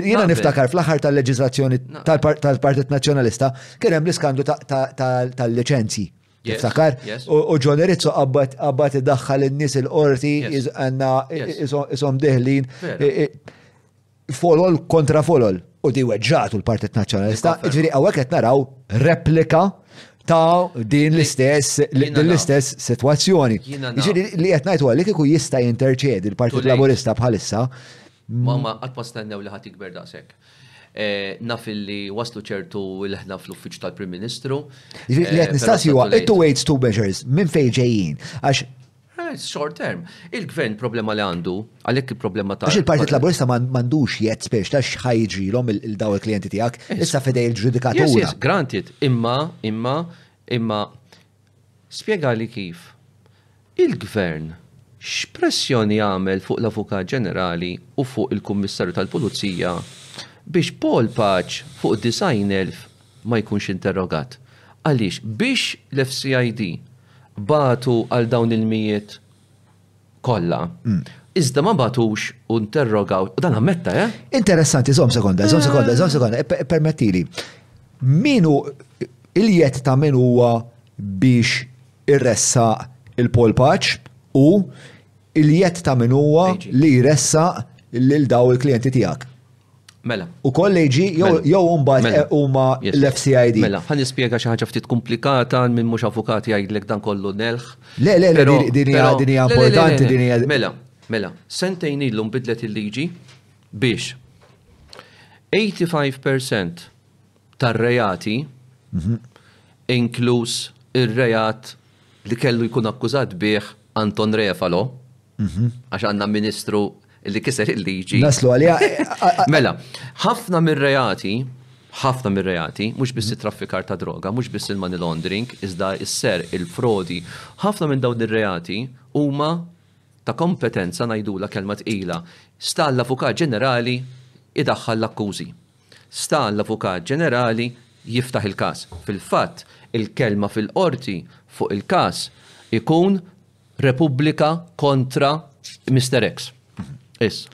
jiena niftakar fl-aħħar tal-leġislazzjoni tal-Partit Nazzjonalista kien hemm l-iskandlu tal-liċenzji. Tiftakar? U John Rizzo qabbat id-daħħal in-nies il-qorti għandna isom deħlin folol kontra folol. U di weġġatu l-Partit Nazzjonalista, ġifieri hawnhekk qed naraw replika ta' din l-istess din l-istess sitwazzjoni. Ġifieri li qed ngħidu għalik ikun jista' jinterċedi l-Partit Laburista bħalissa. Ma ma qatt ma stennew li ħadd jikber daqshekk. Naf li waslu ċertu l-ħna fl-uffiċċju tal-Prim Ministru. Jiġifieri li qed nistaqsi huwa it-two weights, two measures, minn fejn ġejjin? Għax eh, Short term, il-gvern problema li għandu, għalhekk il-problema ta' Għax il-Partit Laburista m'għandux jett spiex ta' x'ħaj jiġrilhom il-daw il-klijenti tiegħek, issa fidej il-ġudikatura. Granted, imma, imma, imma Spjegali kif. Il-Gvern x'pressjoni għamel fuq l-Avukat Ġenerali u fuq il-Kummissarju tal-Pulizija biex Paul Pace fuq 90,000 ma jkunx interrogat? Għaliex biex l-FCID bagħtu għal dawn il-mijiet kollha. Iżda ma bagħtux u interrogaw, u dan ammetta, eh? Interessanti, żomm sekonda, żomm sekonda, żomm sekonda, e, e, permettili. Minu il-jett ta' min huwa biex irressa il-polpaċ u il-jett ta' min huwa li jressa lil daw il-klijenti tiegħek. Mela. U koll AG, mela. jew mbagħad mela. eh, huma l-FCID. Mela, ħan nispjega xi ħaġa ftit komplikata minn mhux avukati jgħidlek dan kollu nelħ. Le, le, le, din hija importanti, din hija. Mela, mela, sentejn illum bidlet il-liġi biex 85% tar-reati, inkluż ir-reat li kellu jkun akkużat bih Anton Refalo, għax għandna Ministru li kiser il-liġi. Naslu għaliha. Mela, ħafna mir-reati, ħafna mir-reati, mhux biss it-traffikar ta' droga, mhux biss il-money laundering, iżda s-ser, il-frodi, ħafna minn dawn ir-reati huma ta' kompetenza ngħidula kelma tqila. Sta l-Avukat Ġenerali idaħħal l-akkużi. Sta għall-Avukat Ġenerali jiftaħ il-każ. Fil-fatt, il-kelma fil-Qorti fuq il-każ ikun Repubblika kontra Mister X. Is.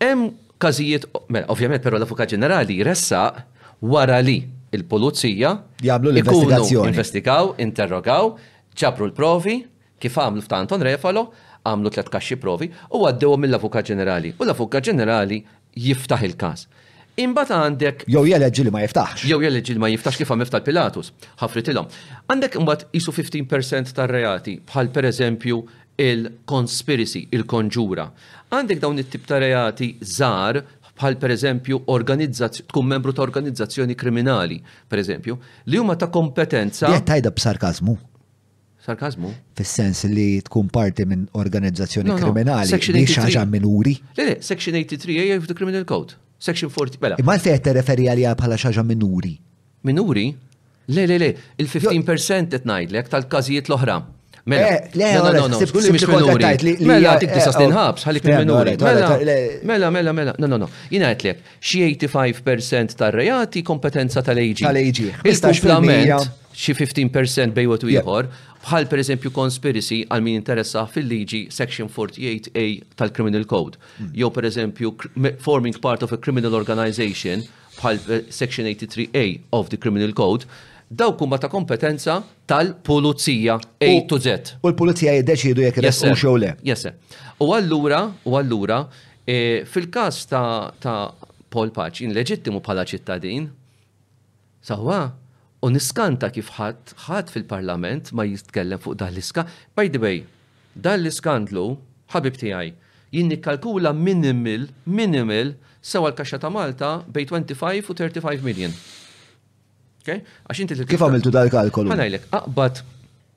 Hemm każijiet, mela, ovvjament però l-Avukat Ġenerali jressaq wara li l-Pulizija jagħmlu l-investigazzjoni. Investigaw, interrogaw, ġabru l-provi, Kif għamlu f'ta' Anton Refalo, għamlu tliet kaxxi provi u għaddewhom mill-Avukat Ġenerali u l-Avukat Ġenerali jiftaħ il-każ. Imbagħad għandek. Jew jeleġġi li ma jiftaħx. Jew jeleġġi li ma jiftaħx kif għamel f'tal Pilatus. Ħafritilhom. Għandek imbagħad qisu fifteen per cent tar-reati bħal per eżempju il-conspiracy, il-konġura. Għandek dawn it-tip ta' reati żgħar bħal per eżempju organizzazz tkun membru ta' organizzazzjoni kriminali, per eżempju, li huma ta' kompetenza. Qiegħed tgħidha b'sarkażmu? Sarkazmu? Fis-sens li tkun parti minn organizzazzjoni kriminali li xaġa minuri? Le, le, Section 83A of the Criminal Code. Section 40, bella. Imma fejn qed referi għalija bħala xaġa minuri? Minuri? Le, le, le, il-15% qed ngħidlek tal-każijiet l-oħra. Mela, eh, le, no, no, no, skulli mhix minuri. Mela, tik tista' tinħabs, ħalli kien minuri. Mela, mela, mela, mela, no, no, no. Jien għidlek, xi 85% tar-reati kompetenza tal-AG. Tal-AG. Il-kumplament xi 15% bej u ieħor, bħal per eżempju conspiracy għal min interessa fil-liġi Section 48A tal-Criminal Code, hmm. jew per eżempju forming part of a criminal organization bħal eh, Section 83A of the Criminal Code, dawk huma ta' kompetenza tal-pulizija A to Z. U l-pulizija jiddeċidu jekk resqu xew le. Yes, U allura, u allura, eh, fil-każ ta' Paul Paċin, leġittimu bħala ċittadin, Sewwa, u niskanta kif ħadd, ħadd fil-Parlament ma jitkellem fuq dan l-iska. By the way, dan l-iskandlu, ħabib tiegħi, jien nikkalkula minimal, minimal, sewwa l-kaxxa ta' Malta bejn 25 u 35 million. Okay? Għax inti trid. Kif għamiltu dal-kalkolu? Ħa ngħidlek, aqbad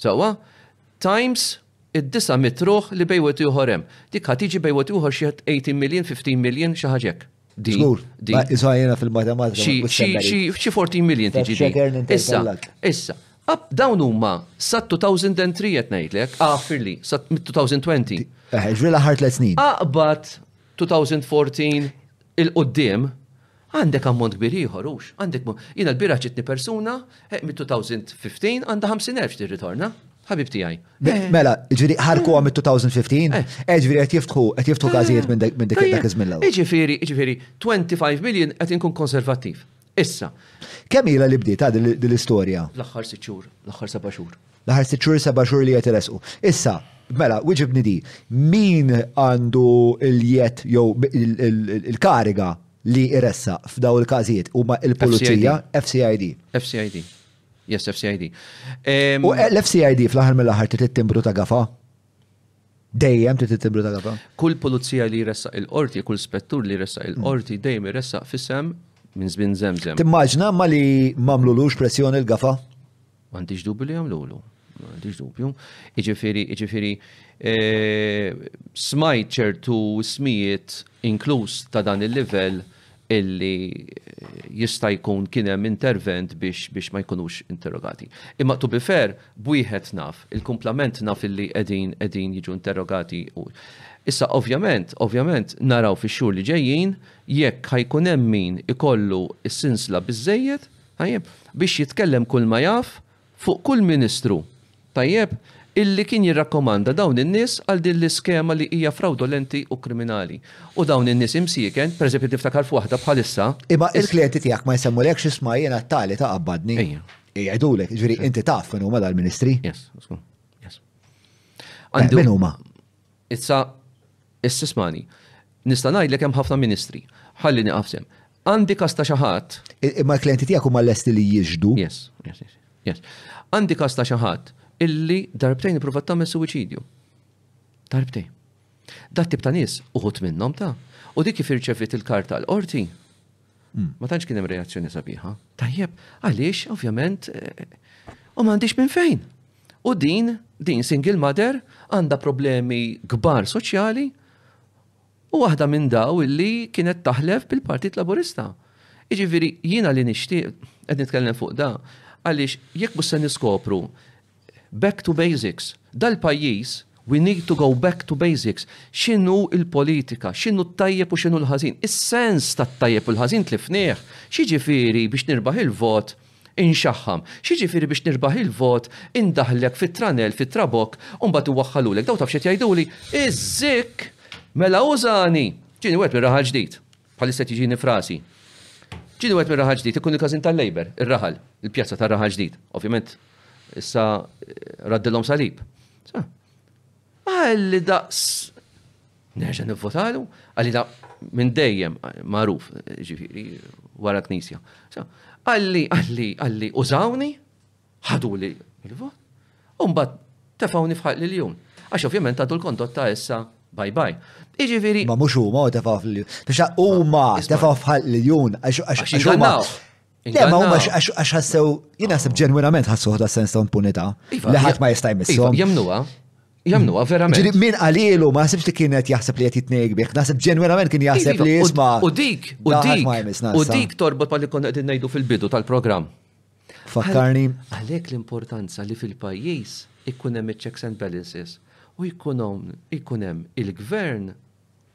Sewwa? Times id-900 ruħ li bejn wieħed u ieħor hemm. Dik ħa tiġi bejn wieħed u ieħor xi 18 miljun, 15 miljun, xi ħaġa hekk. Żgur. Iżgħa jiena fil-matematika. Xi 14 miljun tiġi dik. Issa, issa. Dawn huma sa 2003 qed ngħidlek, għafirli, sa 2020. Eħe, ġri l-aħħar tliet snin. Aqbad 2014 il-qudiem Għandek ammont kbir ieħor, hux? Għandek mo. Jiena l-bieraħ ġietni persuna, eh, mit-2015 għandha 50,000 tirritorna. Ħabib tiegħi. Eh. Mela, ġifieri ħarkuha mit-2015? Eh. eh, ġifieri qed jiftħu, qed jiftħu każijiet minn dik minn dik dak iż-żmien l-ewwel. Ġifieri, ġifieri 25 million qed inkun konservattiv. Issa. Kemm ilha li bdiet din l-istorja? L-aħħar sitt xhur, l-aħħar seba' xhur. L-aħħar sitt xhur, seba' xhur li qed iressqu. Issa, mela, wieġibni di, min għandu l-jedd jew il-kariga li jressaq f'dawn il-każijiet? Huma l-pulizija, FCID. FCID. Yes, FCID. U l-FCID fl-aħħar mill-aħħar trid timbru ta' gafa? Dejjem trid timbru ta' gafa? Kull pulizija li jressaq il-qorti, kull spettur li jressaq il-qorti dejjem jressaq fisem minn żmien żemżem. Timmaġna ma li mamlulux pressjoni l-gafa? M'għandix dubju li għamlulu. M'għandix dubju. Iġifieri, iġifieri, eh, smajt ċertu smijiet inkluż ta' dan il-livell illi eh, jista' jkun kien hemm intervent biex biex ma jkunux interrogati. Imma tu bifer, bwieħed naf, il-kumplament naf illi qegħdin qegħdin jiġu interrogati. Issa ovvjament, ovvjament naraw fix-xhur li ġejjin jekk ħajkun hemm min ikollu s-sinsla biżejjed Tajjeb? Biex jitkellem kulma jaf fuq kull ministru, tajjeb, illi kien jirrakkomanda dawn in-nies għal din l-iskema li hija frawdolenti u kriminali. U dawn in-nies imsieken, pereżempju niftakar f'waħda bħalissa. Imma il-klijenti tiegħek ma jsemmulekx isma' jiena t-tali ta' qabbadni? Ejja. Jgħidulek, jiġifieri inti taf min huma dal-ministri? Yes, żgur. Yes. Min huma? Issa, issa ismagħni. Nista' ngħidlek hemm ħafna ministri. Ħalli nieqaf sehem. Għandi każ ta' xi ħadd. Imma l-klijenti tiegħek huma lesti li jixhdu? Yes, yes, yes, yes. Għandi każ ta' xi ħadd illi darbtejn ipprovat tagħmel suwiċidju. Darbtejn. Dat tip ta' nies uħud minnhom ta' u dik kif irċeviet il-karta l-qorti, Ma tantx kien hemm reazzjoni sabiħa. Tajjeb, għaliex ovvjament u ma għandix minn fejn. U din, din single mother għandha problemi kbar soċjali u waħda minn daw illi kienet taħlef bil-Partit Laburista. Iġifieri jiena li nixtieq qed nitkellem fuq da, għaliex jekk mhux se niskopru Back to basics. Dal-pajjiż, we need to go back to basics. X'inhu l-politika? X'inhu t-tajjeb u x'inhu l-ħażin? Is-sens tat-tajjeb u l-ħażin tlifnieh. X'jiġifieri biex nirbaħ il-vot inxaħħam? X'jiġifieri biex nirbaħ il-vot indaħħlek fit-tranell, fit-trabokk u mbagħad iwaħħalulek? Dawn taf x'qed jgħiduli? Iż-zikk! Mela użani! Ġieni wieħed mir-raħal ġdid. Bħalissa qed jiġini frasi. Ġieni wieħed mir-Raħal Ġdid ikun il-każin tal-Labour, ir-Raħal, il-pjazza tar-Raħal Ġdid. Ovvjament issa raddilhom salib. Għalli daqs nerġa' nivvotalu, għalli da minn dejjem magħruf ġifieri wara knisja. Għalli, għalli, għalli użawni ħaduli il-vot, u mbagħad tefawni f'ħaq li l-jum. Għax ovvjament għadu l-kondotta issa bye bye. Iġifiri. Ma mux huma u tefaw fil jun Biex huma tefaw fil jun Għax huma. Le, ma huma għax ħassew, jina sib ġenwinament ħassuħ da sens ta' impunita. Iva, li ħadd ma jista' jmissu. Jemnuha, jemnuha verament. Ġiri min għalilu ma sibx li kienet jaħseb li qed jitnejk bih, naħseb ġenwinament kien jaħseb li jisma. U dik, u dik, u dik torbot ma li konna qegħdin ngħidu fil-bidu tal-programm. Fakkarni. Għalhekk l-importanza li fil-pajjiż ikun hemm checks and balances u jkun hemm il-gvern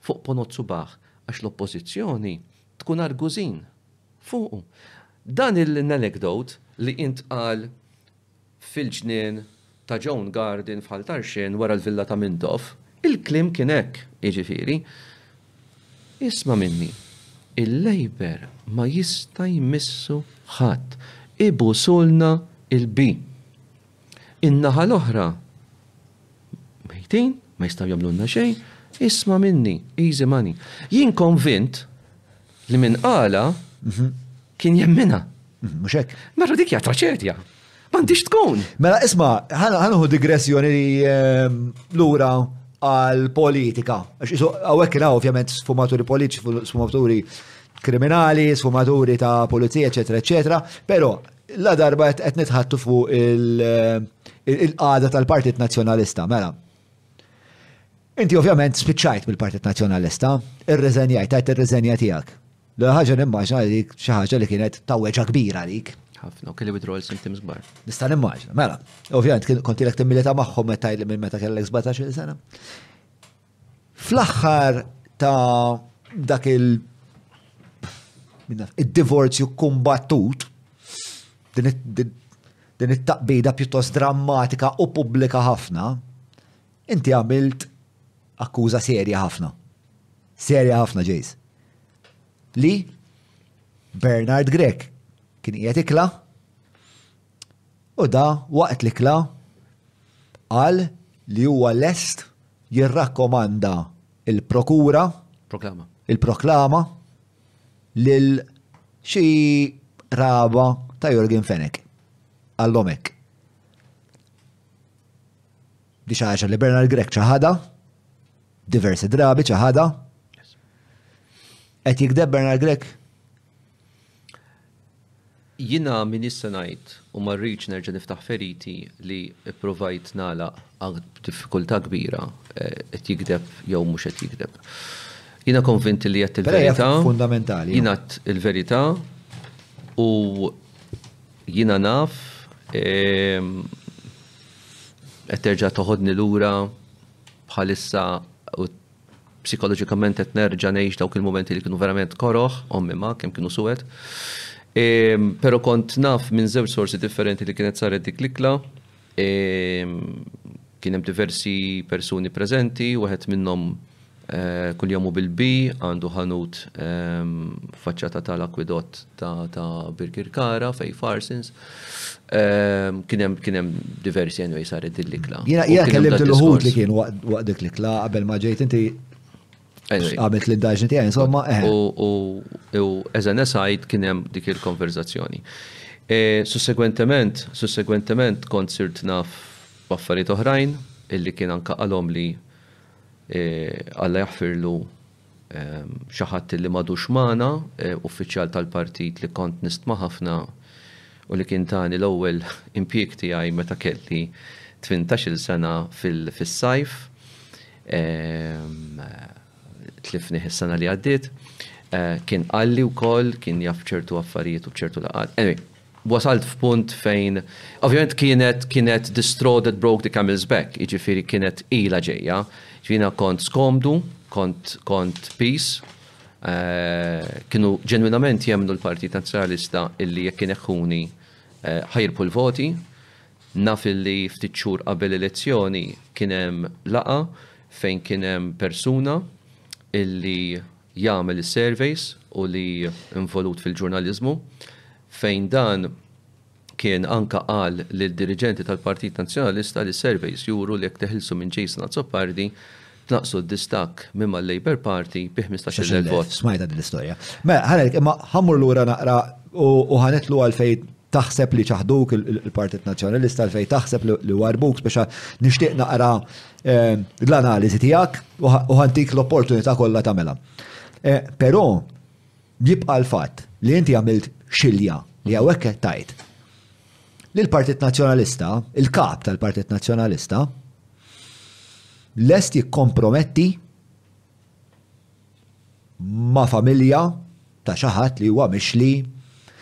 fuq ponot subaħ għax l-oppożizzjoni tkun argużin fuqu. Dan l-anecdote li intqal fil-ġnien ta' Joan Garden f'Ħal Tarxien wara l-Villa ta' Mintoff, il-kliem kien hekk, jiġifieri, Isma' minni, il-Labour ma jista' jmissu ħadd, ibusulna l-bi. In-naħa l-oħra mejtin, ma jistgħu jagħmlulna xejn, isma' minni, easy money. Jien konvint, Li min qala kien jemminha. Mhm, mhux hekk. Mela dik hija traċedja. M'għandix tkun. Mela isma' ħanuħu digressjoni ehm, lura għal politika. Għax isu hawnhekk kien ovvjament sfumaturi politiċi, sfumaturi kriminali, sfumaturi ta' pulizija, eċetera, eċetera, però la darba qed nitħattu fuq il-qada tal-Partit Nazzjonalista, mela. Inti ovvjament spiċċajt mill-Partit Nazzjonalista, irriżenjajt, tajt ir-riżenja tiegħek. L-ewwel ħaġa nimmaġna li dik xi ħaġa li kienet ta' weġa' kbira għalik. Ħafna, u kelli withdrawal symptoms kbar. Nista' nimmaġna, mela. Ovvjament kien kontilek timmilita magħhom meta jli minn meta kellek 17-il sena. Fl-aħħar ta' dak il- id-divorzju kumbattut, din it-taqbida pjuttost drammatika u pubblika ħafna, Inti għamilt akkuża serja ħafna. Serja ħafna ġejs. Li Bernard Grek kien qiegħed ikla u da waqt li kla qal li huwa lest jirrakkomanda il-prokura proklama il-proklama lil xi raba ta' Jorgen Fenek għallomek. Di xi ħaġa li Bernard Grech ċaħada, diversi drabi ċaħada. Qed jikdeb Bernard Grech? Jina min jissenajt u marriċ nerġa niftaħ feriti li provajt nala diffikulta kbira eh, qed jikdeb jew mhux qed jikdeb. Jina konvinti li qed il-verità. Fundamentali. Jina il-verità u Jiena naf, qed terġa' toħodni lura bħalissa u psikoloġikament qed nerġa' ngħix dawk il-mumenti li kienu verament koroh, ommi ma kemm kienu suwed. Però kont naf minn żewġ sorsi differenti li kienet saret dik l-ikla. Kien hemm diversi persuni preżenti, wieħed minnhom kuljum hu bil-bi, għandu ħanut f'faċċata tal-akwidott ta' Birkirkara fejn Farsons. Kien hemm diversi anyway saret din l-ikla. Jiena kellimt il-uħud li kienu waqt dik l-ikla qabel ma ġejt inti. Għabet li d-daġni tijaj, insomma. Eh. U eżan esajd kienem dik il-konverzazzjoni. E, sussegwentement, sussegwentement kont sirt naf baffariet oħrajn, illi kien anka għalom li e, għalla jaħfirlu e, xaħat li madux maħna, uffiċjal tal-partit li kont nistma ħafna u li kien tani l-ewwel impjieg tiegħi meta kelli 18-il sena fil-sajf. Fil tlifni ħissana li għaddit, eh, kien qalli u koll, kien jaf ċertu affarijiet u ċertu laqat. Anyway, wasalt f'punt fejn, ovvjament kienet, kienet the straw that broke the camel's back, iġifiri kienet ila ġeja, ġvina kont skomdu, kont, kont peace, eh, kienu ġenwinament jemnu l-Partit Nazjonalista illi jekk kien eħuni eh, ħajrpu l-voti, Naf li ftit xhur qabel elezzjoni kien hemm laqgħa fejn kien hemm persuna li jagħmel is-surveys u li involut fil-ġurnaliżmu fejn dan kien anke qal lil diriġenti tal-Partit Nazzjonalista li s-surveys juru li jekk teħilsu minn Jason Azzopardi Tnaqqsu d-distakk minn mal-Labour Party bi 15,000 vot. Smajta din l-istorja. Mela, ħanek, imma ħammur lura naqra u ħanetlu għalfej taħseb li ċaħduk il-Partit Nazzjonalista għalfej taħseb li warbuk biex nixtieq naqra eh, l-analiżi tiegħek u ħantik l-opportunità kollha tagħmilha. Eh, però jibqa' l-fatt li inti għamilt xilja li hawnhekk tajt li l-Partit Nazzjonalista, il-kap tal-Partit Nazzjonalista, lest jikkomprometti ma' familja ta' xi ħadd li huwa mixli,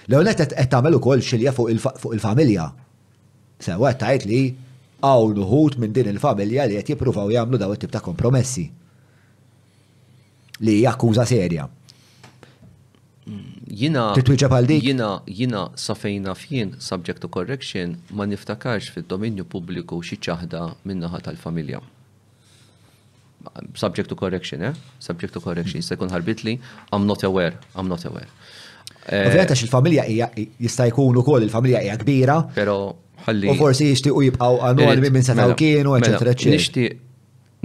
l-ewwel nett qed tagħmel ukoll xilja fuq il-familja. Sewwa qed tgħid li hawn uħud minn din il-familja li qed jippruvaw jagħmlu dawn it-tip ta' kompromessi. Li hija akkuża serja. Jina. Titwiġa għal dik? Jina, jina safejna fien, subject to correction, ma niftakarx fil-dominju pubbliku xi ċaħda minnaħa tal-familja. Subject to correction, eh? Subject to correction, jista' jkun ħarbitli, I'm not aware, I'm not aware. Eh, Ovvijament għax il-familja hija jista' jkun ukoll il-familja hija kbira. Però ħalli. U forsi jixtiequ jibqgħu anonimi minn sena mela, kienu, eċetera, mela, eċetera. Nixtieq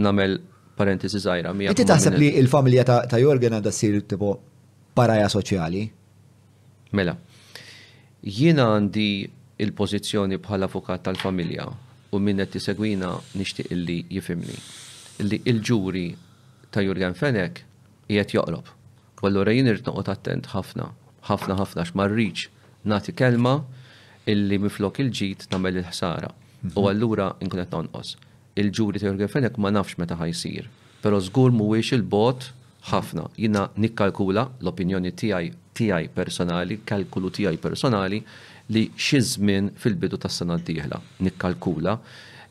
Nagħmel parentesi żgħira miegħek. Inti taħseb li l-familja ta' Jorgen għandha ssir tipo paraja soċjali? Mela. Jien għandi l-pożizzjoni bħal avukat tal-familja u min qed isegwina nixtieq illi jifhimni. Li l-ġuri ta' Jurgen Fenech qiegħed joqrob. U allura jien irrid noqgħod attent ħafna, ħafna ħafna għax ma rridx nagħti kelma illi minflok il-ġid nagħmel il-ħsara. U allura nkun qed nonqos. Il-ġuri ta' Yorgen Fenech ma nafx meta ħa jsir, però żgur mhuwiex 'il bogħod ħafna. Jiena nikkalkula, l-opinjoni tiegħi tiegħi personali, kalkulu tiegħi personali, li xi żmien fil-bidu tas-sena d-dieħla. Nikkalkula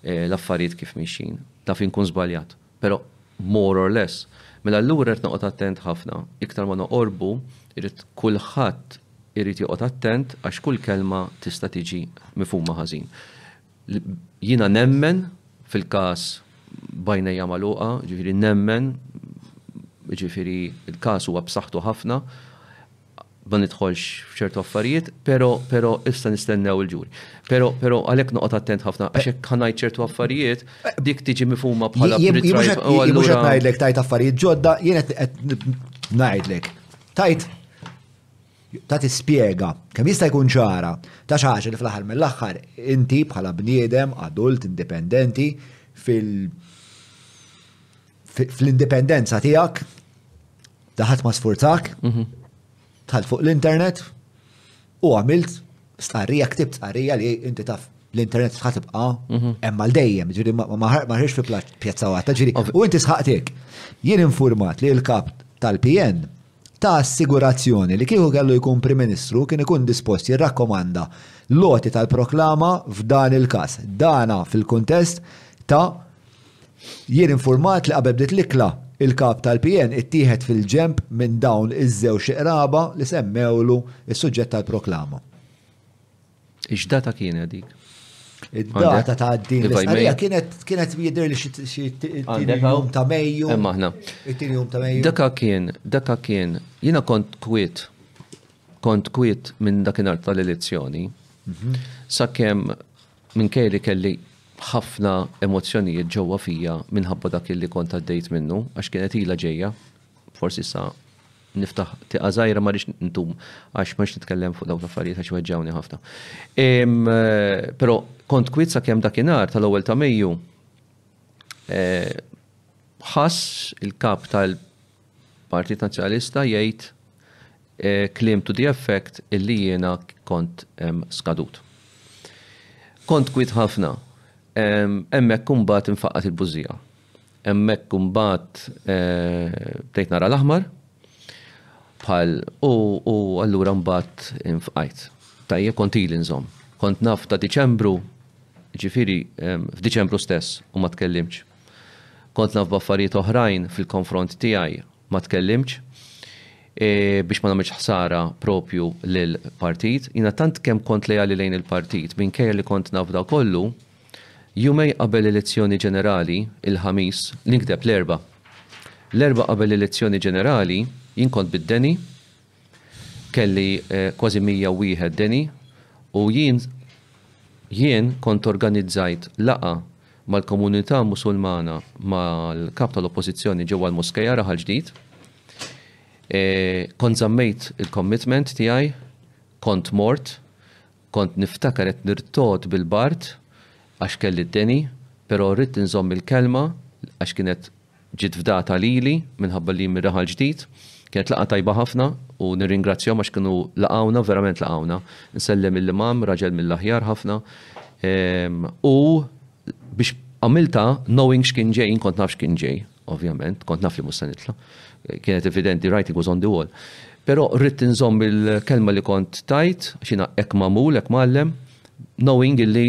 l-affarijiet kif mixjin. Naf inkun żbaljat, però more or less. Mela allura rrid noqgħod attent ħafna. Iktar ma noqorbu, irrid kulħadd irid joqgħod attent għax kull kelma tista' tiġi mifhuma ħażin. Jiena nemmen fil-każ b'għajnejja magħluqa, ġifieri nemmen ġifieri il-każ huwa b'saħħtu ħafna ma nidħolx f'ċertu affarijiet, pero, pero, issa nistennew il-ġuri. Pero, pero, għalek noqgħod attent ħafna, għax hekk ħanajt ċertu affarijiet, dik tiġi mifhuma bħala pritrajt. Mhux qed ngħidlek tajt affarijiet ġodda, jien qed ngħidlek. Tajt ta' tispjega kemm jista' jkun ċara ta' xi ħaġa li fl-aħħar mill-aħħar inti bħala bniedem adult indipendenti fil fl-indipendenza tiegħek ta' ħadd ma sfurzak, mhm. tħalt fuq l-internet u għamilt stqarrija, ktib stqarrija li inti taf l-internet sħat ibqa mhm. hemm għal dejjem, ġiri ma ħarx fi pjazza waħda, ġiri u inti sħaqtek. Jien informat li l-kap tal-PN ta assigurazzjoni li kieku kellu jkun Prim Ministru kien ikun dispost jirrakkomanda l-għoti tal-proklama f'dan il-każ. Dana fil-kuntest ta' Jien infurmat li qabel bdiet l-ikla, il-Kap tal-PN ittieħed fil-ġenb minn dawn iż-żewġt iqraba li semmewlu s-suġġett tal-proklama. X'data kienet dik? Id-data ta' din l-istqarrija kienet kienet jidher li xi jum ta' Mejju. Hemm aħna. It-tieni jum ta' Mejju. Daka kien, daka kien, jiena kont kwiet, kont kwiet minn dakinhar tal-elezzjoni, mhm. sakemm minn kejli kelli ħafna emozzjonijiet ġewwa fija minħabba dak li kont għaddejt minnu, għax kienet ila ġejja, forsi sa Niftaħ tieqa żgħira ma rridx ntum għax ma rridx nitkellem fuq dawk l-affarijiet għax weġġawni ħafna. Però kont kwit sakemm dakinhar tal-ewwel ta' Mejju ħass il-kap tal-Partit Nazzjonalista jgħid kliem to the effect illi jiena kont skadut. Kont kwit ħafna. Hemmhekk imbagħad infaqgħet il-bużżija. Hemmhekk imbagħad bdejt nara l-aħmar bħal u allura mbagħad infqajt. Tajjeb kont ili nżomm. Kont naf ta' Diċembru, ġifieri f'Diċembru stess u ma tkellimtx. Kont naf b'affarijiet oħrajn fil-konfront tiegħi, ma tkellimtx biex ma nagħmilx ħsara proprju lill-partit. Jiena tant kemm kont leali lejn il-partit minkejja li kont naf da kollu, Jumejn qabel l-elezzjoni ġenerali, il-Ħamis, nikteb l-Erbgħa. L-Erbgħa qabel l-elezzjoni ġenerali, jien kont bid-deni, kelli kważi 101 deni u jien jien kont organizzajt laqgħa mal-komunità Musulmana mal-Kap tal-Oppożizzjoni ġewwa l-Moskea, Raħal Ġdid. Kont żammejt il-commitment tiegħi, kont mort, Kont niftakar qed nirtogħod bil-bard għax kelli d-deni, però ridt inżomm il-kelma għax kienet ġiet fdata lili minħabba li jmieri Ħal Ġdid. Kienet laqgħa tajba ħafna u nirringrazzjahom għax kienu laqgħuna, verament laqgħuna. Nsellem lill-Imam, raġel mill-aħjar ħafna. U biex għamiltha knowing x'kien ġej, jien kont naf x'kien ġej. Ovvjament, kont naf li mhux se nitla'. Kienet evidenti, writing was on the wall. Però rrid inżomm il-kelma li kont tajt, xina hekk magħmul, hekk mgħallem, knowing illi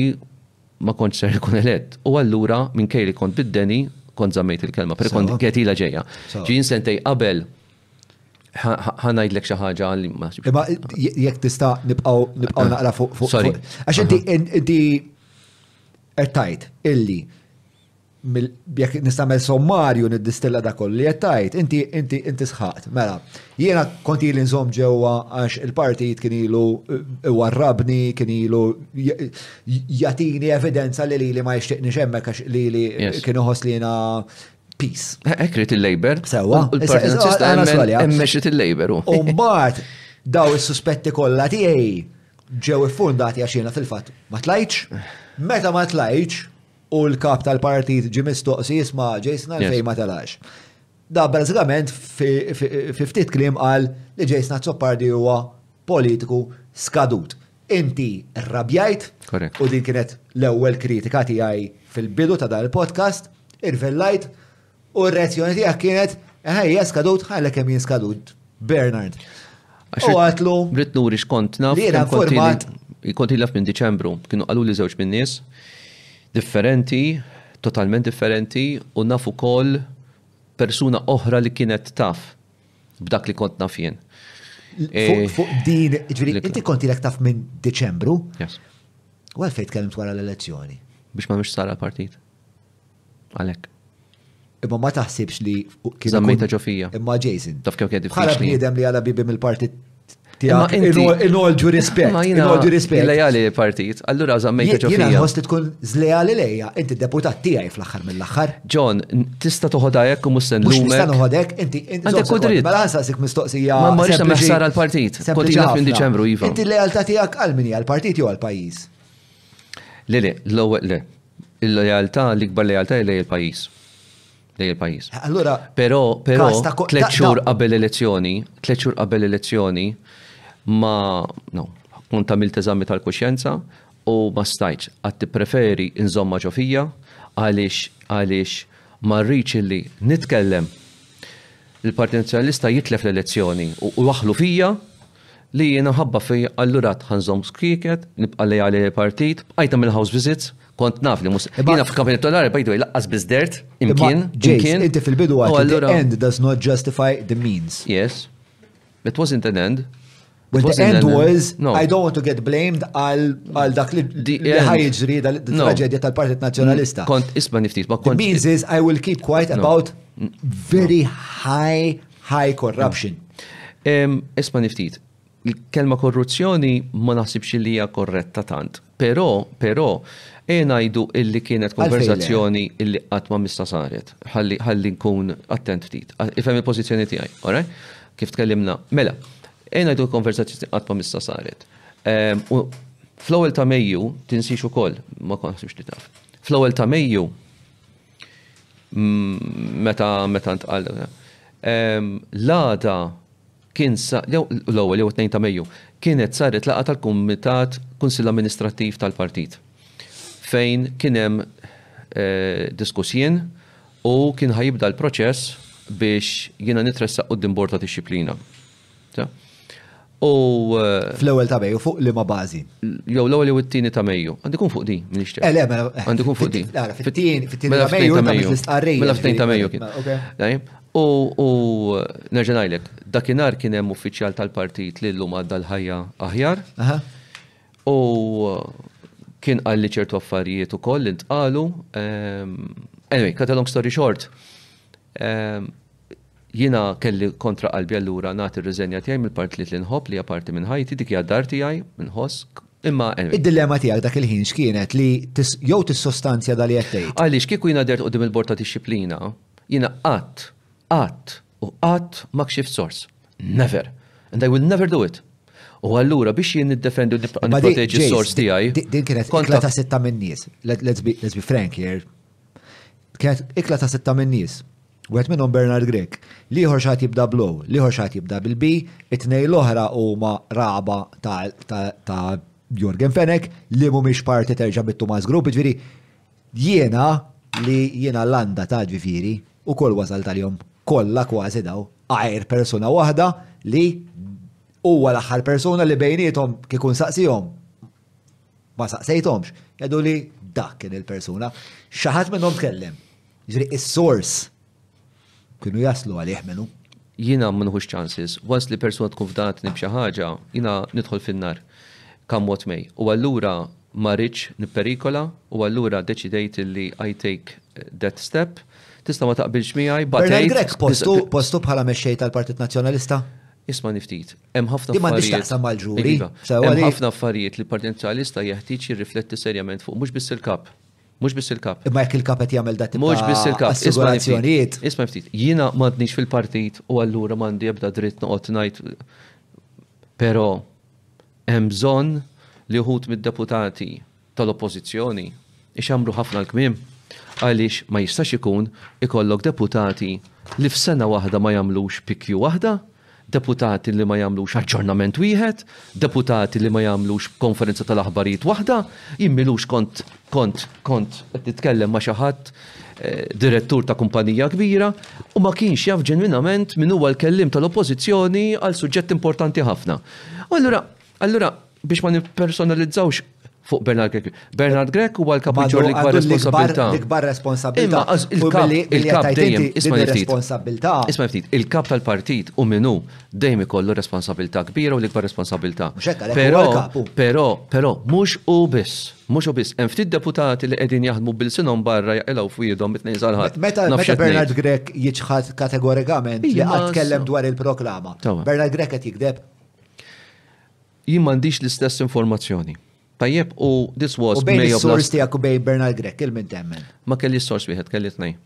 ma kontx ser ikun elett. U allura minkej li kont biddeni, kont żammejt il-kelma, per kont għetila ġejja. Ġin sentej qabel ħanajdlek xi ħaġa li ma Imma jekk tista' nibqgħu nibqgħu ah, naqra fuq fuq. Sorry. Għax inti inti qed illi Jekk nistamel sommarju niddistilla da kollu li qed tgħid, inti inti inti sħaqt. Mela, jiena kont ili nżomm ġewwa għax il-partit kien ilu eh, warrabni, kien ilu jatini evidenza li li ma jixtieqni xemmek għax li li kien uħos li jiena peace. Ekrit il-Labor. Sewa. Il-Partit Nazista emmexit il-Labor. Umbat, daw is-suspetti kollha tiegħi ġew iffundati għax jiena fil-fatt ma tlajċ. Meta ma tlajċ, U l-kap tal-partit ġi mistoqsi jisma' Jason għalfejn ma telax. Da bażikament fi ftit kliem qal li Jason Azzopardi huwa politiku skadut. Inti rrabjajt u din kienet l-ewwel kritika tiegħi fil-bidu ta' dan il-podcast, irvellajt U r-reazzjoni tiegħek kienet, ħajja skadut, ħalek kemm jien skadut. Bernard. U għatlu. Brit nuri xkont naf. Li jena format. Kont ilaf minn Diċembru, kienu għalu li żewġ minn nies differenti, totalment differenti, u naf ukoll persuna oħra li kienet taf b'dak li kont naf jien. Eh, fuq din, ġviri, inti konti l taf minn Deċembru? Yes. U għalfej tkellimt wara l-elezzjoni? Biex ma mux sara partit. Għalhekk. Imma ma taħsibx li kien. Zammejta ġofija. Imma Jason. Taf kemm kien diffiċli. Bħala bniedem li għala bibi mill-partit tiegħek. Inolġu rispett. Inolġu rispett. Lejali partit. Allura zammejta ġofija. Jiena nħoss li tkun zlejali lejja, inti deputat tiegħi fl-aħħar mill-aħħar. John, tista' toħodha hekk u mhux se nlumek. Tista' noħodek, inti inti. Għandek kudrit. Mela ħansaqsik mistoqsija. Ma marriċ ta' meħsar għall-partit. Kont ilek minn Diċembru iva. Inti lealtà tiegħek għal min hija l-partit jew għall-pajjiż. Le, le, l-ewwel le. Il-lealtà, l-ikbar lealtà hi lejn il-pajjiż. Lejn il-pajjiż. Allura. Però, però, tliet xhur qabel elezzjoni, tliet xhur qabel elezzjoni, ma, no, kont għamilt eżami tal-kuxjenza u ma stajċ. Għad tippreferi nżomma ġo fija għaliex għaliex ma rridx illi nitkellem il-Partit Nazzjonalista jitlef l-elezzjoni u waħlu fija Li jiena ħabba fija allura għad ħa nżomm skieket, nibqa' leali lill-partit, bqajtha mill-house visits, kont naf li mhux se. Jiena fil-kampanja elettorali by the way laqqas biss dehrt imkien, imkien, u allura. Imma Jace, inti fil-bidu għedt li the end does not justify the means. Yes. It wasn't an end. Well the end was, I don't want to get blamed għal dak li ħa jiġri dal traġedja tal-Partit Nazzjonalista. Kont ismagħni ftit, ma kontx. The means is I will keep quiet about very high High corruption. Isma niftit, kelma korruzzjoni ma naħsibx li hija korretta tant. Però, però, e ngħidu illi kienet konverzazzjoni illi qatt ma mista saret. Ħalli nkun attent ftit. Ifhem il-pożizzjoni tiegħi, ora? Kif tkellimna? Mela, e ngħidu konverzazzjoni qatt ma mista saret. Fl-ewwel ta' Mejju tinsix ukoll, ma konħsibx li taf. Fl-ewwel ta' Mejju Meta meta ntqal l-għada kien sa l-ewwel jew it-tnejn ta' Mejju kienet saret laqgħa tal-Kumitat Kunsill Amministrattiv tal-Partit fejn kien hemm diskussjien u kien ħa jibda l-proċess biex jiena nitressaq quddiem Bord ta' Dixxiplina. U. Fl-ewwel ta' Mejju fuq liema bażi? Jew l-ewwel jew it-tieni ta' Mejju. Għandi kun fuq din, minn ixtieq. Ele, mela. Għandi kun fuq din. Mela fit-tieni ta' Mejju ta' Mejju. Mela fit-tieni ta' Mejju kien. U nerġa' ngħidlek, dakinhar kien hemm uffiċjal tal-partit li llum għadda l-ħajja aħjar. U kien qalli ċertu affarijiet ukoll li ntqalu. Anyway, cut a long story short, Jiena kelli kontra qalbi allura nagħti r-riżenja tiegħi mill-partit li nħobb li hija parti minn ħajti, dik hija d-dar tiegħi, inħoss, imma anyway. Id-dilemma tiegħek dak il-ħin x'kienet li jew tissostanzja dak li qed tgħid? Għaliex kieku jiena qdert quddiem il-Bord ta' Dixxiplina, jiena qatt, qatt u qatt ma kxift sors. Never! And I will never do it! U allura biex jien niddefendi u nibqa' nipproteġi s-sors tiegħi. Din kienet ikla ta' sitta min-nies. Let's be frank here. Kienet ikla ta' sitta minn nies. Wieħed minnhom Bernard Grech. L-ieħor xi ħadd jibda bl-O, l-ieħor xi ħadd jibda bil-B, it-tnejn l-oħra huma raba' ta' Yorgen Fenech li mhumiex parti terġa' mit-Tumas Group, jiġifieri jiena li jiena l-għanda ta' ġifieri ukoll wasalt għalihom kollha kważi dawn għajr persuna waħda li huwa l-aħħar persuna li bejniethom kieku nsaqsihom Ma saqsejthomx, jgħidu li dak kien il-persuna. Xi ħadd minnhom tkellem. Ġri is-sors kienu jaslu għalih minnu. Jiena ma nieħux chances. Once li persuna tkun fdatni b'xi ħaġa, jiena nidħol fin-nar come what may. U allura ma ridtx nipperikola u allura deċidejt illi I take that step. Tista' ma taqbilx miegħi, batejt. Bernard Grech postu bħala mexxej tal-Partit Nazzjonalista? Ismagħni ftit. Hemm ħafna Di m'għandix affarijiet. taqsam mal-ġuri. Iva, Sewa Hemm li- ħafna affarijiet li l-Partit Nazzjonalista jeħtieġ jirrifletti serjament fuq mhux biss il-kap. Mhux biss il-kap. Imma jekk il-kap qed jagħmel dat tip Mhux biss ta' il-kap. Isma' li ftit. assigurazzjonijiet. Isma' ftit. Jiena m'għadnix fil-partit u allura m'għandi ebda dritt noqgħod ngħid. Però hemm bżonn li wħud mid-deputati tal-Oppożizzjoni ixammru ħafna l-kmiem għaliex ma jistax ikun ikollok deputati li f'sena waħda ma jagħmlux PQ waħda, deputati li ma jagħmlux aġġornament wieħed, deputati li ma jagħmlux konferenza tal-aħbarijiet waħda, jien m'ilux kont kont kont qed nitkellem ma' xi ħadd direttur ta' kumpanija kbira u ma kienx jaf ġenwinament min huwa l-kellim tal-Oppożizzjoni għal suġġett importanti ħafna. U allura Allura, biex ma nippersonalizzawx fuq Bernard Grech. Bernard Grech huwa l-kap iġġor l-ikbar responsabilità. L-ikbar responsabilità. Il-kap dejjem isma' responsabilità. Isma' ftit, il-kap tal-partit u minnu dejjem ikollu responsabilità kbira u l-ikbar responsabilità. Però, però, però, mhux u biss. Mhux u biss. Hemm ftit deputati li qegħdin jaħdmu bil-sinhom barra jaqilgħu f'wiedhom it-tnejn sal-ħadd. Meta Bernard Grech jiġħad kategorikament li qatt tkellem dwar il-proklama. Bernard Grech qed jigdeb. Jien m'għandix l-istess informazzjoni. Tajjeb, u this was May of last. Sors tijak u bej Bernal Grek, il-min temmen? Ma kelli sors wieħed, kelli tnej.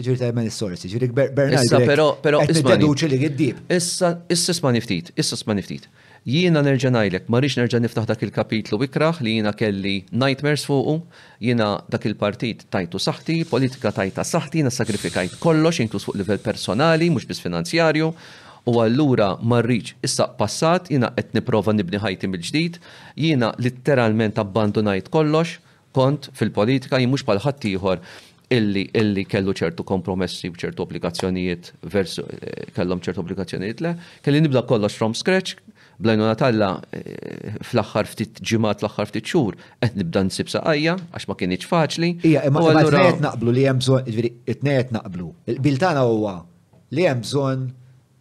Ġiri temmen il-sors, ġiri Bernal Grek. Issa, pero, pero, issa. li għiddib. Issa, issa smani ftit, issa smani ftit. Jiena nerġa' ngħidlek, ma rix nerġa' niftaħ dak il-kapitlu ikraħ li jiena kelli nightmares fuqu, Jiena dak il-partit tajtu saħħti, politika tajtha saħħti, jiena sagrifikajt kollox, inkluż fuq livell personali, mhux biss finanzjarju, u allura ma rridx issaq passat, jiena qed nipprova nibni ħajti mill-ġdid. Jiena litteralment abbandunajt kollox, kont fil-politika, jien mhux bħal ħaddieħor illi illi kellu ċertu kompromessi u ċertu obbligazzjonijiet versu kellhom ċertu obbligazzjonijiet le, kelli nibda kollox from scratch, blajnuna talla eh, fl-aħħar ftit ġimgħat l-aħħar ftit xhur qed nibda nsib saqajja għax ma kienx faċli. Ija, imma qed naqblu li hemm bżonn, jiġifieri qed naqblu. Il-qbil tagħna huwa li hemm bżonn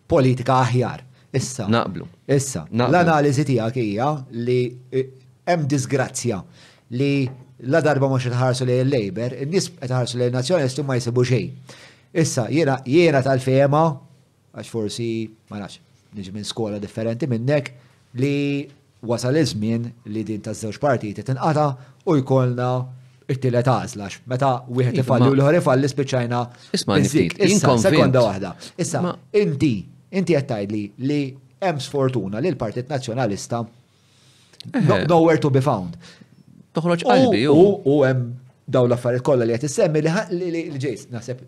politika aħjar. Issa. Naqblu. Issa. L-analiżi tiegħek hija li eh, hemm disgrazzja li la darba mhux itħarsu lejn il-Labor, in-nies qed iħarsu lejn nazzjonalisti ma jsibu xejn. Issa jiena jiena tal-fema għax forsi ma nafx niġi minn skola differenti minnek, li wasal iż-żmien li din taż-żewġ partiti tinqata' u jkollna t-tielet għażla għax meta wieħed ifalli u l-ieħor ifalli spiċċajna biżżejjed. Issa, sekonda waħda. Issa, inti inti qed tgħidli li hemm sfortuna li l-Partit Nazzjonalista nowhere to be found. Toħroġ qalbi. U hemm dawn l-affarijiet kollha li qed issemmi li ġejs naħseb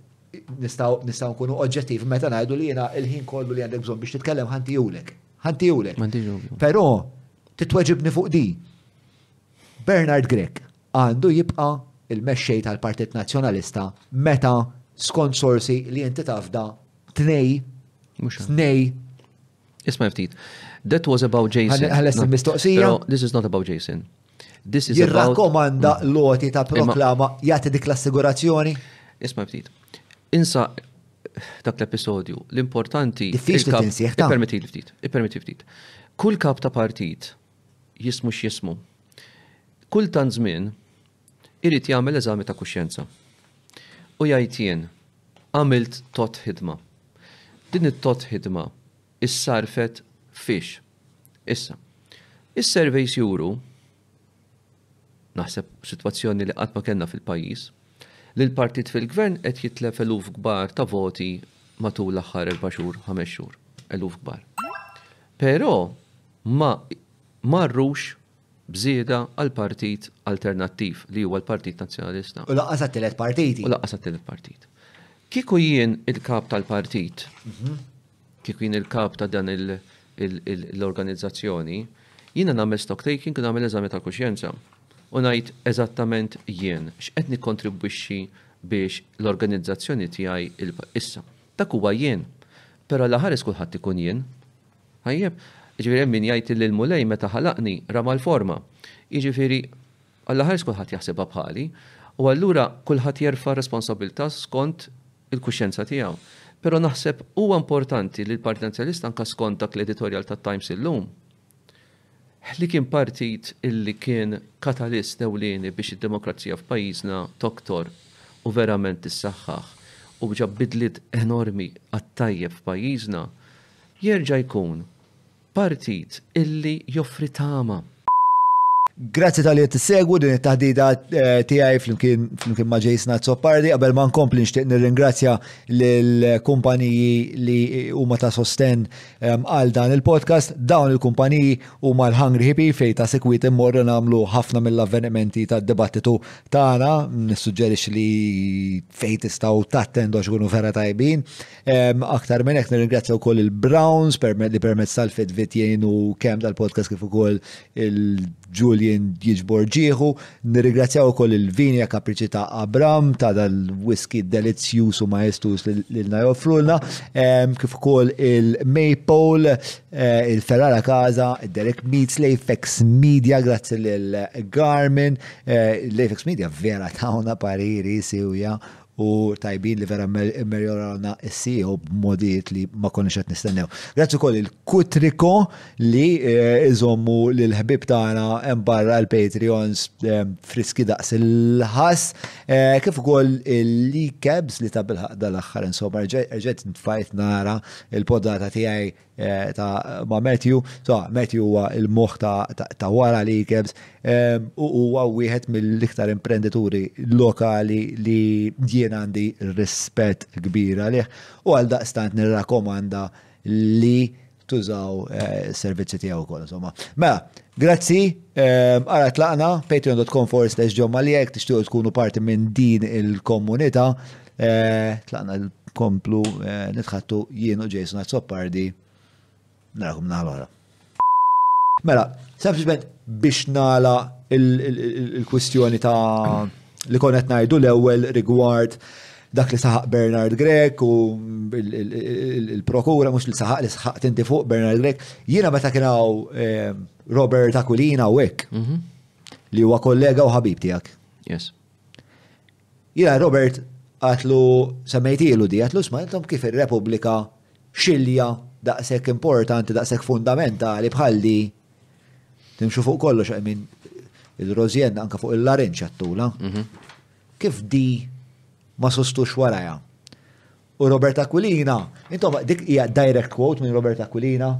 nistgħu nkunu oġġettiv meta ngħidu li jiena l-ħin kollu li għandek bżonn biex titkellem ħanti julek. Ħaddihulek. M'għandix dubju. Però titweġibni fuq di. Bernard Grech għandu jibqa' il-mexxej tal-Partit Nazzjonalista meta skont sorsi li inti tafda tnej Mhux hekk. tnej Isma' ftit. That was about Jason. Ħalles il-mistoqsija. Però this is not about Jason. Jirrakkomanda mm. l-oti ta' proklama jagħti dik l-assigurazzjoni? Isma' ftit. Insa dak l-episodju, l-importanti. Diffiċli tinsieħ ta' permetti ftit, permetti ftit. Kull kap ta' partit jismu x'jismu. Kull tant żmien irid jagħmel eżami ta' kuxjenza. U jgħid jien għamilt tot ħidma. Din it-tot ħidma issarrfet f'hiex. Issa, is-surveys juru, naħseb sitwazzjoni li qatt ma kellna fil-pajjiż, li l-partit fil-gvern qed jitlef eluf kbar ta' voti matul l-aħħar erba' xhur, ħames xhur, eluf kbar. Però ma marrux b'żieda għall-partit alternattiv li huwa l-Partit Nazzjonalista. U laqqas għat-tielet partit. U laqqas għat-tielet partit. Kieku jien il-kap tal-partit, mhm. kieku jien il-kap ta' dan l-organizzazzjoni, jiena nagħmel stock taking u nagħmel eżami tal-kuxjenza u ngħid eżattament jien x'qed nikkontribwixxi biex l-organizzazzjoni tiegħi issa. Dak huwa jien. Però la ħares kulħadd ikun jien. Tajjeb? Jiġifieri hemm min jgħid li l-Mulej meta ħalaqni rama l-forma. Jiġifieri alla ħares kulħadd jaħsibha bħali u allura kulħadd jerfa' responsabbiltà skont il-kuxjenza tiegħu. Però naħseb huwa importanti li l-Partit Nazzjonalista anke skont dak l-editorjal tat-Times illum, ħli kien partit illi kien katalist ewlieni biex id-demokrazija f'pajjiżna toktor u verament tissaħħaħ u ġab bidliet enormi għat-tajjeb f'pajjiżna, jerġa' jkun Partit illi joffri tama. Grazzi tal-li qed tissegwu din it-taħdita tiegħi flimkien ma' Jason Azzopardi. Qabel ma nkompli nixtieq nirringrazzja lill-kumpaniji li huma ta' sostenn għal dan il-podcast. Dawn il-kumpaniji huma l-Hungry Hippie fejn ta' sikwit immorru nagħmlu ħafna mill-avvenimenti tad-dibattitu tagħna. Nissuġġerixxi li fejn tistgħu tattendu għax ikunu vera tajbin. Aktar minn hekk nirringrazzja wkoll il-Browns li permezz tal-fitbit jgħinu kemm tal-podcast kif ukoll il-Julian jiġbor ġieħu. Nirringrazzja wkoll il-Vinja Kapriċi ta' Abram ta' dal-whisky delizzjuż u majestuż li lna joffrulna, kif ukoll il-Maypole, eh, il-Ferrara Kaza, Derek Meats, l-Apex Media, grazzi lil Garmin, eh, l-Apex Media vera tawna pariri siwja u tajbin li vera merjorana s-CEO b'modijiet li ma konniex qed nistennew. Grazzi wkoll il-Kutriko li eh, iżommu lil ħbib tagħna hemm barra l-Patreons eh, friski daqs il-ħass, eh, kif ukoll il-Cabs li ta' bil-ħaq dal-aħħar insomma rġajt nfajt nara il-podata tiegħi Eh, ta' ma' Matthew, ta' Matthew huwa il-moħ ta' wara li jkebs eh, u huwa wieħed mill-iktar imprendituri lokali li jien għandi rispett kbira għalih u għal daqstant nirrakomanda li tużaw eh, servizzi tiegħu wkoll insomma. Mela, grazzi, għara tlaqna patreon.com forward slash ġomma li jek tixtiequ tkunu parti minn din il-komunità Eh, tlaqna l-komplu, eh, nitħattu jienu Jason Azzopardi, narakum naħlora. Mela, sempliċement biex nala il-kwistjoni ta' li konet najdu l-ewel rigward dak li saħaq Bernard Grek u il-prokura, mux li saħaq li saħaq tinti fuq Bernard Grek, jiena meta kienaw eh, Robert Aquilina u ek, mhm. li huwa kollega u ħabib tijak. Yes. Jiena Robert għadtlu semmejtilu di, għadtlu isma' intom kif ir-Repubblika xilja daqshekk importanti, daqshekk fundamentali bħal di timxu fuq kollox I mean il-Rożjenna anke fuq il-larinġ għattula. Mhm. Kif di ma sostux warajha. U Robert Aquilina, intom dik hija direct quote minn Robert Aquilina.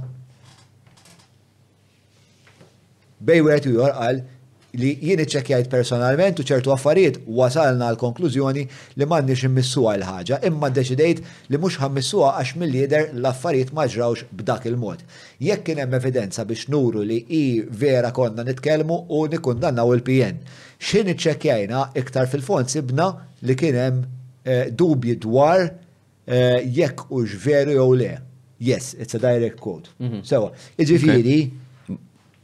Bejn wieħed u ieħor qal li jien iċċekkjajt personalment u ċertu affarijiet wasalna għall-konklużjoni li m'għandniex immissuha l-ħaġa imma ddeċidejt li mhux ħa mmissuha għax milli jidher l-affarijiet ma ġrawx b'dak il-mod. Jekk kien hemm evidenza biex nuru li hi vera konna nitkellmu u nikkundannaw il-PN. X'ħin iċċekkjajna iktar fil-fond sibna li kien hemm dubji dwar Eh, jekk ux veru jew le. Yes, it's a direct quote. Mhm. Sewa, iġifiri,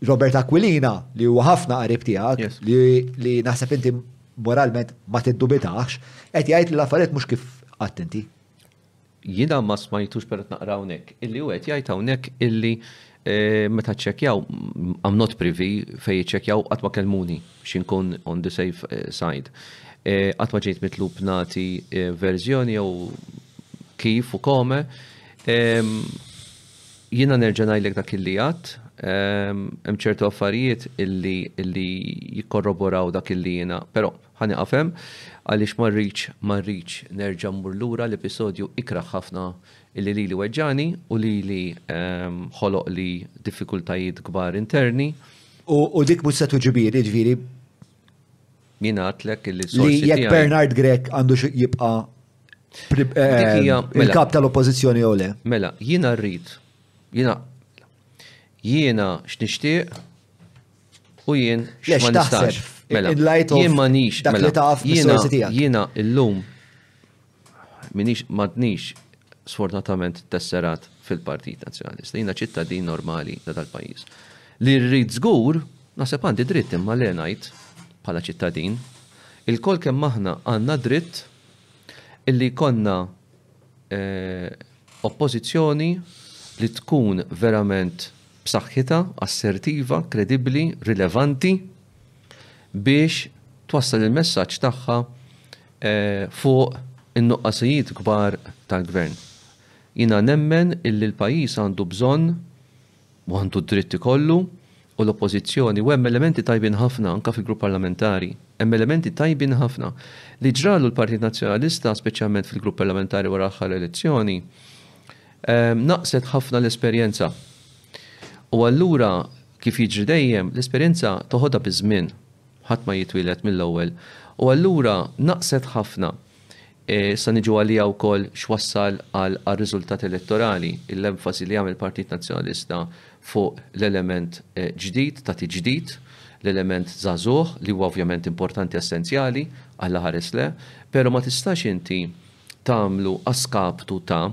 Robert Aquilina, li huwa ħafna qarib tiegħek, li naħseb inti moralment ma tiddubitax, qed jgħid li l-affarijiet mhux kif attenti. Jina ma smajtux perut naqra hawnhekk, illi u qed jgħid hawnhekk illi Meta ċċekkjaw, I'm not privy fejn iċċekkjaw qatt ma kellmuni biex inkun on the safe side. Qatt ma ġejt mitlub nagħti verżjoni jew kif u kome. Jiena nerġa' ngħidlek dak illi għadt. Hemm ċertu affarijiet illi jikkorroboraw dak illi jiena, però ħa nieqaf hemm għaliex ma rridx nerġa' mmur lura l-episodju ikrah ħafna Illi lili weġġagħni u lili ħoloqli diffikultajiet kbar interni. U dik mhux se tuġibir, jiġifieri. Min għatlek illi sorsi. Li jekk Bernard Grek għandu jibqa' mela. il-kap tal-Oppożizzjoni jew le. Mela, jiena rrid, jiena jiena x'nixtieq u jien x'ma nistax. Mela, jien ma nix. Mela, jiena illum Minix m'għadnix sfortunatament tesserat fil-Partit Nazzjonalista. Jiena ċittadin normali ta' dal-pajjiż. Li rrid żgur, naħseb għandi dritt imma le ngħid bħala ċittadin, il-kol kemm aħna għandna dritt illi konna eh, oppożizzjoni li tkun verament b'saħħitha, assertiva, kredibbli, rilevanti biex twassal il-messaġġ tagħha fuq in-nuqqasijiet kbar tal-Gvern. Jiena nemmen illi l-pajjiż għandu bżonn u għandu d-dritt ikollu u l-Oppożizzjoni u hemm elementi tajbin ħafna anke fil-Grupp Parlamentari, hemm elementi tajbin ħafna. Li ġralu l-Partit Nazzjonalista, speċjalment fil-Grupp Parlamentari wara l-aħħar elezzjoni, naqqset ħafna l-esperjenza. U allura, kif jiġri dejjem, l-esperjenza toħodha biż-żmien. Ħadd ma jitwieled mill-ewwel. U allura naqset ħafna. Issa niġu għaliha wkoll x'wassal għar-riżultat elettorali, l-enfasi li għamel Partit Nazzjonalista fuq l-element ġdid, ta' tiġdid, l-element żagħżugħ li huwa ovvjament importanti essenzjali, Alla ħares le, pero ma tistax inti tagħmlu a skaptu ta'.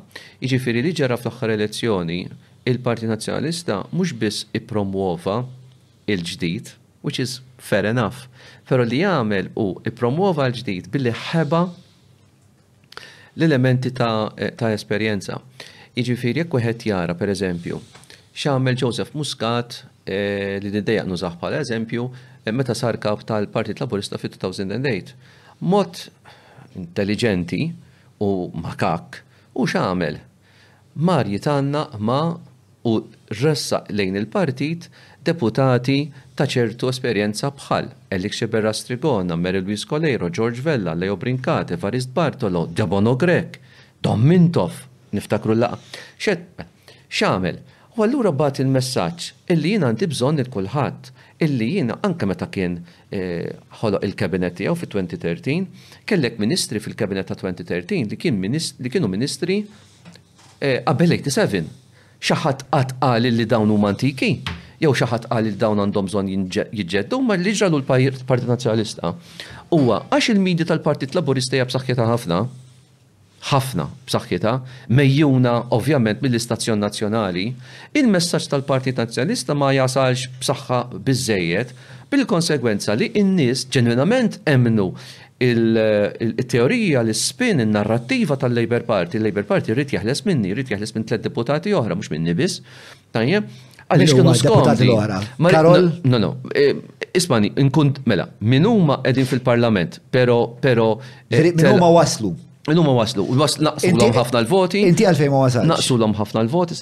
Jiġifieri li ġara fl-aħħar elezzjoni, il-Partit Nazzjonalista mhux biss ippromwova l-ġdid, which is fair enough, pero li għamel hu ippromwova l-ġdid billi ħeba l-elementi ta' esperjenza. Jiġifieri jekk wieħed jara per eżempju x'għamel Joseph Muscat li niddejjaq nużah bħala eżempju meta sar Kap tal-Partit Laburista fit-2008. Mod intelliġenti u makakk hu x'għamel? Mar jitgħannaq ma' u ressaq lejn il-Partit deputati ta' ċertu esperjenza bħal, Elix Sciberras Strigona, Mary Louise Coleiro, George Vella, Leo Brincat, Evarist Bartolo, Debono Grech, Dom Mintoff, niftakru l-laqgħa. X'għamel? Hu allura bagħat il-messaġġ illi jien għandi bżonn lil kulħadd, illi jiena anke meta kien ħoloq il-Cabinet tiegħu fit-2013, kellek Ministri fil-Cabinet tat-2013 li kien li kienu Ministri qabel 87. Xi ħadd qatt qal illi dawn huma antiki? Jew xi ħadd qal illi dawn għandhom bżonn jiġġeddu? Imma li ġralu l-Partit Nazzjonalista huwa għax il-media tal-Partit Laburista hija b'saħħitha ħafna, ħafna b'saħħitha, megħjuna ovvjament mill-istazzjon nazzjonali, il-messaġġ tal-Partit Nazzjonalista ma jasalx b'saħħa biżżejjed, bil-konsegwenza li n-nies ġenwinament emmnu t-teorija, l-ispin, in-narrattiva tal-Labour Party. Il-Labour Party jrid jeħles minni, jrid jeħles minn tliet deputati oħra, mhux minni biss. Tajjeb? Għaliex kienu skomdi. Karol? No, no. E, ismani, nkun, mela, minn huma qegħdin fil-parlament, pero, pero. E, minn huma waslu. Minn huma waslu. Naqsu l ħafna l-voti. Inti għalfejn ma wasalx. Naqsu l ħafna l-voti,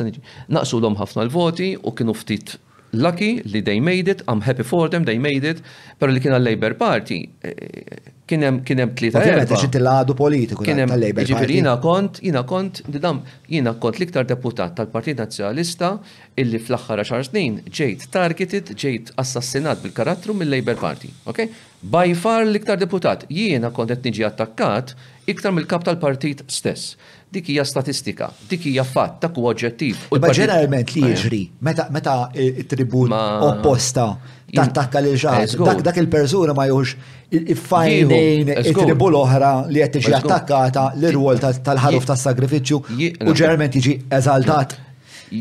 naqsu l ħafna l-voti u kienu ftit lucky li they made it, I'm happy for them, they made it, pero li kien għal-Labor Party, eh, kienem kienem tlieta. Ovvijament, xinti l-għadu politiku tal-Labor Party. Ġifiri, jina kont, jina kont, didam, Jiena kont l-iktar deputat tal-Partit Nazzjonalista illi fl-aħħar għaxar snin ġejt targeted, ġejt assassinat bil-karattru mil-Labour Party. Ok? By far l-iktar deputat. Jiena kont qed niġi attakkat iktar mill-Kap tal-Partit stess. Dik hija statistika. Dik hija fatt. Dak huwa oġġettiv. Imma ġeneralment li jiġri meta t-tribù opposta tattakka lil xi ħadd, dak il-persuna ma jieħux Fajnejn it-tribu l-oħra li qed tiġi attakkata l-irwol tal-ħaruf tas-sagrifiċċju u ġerment jiġi eżaltat.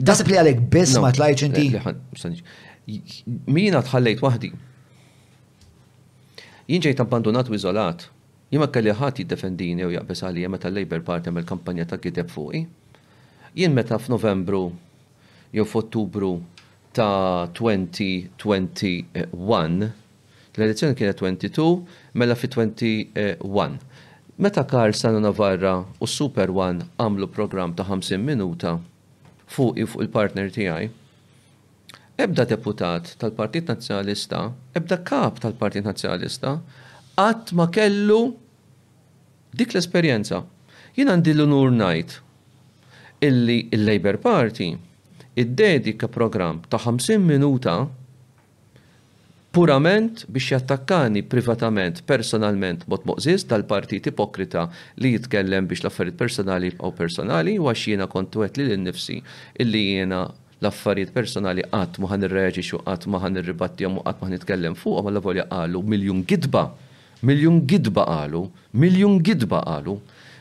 Tasib li għalek biss ma tlajċ inti. Mina tħallejt waħdi. Jien ġejt abbandonat u iżolat. Jien ma kelli ħadd jiddefendini jew jaqbeż għalija meta l-Labor Party għamel kampanja ta' gideb fuqi. Jien meta f'Novembru jew f'Ottubru ta' 2021, l-elezzjoni kienet 22, mela fi 21. Meta Karl Sano Navarra u s-Super One għamlu programm ta' 50 minuta fuqi u fuq il-partner tiegħi, ebda deputat tal-Partit Nazzjonalista, ebda kap tal-Partit Nazzjonalista qatt ma kellu, Dik l-esperjenza. Jien għandi l-unur ngħid illi l-Labour Party iddedika programm ta' 50 minuta purament biex jattakkani privatament, personalment b'mod moqżież, dal-partit ipokrita li jitkellem biex l-affarijiet personali jibqgħu personali u għax jiena kont wgħedt lili nnifsi illi jiena l-affarijiet personali qatt mhu ħa nirreaġixxi u qatt ma ħa nirribattihom u qatt ma ħa nitkellem fuqhom allavolja qalu miljun gidba Miljun gidba qalu, miljun gidba qalu,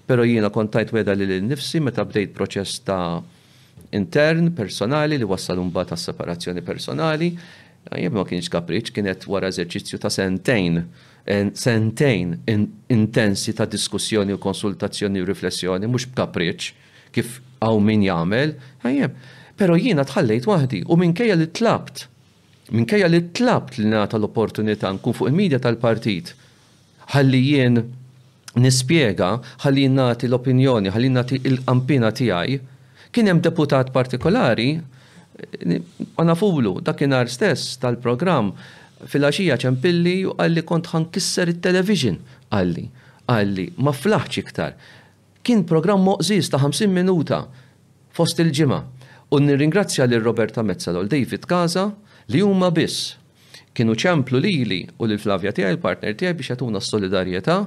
pero' jiena kont tajt wegħda lili nnifsi meta bdejt proċess ta' intern personali li wassal imbagħad għas-separazzjoni personali, jekk ma kienx kapriċċ kienet wara eżerċizzju ta' sentejn, sentejn intensi ta' diskussjoni u konsultazzjoni u riflessjoni mhux b'kapriċċ kif hawn min jagħmel, pero' jiena tħallejt waħdi u minkejja li tlabt Minkejja li tlabt li ningħata l-opportunità nkun fuq il-media tal-partit ħalli jien nispjega, ħalli jien nagħti l-opinjoni, ħalli jien nagħti l-qanpiena tiegħi, kien hemm deputat partikolari, ma nafulu, dakinhar stess tal-programm, filgħaxija ċempilli u qalli kont ħa nkisser it-television, qalli, qalli, ma flaħtx iktar. Kien programm moqżież ta' 50 minuta fost il-ġimgħa u nirringrazzja lil Roberta Mezzala u 'l David Casa li huma biss kienu ċemplu lili u lil Flavia tiegħi, il-partner tiegħi biex jagħtuna s-solidarjetà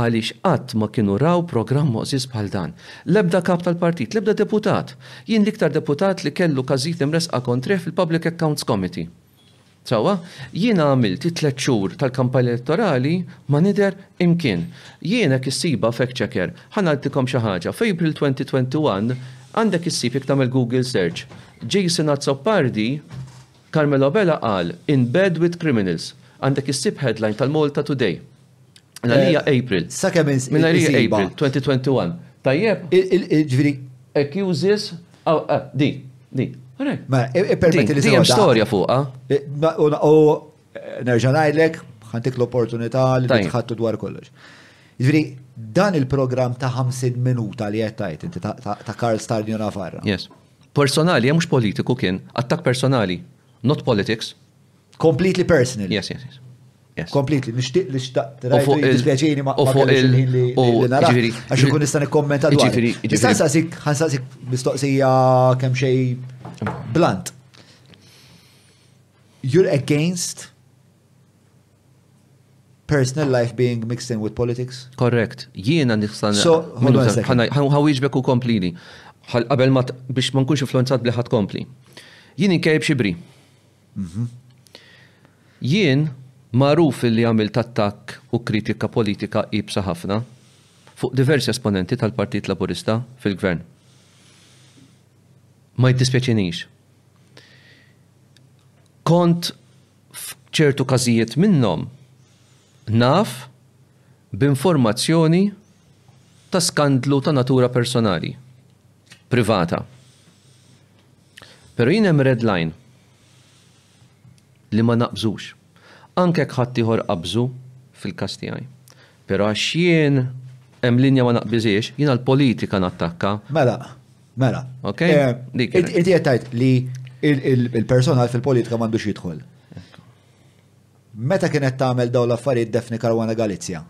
għaliex qatt ma kienu raw programm moqżież bħal dan. L-ebda kap tal-partit, l-ebda deputat. Jien l-iktar deputat li kellu każijiet imressqa kontrih fil-Public Accounts Committee. Sewwa, jiena għamilt it-tliet xhur tal-kampanja elettorali ma nidher imkien. Jien hekk issibha fact checker. Ħa ngħidilkom xi ħaġa, f'April 2021 għandek issib jekk tagħmel Google search, Jason Azzopardi, Carmelo Abela qal, in bed with criminals. Għandek issib headline tal-Malta Today. Għalija eh, April. Sakemm Minn għalija April 2021. Tajjeb? Ġviri. Accuses. Ah, ah, di, di. Ma, permetti li Dijem storja fuqa. Eh, u eh, nerġa' ngħidlek, ħantik l-opportunità li tħattu dwar kollox. Ġviri, dan il-programm ta' 50 minuta li qed tajt inti ta' Karl Stadion Navarra. Yes. Personali, mhux politiku kien, attak personali, not politics. Completely personal. Yes, yes, yes. Yes. Kompletli, nishtiq li xtaqt rajtu dispjaċini ma' u fuq il li nara. Għax ikun nista' nikkommenta dwar. Nista' nsaqsik, ħansaqsik mistoqsija kemm xej blunt. You're against personal life being mixed in with politics? Correct. Jiena nixsan. So, ħawieġbek u komplini. Qabel ma biex ma nkunx influenzat bliħat kompli. Jien inkejb xibri. Jien, magħruf illi għamilt attakk u kritika politika iebsa ħafna fuq diversi esponenti tal-Partit Laburista fil-Gvern. Ma jiddispjaċinix. Kont f'ċertu każijiet minnhom naf b'informazzjoni ta' skandlu ta' natura personali, privata. Pero jien hemm red line li ma naqbżux. Anke jekk ħaddieħor qabżu fil-każ tiegħi. Pero għax jien hemm linja ma naqbiżhiex, jiena l-politika nattakka. Mela, mela. Ok? Dik hi. Inti qed tgħid li il-personal fil-politika m'għandux jidħol. Meta kienet tagħmel dawn l-affarijiet Daphne Caruana Galizia?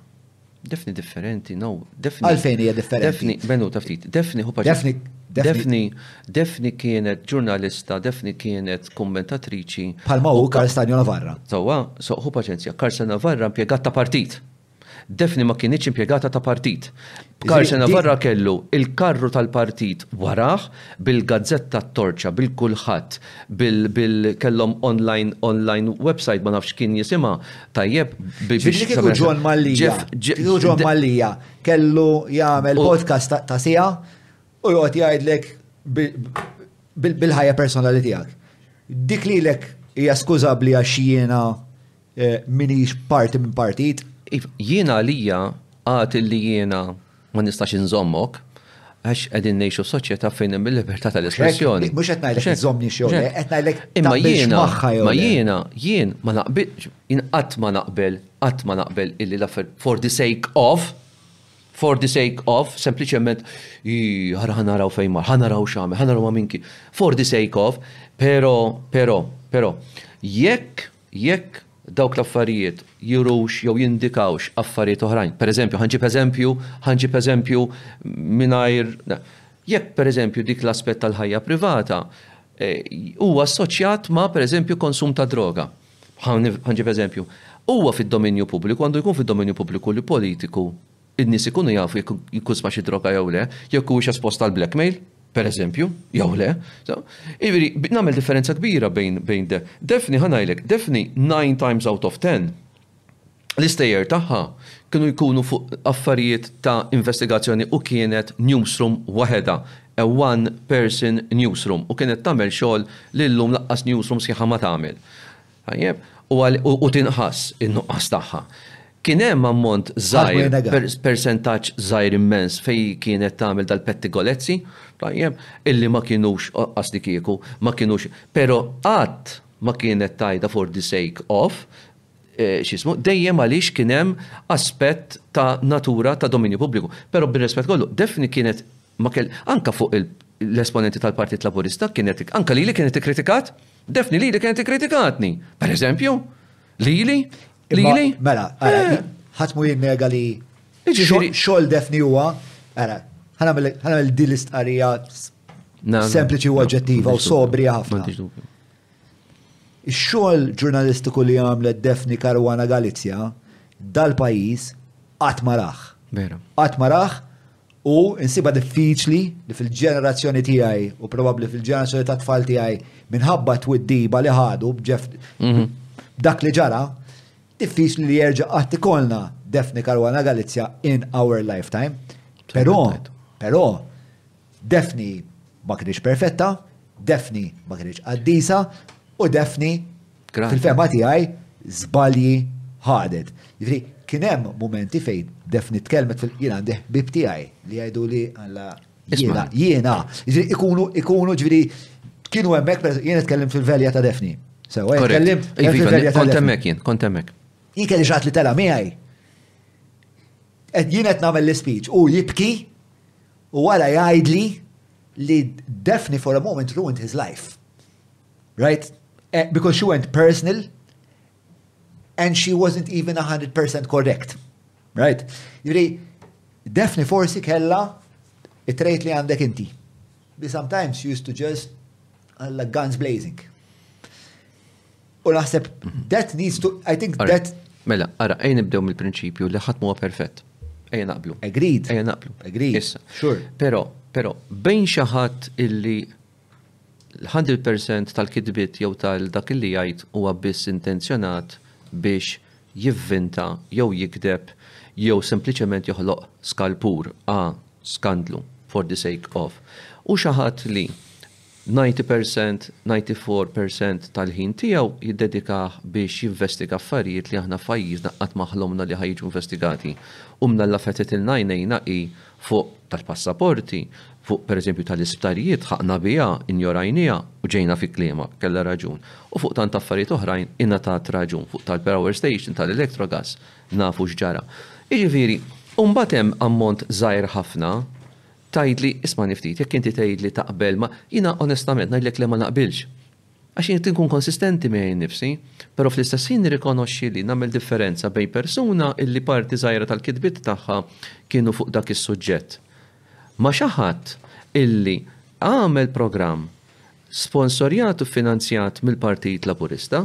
Daphne differenti, no. Daphne. Għalfejn hija differenti? Daphne, benu ta' ftit. Daphne hu Daphne. Daphne, Daphne kienet ġurnalista, Daphne kienet kummentatriċi. Palma hu Karl Stanio Navarra. Sewwa, so hu paċenzja. Karl Stanio Navarra impjegat ta' partit. Daphne ma kinitx impjegata ta' partit. B'karxen Navarra kellu il-karru tal-partit warah, bil-gazzetta t-torċa, bil-kulħadd, bil bil kellhom online online website ma nafx x'kien jisimha, tajjeb, biex Ġifieri kieku John Mallia, kieku John Mallia kellu jagħmel podcast ta' siegħa u joqgħod jgħidlek bil-ħajja personali tiegħek. Dik lilek hija skużabbli għax jiena M'iniex parti minn partit. Jiena għalija għad illi jiena ma nistax inżommok għax qegħdin ngħixu f'soċjetà fejn hemm il-libertà tal-espressjoni. Mhux qed ngħidlek iżommni xi le, qed ngħidlek taqbilx magħha jew le. Imma jiena, jien ma naqbilx, jien qatt ma naqbel, qatt ma naqbel illi l-affarijiet for the sake of, for the sake of, sempliċement ara ħa naraw fejn mar, ħa naraw x'għamel, ħa naraw ma' minki, for the sake of, però, però, però, jekk Jekk dawk l-affarijiet jurux jew jindikawx affarijiet oħrajn, pereżempju, ħa nġib eżempju, ħa nġib eżempju mingħajr, jekk pereżempju dik l-aspett tal-ħajja privata huwa assoċjat ma' pereżempju konsum ta' droga, ħa nġib eżempju, huwa fid-dominju pubbliku, għandu jkun fid-dominju pubbliku li politiku, in-nies ikunu jafu jekk jinkunsma xi droga jew le, jekk huwiex espost għal blackmail, pereżempju, jew le. Jiġifieri, nagħmel differenza kbira bejn bejn de. Daphne, ħa ngħidlek, Daphne nine times out of ten, l-istejjer tagħha kienu jkunu fuq affarijiet ta' investigazzjoni u kienet newsroom waħedha, a one person newsroom, u kienet tagħmel xogħol li llum lanqas newsroom sħiħa ma tagħmel. Tajjeb, u tinqas in-nuqqas tagħha. Kien hemm ammont żgħir, persentaġġ żgħir immens fejn kienet tagħmel dal-pettigolezzi, tajjeb, illi ma kinux qas li kieku ma kinux, però qatt ma kienet tgħidha for the sake of, x'ismu, dejjem għaliex kien hemm aspett ta' natura ta' dominju pubbliku. Però bir-rispett kollu, definitely kienet, Ma kell, anke fuq il, l-esponenti tal-Partit Laburista kienet, anke lili kienet ikkritikat, Daphne lili kienet ikkritikatni, per eżempju, lili, lili. Mela, ħadd mhu jinnega li jiġifieri- xogħol Daphne huwa, ara, ħanagħmel din l-istqarrija sempliċi u oġġettiva u sobri ħafna. Ix-xogħol ġurnalistiku li għamlet Defni Karwana Galizja dal-pajjiż qatt ma raħ. Qatt ma raħ U insibha diffiċli li fil-ġenerazzjoni tiegħi u probabbli fil-ġenerazzjoni ta' tfal tiegħi minħabba twiddiba li ħadu b'ġef mhm. dak li ġara, diffiċli li jerġa' qatt ikollna Defni Karwana Galizja in our lifetime. Però, però, Defni ma kienx perfetta, Defni ma kienx qaddisa u Defni Fil-fema tiegħi żbalji ħadet. Jiġri kien hemm mumenti fejn def nitkellmet fil-jien għandi ħbib tiegħi li jgħidu li għalla jiena jiena. Jiġri ikunu ikunu ġifieri kienu hemmhekk jiena tkellimt fil-velja ta' defni. Sewa, eh, tkellimt iva, fil-velja ta' defni. Kont jien, kont hemmhekk. Jien kelli xatt li tela' miegħi. Jien qed nagħmel l-ispeech u jibki u wara jgħidli li defni for a moment ruined his life. Right? Eh, because she went personal and she wasn't even 100% correct. Right? Jiri, Daphne forsi kella it-trejt li għandek inti. Bi sometimes she used to just għalla guns blazing. U naħseb, that needs to, I think Ara, that. Mela, ara, ejn nibdew mill-prinċipju li ħatmu huwa perfett. Ejja naqblu. Agreed. Ejja naqblu. Agreed. Issa. Sure. Pero, pero, bejn xaħat illi l-hundred per cent tal-kitbiet jew ta' dak li jgħid huwa biss intenzjonat biex jivvinta jew jigdeb jew sempliċement joħloq skalpur a skandlu for the sake of u xi ħadd li ninety per cent, ninety four per cent tal-ħin tiegħu jiddedikah biex jinvestiga affarijiet li aħna f'pajjiżna qatt ma ħlomna li ħa jiġu investigati u mnalla fetħitilna għajnejna hi fuq tal-passaporti, fuq pereżempju tal-isptarijiet ħaqna biha, injorajniha u ġejna fi kliemha, kellha raġun. U fuq tant affarijiet oħrajn ingħatat raġun, fuq tal-power station, tal-electrogas, nafu x'ġara. Jiġifieri, u mbagħad hemm ammont żgħir ħafna, tgħidli, ismagħni ftit, jekk inti tgħidli taqbel ma, jiena onestament ngħidlek le ma naqbilx. Għax jien irid inkun konsistenti miegħi nnifsi, però fl-istess ħin nirrikonoxxi li nagħmel differenza bejn persuna illi parti żgħira tal-kitbiet tagħha kienu fuq dak is-suġġett ma' xi ħadd illi għamel programm sponsorjat u ffinanzjat mill-Partit Laburista,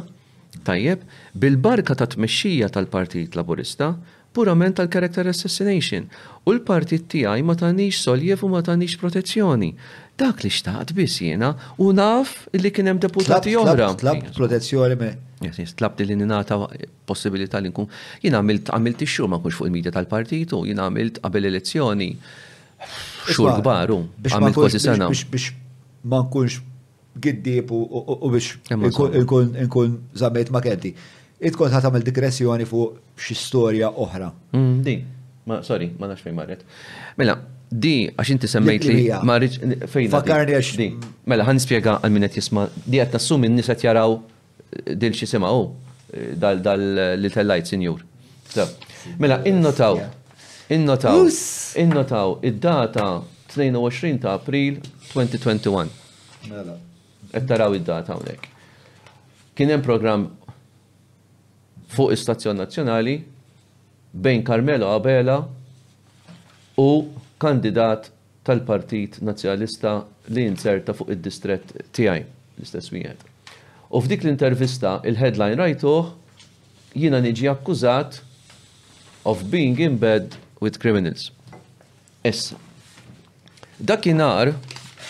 tajjeb, bil-barka tat-tmexxija tal-Partit Laburista, purament għal character assassination, u l-partit tiegħi ma taniex soljev u ma taniex protezzjoni. Dak li xtaqt biss jiena u naf li kien hemm deputati oħra. Tlabt, tlabt, tlabt protezzjoni me. Tlabt li ningħata possibilità li nkun. Jiena għamilt għamilt ix-xhur ma nkunx fuq il-medja tal-partitu, jiena għamilt qabel elezzjoni xhur kbar u għamilt kważi sena. Biex ma nkunx giddib u biex nkun zammejt ma' kelti. Itkun ħat għamil digressjoni fuq xi storja oħra. Mm, di, ma, sorry, ma nafx fejn marret. Mela, di, għax inti semmejt li ma rridx fejn. Fakkarni għax. Di, mela, ħan spiega għal min qed jisma' di qed tassumi n-nies qed jaraw Dil x'isimha hu? Dal dal li tellajt, Sinjur. Sew. Mela, innotaw, innotaw, innotaw id-data 22 ta' April 2021. Mela. Qed taraw id-data hawnhekk. Kien hemm programm fuq istazzjon nazzjonali bejn Carmelo Abela u kandidat tal-Partit Nazzjonalista li inzerta fuq id-distrett tiegħi, l-istess wieħed. U f'dik l-intervista, il-headline rajtuh, jiena niġi akkużat of being in bed with criminals. Issa, dakinhar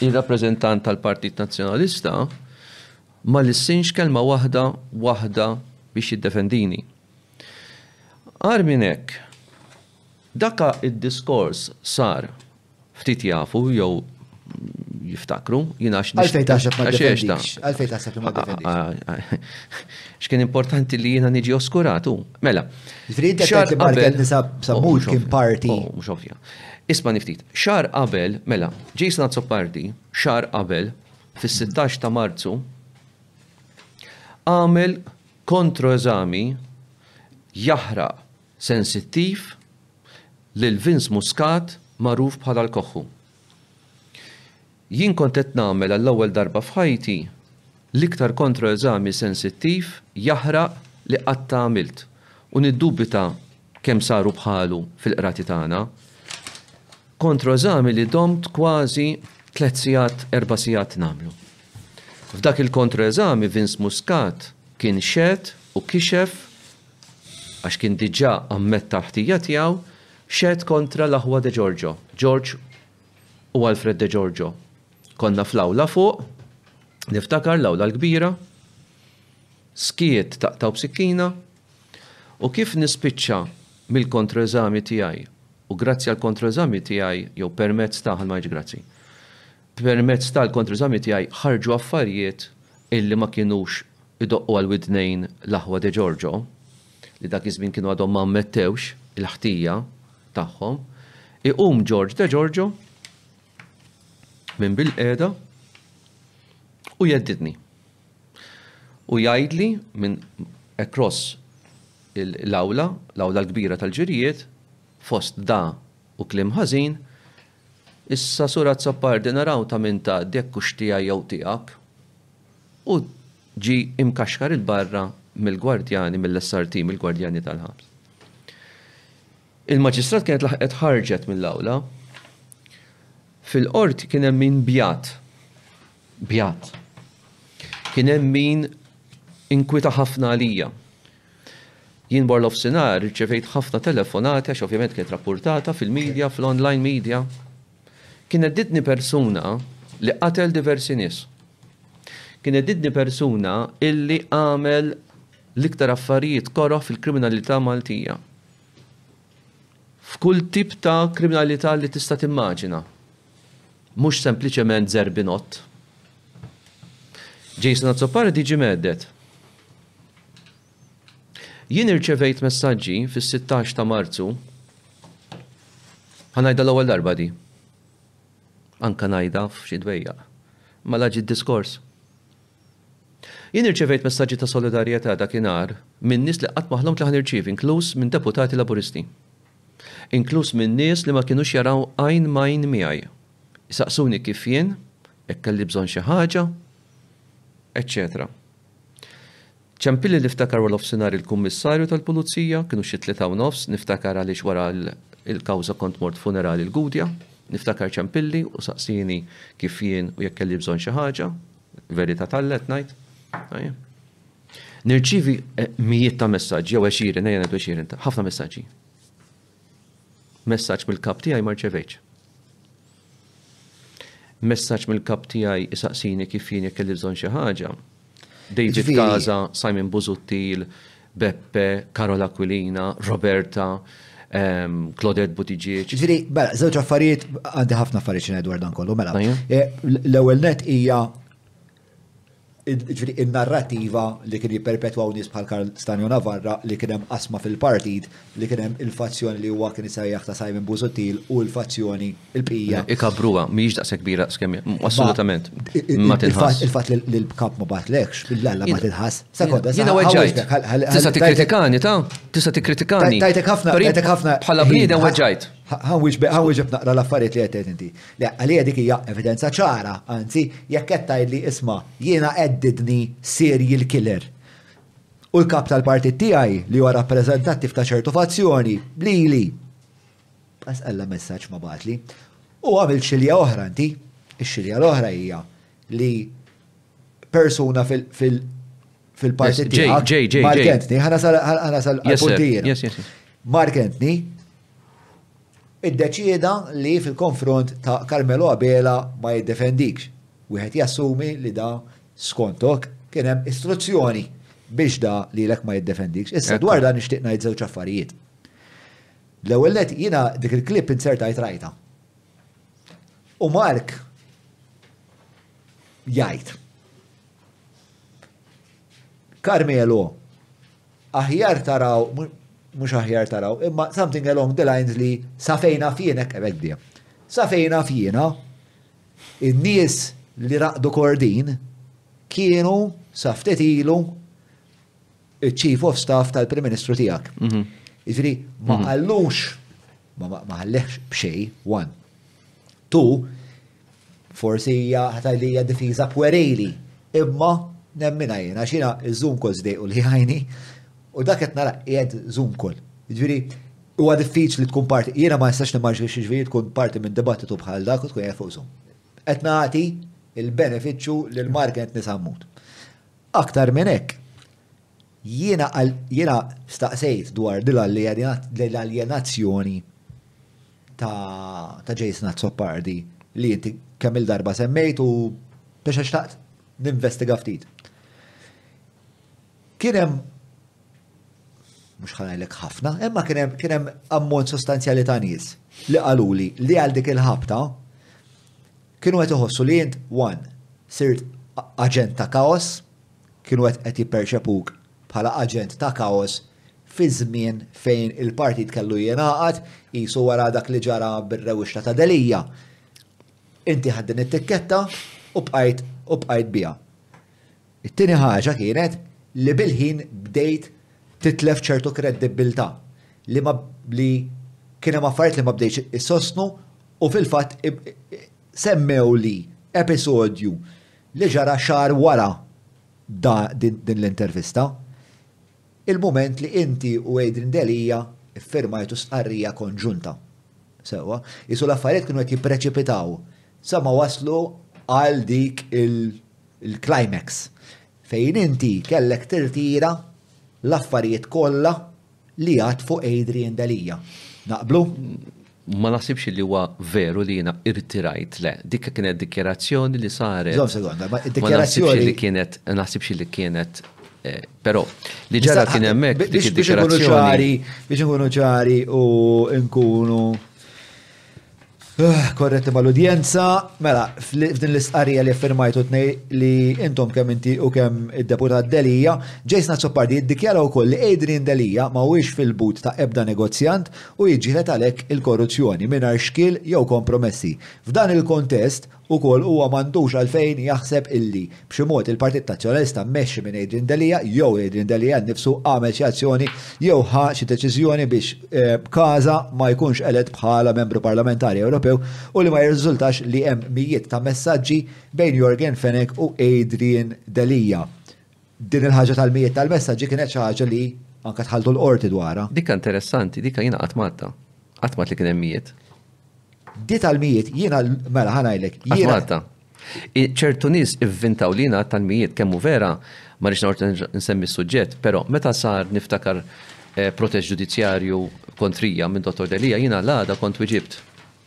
ir-rappreżentant tal-Partit Nazzjonalista ma lissinx kelma waħda waħda biex jiddefendini. Agħar minn hekk, Daka id-diskors sar, ftit jafu jew jiftakru, jien għax nix- Għalfejn taħseb ma Għax hiex ta- ddefendix? Għalfejn taħseb li ma ddefendix? X'kien importanti li jiena niġi oskurat hu. Mela. Ġifieri inti qed xahar tgħid li Mark qabel- Anthony Sab- Oh, Sammut mhux kien ovvja. parti. Oh, mhux ovvja. Isma' niftit. Xahar qabel, mela, Jason Azzopardi, xahar qabel, fis-16 ta' Marzu, għamel kontroeżami jaħraq sensittiv lil Vince Muscat magħruf bħala l-Koħħu. Jien kont qed nagħmel għall-ewwel darba f'ħajti l-iktar kontroeżami sensittiv jaħraq li qatt għamilt u niddubita kemm saru bħalu fil-qrati tagħna. Kontroeżami li domt kważi tliet sigħat, erba' sigħat nagħmlu. F'dak il-kontroeżami Vince Muscat kien xehed u kixef għax kien diġà ammetta l-ħtija tiegħu, xehed kontra l-aħwa De Giorgio, George u Alfred De Giorgio. Konna fl-awla fuq, niftakar l-awla l-kbira, skiet taqtgħu b'sikkina, u kif nispiċċa mill-kontroeżami tiegħi, u grazzi għall-kontroeżami tiegħi, jew permezz ta', Ħa l-Maljiġ grazzi. Permezz tal-kontrieżami tiegħi ħarġu affarijiet illi ma kienux idoqqu għal widnejn l-aħwa De Giorgio, li dak iż-żmien kienu għadhom ma ammettewx il-ħtija tagħhom. Iqum George De Giorgio minn bilqiegħda u jheddidni. U jgħidli minn across l-awla, l-awla l-kbira tal-ġirjiet, fost da u kliem ħażin, Issa, Sur Azzopardi, naraw ta' min tgħaddi, jekk hux tiegħi jew tiegħek. Hu ġie imkaxkar 'il barra mill-gwardjani, mill-SRT, mill-gwardjani tal-ħabs. Il-Maġistrat kienet laħqet ħarġet mill-awla. Fil-Qorti kien hemm min bjat. Bjat. Kien hemm min inkwita ħafna għalija. Jien warnofsinhar irċevejt ħafna telefonati għax ovvjament kienet rappurtata fil-media, fl-online media. Kien heddidni persuna li qatel diversi nies. Kien heddidni persuna illi għamel l-iktar affarijiet koroh fil-kriminalità Maltija. F'kull tip ta' kriminalità li tista' timmaġina. Mhux sempliċement żerbinott. Jason Azzopardi ġie mhedded. Jien irċevejt messaġġi fis-16 ta' Marzu ħa ngħidha l-ewwel darba di. Anka ngħidha f'xi dwejjaq. Mela ġi d-diskors. Jien irċevejt messaġġi ta' solidarjetà dakinhar minn nies li qatt ma ħlomtli ħa nirċievi inkluż minn deputati Laburisti. Inkluż minn nies li ma kinux jaraw għajn m'għajn miegħi. Isaqsuni kif jien, jekk kelli bżonn xi ħaġa, eċċetera. Ċempilli niftakar wara nofsinhar il-Kummissarju tal-Pulizija, kienu xi tlieta u nofs, niftakar għaliex wara l-kawża kont mort funeral il-Gudja, niftakar ċempilli u saqsieni kif jien u jekk kelli bżonn xi ħaġa. Verità tallet ngħid. Nirċivi eh, mijiet ta' messaġġi jew għexieren, ejja ngħidu għexieren ta' ħafna messaġġi. Messaġġ mill-kap tiegħi ma rċevejtx. Messaġġ mill-kap tiegħi isaqsini kif jien jekk kelli bżonn xi ħaġa. David Gaza, Simon Buzuttil, Beppe, Karol Aquilina, Roberta, Claudette ehm, Buttigieg. Ġifiri, bella, zewċ affarijiet, għaddi ħafna affarijiet xinaj dwar dan kollu, mela. Eh, l-ewel net hija ġifiri il-narrativa li kien jiperpetwaw nis bħal Karl Stanjo Navarra li kien hemm asma fil-partit li kien hemm il-fazzjoni li huwa kien isejjaħ ta' Simon Busuttil u l-fazzjoni l-bqija. Ikabruha, mhijiex daqshekk kbira daqs kemm assolutament. Ma tinħass. Il-fatt li l-kap ma bagħtlekx, billalla ma tinħass. Sekonda, jiena weġġajt. Tista' tikkritikani ta? Tista' tikkritikani. Tajtek ħafna, tajtek ħafna. Bħala bniedem weġġajt. Ħawiex ħawiex naqra l-affarijiet li qed tgħid inti. Le, għalija dik hija evidenza ċara, anzi, jekk qed tgħidli isma' jiena qeddidni serji l-killer. U l-kap tal-partit tiegħi li huwa rappreżentattiv ta' ċertu fazzjoni lili. Għas qalla messaġġ ma batli. U għamil xilja oħra inti. Ix-xilja l-oħra hija li persuna fil- fil-partit tiegħek. Mark Anthony, ħana sal-puntijina. Mark Anthony, id-deċieda li fil-konfront ta' Carmelo Abela ma jiddefendikx. Wieħed jassumi li da Skontok, kien hemm istruzzjoni biex da lilek ma jiddefendikx. Issa dwar dan nixtieq ngħid żewġ affarijiet. L-ewwel net jiena dik il-klip insertajt rajta. U Mark jgħid. Carmelo, aħjar taraw, mhux aħjar taraw, imma something along the lines li safejna fienek, ebek diem. Safejna fiena, In-nies li raqdu Kordin kienu, sa ftit ilu, iċ-Chief of Staff tal-Prim Ministru tiegħek. Jiġifieri ma qallux ma ħallehx b'xejn, one. Two, forsi hija ħatajli hija difiża pwerejli, imma nemmina jiena xina iżżum kos dejqu li ħajni U dak qed nara qiegħed Zoom ukoll. Jiġifieri huwa diffiċli tkun parti, jiena ma nistax nimmaġini x'jiġifieri tkun parti minn dibattitu bħal dak u tkun qiegħed fuq Zoom. Qed nagħti l-benefiċċju lil Mark Anthony Sammut. Aktar minn hekk, jiena jiena staqsejt dwar dil-aljenazzjoni ta' Jason Azzopardi li inti kemm il-darba semmejt u biex xtaqt ninvestiga ftit. Kien hemm, mhux ħa ngħidlek ħafna, imma kien hemm kien hemm ammont sostanzjali ta' nies li qaluli li għal dik il-ħabta kienu qed iħossu li int one sirt aġent ta' kaos, kienu qed qed jipperċepuk bħala aġent ta' kaos fi żmien fejn il-partit kellu jingħaqad, qisu wara dak li ġara bir-rewwixta ta' Delia, inti ħadt din it-tikketta u bqajt u bqajt biha. It-tieni ħaġa kienet li bil-ħin bdejt titlef ċertu kreddibbiltà li ma li kien hemm affarijiet li ma bdejtx isostnu u fil-fatt semmewli episodju li ġara xahar wara da din l-intervista, il-mument li inti u Adrian Delia ffirmajtu stqarrija konġunta. Sewwa, qisu l-affarijiet kienu qed jippreċipitaw sa ma waslu għal dik il- il-climax, fejn inti kellek tirtira l-affarijiet kollha li għadt fuq Adrian Delia. Naqblu? Ma naħsibx li huwa veru li jiena irtirajt, le. Dik kienet dikjarazzjoni li saret. Żomm sekonda, ma id-dikjarazzjoni li kienet, naħsibx li kienet eh, Però, li ġara kien hemmhekk dik id-dikjarazzjoni. Biex ikunu ċari u nkunu Ah, korretti mal-udjenza, mela, f'din l-istqarrija li firmajtu tnej li intom kemm inti u kemm id-deputat Delija, Jason Azzopardi jiddikjara wkoll li Adrian Delija ma huwiex fil-but ta' ebda negozjant u jiġġieled għalhekk il-korruzzjoni mingħajr xkiel jew kompromessi. F'dan il-kontest, Ukoll huwa m'għandux għalfejn jaħseb illi, b'xi mod, il-Partit Nazzjonalista mmexxi minn Adrian Delia jew Adrian Delia nnifsu għamel xi azzjoni jew ħa xi deċiżjoni biex Casa ma jkunx elett bħala Membru Parlamentari Ewropew u li ma jirriżultax li hemm mijiet ta' messaġġi bejn Yorgen Fenech u Adrian Delia Din il-ħaġa tal-mijiet tal-messaġġi kienet xi ħaġa li anke dħaltu l-Qorti dwarha. Dikka interessanti, dikka jiena qatt m'għadtha. Qatt m'għadt li kien hemm mijiet. Di tal-mijiet jiena mela ħa ngħidlek. Qatt m'għadtha. Ċertu nies ivvintaw li jiena għadt tal-mijiet kemm hu vera, ma rridx noqgħod insemmi s-suġġett, però meta sar niftakar protest ġudizzjarju kontrija minn Dottor Delia jiena l-għada kont wiġibt.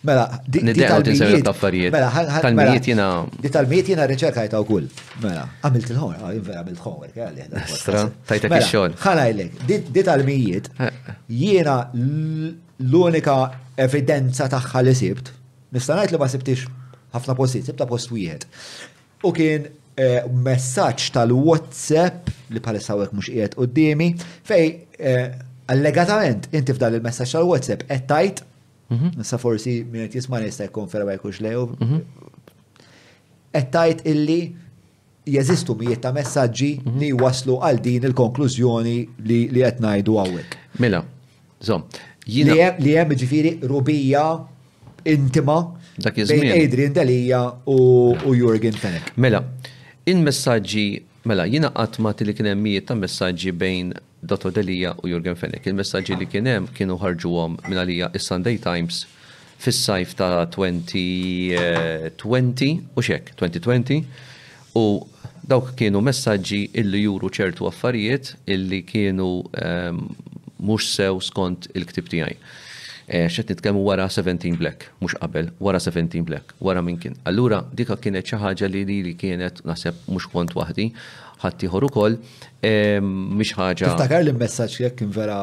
Mela, di tal-mijiet. Mela, tal-mijiet jina. Di tal-mijiet jina reċerkajta u kull. Mela, għamilt il-ħor, ah, vera għamilt ħor, għalli. Stra, tajtek mela, il-xol. ħalajlek, di tal-mijiet eh. jina l-unika evidenza taħħa li sibt, nistanajt li ma sibtix ħafna postijiet, sibta post wieħed. U kien eh, messaċ tal-WhatsApp li bħalissa għek mux qiegħed qoddimi fej eh, allegatament inti f'dan il-messaċ tal-WhatsApp qed tajt Issa forsi minn qed jisma' jista' jikkonferma jkunx lew. Qed tgħid illi jeżistu mijiet ta' messaġġi li waslu għal din il-konklużjoni li qed ngħidu hawnhekk. Mela, żomm. Li hemm ġifieri rubija intima dak iż-żmien. Adrian Delia u Jurgen Fenech. Mela, il-messaġġi, mela, jiena qatt ma li kien hemm mijiet ta' messaġġi bejn Dottor Delia u Jurgen Fenech. Il-messaġġi li kien hemm kienu ħarġuhom minn għalija is-Sunday Times fis-sajf ta' 2020, hux hekk, 2020, u dawk kienu messaġġi illi juru ċertu affarijiet illi kienu mhux sew skont il-ktieb tiegħi. Għax qed nitkellmu wara Seventeen Black, mhux qabel, wara Seventeen Black, wara min kien. Allura dik kienet xi ħaġa li lili kienet naħseb mhux kont waħdi, ħaddieħor ukoll, Mhix ħaġa. Tiftakar li messaġġ jekk kien vera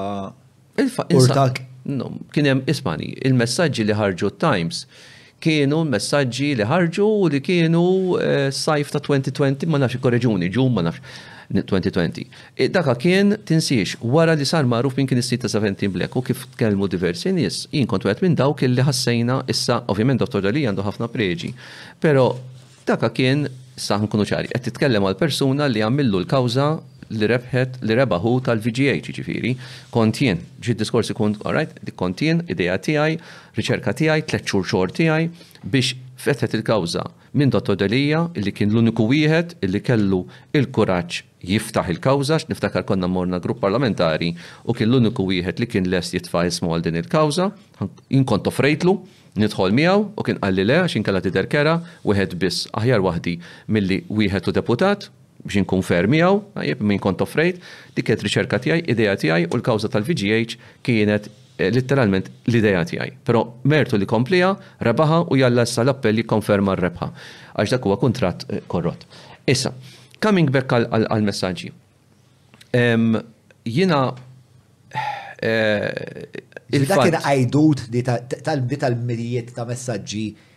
urtak. Kien hemm ismani, il-messaġġi li ħarġu t-Times kienu messaġġi li ħarġu u li kienu eh, sajf ta' 2020, ma nafx korreġuni, ġum ma nafx 2020. Eh, daka kien tinsiex wara li sar magħruf minn kien is-sit ta' 17 Black u kif tkellmu diversi nies, jien kont wieħed minn dawk illi ħassejna issa ovvjament Dottor Dali għandu ħafna preġi, però Daka kien, sa nkunu ċari, qed titkellem għal persuna li għamillu l-kawża li rebħet, li rebaħ hu tal-VGH, jiġifieri, kont jien. Biex id-diskors ikun, all right, dik kont jien, idea tiegħi, riċerka tiegħi, tliet xhur xogħol tiegħi, biex fetħet il-kawża minn Dottor Delia, illi kien l-uniku wieħed illi kellu l-kuraġġ jiftaħ il-kawża, għax niftakar konna morna grupp parlamentari u kien l-uniku wieħed li kien lest jitfa' ismu għal din il-kawża, jien kont offrejtlu nidħol miegħu u kien qalli le għax inkella tidher kerha, wieħed biss aħjar waħdi milli wieħed u deputat, biex inkun fair miegħu, tajjeb, imma jien kont offrejt, dik kienet riċerka tiegħi, idea tiegħi u l-kawża tal-VGH kienet Litteralment l-idea tiegħi. Però mertu li kompliha, rebaħha u jalla issa l-appell jikkonferma r-rebħa. Għax dak huwa kuntratt korrott. Issa, coming back għall-messaġġi. Jiena Dak kien għajdut li tal-milijiet ta' messaġġi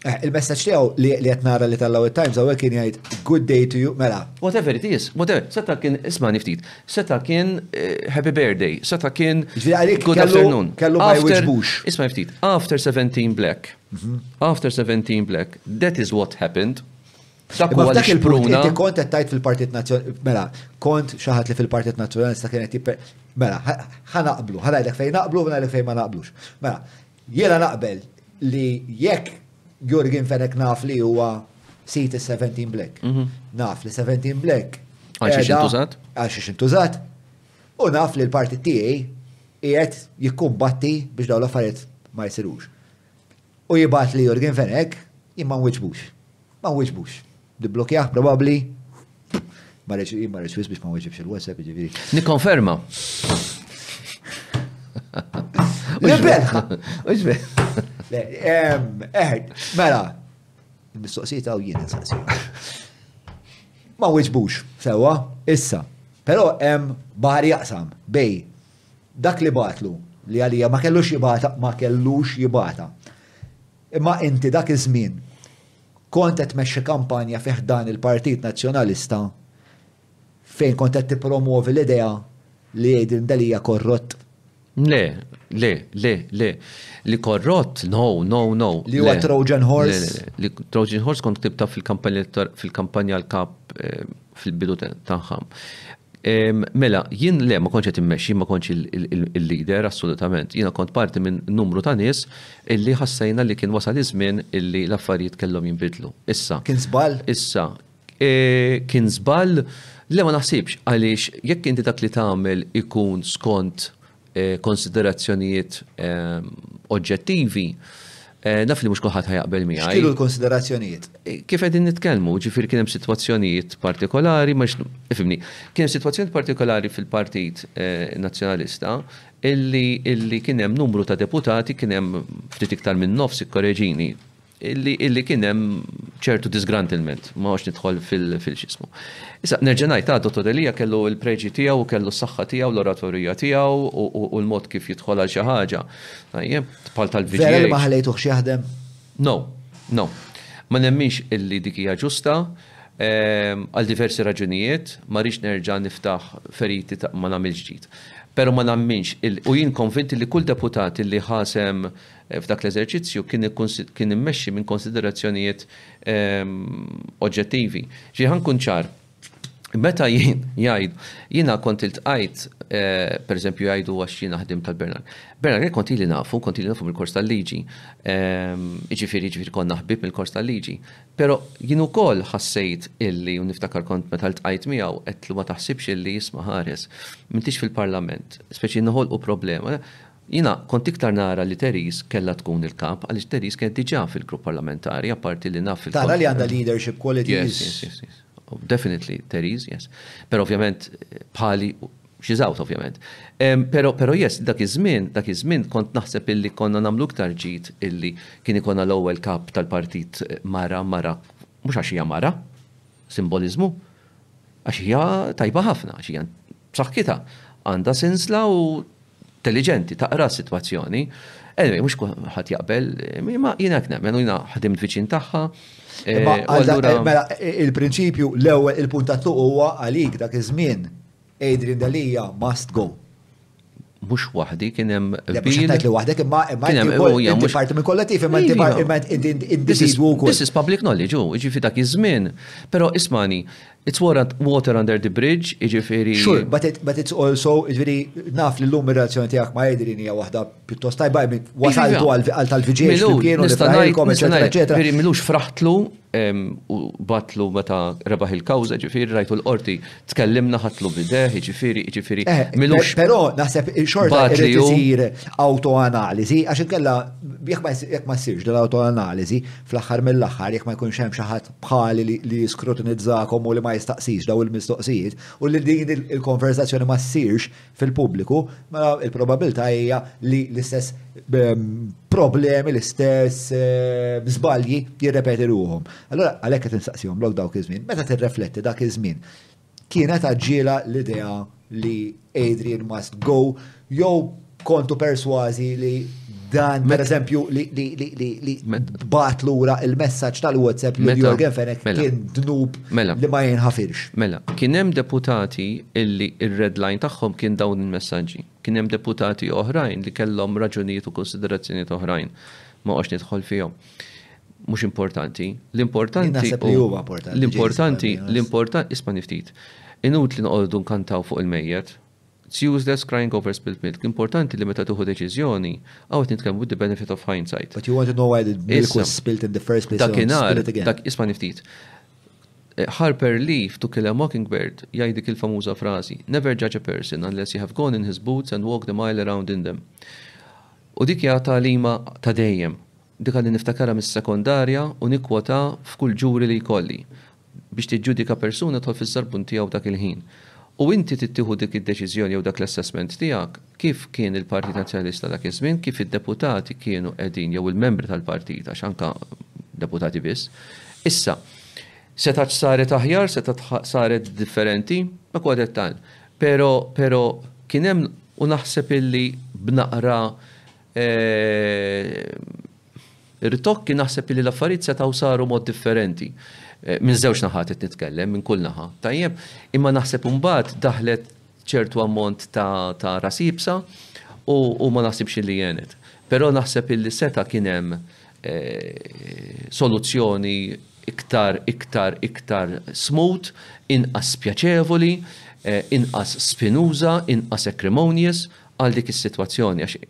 Eh, il-messaġġ tiegħu li qed nara li tal-Law Times hawnhekk kien jgħid good day to you mela. Whatever it is, whatever, seta' kien isma' niftit, seta' kien eh, happy birthday, seta' kien good afternoon. Kellu ma jwiġbux. Isma' niftit, after 17 black, mhm. after 17 black, that is what happened. Dak huwa dak il-pruna. Inti kont qed tajt fil-Partit Nazzjonali, mela, kont xaħat li fil-Partit Nazzjonalista kienet jipper. Mela, ħanaqblu, ħanaqlek fejn naqblu, ħanaqlek fejn ma naqblux. Mela, Jiena naqbel li jekk Jurgen Fenech naf li huwa sit is-17 Black. Naf li 17 Black. Għal xiex intużat? Għal xiex intużat. U naf li l-partit tiegħi qiegħed jikkumbatti biex dawn l-affarijiet ma jsirux. U jibgħat li Jurgen Fenech jien ma nwiġbux. Ma nwiġbux. Nibblokjah probabbli. Ma rridx jien ma rridx wis biex ma weġibx il-WhatsApp jiġifieri. Nikkonferma. Nibelħa. Eh, mela, mistoqsijiet hawn jien insaqsi. Ma weġbux, sewwa, issa. Però hemm baħar jaqsam bej dak li batlu li għalija ma kellux jibata, ma kellux jibata. Imma inti dak iż-żmien Kont qed tmexxi kampanja fi ħdan il-Partit Nazzjonalista fejn kont qed tippromwovi l-idea li Aidan Delia korrott? Le, le, le, le. Li korrott, no, no, no. Li huwa Trojan Horse? Li Trojan Horse kont ktibta fil-kampanja l-kap eh, fil-bidu tagħha. Mela, jien le ma kontx qed immexxi, ma kontx il-leader assolutament. Jiena kont parti minn numru ta' nies illi ħassejna li kien wasal iż-żmien illi l-affarijiet kellhom jinbidlu. Issa. Kien żball? Issa. E, kien żball? Le ma naħsibx għaliex jekk inti dak li tagħmel ikun skont eh, konsiderazzjonijiet eh, oġġettivi, eh, naf li mhux kulħadd ħajaqbel miegħi. X'kienu l-konsiderazzjonijiet? Kif qegħdin nitkellmu, ġifier kien hemm sitwazzjonijiet partikolari, ma ifimni, kien hemm sitwazzjonijiet partikolari fil-Partit Nazzjonalista illi illi kien hemm numru ta' deputati kien hemm ftit iktar minn nofs ikkoreġini illi kien hemm ċertu disgrantilment, ma għax nidħol fil-xismu. Issa, nerġenajt ta' dottor Elija kellu il-preġi tiegħu, kellu s-saħħa tiegħu, l-oratorija tiegħu u l-mod kif jidħol għal xi ħaġa. Tajjeb, bħal tal-video. Vera li ma ħalejtuh x'jaħdem? No, no. Ma nemminx illi dik hija ġusta ehm, għal diversi raġunijiet, ma rix nerġa' niftaħ feriti ta' ma nagħmilx ġdid. Pero ma namminx, u jien konvinti li kull deputat li ħasem f'dak l-eżerċizzju kien immexxi minn konsiderazzjonijiet oġġettivi. Ġie ħa nkun ċar, meta jien jgħid, jiena kont iltqajt, pereżempju jgħidu għax jiena ħdimt għal Bernard. Bernard Grech kont ili nafu, kont ili nafu mill-kors tal-liġi. Jiġifieri, jiġifieri konna ħbieb mill-kors tal-liġi. Però jien ukoll ħassejt illi, u niftakar kont meta ltqajt miegħu għedtlu ma taħsibx illi isma' ħares, m'intix fil-Parlament, speċi noħolqu problema. Jiena kont iktar nara li Therese kellha tkun il-kap għaliex Therese kienet diġà fil-grupp parlamentari apparti li naf fil-fatt Tara li għandha leadership qualities. Yes, yes, yes. Definitely Therese, yes. Però ovvjament bħali she's out ovvjament. Però però yes, dak iż-żmien, dak iż-żmien kont naħseb illi konna nagħmlu iktar ġid illi kien ikollna l-ewwel kap tal-partit mara, mara mhux għax hija mara, simboliżmu, Għax hija tajba ħafna, għax hija b'saħħitha, għandha sinsla u intelligenti taqra s-sitwazzjoni. Anyway, mhux kulħadd jaqbel, imma jiena hekk nemmen u jiena ħdimt viċin tagħha. Eh, imma u għal dak- allura- mela, il-prinċipju l-ewwel il-punt ta' tluq huwa għalik dak iż-żmien Adrian Delia must go. mhux waħdi kien hemm bil. Mhux li waħdek imma imma inti parti minn kollettiv imma inti individwu wkoll. This is public knowledge, u ġifi dak iż-żmien. Però ismani, it's water under the bridge, ġifieri. Sure, but, it, but it's also, ġifieri naf li llum ir-relazzjoni tiegħek ma' Edrin hija waħda pjuttost tajba, wasaltu għal tal-viġiex, kienu nista' ngħidkom, eċetera, eċetera. Milux fraħtlu u batlu meta rebaħ il-kawża, ġifieri rajtu l-qorti tkellimna ħatlu bideh, ġifieri, ġifieri. Eh, Milux. Però naħseb xorta li jsir autoanaliżi għax inkella jekk ma ssirx din autoanaliżi fl-aħħar mill-aħħar jekk ma jkunx hemm xi ħadd bħali li jiskrutinizzakom u li ma jistaqsix daw il-mistoqsijiet u li din il-konversazzjoni ma ssirx fil-pubbliku, mela il-probabilità hija li l-istess ehm, problemi, l-istess ehm, żbalji jirrepeti ruhom. Allora għalhekk qed insaqsihom lok dawk iż-żmien, meta tirrefletti dak iż-żmien, kienet għaġġiela l-idea li Adrian must go jew kontu persważi li Dan, per eżempju, li bat lura il-messaġġ tal-WhatsApp li Jorgen Fenek mela. kien dnub mela. li ma jinħafirx. Mela, kien hemm deputati illi ir-red line tagħhom kien dawn il-messaġġi. Kien hemm deputati oħrajn li kellhom raġunijiet u konsiderazzjonijiet oħrajn. Ma qox nidħol fihom. Mhux importanti. L-importanti l-importanti l-importanti isma' niftit. Inut li noqogħdu nkantaw fuq il-mejjet, It's useless crying over spilt milk, l-importanti li meta tieħu deċiżjoni, hawn qed nitkellmu with the benefit of hindsight. But you want to know why the milk was spilt in the first place, don't spill it again. Issa, dakinhar, ismagħni ftit. Harper Lee f'To Kill a Mockingbird jgħid dik il-famuża frażi, Never judge a person unless you have gone in his boots and walked a mile around in them. U dik hija tagħlima ta' dejjem. Dik għadni niftakarha mis-sekondarja u nikkwotha f'kull ġuri li jkolli. Biex tiġġudika persuna idħol fiż-żarbun tiegħu dak il-ħin. U inti trid tieħu dik id-deċiżjoni jew dak l-assessment tiegħek kif kien il-Partit Nazzjonalista dak iż-żmien, kif id-deputati kienu qegħdin jew il-membri tal-partit għax anke deputati biss. Issa, setgħetx saret aħjar, setgħet saret differenti, dak huwa dettall. Però, però kien hemm u naħseb illi b'naqra Ir-ritokki naħseb illi l-affarijiet setgħu saru mod differenti. Minn żewġ naħat qed nitkellem, minn kull naħa. Tajjeb, imma naħseb imbagħad daħlet ċertu ammont ta' ras iebsa u ma naħsibx illi għenet. Però naħseb illi seta' kien hemm soluzzjoni iktar, iktar, iktar smooth, inqas spjaċevoli, inqas spinuża, inqas acrimonious, għal dik is-sitwazzjoni għax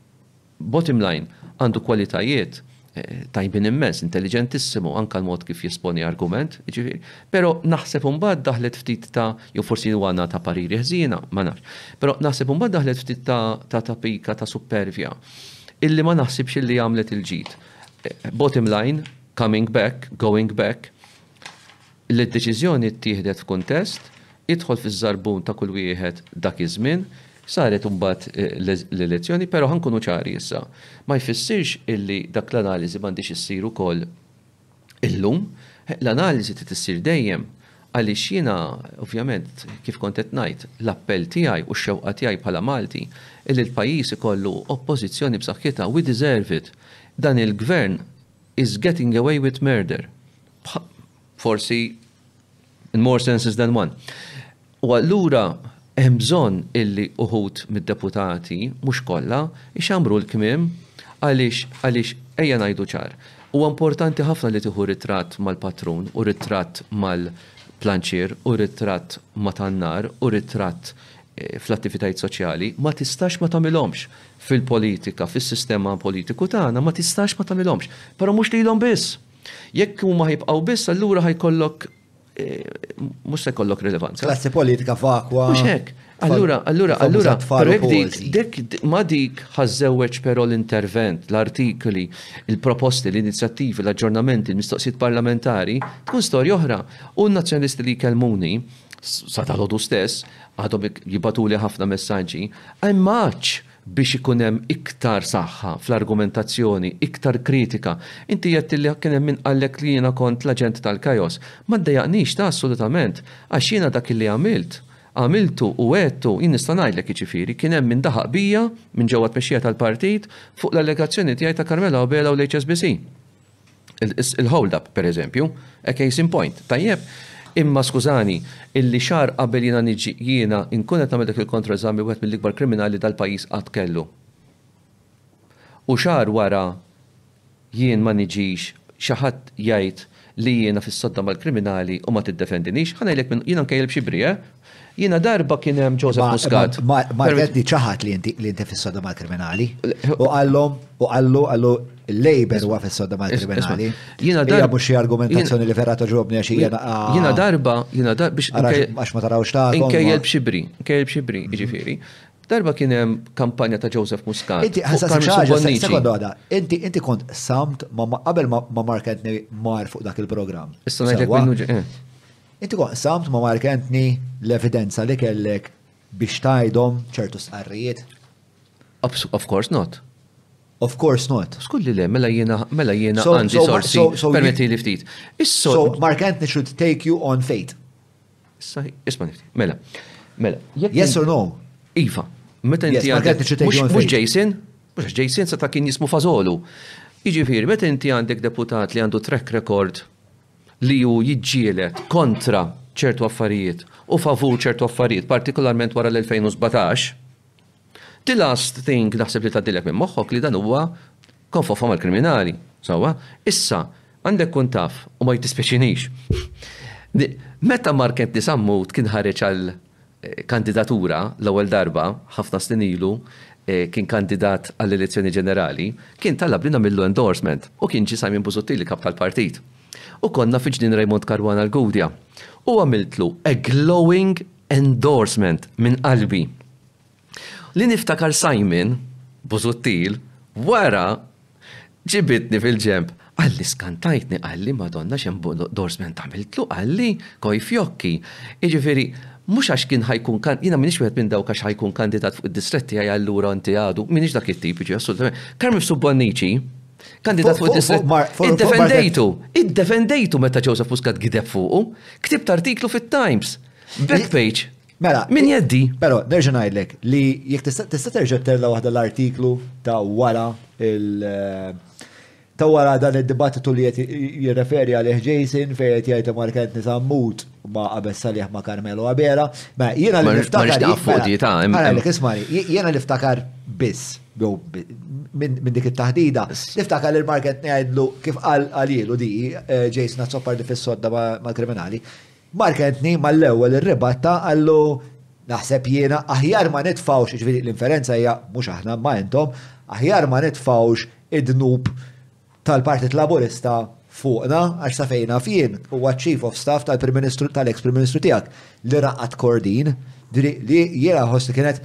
bottom line għandu kwalitajiet tajbin immens, intelliġentissimu anke l-mod kif jesponi argument, jiġifieri, però naħseb imbagħad daħlet ftit ta' jew forsi huwa ngħata pariri ħżiena, ma nafx. Però naħseb imbagħad daħlet ftit ta' ta' pika ta' suppervja illi ma naħsibx illi għamlet il-ġid. Bottom line, coming back, going back, li d-deċiżjoni ttieħdet f'kuntest, idħol fiż-żarbun ta' kull wieħed dak iż-żmien, saret imbagħad l-elezzjoni, però ħa nkunu ċari issa, ma jfissirx illi dak l-analiżi m'għandhiex issir ukoll illum, l-analiżi trid issir dejjem għaliex jiena ovvjament kif kont qed ngħid l-appell tiegħi u x-xewqa tiegħi bħala Malti illi l-pajjiż ikollu oppożizzjoni b'saħħitha, we deserve it, dan il-Gvern is getting away with murder. Forsi in more senses than one. U allura hemm bżonn illi uħud mid-deputati, mhux kollha, ixammru l-kmiem għaliex għaliex ejja ngħidu ċar. Huwa importanti ħafna li tieħu ritratt mal-patrun u ritratt mal-planċier u ritratt ma' tan-nar u ritratt eh, fl-attivitajiet soċjali, ma tistax ma tagħmilhomx fil-politika, fis-sistema politiku tagħna, ma tistax ma tagħmilhomx. Però mhux lilhom biss. Jekk huma jibqgħu biss, allura ħajkollok mhux se jkollok rilevanza. Klassi politika vakwa. Mhux hekk. Allura, allura, allura, dek ma dik ħażewweġ però l-intervent, l-artikoli, il-proposti, l-inizjattivi, l-aġġornamenti, l-mistoqsijiet parlamentari, tkun storja oħra. U n-nazzjonisti li jkellmuni, sa tal stess, għadhom jibatuli ħafna messaġġi, għajmaċ biex ikun hemm iktar saħħa fl-argumentazzjoni, iktar kritika. Inti għedt li kien hemm min qallek li jiena kont l-aġent tal-chaos. Ma ddejjaqnix ta' assolutament, għax jiena dak illi għamilt, għamiltu u għedtu, jien nista' ngħidlek jiġifieri, kien hemm min daħaq bija, minn ġewwa t-tmexxija tal-partit, fuq l-allegazzjoni tiegħi ta' Carmela Abela u l-HSBC. Il-hold up, per eżempju, a case in point, tajjeb, imma skużani, illi xahar qabel jiena niġi, jiena inkun qed nagħmel dak il-kontra eżami wieħed mill-ikbar kriminali li dal-pajjiż qatt kellu. U xahar wara jien ma niġix xi ħadd jgħid li jiena fis-sodda mal-kriminali u ma tiddefendinix, ħa ngħidlek minn, jiena nkejjel b'xibri, eh, Jiena darba kien hemm Joseph Muscat. Market li ċaħat li inti li inti fis-soda ma' kriminali. U qallhom u qallu qallu l-Labor huwa fis-soda ma' kriminali. Jiena darba mhux xi argumentazzjoni li vera toġobni għax hija Jiena darba, jiena darba biex għax ma tarawx ta' Inkejjel b'xibri, inkejjel b'xibri, jiġifieri. Darba kien hemm kampanja ta' Joseph Muscat. Inti ħassas Inti inti kont samt ma qabel ma Mark Anthony mar fuq dak il-programm. Issa ngħidlek minnu Inti kont qsamt ma' Mark Anthony l-evidenza li kellek biex tgħidhom ċertu stqarrijiet? Of course not. Of course not. Skull li le, mela jiena mela jiena għandi sorsi permetti li ftit. So Mark Anthony should take you on fate. Isma' nifti. Mela. Mela. Yes or no? Iva. Meta inti għandek. Mhux Jason, mhux Jason sa ta' kien jismu fażolu. Jiġifieri, meta inti għandek deputat li għandu track record li hu jiġġieled kontra ċertu affarijiet u favur ċertu affarijiet, partikolarment wara l-2017, the last thing naħseb li tgħaddilek minn moħħok li dan huwa konfofa mal-kriminali, sewwa? Issa, għandek tkun taf, u ma jiddispjaċinix, meta Mark Anthony Sammut kien ħareġ għal kandidatura l-ewwel darba, ħafna snin ilu, kien kandidat għall-elezzjoni ġenerali, kien talab li nagħmillu endorsement u kien ġie Simon Busuttil il-Kap tal-Partit. U konna fi Ġnien Raymond Caruana l-Gudja. U għamiltlu a glowing endorsement minn qalbi. Li niftakar Simon Busuttil wara Ġibidni fil-ġenb, qalli skantajtni, qalli Madonna x'endorsement għamiltlu, qalli koi fjokki. Jiġifieri, mhux għax kien ħa jkun kan, jiena m'iniex wieħed minn dawk għax ħa jkun kandidat fuq id-distrett tiegħi allura inti għadu, m'iniex dak it-tip, jiġifieri assolutament. Carmen Sue Bonnici, kandidat fuq id-distrett, iddefendejtu, iddefendejtu meta Joseph Muscat gideb fuqu, ktibt artiklu fit-Times, back page. Mela, min jeddi? Pero, nerġa' ngħidlek li jekk tista' terġa' terla waħda l-artiklu ta' wara il- eh, ta' wara dan id-dibattitu li qed jirreferi għalih Jason fejn qed jgħid Mark Anthony Sammut ma qabel salih ma' Carmelo Abera. Mela, jiena li niftakar. Mela, mela, ismani, jiena li ftakar biss, minn dik it-taħdida, niftakar li l-Mark Anthony għidlu kif qal għalilu di eh, Jason għad soppardi fis-sodda mal-kriminali. Mark Antony mal-ewwel irribatta qallu, Naħseb jiena, aħjar ma nitfgħux, jiġifieri l-inferenza hija mhux aħna imma intom, aħjar ma nitfgħux id-dnub tal-Partit Laburista fuqna għax sa fejn naf jien huwa ċ-Chief of Staff tal-Prim Ministru, tal-eks Prim Ministru tiegħek li raqad Kordin. Jiena nħoss li kienet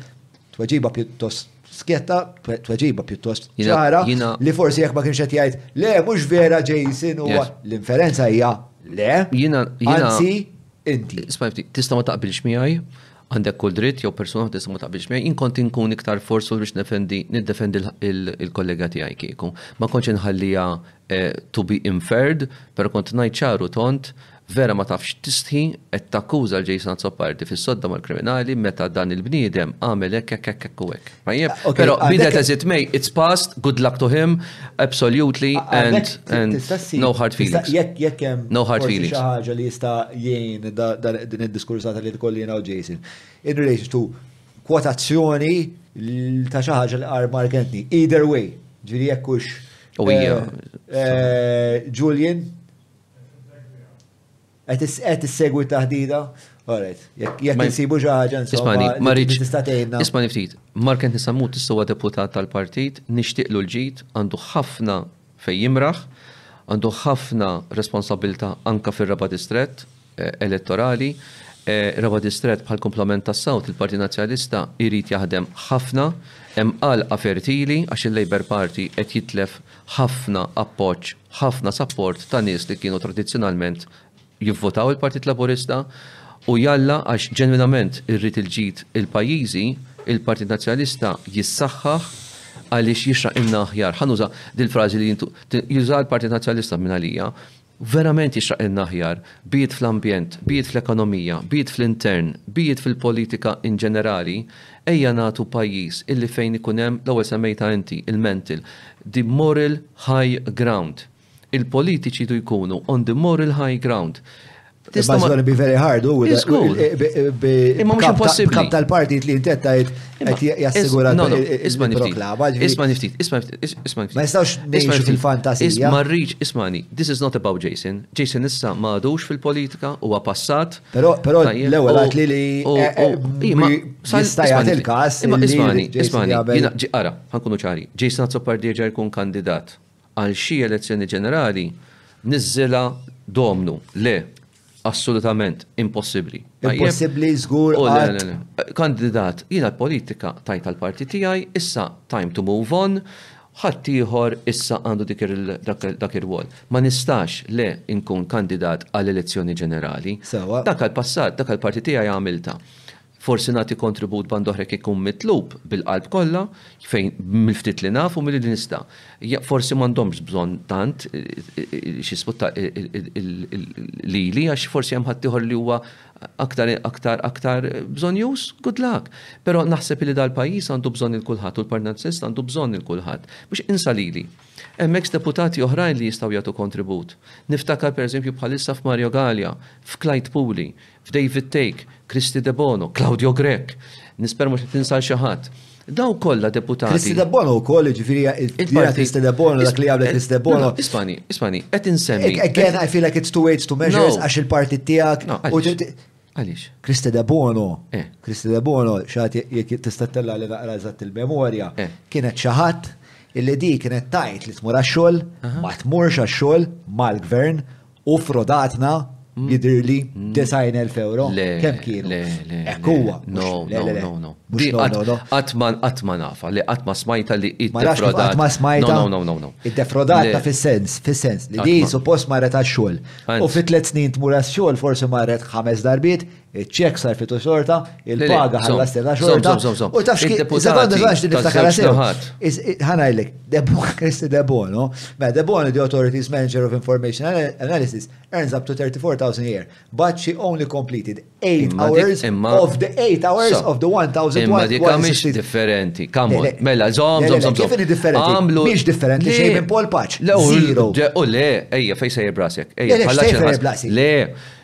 tweġiba pjuttost. skjetta tweġiba pjuttost ċara li forsi jekk ma kienx qed jgħid le mhux vera Jason huwa l-inferenza hija le. Jiena anzi inti. Smajfti, tista' ma taqbilx miegħi, għandek kull dritt jew persuna tista' ma taqbilx miegħi, inkont inkun iktar forsu biex nefendi niddefendi il-kollega tiegħi kieku. Ma kontx inħallija eh, to be inferred, per kont ngħid ċaru tont Vera ma tafx tistħi, qed takkuża 'l Jason Azzopardi fis-sodda mal-kriminali meta dan il-bniedem għamel hekk hekk hekk hekk u hekk. Tajjeb? Però be that as it may, it's past, good luck to him, absolutely and no hard feelings. Jekk jekk hemm no hard feelings. Xi ħaġa li jista' jgħin din id-diskursata li tkolli jiena u Jason. In relation to kwotazzjoni ta' xi ħaġa li qar Mark Anthony. Either way, ġifieri jekk hux Julian Qed issegwi t-taħdida? Alright, jekk insibu xi ħaġa insomma. Ma rridx tista' tgħinna. Isma' niftit, Mark Anthony Sammut huwa deputat tal-partit, nixtieqlu l-ġid, għandu ħafna fejn jimraħ, għandu ħafna responsabbiltà anke fir-raba' distrett elettorali. Raba' distrett bħal kumplament tas-South, il-Partit Nazzjonalista jrid jaħdem ħafna, hemm għalqa fertili għax il-Labour Party qed jitlef ħafna appoġġ, ħafna sapport ta' nies li kienu tradizzjonalment jivvotaw il-Partit Laburista u jalla għax ġenwinament irrid il-ġid il-pajjiżi, il-Partit Nazzjonalista jissaħħaħ għaliex jixraqilna aħjar. Ħa nuża dil-frażi li juża l-Partit Nazzjonalista minn għalija. Verament jixraqilna aħjar, be it fl-ambjent, be it fl-ekonomija, be it fl-intern, be it fil-politika in ġenerali, ejja nagħtu pajjiż illi fejn ikun hemm, l-ewwel semmejtha inti, il-mental, the moral high ground. Il-politiċi jdu jkunu on the moral high ground. It's gonna be very hard, u Imma mhux impossibbli. Kap tal-partit li intet tajt qed jassigura l-proklama. Isma' niftit, isma' niftit. Ma jistgħux ngħixu fil-fantasija. Isma' rriċ, ismani, this is not about Jason. Jason issa ma għadux fil-politika huwa passat. Però però l-ewwel għad li li jista' jagħti l-każ. Ismani, ismani, jiena ġiqara, ħankunu ċari. Jason Azzopardi ġa jkun kandidat għal xi elezzjoni ġenerali, niżżilha domnu. Le, assolutament impossibbli. Impossibbli żgur qatt. Kandidat, jiena l-politika tajt għall-parti tiegħi, issa time to move on, ħaddieħor issa għandu dak ir-rwol. Ma nistax le nkun kandidat għal elezzjoni ġenerali. Dak għall-passat, dak għall-parti tiegħi għamiltha. Forsi nagħti kontribut band'oħra jekk ikun mitlub bil-qalb kollha, fejn mill-ftit li naf u milli nista'. Forsi m'għandhomx bżonn tant x'ismu ta' lili għax forsi hemm ħaddieħor li huwa aktar aktar aktar bżonnjuż. Good luck! Però naħseb illi dal-pajjiż għandu bżonn lil kulħadd u l-Partit Nazzjonalista għandu bżonn lil kulħadd. Mhux insa lili. Hemm ex-deputati oħrajn li jistgħu jagħtu kontribut. Niftakar pereżempju bħalissa f'Mario Galea, f'Clyde Puli, f'David Thake, Kristy Debono, Claudio Grech, nisper mhux qed ninsa' xi ħadd. Daw kollha deputati. Kristy Debono wkoll, ġifieri il-parti Kristy Debono dak li għamlet Kristy Debono. Ispani, ispani, qed insemmi. Again, I feel like it's two weights to measures għax il-parti tiegħek. Għaliex? Kristy Debono. Eh. Kristy Debono, xagħti jekk tista' tella li naqra eżatt il-memorja, eh. kienet xi ħadd illi di kienet tajt li tmur għax-xogħol, ma tmurx għax-xogħol mal-gvern U frodatna mm. jidhirli 90,000 mm. euro. Le, kemm kienu? Le, le. Ekk huwa. No, no, no, no. Mhux no, no, no. Atman atma nafa li atma smajta li id-defrodat. Atma smajta. No, no, no, no. Id-defrodata fis-sens, fis-sens li di suppost marret għax-xogħol. U fit tliet snin tmur għax-xogħol forsi marret ħames darbiet, Iċ-ċek sar fitu xorta, il-paga ħalla stella xorta. U taf xkien, sekonda zaħx li niftakar sew. Ħanajlek, Kristi Debono, ma Debono the Authorities Manager of Information Analysis earns up to 34,000 a year, but she only completed 8 hours of the 8 hours of the 1,000. Imma dik mhix differenti, kamu, mela, zom, zom, zom. Kif differenti? Għamlu. Mhix differenti, xejn minn Paul Paċ. Zero. U le, ejja, fej sejjer brasek. Ejja, bħala Le,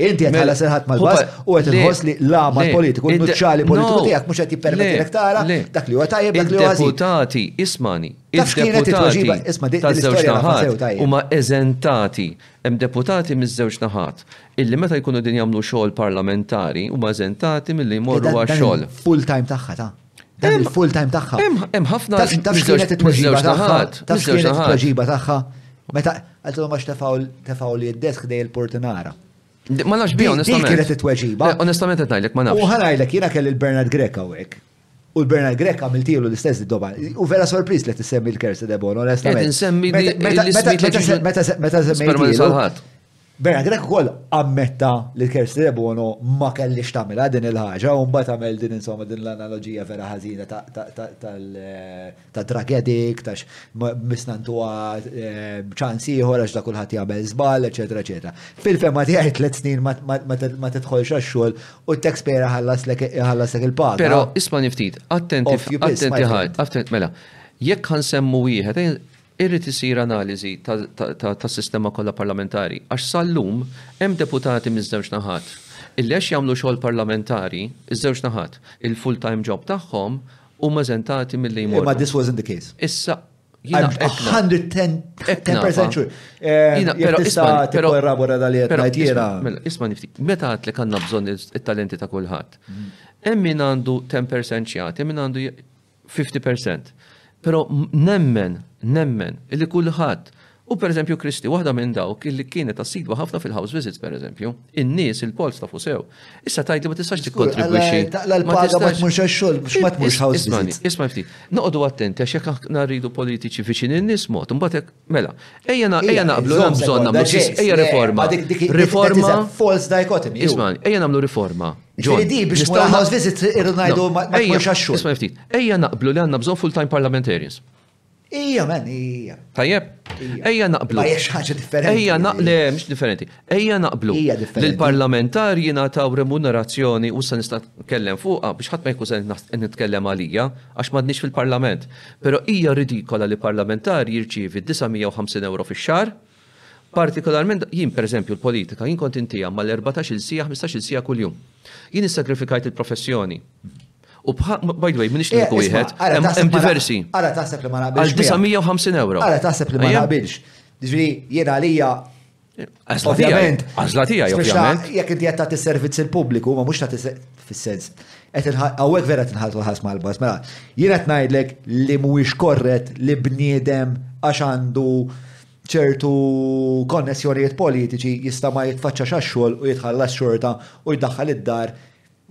Inti qed tħallas il-ħadd mal-bass u qed inħoss li l-għama politiku, l-nuċċali politiku tiegħek mhux qed jippermettilek tara dak li huwa tajjeb dak li huwa Deputati, ismani, id-deputati taż-żewġ naħat huma eżentati. Hemm deputati miż-żewġ naħat illi meta jkunu din jagħmlu xogħol parlamentari huma eżentati milli jmorru għax-xogħol. Full time tagħha ta'. Dan il-full time tagħha. Hemm ħafna taf x'kienet it-tweġiba tagħha. Taf x'kienet it-tweġiba tagħha. Meta għaltilhom għax tefgħu li d-desk dej il-portinara. Ma nafx bi onestament. Dik kienet it-tweġiba. Eh, onestament qed ngħidlek ma nafx. U ħanajlek jiena kelli l-Bernard Grek hawnhekk. U l-Bernard Grek għamiltilu l-istess id-doba. U vera sorpriż li tissemmi l-Kersi Debon, onestament. Meta semmejtilu. Bernard Grech ukoll ammetta li l-Kersti de Bono ma kellhiex tagħmilha din il-ħaġa u mbagħad għamel din insomma din l-analoġija vera ħażina tad-drug addict għax missna ntuha ċans ieħor għax da kulħadd jagħmel żball, eċċetera eċċetera. Fil-fehma tiegħi tliet snin ma tidħolx għax-xogħol u t-taxpayer iħallaslek il-paga. Però ismagħni ftit, attenti ħafna, mela, jekk ħa nsemmu wieħed, Irid isir analiżi tas-sistema kollha parlamentari għax sal-lum hemm deputati miż-żewġ naħat illi għax jagħmlu xogħol parlamentari, iż-żewġ naħat, il-full time job tagħhom, huma eżentati milli jmorru. Imma this wasn't the case. Issa, jiena qed ngħid. 110%. Isma' niftit. Meta għedt li kellna bżonn it-talenti ta' kulħadd. Hemm min għandu 10% x'jagħti, hemm min għandu. 50%. Pero nemmen, nemmen, li kulħadd U per eżempju Kristi, waħda minn dawk li kienet assidwa ħafna fil-house visits per eżempju, in-nies il-pols ta' fusew. Issa tajt li ma tistax tikkontribwixxi. Taqla l-paga ma tmurx għax-xogħol, mhux ma tmurx house visits. Isma' ftit. Noqogħdu attenti għax jekk narridu politiċi viċin in-nies mod, imbagħad Mela, ejja naqblu hemm bżonn nagħmlu ġis, ejja riforma. Riforma. False dichotomy. Isma', ejja nagħmlu riforma. Ġifieri di biex ta' house visit irrid ngħidu ma tkunx għax-xogħol. Isma' ftit, ejja naqblu li għandna bżonn full-time parliamentarians. Ija, men, ija. Tajjeb? Ejja naqblu. Ma jiex ħaġa differenti. Ejja naqblu, mhux differenti. Ejja naqblu li l-parlamentari jingħataw remunerazzjoni u issa nista' nitkellem fuqha biex ħadd ma jkun se nitkellem għalija għax m'għadniex fil-Parlament. Però hija ridikola li parlamentari jirċievi 950 ewro fix-xahar, partikolarment jien pereżempju l-politika jien kont intiha mal-erbatax-il siegħa, ħmistax-il siegħa kuljum. Jien issagrifikajt il-professjoni. U by the way, minix li wieħed, hemm diversi. Ara taħseb li ma naqbilx. Għal 950 ewro. Ara taħseb li ma naqbilx. Ġifieri jiena għalija Ovvjament. Għazla tijaj, ovvjament. Jek inti għatta t-servizz il-publiku, ma mux ta' fil-sens. Għawek vera t-nħal l-ħas mal-bas. Mela, jina t-najdlek li mux korret li bniedem għax għandu ċertu konnessjonijiet politiċi jista' ma jitfaċċa xaxxol u jitħallas xorta u jdaħħal id-dar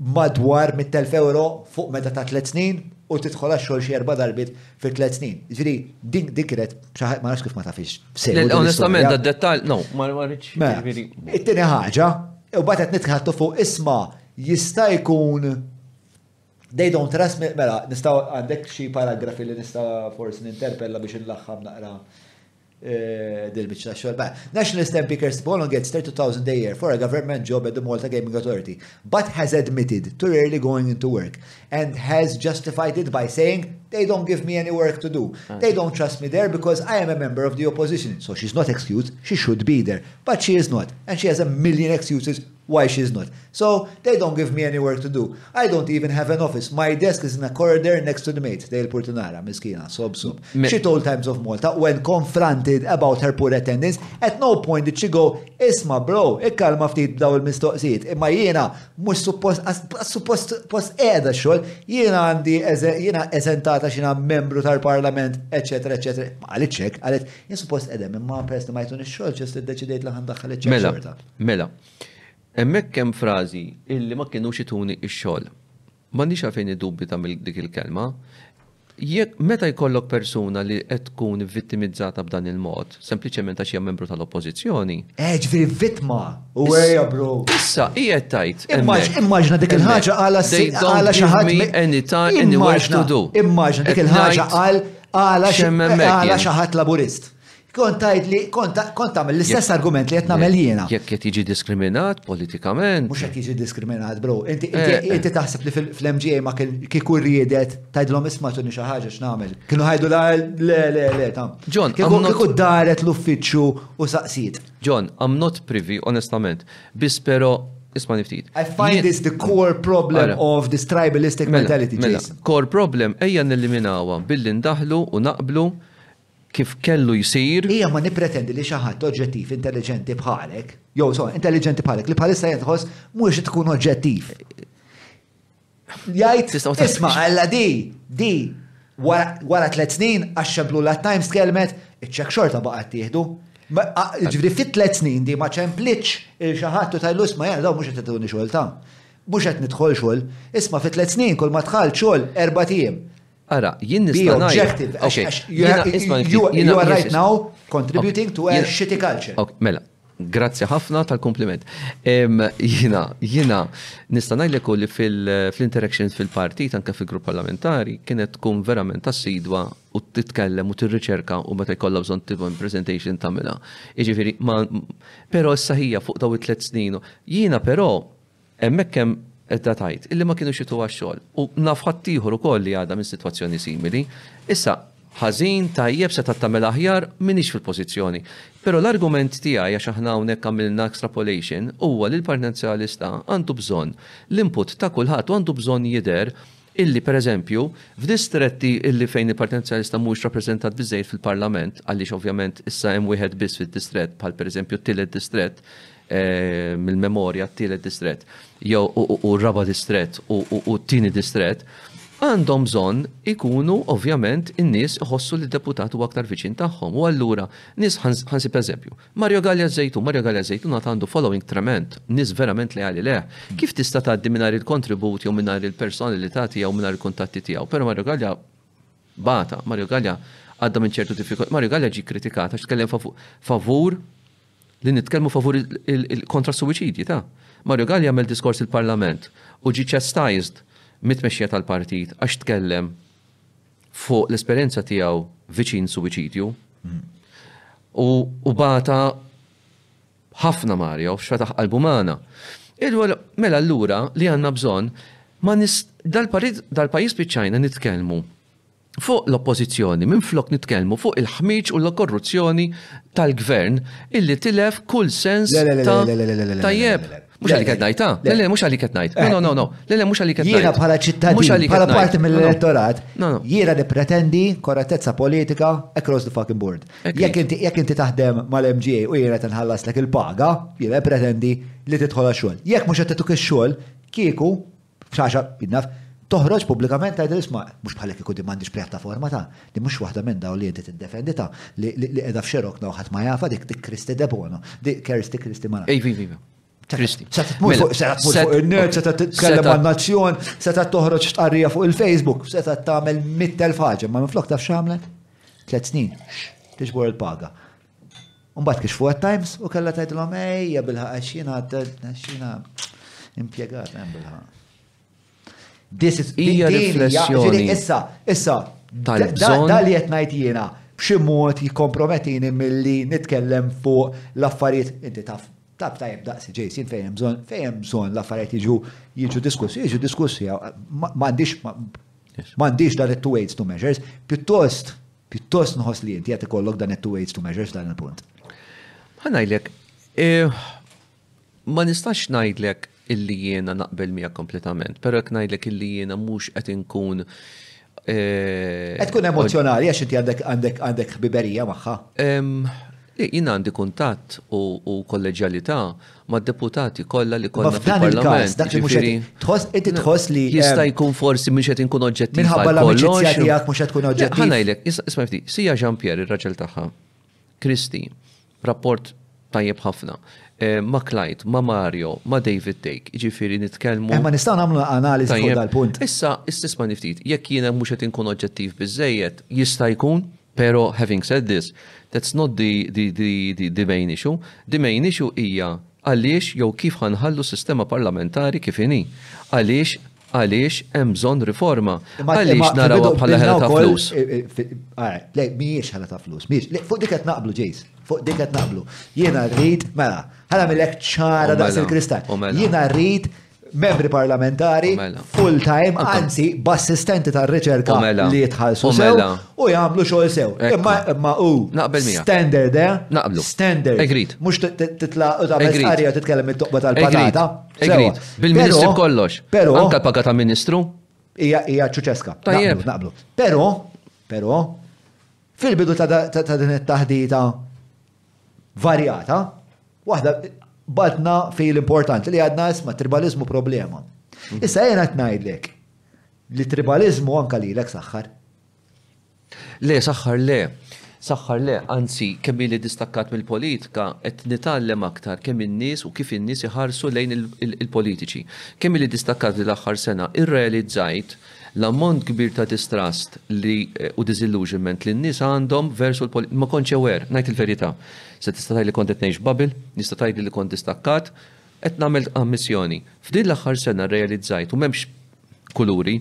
b'madwar mitt elf ewro fuq meda ta' tliet snin u tidħol għax-xogħol xi erba' darbiet fi tliet snin. Jiġifieri din din kienet xi ħa-, ma nafx kif ma tafhiex sew din l-istorja. Onestament dad-dettall, no, ma ma rridx, jiġifieri. It-tieni ħaġa, u mbagħad qed nitħattu fuq isma' jista' jkun they don't trust me, mela nistgħu għandek xi paragrafi li nista' forsi ninterpella biex inlaħħam naqra Eh, dil-bicċa xorba. National Stamp Pickers Ball gets 30,000 a year for a government job at the Malta Gaming Authority, but has admitted to rarely going into work and has justified it by saying, they don't give me any work to do. Ah. They don't trust me there because I am a member of the opposition. So she's not excused, she should be there. But she is not. And she has a million excuses Why she's not. So, they don't give me any work to do. I don't even have an office. My desk is in a corridor next to the maid, tgħid il-purtunara, miskina, sob sob. She told Times of Malta when confronted about her poor attendance, at no point did she go, isma bro, ikkalma ftit b'daw il-mistoqsijiet, imma jiena mhux suppost suppost post qiegħda xogħol, jiena għandi jiena eżentata xina membru tal-Parlament, eċetera, eċetera. Ma qalit xek, qalet, jien suppost qedem imma peress li ma jtun ix-xogħol ġest iddeċidejt li ħandaħħal iċ-ċek mela. xorta. Mela, hemmhekk hemm frażi illi ma kinux ituni x-xogħol. M'għandix għalfejn iddubita mill dik il-kelma. Jekk meta jkollok persuna li qed tkun vittimizzata b'dan il-mod, sempliċement għax hija membru tal-Oppożizzjoni. Eh, ġifieri vittma! U ejja bro! Issa, hi qed tgħid. Immaġna dik il-ħaġa għala għala xi ħadd. Anytime, anywhere to do. Immaġna dik il-ħaġa għal għala xi ħadd laburist. Kont tajt li kont tagħmel l-istess argument li qed nagħmel jiena. Jekk qed jiġi diskriminat politikament. Mhux qed jiġi diskriminat, bro. Inti eh, eh. taħseb li fl-MGA ma kieku riedet tgħidlhom isma' tuni xi ħaġa x'nagħmel. Kienu ħajdu la le le le ta'. John, kieku daret l-uffiċċju u saqsit. John, I'm not privy, onestament. Biss però isma' niftit. I find this the core problem Ara. of this tribalistic mela, mentality. Mela, core problem ejja neliminawa billi ndaħlu u naqblu kif kellu jsir. Ejja ma nippretendi li xi ħadd oġġettiv, intelliġenti bħalek, jew insomma, intelliġenti bħalek, li bħalissa jien tħoss mhux tkun oġġettiv. Jgħid, isma' alla di, di, wara tliet snin għax xemplu la Times tkellmet, iċ-ċek xorta baqgħet tieħdu. Ġifri fit tliet snin di ma ċemplitx il-xi ħadd u tajlu isma' jgħid dawn mhux qed tuni xogħol ta' mhux qed nidħol xogħol. Isma' fit tliet snin kull ma dħalt xogħol erba' tiem. Ara, jien nista' ngħid. You are right now contributing to a shitty culture. Mela, grazzi ħafna tal-kompliment. Jiena, jiena nista' ngħidlek li fil-interactions fil-partit anke fil-grupp parlamentari kienet tkun verament assidwa u titkellem u tirriċerka u meta jkollha bżonn tibgħat presentation tagħmilha. Jiġifieri, però issa hija fuq daw it-tliet snin. Jiena però Hemmhekk hemm qedda tgħid illi ma kinux jitlu għax-xogħol u naf ħaddieħor ukoll li għadha minn sitwazzjoni simili. Issa, ħażin, tajjeb, setgħet tagħmel aħjar, m'iniex fil-pożizzjoni. Però l-argument tiegħi, għax aħna hawnhekk għamilna extrapolation, huwa li l-Partit Nazzjonalista għandu bżonn l-input ta' kulħadd u għandu bżonn jidher illi, per eżempju, f'distretti illi fejn il-Partit Nazzjonalista mhuwiex rappreżentat biżżejjed fil-Parlament, għaliex ovvjament issa hemm wieħed biss fid-distrett, bħal per eżempju t-tielet distrett, eh, mill-memorja t-tielet distrett, jew u r-raba distrett u t-tieni distrett, għandhom bżonn ikunu ovvjament in-nies iħossu li deputat huwa aktar viċin tagħhom. U allura nies ħansib eżempju. Mario Galea Żejtun, Mario Galea Żejtun għad għandu following trement, nies verament leali lejh. Kif tista' tgħaddi mingħajr il-kontribut jew mingħajr il-personalità tiegħu mingħajr il-kuntatti tiegħu. Però Mario Galea bata, Mario Galea għadda minn ċertu diffikultajiet, Mario Galea ġie kkritikat għax tkellem favur li nitkellmu favur kontra s-suwiċidji ta'. Mario Galea għamel diskors il-Parlament u ġie chastised mit-tmexxija tal-partit għax tkellem fuq l-esperjenza tiegħu viċin suwiċidju u bata ħafna Mario f'xfetaħ qalbu magħna. Idwel mela allura li għandna bżonn ma dal-pajjiż piċċajna nitkellmu fuq l-oppożizzjoni minn flok nitkellmu fuq il-ħmiġ u l-korruzzjoni tal-gvern illi tilef kull sens ta' tajjeb. Mux għalli qed ngħid, ah. Le, le, mhux għalli qed ngħid. No, no, no, le, le, mhux għalli qed ngħid. Jiena bħala ċittadin, bħala parti mill-elettorat, jiena nippretendi korrettezza politika across the fucking board. Jekk inti taħdem mal-MGA u jiena tinħallas lek il-paga, jiena pretendi li tidħol xogħol. Jekk mhux qed tituk ix-xogħol, kieku Xaxa, jinnaf, toħroġ pubblikament tgħidli isma' mhux bħalek kieku din m'għandhiex pjattaforma ta', din mhux waħda minn dawn li inti tiddefendi ta' li qiegħda f'xerokna u ħadd ma jafha dik dik Kristi Debono, dik Kersti Kristi Mara. Iva, iva, iva. Kristi. Se tmur mela, fuq in-net, se titkellem għan-nazzjon, se toħroġ stqarrija fuq il-Facebook, se tagħmel mittel ħaġa, ma minflok taf x'għamlet? Tliet snin, tiġbor il-paga. U mbagħad kixfu għat-Times u kellha tgħidilhom ejja bilħaq għax jiena għax jiena impjegat hemm bilħaq. This is hija riflessjoni. Issa, issa, da li qed ngħid jiena b'xi mod jikkomprometini milli nitkellem fuq l-affarijiet inti taf tab tajb daqsi ġejsin fejn hemm bżonn fejn hemm bżonn l-affarijiet jiġu jiġu diskussi, jiġu diskussi m'għandix m'għandix dan it-two aids to measures, pjuttost Pjuttost nħoss li inti qed ikollok dan it-two aids to measures dan il-punt. Ħa ngħidlek, eh, ma nistax ngħidlek illi jiena naqbel miegħek kompletament, però jekk ngħidlek illi jiena mhux qed inkun eh, Qed tkun emozjonali għax inti għandek għandek għandek ħbiberija magħha. Li jien għandi kuntatt u kolleġjalità mad-deputati kollha li kollha fil-Parlament, jiġifieri. Tħoss, inti tħoss li. Jista' jkun forsi mhux qed inkun oġġettiv. Minħabba l-amicizja tiegħek mhux qed tkun oġġettiv. Ħa ngħidlek, isma' ftit, Sia Jean Pierre, ir-raġel tagħha, Kristi, rapport tajjeb ħafna, ma' Clyde, ma' Mario, ma' David Take, jiġifieri nitkellmu. Ma nistgħu nagħmlu analiżi fuq dal-punt. Issa, isma' ftit, jekk jiena mhux qed inkun oġġettiv biżżejjed, jista' jkun. Pero having said this, that's not the the the the the main issue. The main issue hija għaliex jew kif ħa nħallu s-sistema parlamentari kif inhi. Għaliex għaliex hemm bżonn riforma. Għaliex narawha bħala ħela ta' flus. Le, mhijiex ħela ta' flus, mhijiex. Fuq dik qed naqblu ġejs, fuq dik qed naqblu. Jiena rrid, mela, ħala millek ċara daqs il-kristall. Jiena rrid Membri parlamentari, full time, anzi, b'assistenti ta' riċerka li jitħallsu sew u jagħmlu xogħol sew. Imma imma u standard eh? Naqblu. Standard. Agreed. Mhux titla' u tagħmel qarja titkellem it-toqba tal-patata. Agreed. Bil-ministru kollox. Però. Anke l-paga ta' ministru. Hija hija ċuċeska. Tajjeb. Naqblu. Però, però, fil-bidu ta' din it-taħdita varjata, waħda batna fej l-importanti li għadna isma tribalizmu problema. Mhm. Issa jena t-najdlek li tribalizmu anka li l-ek saħħar. Le, saħħar le. Saħħar le, anzi, kemm li distakkat mill-politika, qed nitgħallem aktar kemm in-nies u kif in-nies iħarsu lejn il-politiċi. Kemm li distakkat l-aħħar sena, irrealizzajt il L-ammont kbir ta' distrust li, u disillusionment li n-nies għandhom versu l-pol. Ma kontx aware, ngħid il-verità. Se tista' tgħid li kont qed ngħix f'bubble, jista' tgħidli li kont distakkat. Qed nagħmel ammissjoni. F'din l-aħħar sena rrealizzajt, u m'hemmx kuluri,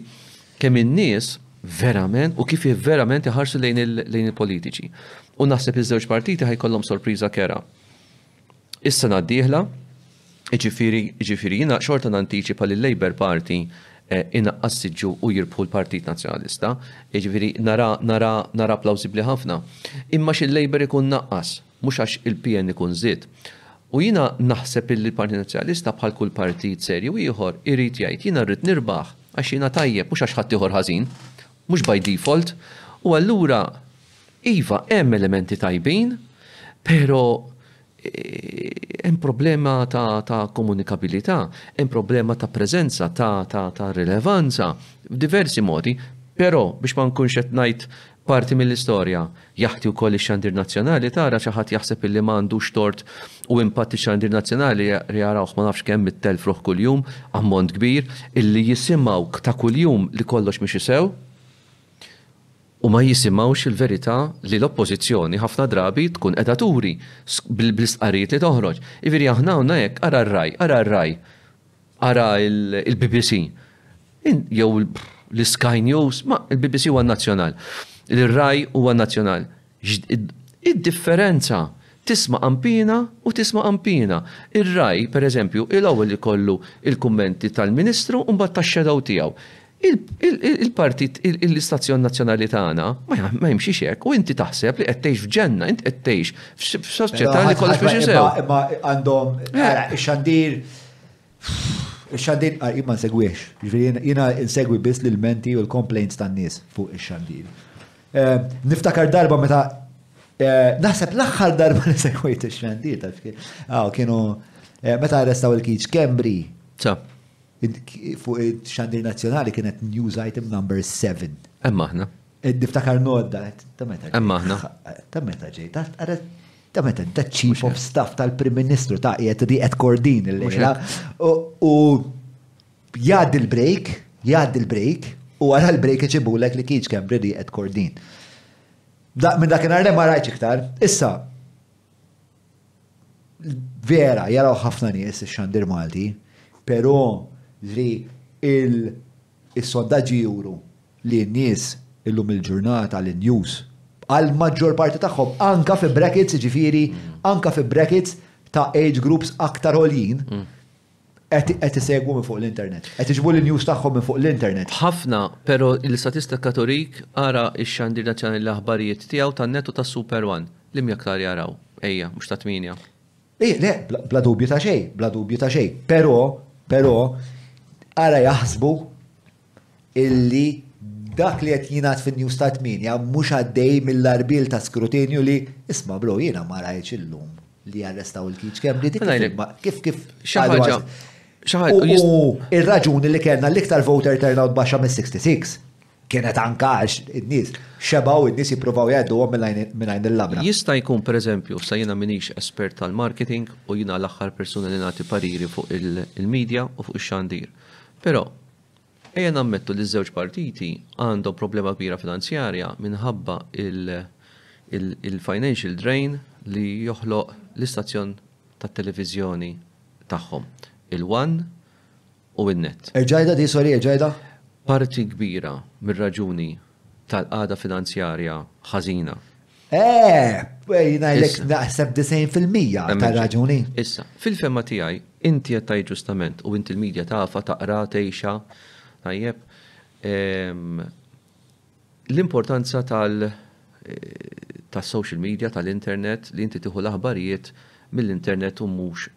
kemm in-nies verament u kif verament iħarsu lejn il-politiċi. U naħseb li ż-żewġ partiti ħa jkollhom sorpriża kerha. Is-sena d-dieħla, jiġifieri, jiġifieri jiena xorta nantiċipa li l-Labour Party eh, inaqqas siġġu u jirbħu l-Partit Nazzjonalista, jiġifieri nara nara nara plawsibbli ħafna. Imma xil-Labour ikun naqqas, mhux għax il-PN ikun żied. U jiena naħseb illi l-Partit Nazzjonalista bħal kull partit serju ieħor irid jgħid jiena rrid nirbaħ għax jiena tajjeb mhux għax ħadd ieħor ħażin. mhux by default, u allura iva hemm elementi tajbin, pero hemm problema ta' komunikabilità, hemm problema ta' preżenza, ta' rilevanza, f'diversi modi, pero biex ma nkunx qed ngħid parti mill-istorja, Jaħti wkoll li x-xandir nazzjonali tara xi ħadd jaħseb illi ma għandux tort u impatt ix-xandir nazzjonali jarawh ma nafx kemm mitt elf ruħ kuljum, ammont kbir, illi jisimgħuk ta' kuljum li kollox mixi sew u ma jisimgħux il-verità li l-Oppożizzjoni ħafna drabi tkun qiegħda turi bl-istqarrijiet li toħroġ. Jiġifieri aħna hawnna hekk ara r-Rai, ara r-Rai. Ara il-BBC, jew l-Sky News, ma il-BBC huwa nazzjonal. Il-Rai huwa nazzjonal. Id-differenza tisma' qampina u tisma' qampina. Ir-Rai, pereżempju, il-ewwel ikollu il-kummenti tal-Ministru u mbagħad tax-shadow tiegħu. Il-partit, l-istazzjon nazzjonali tagħna ma jimxiex hekk u inti taħseb li qed tgħix f'ġenna, int qed tgħix f'soċjetà li kollox biex isew. Imma għandhom eh. eh, ix-xandir ix-xandir ah, ma nsegwiex. Jiġifieri jiena insegwi biss l-menti u l-complaints tan-nies fuq ix-xandir. Eh, niftakar darba meta naħseb l-aħħar darba li segwejt ix-xandir tal-fkien. Ah, kienu meta arrestaw il-kiċ Kembri. Fuq ix-xandir nazzjonali kienet news item number 7. Hemm aħna. Eh, niftakar nodda, ta' meta ġej. Hemm aħna. Ta' meta ġej, ta' meta ta' chief of staff tal-Prim Ministru ta' qiegħed riqed kordin il-lejla. U jgħaddi l-break, jgħaddi l-break, u għara l-break iċibulek li kieċ kemm riqed kordin. Minn dakinhar le ma rajtx iktar. Issa, vera jaraw ħafna nies ix-xandir Malti, però li il-sondaġġi juru li n-nies illum il-ġurnata li news għal maġġor parti tagħhom anke fi brackets jiġifieri anke fi brackets ta' age groups aktar għoljin, Qed isegwu minn fuq l-internet. Qed iġibu l-news tagħhom minn fuq l-internet. Ħafna, pero l-istatistika turik ara x-xandir nazzjonali l-aħbarijiet tiegħu tan-net u tas-Super One. Liemja aktar jaraw? Ejja, mhux ta' tmienja. Ih, le, bla dubju ta' xejn, bla dubju ta' xejn. Pero, pero, ara jaħsbu illi dak li qed jingħad fin-news ta' tmienja mhux għaddej mill-għarbiel ta' skrutinju li, isma' bro, jiena ma rajtx illum li arrestaw il-Kiċ Kemp. Kif kif xi ħaġa. U ir-raġuni li kellna l-iktar voter turnout baxxa mis-66 kienet anka għax in-nies xebaw in-nies jippruvaw jgħaddu mingħajn il-labra. Jista' jkun pereżempju sa jiena minix espert tal-marketing u jiena l-aħħar persuna li nagħti pariri fuq il-medja u fuq ix-xandir. Però Ejja nammettu li ż-żewġ partiti għandhom problema kbira finanzjarja minħabba l-financial drain li joħloq l-istazzjon tat-televiżjoni tagħhom, il-one u n-net. Erġa' għidha di, sorry, erġa' għidha. Parti kbira mir-raġuni tal-qagħda finanzjarja ħażina. Eh, eh jingħidlek naħseb 90% ta' raġuni. Issa, fil-fema tiegħi, inti qed tgħid ġustament u inti l-medja tafa taqra tgħixha tajjeb ehm, l-importanza tal- eh, tas social media, tal-internet, li inti tiħu l-aħbarijiet mill-internet u mhux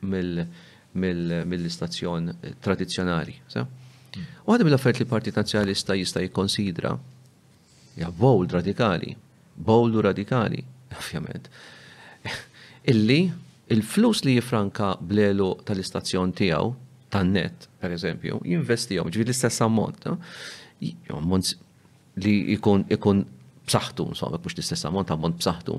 mill-istazzjon tradizzjonali. Waħda mill-affarijiet li l-Partit Nazzjonalista jista' jikkonsidra hija bold radikali, bold u radikali, ovvjament, illi il-flus li jifranka blelu tal-istazzjon tiegħu tan-net, per eżempju, jinvestihom, ġifieri l-istess ammont, ammont li jkun ikun b'saħħtu, insomma, mhux l-istess ammont, ammont b'saħħtu.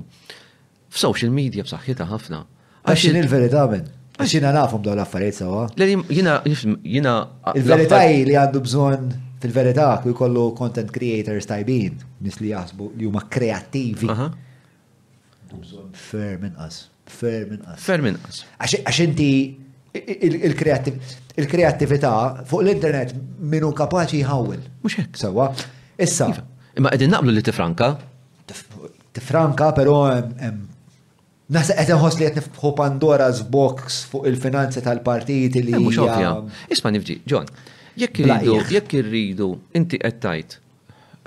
F'social media b'saħħitha ħafna. Għax in il-verità minn. Għax jiena nafhom dawn l-affarijiet sewwa. Jiena jiena. Il-verità hi li għandu bżonn fil-verità kull kollu content creators tajbin, nis li jaħsbu li huma kreattivi. Ferm inqas. Ferm inqas. Ferm inqas. Għax inti il-kreattività fuq l-internet minu kapaċi jħawil. Mux hekk. Sewa. Issa. Iva. Imma qegħdin naqblu li tifranka. Tifranka, però hemm Naħseb qed inħoss li qed nifħu Pandora's box fuq il-finanzi tal-partiti li. Mhux Isma' nifġi, John, jekk irridu, jekk irridu, inti qed tajt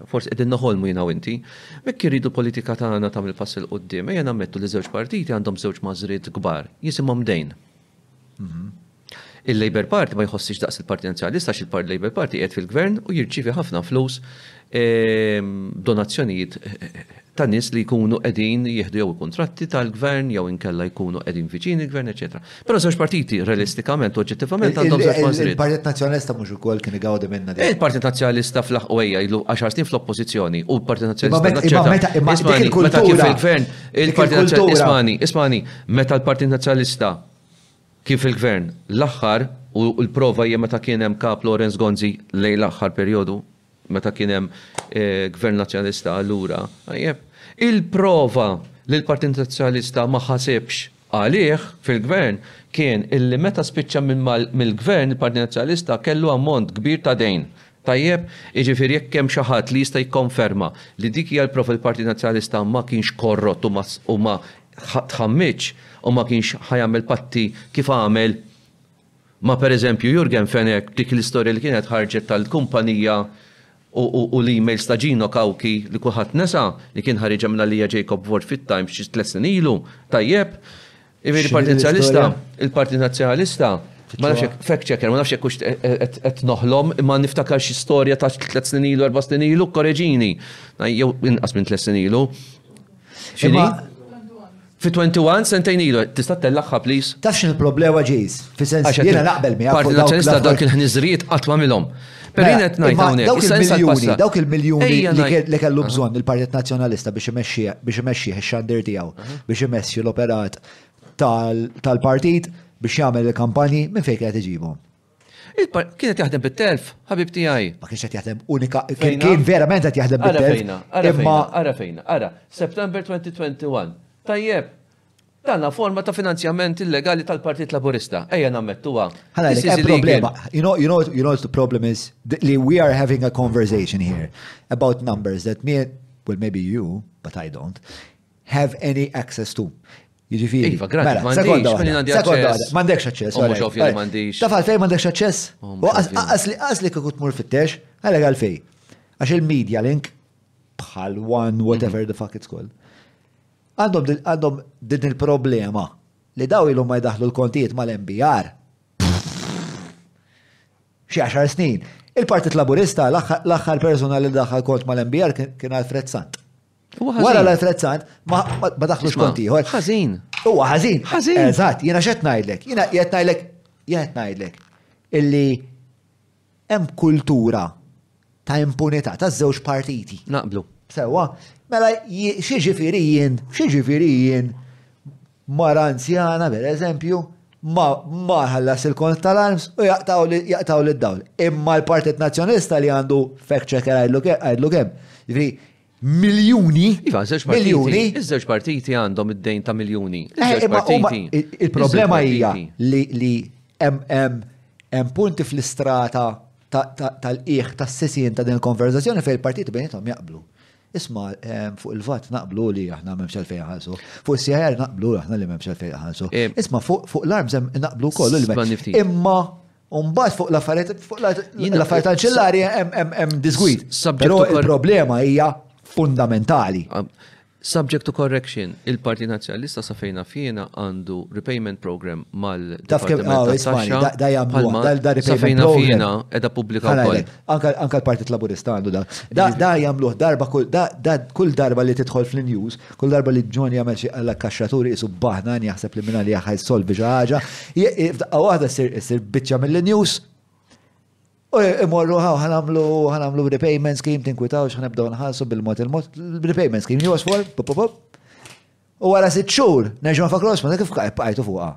forsi qegħdin noħolmu jiena u inti, jekk irridu politika tagħna tagħmel pass il qudiem ejja nammettu li żewġ partiti għandhom żewġ mażrid kbar, jisimhom dejn. Il-Labour Party ma jħossix daqs il-Parti Nazzjonalista għax il-Labour Party qiegħed fil-Gvern u jirċievi ħafna flus ehm, donazzjonijiet eh, eh, ta' nies li jkunu qegħdin jieħdu jew kuntratti tal-Gvern jew inkella jkunu qegħdin viċin il-Gvern, eċetera. Però żewġ partiti realistikament oġġettivament għandhom żewġ konżriet. Il-Partit Nazzjonalista mhux ukoll kien igawdi minna. Il-Partit Nazzjonalista fl-aħqwejja ilu 10 snin fl-oppożizzjoni u l-Partit Nazzjonalista. Meta kien fil-Gvern, il-Partit Nazzjonalista ismani, ismani, Meta l-Partit Nazzjonalista kien fil-Gvern l-aħħar, u l-prova hija meta kien hemm Kap Lawrence Gonzi lejn l-aħħar perjodu, meta kien hemm Gvern Nazzjonalista allura, tajjeb, il-prova li l-Partit Nazzjonalista ma ħasibx għalih fil-Gvern kien illi meta spiċċa mill-Gvern il-Partit Nazzjonalista kellu ammont kbir ta' dejn. Tajjeb? Jiġifieri jekk hemm xi ħadd li jista' jikkonferma li dik hija l-prova li l-Partit Nazzjonalista ma kienx korrott u ma tħammitx u ma kienx ħa jagħmel patti kif għamel ma' pereżempju Jurgen Fenech b'dik l-istorja li kienet ħarġet tal-kumpanija u l-emails ta' Gino Cauchi li kulħadd nesa li kien ħariġha minn għalija Jacob Ward fit-Times xi tliet snin ilu, tajjeb? Jiġifieri Partit Nazzjonalista, il-Partit Nazzjonalista, ma nafx jekk fact checker, ma nafx jekk hux qed noħlom imma niftakar xi storja ta' tliet snin ilu, erba' snin ilu, koreġini, jew inqas minn tliet snin ilu. Xini? Fi 21 sentejn ilu, tista' tellaħħa please? Taf x'in il-problema ġejs? Fi sens jiena naqbel miegħek. Parti Nazzjonista dawk il-ħniżrijiet qatt ma milhom. Però jien qed ngħid hawnhekk. Dawk il-miljuni, dawk il-miljuni li kellu bżonn il-Partit Nazzjonalista biex imexxih ix-xandir tiegħu, biex imexxi l-operat tal-partit biex jagħmel il-kampanji minn fejn qed iġibhom. Kien qed jaħdem bit-telf, ħabib tiegħi. Ma kienx qed jaħdem unika, kien verament qed jaħdem bit-telf. Ara fejna, ara fejna, ara fejna, ara, September 2021. Tajjeb, Tanna forma ta' finanzjament illegali tal-Partit Laburista. Ejja nammettuha. Ħana hemm problema. You know, you know, you know the problem is li we are having a conversation here about numbers that me, well maybe you, but I don't, have any access to. Jiġifieri. Iva, grazzi. Mela, sekonda waħda. Sekonda waħda. M'għandekx aċċess. U mhux ovvja li m'għandix. Taf għalfejn m'għandekx aċċess? Aqas li aqas li kieku tmur fittex, għalek għalfej. Għax il-media link bħal one whatever the fuck it's called. Għandhom għandhom din il-problema li daw ilhom ma jdaħlu l-kontijiet mal-MBR. Xi għaxar snin. Il-Partit Laburista l-aħħar persona li daħħal kont mal-MBR kien Alfred Sant. Wara l-attrezzant, ma daħlux konti. Ħażin. Huwa ħażin. Ħażin. Eżatt, jiena xed ngħidlek. Jiena qed ngħidlek, qed ngħidlek illi hemm kultura ta' impunità ta' żewġ partiti. Naqblu. Sewa, mela xi ġifieri jien, xi ġifieri jien mara anzjana per eżempju, ma ħallas il-kont tal-arms u jaqtaw li d-dawl. Imma l-Partit Nazzjonista li għandu fact checker għajlu kem. Ġifri, miljuni. Iva, żewġ partiti. Iż-żewġ partiti għandhom id-dejn ta' miljuni. Eh, il-problema hija li hemm punti fl-istrata tal-qiegħ tas-sisien ta' din il-konverzazzjoni fejn il-partiti bejnietom jaqblu. Isma eh, fuq il-vat naqblu li aħna m'hemmx għalfejn ħalsu. Fuq is-CIR naqblu aħna li m'hemmx għalfejn ħalsu. Eh. Isma fuq l-arms naqblu kollu li Imma Umbat fuq l-affarijiet tal-ċellari hemm disgwid. Però il-problema hija fundamentali. Ah, subject to correction, il-Parti Nazzjonalista sa fejna fjena għandu repayment program mal-Departiment tal-Taxxa. Da jagħmlu da repayment program. Edha pubblika wkoll. Anka l-Partit Laburista għandu da. Da jagħmluh darba kull darba li tidħol fl-news Kull darba li John jagħmel xi qalla kaxxatur iqisu baħnan jaħseb li mingħalih ħa jsolvi xi ħaġa. F'daqqa waħda ssir issir biċċa mill-news. U imorru ħaw ħanamlu ħanamlu repayment scheme tinkwitaw x'ħanibdew nħallsu bil-mod il-mod. Repayment scheme jgħos for, pop pop. U wara sitt xhur nerġa' nfakru osma kif qajtu fuqha.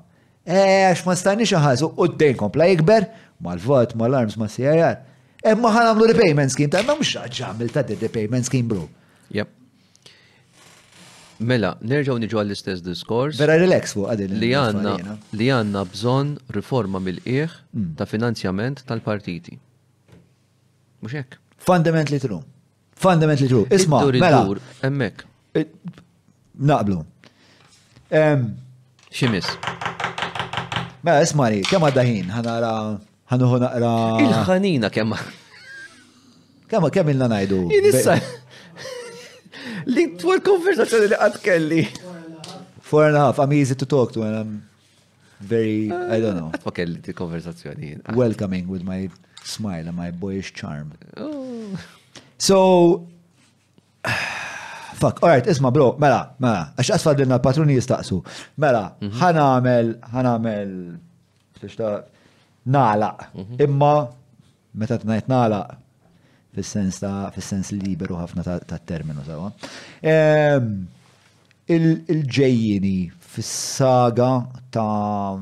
Eh, għax ma stani xi ħażu u d-dejn kompla jikber mal-vot, mal-arms, ma' CIR. Imma ħan għamlu repayment scheme, ta' ma' mux ġamil ta' repayment scheme, bro. Yep. Mela, nerġgħu niġu għall-istess diskors. Vera relax fuq għadin. Li għanna li għanna bżon riforma mill-qieħ hmm. ta' finanzjament tal-partiti. Mux hekk. Fundamentally true. Fundamentally true. Isma, mela. Emmek. Eh, naqblu. Ximis. Mela, isma li, kemm għadda ħin, ħanara Ħa nieħu naqra. Il-ħanina kemm. Kemm kemm ilna ngħidu. Jinissa. Li twal konversazzjoni li qatt kelli. Four and a half, I'm easy to talk to and I'm very, I don't know. Għatma kelli ti konversazzjoni. Welcoming with my smile and my boyish charm. Oh. So, Fuck, alright, isma bro, mela, mela, għax għasfadilna l-patruni jistaqsu. Mela, mhm. ħanamel, ħanamel Nagħlaq, mhm. imma meta tnajt nagħlaq fis-sens ta' fis-sens liberu ħafna tat-terminu sewa. Ehm, il-ġejjini fis-saga ta'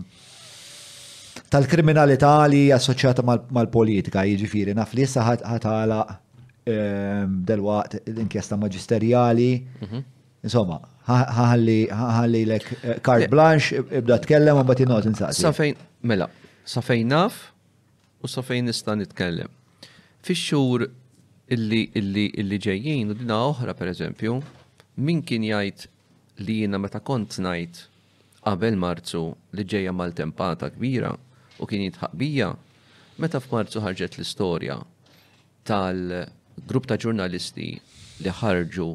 tal-kriminalità li assoċjata mal-politika, jiġifieri naf li issa ħatala ehm, delwaqt l-inkjesta maġisterjali mhm. Insomma, ħallilek carte blanche, ibda tkellem u mbagħad inqgħod insaqsi. Sa fejn, mela, sa fejn naf u sa fejn nista' nitkellem. Fix-xhur illi ġejjin u dina oħra pereżempju, min kien jgħid li jiena meta kont ngħid qabel Marzu li ġejja maltempata kbira u kien jitħaq bija, meta f'Marzu ħarġet l-istorja tal-grupp ta' ġurnalisti li ħarġu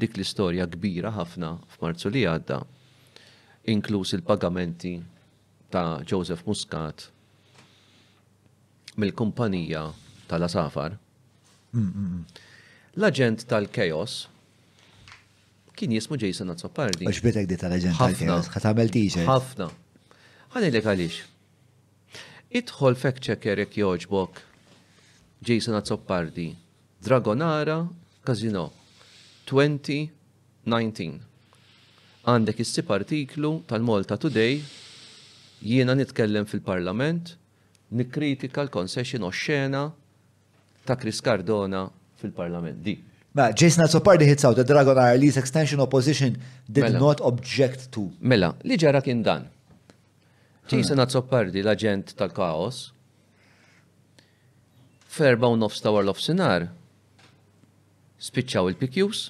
dik l-istorja kbira ħafna f'Marzu li għadda, inkluż il-pagamenti ta' Joseph Muscat mill-kumpanija tal-għasafar, l-aġent tal-chaos kien jismu Jason Azzopardi. Għaxbitek di tal-aġent tal-chaos, ħat għamel t-shirt. Ħafna. Għanilek għalix. Idħol fact checker jek joġbok Jason Azzopardi Dragonara Casino, 2019. Għandek issib artiklu tal-Malta Today jiena nitkellem fil-Parlament nikkritika l-concession oxxena ta' Chris Cardona fil-Parlament. Di. Mela, Jason Azzopardi hits out a Dragonara lease extension opposition did Mela. not object to. Mela, li ġara kien dan. Jason Azzopardi, l-aġent tal-kaos, Fl-erbgħa u nofs ta' warnofsinhar spiċċaw il-PQs,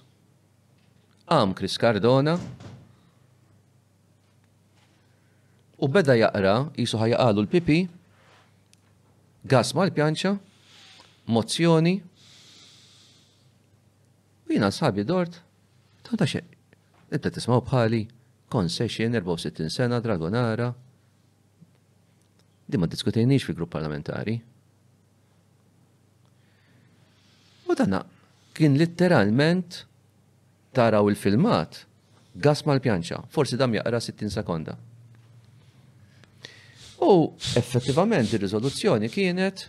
qam Chris Cardona u beda jaqra qisu ħa jaqalu l-PP gas mal-pjanċa, mozzjoni u jiena sħabi dort ta' ta' xejn. Inta tismaw bħali, concession 64 sena, dragonara, Din ma ddiskutejniex fil-grupp parlamentari. U dana kien litteralment taraw il-filmat gas mal-pjanċa, forsi dam jaqra 60 sekonda. U effettivament ir-riżoluzzjoni kienet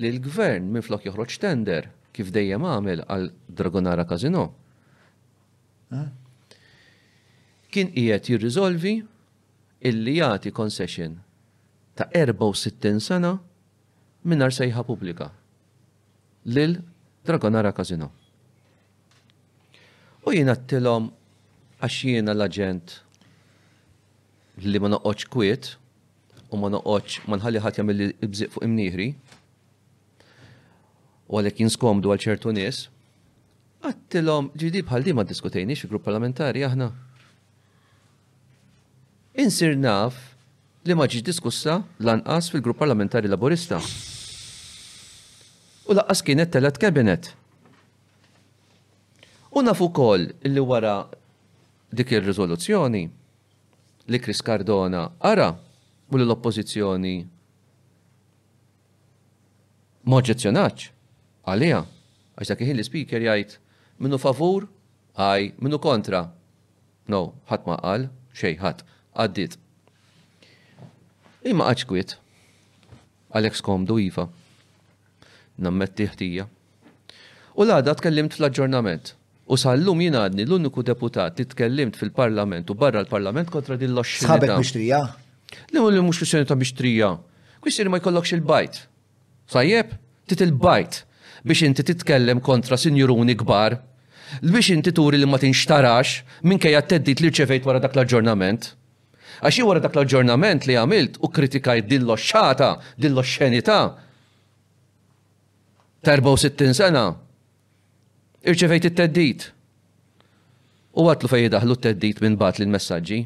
li l-gvern minflok joħroġ tender kif dejjem għamel għal Dragonara Casino. Kien qiegħed jirriżolvi illi jagħti concession ta' 64 sena mingħajr sejħa pubblika lil Dragonara Casino. U jien għedtilhom għax jiena l-aġent li ma noqgħodx kwiet u ma noqgħodx ma nħalli ħadd jagħmel ibżiq fuq imnieħri u għalhekk jinskomdu għal ċertu nies. Għattilhom ġidi bħal di ma diskutejniex fi grupp parlamentari aħna. Insir naf li ma ġietx diskussa lanqas fil-Grupp Parlamentari Laburista. U lanqas kienet telgħet Cabinet. U naf ukoll li wara dik ir-riżoluzzjoni li Chris Cardona qara u li l-Oppożizzjoni ma oġġezzjonatx għaliha, għax dak il-ħin l-Ispeaker jgħid min hu favur, aye, min hu kontra, No, ħadd ma qal xejn ħadd. Għaddiet. Hi ma qagħadx kwiet. Alex komdu iva. Nammetti ħtija. U l-għada tkellimt fl-aġġornament. U sal-lum jien għadni l-uniku deputat li tkellimt fil-parlament u barra l-parlament kontra din l-oxxinità. Sħabek mixtrija? Le, li mhux kwistjoni ta' mixtrija. Kwistjoni ma jkollokx il-bajt. Tajjeb? Trid il-bajt biex inti titkellem kontra sinjuruni kbar? Biex inti turi li ma tinxtarax minkejja t-theddid li rċevejt wara dak l-aġġornament? Għax jien wara dak l-aġġornament li għamilt u kritikajt din l-oxxata, din l-oxxenità ta' 64 sena, Irċevejt it-theddid. U għadtlu fejn idaħħlu t-theddid min bagħatli l-messaġġi.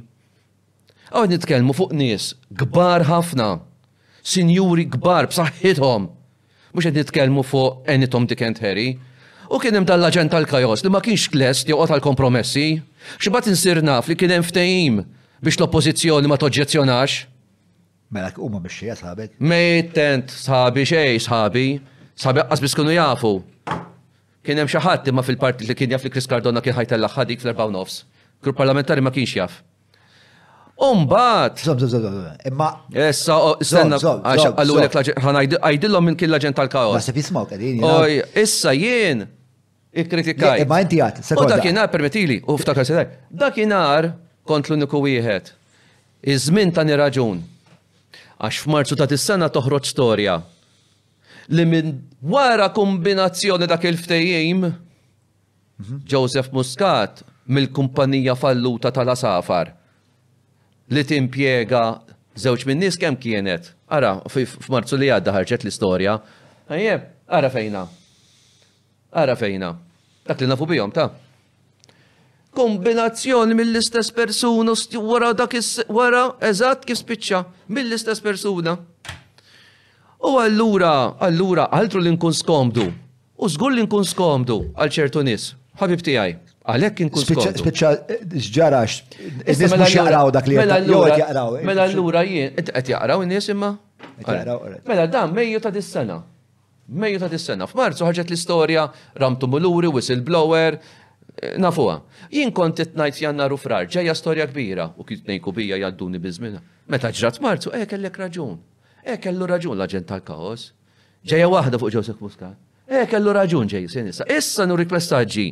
Hawn qed nitkellmu fuq nies kbar ħafna, sinjuri kbar b'saħħithom. Mhux qed nitkellmu fuq Annie Tom Dick and Harry. U kien hemm dan l-aġent tal-kajos li ma kienx lest joqgħod għal kompromessi. Xi bad insir naf li kien hemm ftehim biex l-oppożizzjoni ma toġġezzjonax. Mela huma mexxejja sħabek? Mejtent sħabi xejn sħabi, sħabi aqqas biss kienu jafu. Kien hemm xi ħadd imma fil-partit li kien jaf li Chris Cardona kien ħajtellaq dik fl-erba' nofs. Grupp parlamentari ma kienx jaf. Umbat! Zom, zom, zom, imma. Issa, stenna, għax għallu l-ek għajdillom minn kien l-agent tal-kaos. Għasib jismaw, għedin. Oj, issa jien, Ikkritikaj. Imma inti għad, sekonda. U dakinhar permettili, u ftakar se Dakinhar kont l-uniku wieħed. Iż-żmien tani raġun. Għax f'Marzu ta' dis-sena toħroġ storja li minn wara kombinazzjoni dak il-ftejim mhm. Joseph Muscat mill-kumpanija falluta tal-asafar li timpjega żewġ minn nies kemm kienet. Ara, f'Marzu li għadda ħarġet l-istorja. Ejjeb, ara fejna. Ara fejna. Dak li nafu bihom ta'. Kombinazzjoni mill-istess persuna wara dak wara eżatt kif spiċċa mill-istess persuna. U allura, allura altru li nkun skomdu. U żgur li nkun skomdu għal ċertu nies. Ħabib tiegħi, għalhekk inkun skomdu. Spiċċa ġara Issa mela jaqraw dak li mela allura jaqraw. Mela allura jien qed jaqraw in-nies imma. Mela dan mejju ta' dis-sena. F'Mejju ta' dis-sena. F'Marzu ħarġet l-istorja, Ram Tumuluri, whistleblower, nafuha. Jien kont qed ngħid f'Jannar u Frar, ġejja storja kbira, u kif tnejn kubija jgħadduni biż-żmien. Meta ġrat f'Marzu, eh kellek raġun. Eh kellu raġun l-aġent tal-kaos. Ġejja waħda fuq Joseph Muscat. Eh kellu raġun ġej, se nista'. Issa nuriek messaġġi.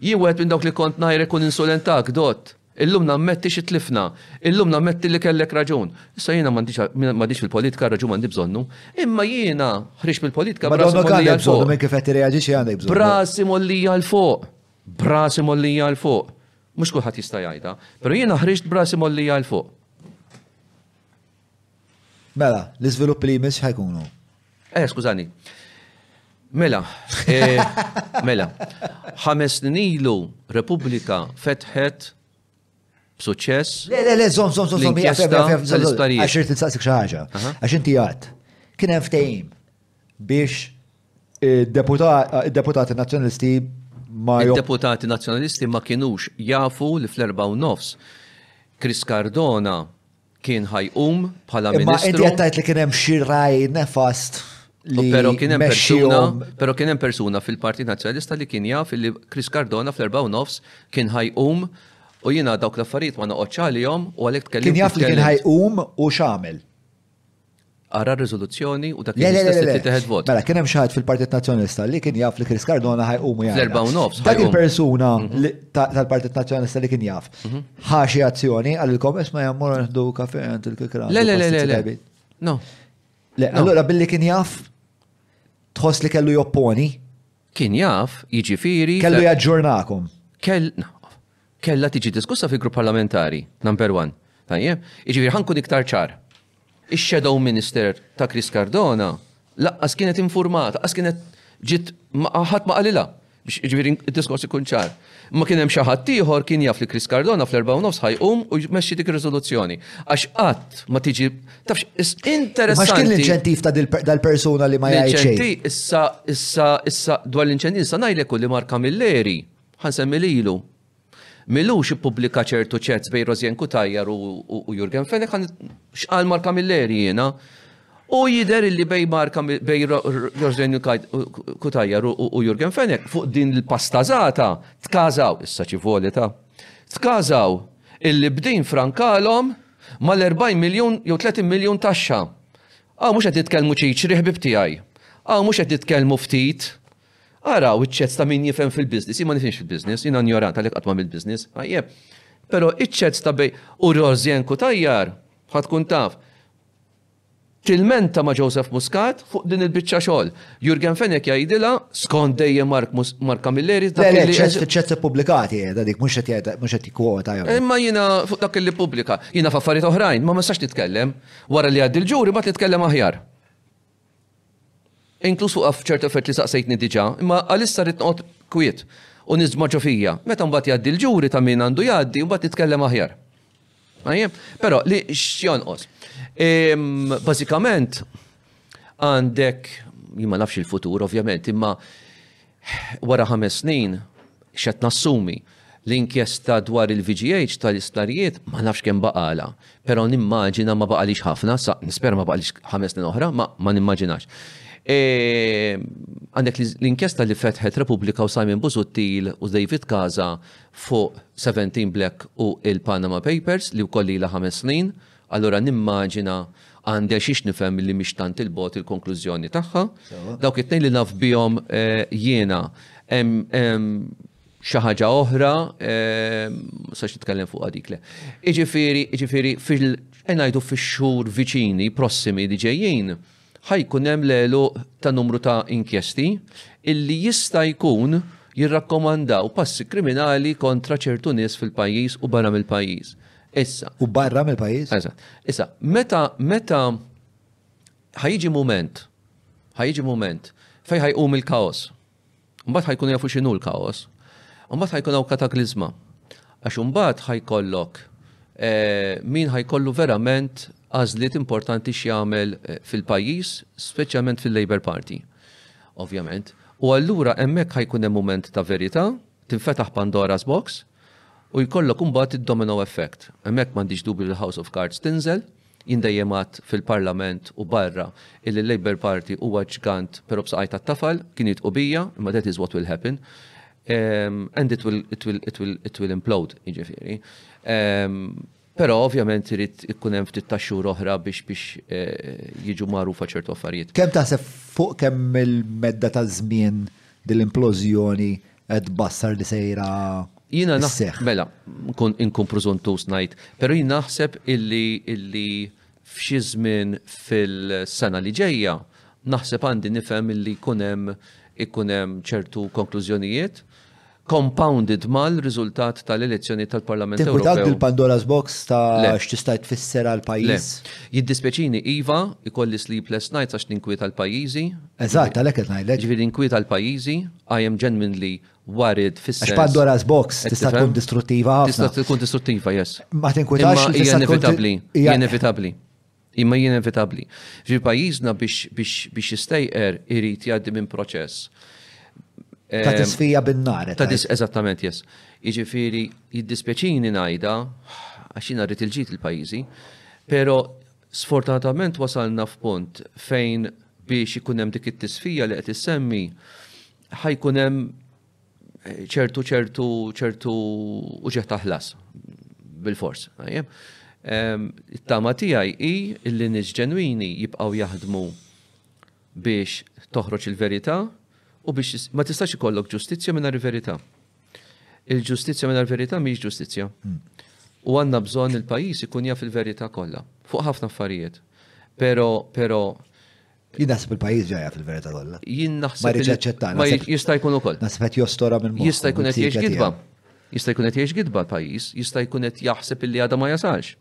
Jien wieħed minn dawk li kont ngħajrek u ninsulentak, Dott. Illum nammetti xi tlifna. Illum nammetti li kellek raġun. Issa jiena m'għadix fil-politika, r-raġun m'għandi bżonnu. Imma jiena ħriġt mill-politika b'rasi mgħollija 'l fuq. Kif qed tirreaġixxi għandek bżonnu. B'rasi mgħollija 'l fuq. B'rasi mgħollija 'l fuq. Mhux kulħadd jista' jgħidha. Però jiena ħriġt b'rasi mgħollija 'l fuq. Mela, l-iżviluppi li jmiss ħajkunu. Eh, skużani. Mela, eh, mela, ħames snin ilu Repubblika fetħet b'suċċess. Le, le, le, zom, zom, zom, zom, għax irrid nistaqsik xi ħaġa. Għax inti għad, kien hemm ftehim biex id-deputati eh, nazzjonalisti ma Id-deputati nazzjonalisti ma kienux jafu li fl-erba' u nofs Chris Cardona kien ħa jqum bħala Ministru. Imma inti qed tgħid li kien hemm xi raj nefast li Però kien hemm persuna, però kien hemm persuna fil-Partit Nazzjonalista li kien jaf li Chris Cardona fl-erba' u nofs kien ħa jqum u jiena dawk l-affarijiet ma noqgħodx għalihom u għalhekk tkellim. Kien jaf li kien ħa jqum u x'għamel. Ara r-riżoluzzjoni u dak li stess li titieħed vot. Mela kien hemm xi ħadd fil-Partit Nazzjonalista li kien jaf li Chris Cardona ħajqumu jgħid. L-erba' u nofs. Dak il-persuna mhm. tal-Partit Nazzjonalista li kien jaf. Mhm. Ħa xi azzjoni għalilkom isma' jammur nħdu kafe għand il-kikra. Le le le le. No. Le, allura billi kien jaf tħoss li kellu jopponi. Kien jaf, jiġifieri. Kellu jaġġornakom. Kell, Kellha tiġi diskussa fil-Grupp Parlamentari, Number One. Tajjeb? Jiġifieri ħa nkun iktar ċar. Ix-Shadow Minister ta' Chris Cardona lanqas kienet infurmata, lanqas kienet ġiet ħadd ma qalilha biex jiġifieri d-diskors ikun ċar. Imma kien hemm xi ħadd ieħor kien jaf li Chris Cardona fl-erbgħa u nofs ħa jqum u jmexxi dik ir-riżoluzzjoni. Għax qatt ma tiġi tafx interessanti. Għax kien l-inċentiv ta' dal-persuna li ma jgħid xejn. Issa issa issa dwar l-inċentiv issa ngħidlek u li Mark Camilleri Ħa nsemmi lilu. M'ilux ippubblika ċertu chats bejn Rosien Cutajar u Jurgen Fenech, x'qal Mark Camilleri jiena. U jidher illi bejn Mark bejn Rosien Cutajar u Jurgen Fenech fuq din il-pastazata tkażaw, issa xi volita, tkażaw illi b'din frankalhom mal-40 miljun jew 30 miljun taxxa. Hawn mhux qed nitkellmu ċiċri ħbieb tiegħi. Hawn mhux qed nitkellmu ftit. Araw iċ-chats ta' min jifhem fil-business, jien ma nifhimx fil-business, jiena injorant għalhekk qatt m'għamilt business, tajjeb. Però iċ-chats ta' bejn u Rosianne Cutajar, bħal tkun taf, tilmenta ma' Joseph Muscat fuq din il-biċċa xogħol. Jurgen Fenech jgħidilha, skont dejjem Mark Camilleri, dak li. Le, le, chats ippubblikati qiegħda dik, mhux qed tikkwota jew. Imma jiena fuq dak li pubblika, jiena f'affarijiet oħrajn, ma ma nistax nitkellem. Wara li jgħaddi l-ġuri mbagħad nitkellem aħjar. Inkluż fuqha f'ċerti affarijiet li saqsejtni diġà, imma għalissa rrid noqgħod kwiet u niżma' ġo fija. Meta mbagħad jgħaddi l-ġuri ta' min għandu jgħaddi, mbagħad nitkellem aħjar. Tajjeb? Però li x'jonqos? Bażikament għandek, jien ma nafx il-futur ovvjament, imma Wara ħames snin, x'qed nassumi? L-inkjesta dwar il-VGH tal-isptarijiet ma nafx kemm baqgħalha, però nimmaġina ma baqgħalhiex ħafna, sa nispera ma baqgħalhiex ħames snin oħra, ma ma nimmaġinax. E, Għandek l- l-inkjesta li fetħet Repubblika u Simon Busuttil u David Casa fuq 17 Black u il-Panama Papers li wkoll ilha ħames snin, Allura nimmaġina għandel xiex nifhem li mhix tant 'il bogħod il-konklużjoni tagħha. Dawk it-tnejn li naf bihom jiena. Hemm xi ħaġa oħra, ma sax nitkellem fuqha dik le. Jiġifieri, jiġifieri fil ngħidu fix-xhur viċini, prossimi li ġejjin, ħajkun hemm l-għeluq ta' numru ta' inkjesti illi jista' jkun jirrakkomandaw passi kriminali kontra ċertu nies fil-pajjiż u barra mill-pajjiż. Issa. U barra mill-pajjiż? Eżatt. Issa, meta meta ħajġi moment, ħajġi moment fejn ħajqum il-kaos. Mbagħad ħajkun jafu x'inhu l-kaos. Mbagħad ħajkun hawn kataklizma. Għax mbagħad ħajkollok eh, min ħajkollu verament għażliet importanti x'jagħmel eh, fil-pajjiż, speċjalment fil-Labor Party. Ovvjament. U allura hemmhekk ħajkun hemm moment ta' verità, Tinfetaħ Pandora's Box u jkollok imbagħad id-domino effect. Hemmhekk m'għandix dubju li House of Cards tinżel. Jien dejjem għedt fil-Parlament u barra illi l-Labour Party huwa ġgant però b'saqajt għat-tafal, kienu jitqu bija, imma that is what will happen. And it will it will it will it will implode, jiġifieri. Però ovvjament irid ikun hemm ftit ta' xhur oħra biex biex jiġu magħrufa ċertu affarijiet. Kemm taħseb fuq kemm il-medda ta' żmien din l-implożjoni qed tbassar li sejra sseħħ? Mela, inkun prużuntuż ngħid, però jien naħseb illi f'xi żmien fil-sena li ġejja naħseb għandi nifhem illi jkun hemm ikun hemm ċertu konklużjonijiet compounded mal riżultat tal elezzjonijiet tal Parlament Ewropew. Tinkwitaw bil Pandora's box ta' x'tista' tfisser għal pajjiż? Le. Jiddispjaċini iva, ikolli sleepless nights għax ninkwieta l-pajjiżi. Eżatt, għalhekk qed ngħidlek. Jiġifieri ninkwieta l-pajjiżi, I am genuinely worried fis-sens. Għax Pandora's box tista' tkun distruttiva ħafna. Tista' tkun distruttiva, yes. Ma tinkwietax li tista' tkun. Hija inevitabbli. Hija inevitabbli. Imma hija inevitabbli. Ġi pajjiżna biex jistejqer irid jgħaddi minn proċess. Ta' ehm, tisfija bin-nar. Ta' dis eżattament, yes. Jiġifieri jiddispjaċini ngħidha għax jiena rrid il-ġid il-pajjiżi, però sfortunatament wasalna f'punt fejn biex ikun hemm dik it-tisfija li qed issemmi ħajkun hemm ċertu ċertu ċertu uġeħ ta' ħlas bil-fors. It-tama tiegħi hi li nies ġenwini jibqgħu jaħdmu biex toħroġ il-verità u biex ma tistax ikollok ġustizzja minn il-verità. Il-ġustizzja minn il-verità mhix ġustizzja. Hmm. U għandna bżonn il-pajjiż ikun jaf il-verità kollha fuq ħafna affarijiet. Pero, pero, Jien naħseb il-pajjiż ġajja fil-verità kollha. Jien naħseb. Ma jridx jaċċetta. Ma jista' jkun ukoll. Naħseb qed jostora minn moħħ. Jista' jkun qed jgħix gidba. Jista' jkun qed jgħix gidba l-pajjiż, jista' jkun qed jaħseb illi għadha ma jasalx.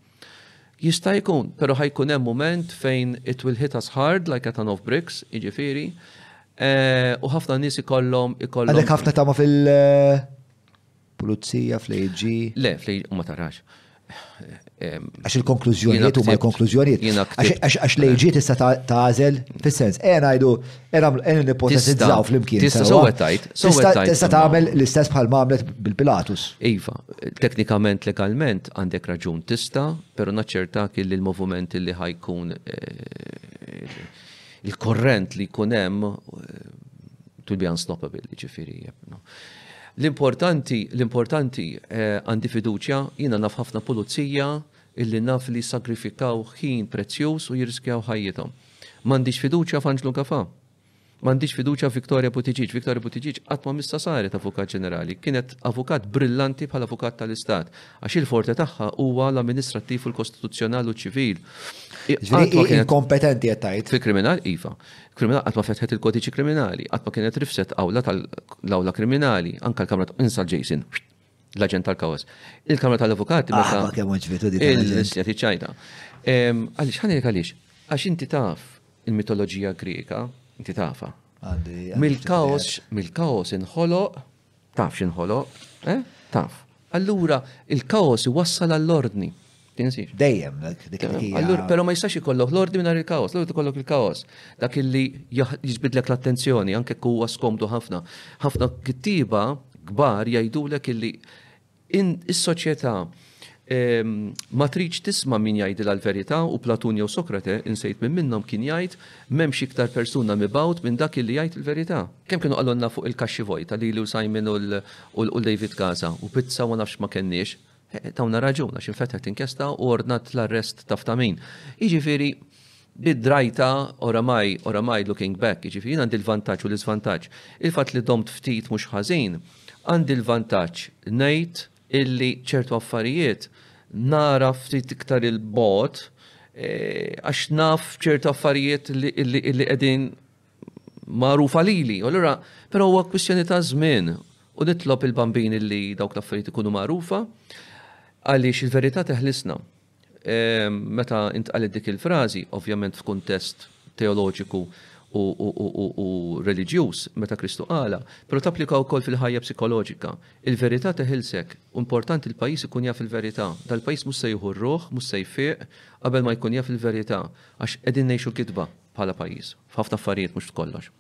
Jista' jkun, però ħajkun hemm mument fejn it will hit us hard like a ton of bricks, jiġifieri, eh, u ħafna nies ikollhom ikollhom. Għalhekk ħafna tama fil- eh, Pulizija, fl-AG? Le, fl-AG, ma tarax. Għax il-konklużjonijiet huma l-konklużjonijiet. Għax l-AG tista' tażel fis-sens. E ngħidu, e nagħmlu nipotenzizzaw flimkien. Tista' sewwa tajt, Tista' tagħmel l-istess bħal għamlet bil-Pilatus. Iva, teknikament legalment għandek raġun tista', però naċċertak li l-moviment li ħajkun eh, Il-korrent li jkun hemm to be unstoppable, ġifiri. L-importanti, l-importanti eh, għandi fiduċja, jina naf ħafna pulizija illi naf li sagrifikaw ħin prezzjuż u jirriskjaw ħajjithom. M'għandix fiduċja f'Anġlu Gafa. M'għandix fiduċja Victoria Butiġiġ. Victoria Butiġiġ qatt ma missa saret avukat ġenerali. Kienet avukat brillanti bħal avukat tal-Istat. Għax il-forte tagħha huwa l-amministrattiv u l-kostituzzjonal u ċivil. Kompetenti qed tgħid. Fil-kriminal iva. Kriminal qatt ma fetħet il-kodiċi kriminali, qatt ma kienet rifset awla tal-awla kriminali, anke l-kamra insal Jason l-aġent tal-kawas. Il-Kamra tal-Avukati. Ah, ma kemm ġvitu di. Il-Sja ċajta. Għalix, ħani għalix, għax inti taf il-mitologija greka, inti tafa. Mil-kaos, mil-kaos inħoloq Taf x'inħoloq? Eh? Taf. Allura, il-kaos iwassal għall-ordni. Tinsiex. Dejjem, dik Allura, però ma jistax ikollok l-ordni mingħajr il-kaos, l-ordni ikollok il-kaos. Dak illi jiġbidlek l-attenzjoni, anke huwa skomdu ħafna. Ħafna kittiba kbar jgħidulek illi Is-soċjetà ma tridx tisma' min jgħidilha l-verità u Platun jew Sokrate, insejt min minnhom, kien jgħid, M'hemmx iktar persuna mibgħut minn dak illi jgħid il-verità. Kemm kienu qalulna fuq il-kaxxi vojta lili u Simon u l David Casa, u pizza u ma nafx x'ma kenniex. Tawna raġun għax infetħet inkjesta u ordnat l-arrest taf ta' min. Jiġifieri bid-drajta oramaj, oramaj looking back, jiġifieri jien għandi l-vantaġġ u l-iżvantaġġ. Il-fatt li domt ftit mhux ħażin. Għandi l-vantaġġ ngħid illi ċertu affarijiet nara ftit iktar il-bogħod għax naf ċertu affarijiet illi qegħdin magħrufa lili. Allura, però huwa kwistjoni ta' żmien u nitlob il-bambini li dawk l-affarijiet ikunu magħrufa għaliex il-verità teħlisna. Meta intqalet dik il-frażi, ovvjament f'kuntest teoloġiku u reliġjuż, meta Kristu qalha, però tapplika wkoll fil-ħajja psikoloġika. Il-verità teħilsek, u importanti l-pajjiż ikun jaf il-verità. Dal-pajjiż mhux se jieħu r-ruħ, mhux se jfiq, qabel ma jkun jaf il-verità, għax qegħdin ngħixu gidba bħala pajjiż, f'ħafna affarijiet mhux f'kollox.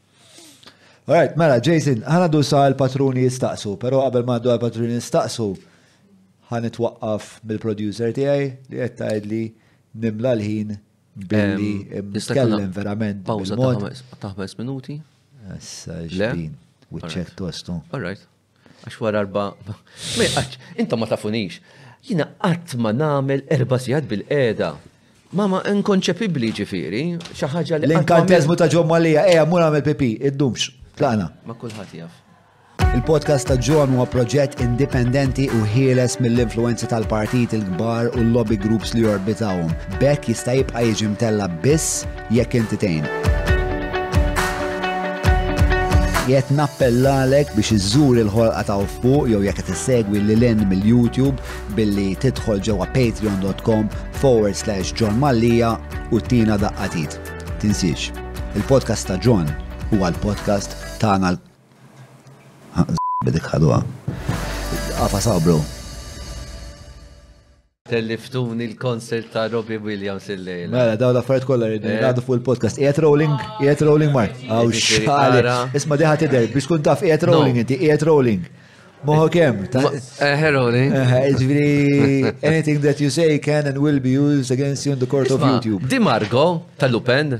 Alright, mela, Jason, ħana du sa l-patruni jistaqsu, pero qabel ma għaddu għal-patruni jistaqsu, ħan itwaqqaf mill-producer tiegħi li qed tgħidli nimla l-ħin billi nitkellem verament. Pawza ta' ħames minuti. Issa ġdin, wiċċek tostu. Alright. Għax wara arba. Intom ma tafunix. Jina qatt ma nagħmel erba' sigħat bil-qeda. Ma ma inkonċepibbli ġifieri, xi ħaġa li. L-inkantezmu ta' John Malija, eja mur għamel pipi, iddumx. Tlaqna. Ma kulħadd jaf. Il-podcast ta' John huwa proġett indipendenti u ħieles mill-influenzi tal-partit il-kbar u l-lobby groups li jorbitawhom. Bekk jista' jibqa' jiġi mtella biss Jekk inti tgħin. Qed nappellalek biex iżżur il-ħolqa ta' fuq jew jekk qed issegwi lil hinn mill-YouTube billi tidħol ġewwa patreon.com forward slash John Mallia u tina daqqatit. Tinsiex, il-podcast ta' John huwa l-podcast tagħna l bidik ħadwa. Għafa sabru. Telliftuni l-concert ta' Robbie Williams il-lejla. Mela, daw l-affarijiet kollha rridu eh. ngħadu fuq il-podcast. Qiegħed rolling, qiegħed rolling Mark. Aw xali. Isma' diħa tidher biex tkun taf qiegħed rolling inti, qiegħed rolling. Moħo kem. Eh, rolling. Eh, ġviri, anything that you say can and will be used against you in the court of YouTube. Di Margo tal-Lupen.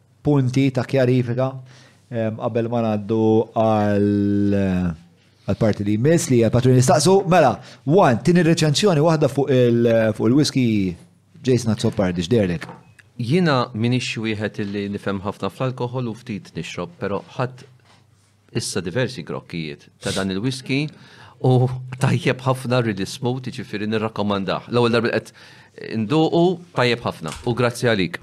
Punti ta' kjarifika qabel ma ngħaddu għall-parti li jmiss li hija patruni nistaqsu. Mela, one, tieni reċenzjoni waħda fuq il-whisky Jason Azzopardi, x'derlek? Jiena m'iniex wieħed li nifhem ħafna fl-alkoħol u ftit nixrob, però ħadd issa diversi grokkijiet ta' dan il-whisky u tajjeb ħafna really smooth, ġifiri nirrakkomandah. L-ewwel darba qed nduqu tajjeb ħafna u grazzi għalik.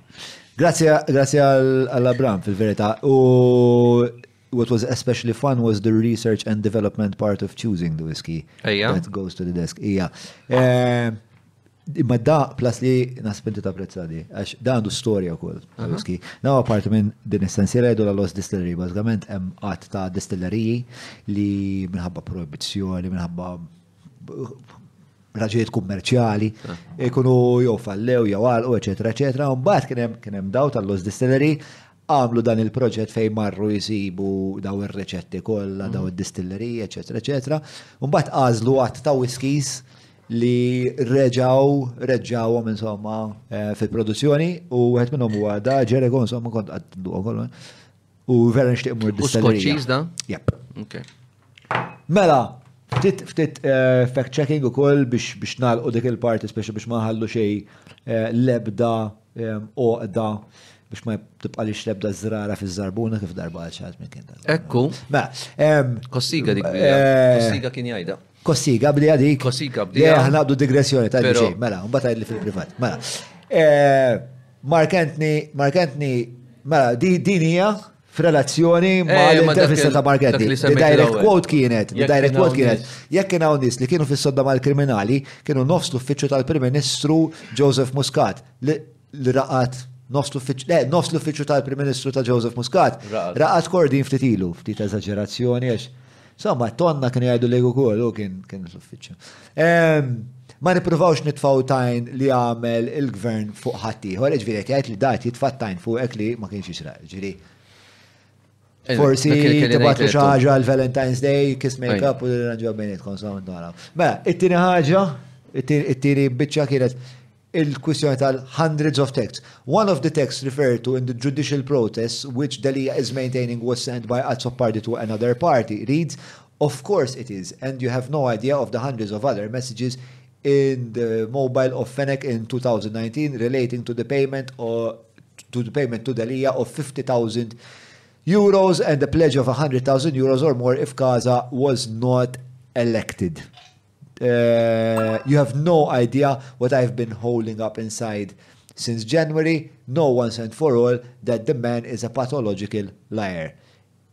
Grazzi grazzi għal Abram fil-verità u what was especially fun was the research and development part of choosing the whiskey Ejja. that goes to the desk. Ija. Eh, Imma da plas li nasib inti tapprezza di, għax da għandu storja wkoll. Whisky. Da apparti minn din is-sensiela jgħidu l-Lost Distillery, bażikament hemm qatt ta' distilleriji li minħabba proibizzjoni, minħabba raġijiet kummerċjali, ikunu jew fallew, jew għalqu, eċetera, eċetera. Mbagħad kien hemm daw tal-Lost Distillery għamlu dan il-proġett fejn marru jisibu daw ir-reċetti kollha, daw id-distillerija, eċetera, eċetera. Mbagħad għażlu għadd ta' whiskies li reġaw, reġawhom insomma eh, fil-produzzjoni u wieħed minnhom huwa da Ġerego insomma kont għaddu kollu. U vera nixtieq mur U distillerija. skoċċiż da? Jep. Okay. Mela, ftit ftit eh, fact checking ukoll biex biex nagħlqu dik il-parti speċi biex ma nħallu xej eh, lebda eh, oqda biex ma tibqa' li lebda żrara fiż-żarbuna kif darba għal xaħat minn kien. Ekku. Ma, mela, Kossiga dik Kossiga kien jgħida. Kossiga bdija dik. Kossiga bdija. Aħna għaddu digressjoni ta' xej. Mela, mbagħad li fil-privat. Mela. Mark Anthony, Mark Anthony, mela, din hija F'relazzjoni eh, ma' l-intervista ta' Margetti, the direct quote kienet, the direct quote kienet, jekk kien hawn nies li kienu fis-sodda mal-kriminali, kienu nofs l-uffiċċju tal-Prim Ministru Joseph Muscat li raqat nofs l-uffiċċju tal-Prim Ministru ta' Joseph Muscat, raqat kordin ftit ilu, ftit eżagġerazzjoni għax Somma, tonna kien jgħidu li ukoll u kien kien l-uffiċċju. Ehm, ma nippruvawx nitfaw tajn li għamel il-gvern fuq ħaddieħor, ġifieri qed jgħid li dat jitfa' tajn fuqek li ma kienx jisraq, ġifieri. Eh, Forsi dak li kien tibgħat jgħid xi li- ħaġa l-Valentine's Day, kiss makeup u ranġaw bejnietkom sa minn dara. Mela, it-tieni ħaġa, it-tieni- it-tieni biċċa kienet il-kwistjoni tal hundreds of texts. One of the texts referred to in the judicial process which Delia is maintaining was sent by acts party to another party reads, of course it is, and you have no idea of the hundreds of other messages in the mobile of Fennec in 2019 relating to the payment or to the payment to Dalia of 50,000 euros and the pledge of 100,000 euros or more if Gaza was not elected You have no idea what I've been holding up inside since January, know once and for all that the man is a pathological liar.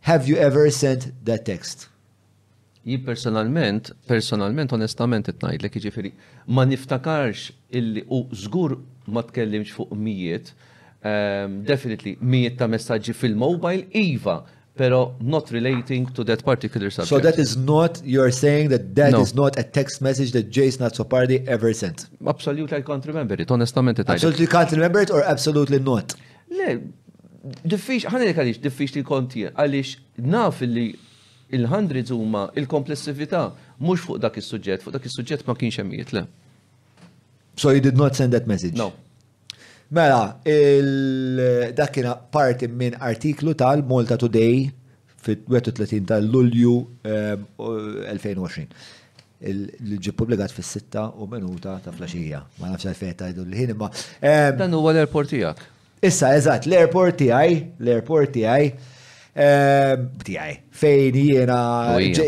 Have you ever sent that text? Ji personalment, personalment, onestament it-najdlek, ġifiri, ma niftakarx illi u zgur ma tkellimx fuq mijiet, ehm, definitely mijiet ta' messagġi fil-mobile, iva, Pero not relating to that particular subject. So that is not, you are saying that that no. is not a text message that Jason Azzopardi ever sent? Absolutely, I can't remember it, onestament. Absolutely, you can't remember it or absolutely not? Le, diffiċ, ħanil għalix, diffiċ li konti, għalix naf li il-hundreds huma il-komplessivita mux fuq dak il-sujġet, fuq dak il-sujġet ma kienx hemm le. So you did not send that message? No. Mela, dak kien parti minn artiklu tal-Malta Today fit-31 ta' Lulju 2020. Li ġi publikat fis-6 u minuta ta' flaxija. Ma nafx għalfejn qed tgħidu l-ħin imma. Dan huwa l-airport tiegħek. Issa, eżatt, l-airport tiegħi, l-airport tiegħi. B'tiegħi, fejn jiena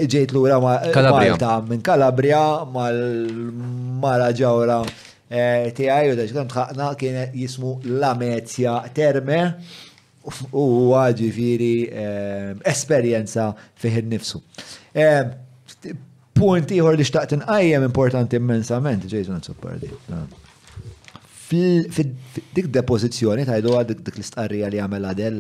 ġejt lura Malta minn Kalabria mal-mara ġawra eh, tiegħi u daġ kemm tħaqna kien jismu Lamezja Terme u huwa ġifieri eh, esperjenza fih innifsu. Eh, punt ieħor li xtaqt inqajjem importanti immensament, Jason Suppardi dik depożizzjoni tajdu dik l-istqarrija li għamel Adel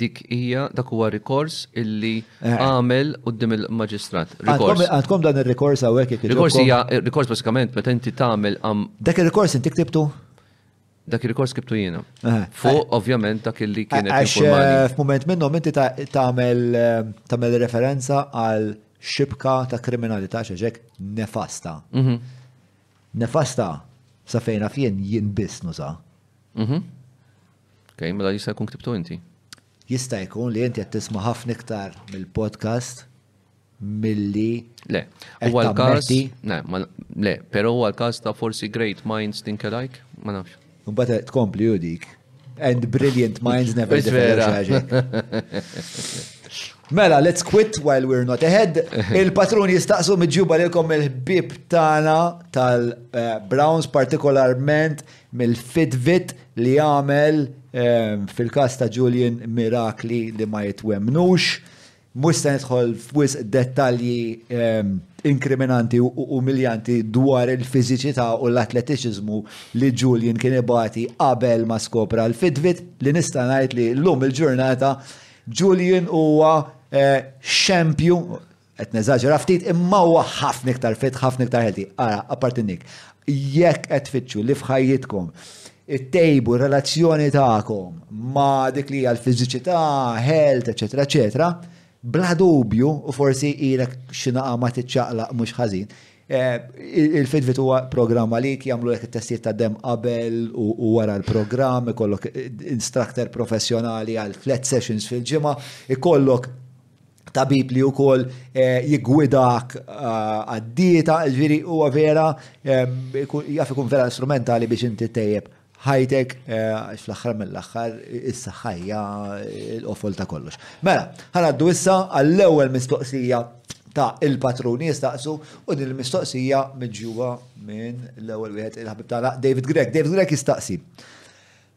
Dik hija, dak huwa rikors illi eh. għamel qudiem il-maġistrat. Rikors. Għandkom dan ir-rikors hawnhekk jekk Rikors hija rikors basikament meta inti tagħmel għam. Dak ir-rikors inti ktibtu? Dak ir-rikors kibtu jiena. Eh. Fuq eh. ovvjament dak illi kien Għax f'mument minnhom inti tagħmel tagħmel referenza għal xibka ta' kriminalità xeġek nefasta. Mhm. Nefasta sa fejna fien jien biss nuża. Mhm. Okej, mela jista' jkun ktibtu inti. Jista' jkun li inti qed tisma' ħafna iktar mill-podcast milli Le, huwa l-każ. Le, però huwa l-każ ta' forsi great minds think alike, ma nafx. Mbagħad tkompli u dik. And brilliant minds never Mela, let's quit while we're not ahead. Il-patrun jistaqsu miġjuba lilkom il-ħbib tagħna tal-Browns partikolarment mill-fitfit li għamel fil-każ ta' Julian mirakli li ma jitwemmnux. Mhux se nidħol f'wisq dettalji inkriminanti u umiljanti dwar il-fiżiċità u l-atletiċiżmu li Julian kien ibati qabel ma skopra l-fitfit li nista' ngħid li llum il-ġurnata Julian huwa xempju Qed neżaġera ftit imma huwa ħafna iktar fit, ħafna iktar healthy. Ara, apparti n-nik, jekk qed tfittxu li f'ħajjitkom ittejbu r-relazzjoni tagħkom ma' dik li hija l-fiżiċità, health, eċetera, eċetera, bla dubju, u forsi ilek xi naqa' ma tiċċaqlaq mhux ħażin, eh, il-Fitbit huwa programm għalik, jagħmlulek it-testijiet tad-demm qabel u wara l-programm, ikollok instructor professjonali għal tliet sessions fil-ġimgħa, ikollok tabib li wkoll eh, jiggwidak eh, għad-dieta, ġviri huwa vera eh, jaf ikun vera instrumentali biex inti tejjeb ħajtek għax fl-aħħar mill-aħħar issa ħajja l-qofol ta' kollox. Mela, ħanaddu issa għall-ewwel mistoqsija ta' il-patruni jistaqsu u din il-mistoqsija miġjuwa minn l-ewwel wieħed il-ħabib tagħna David Greg. David Greg jistaqsi.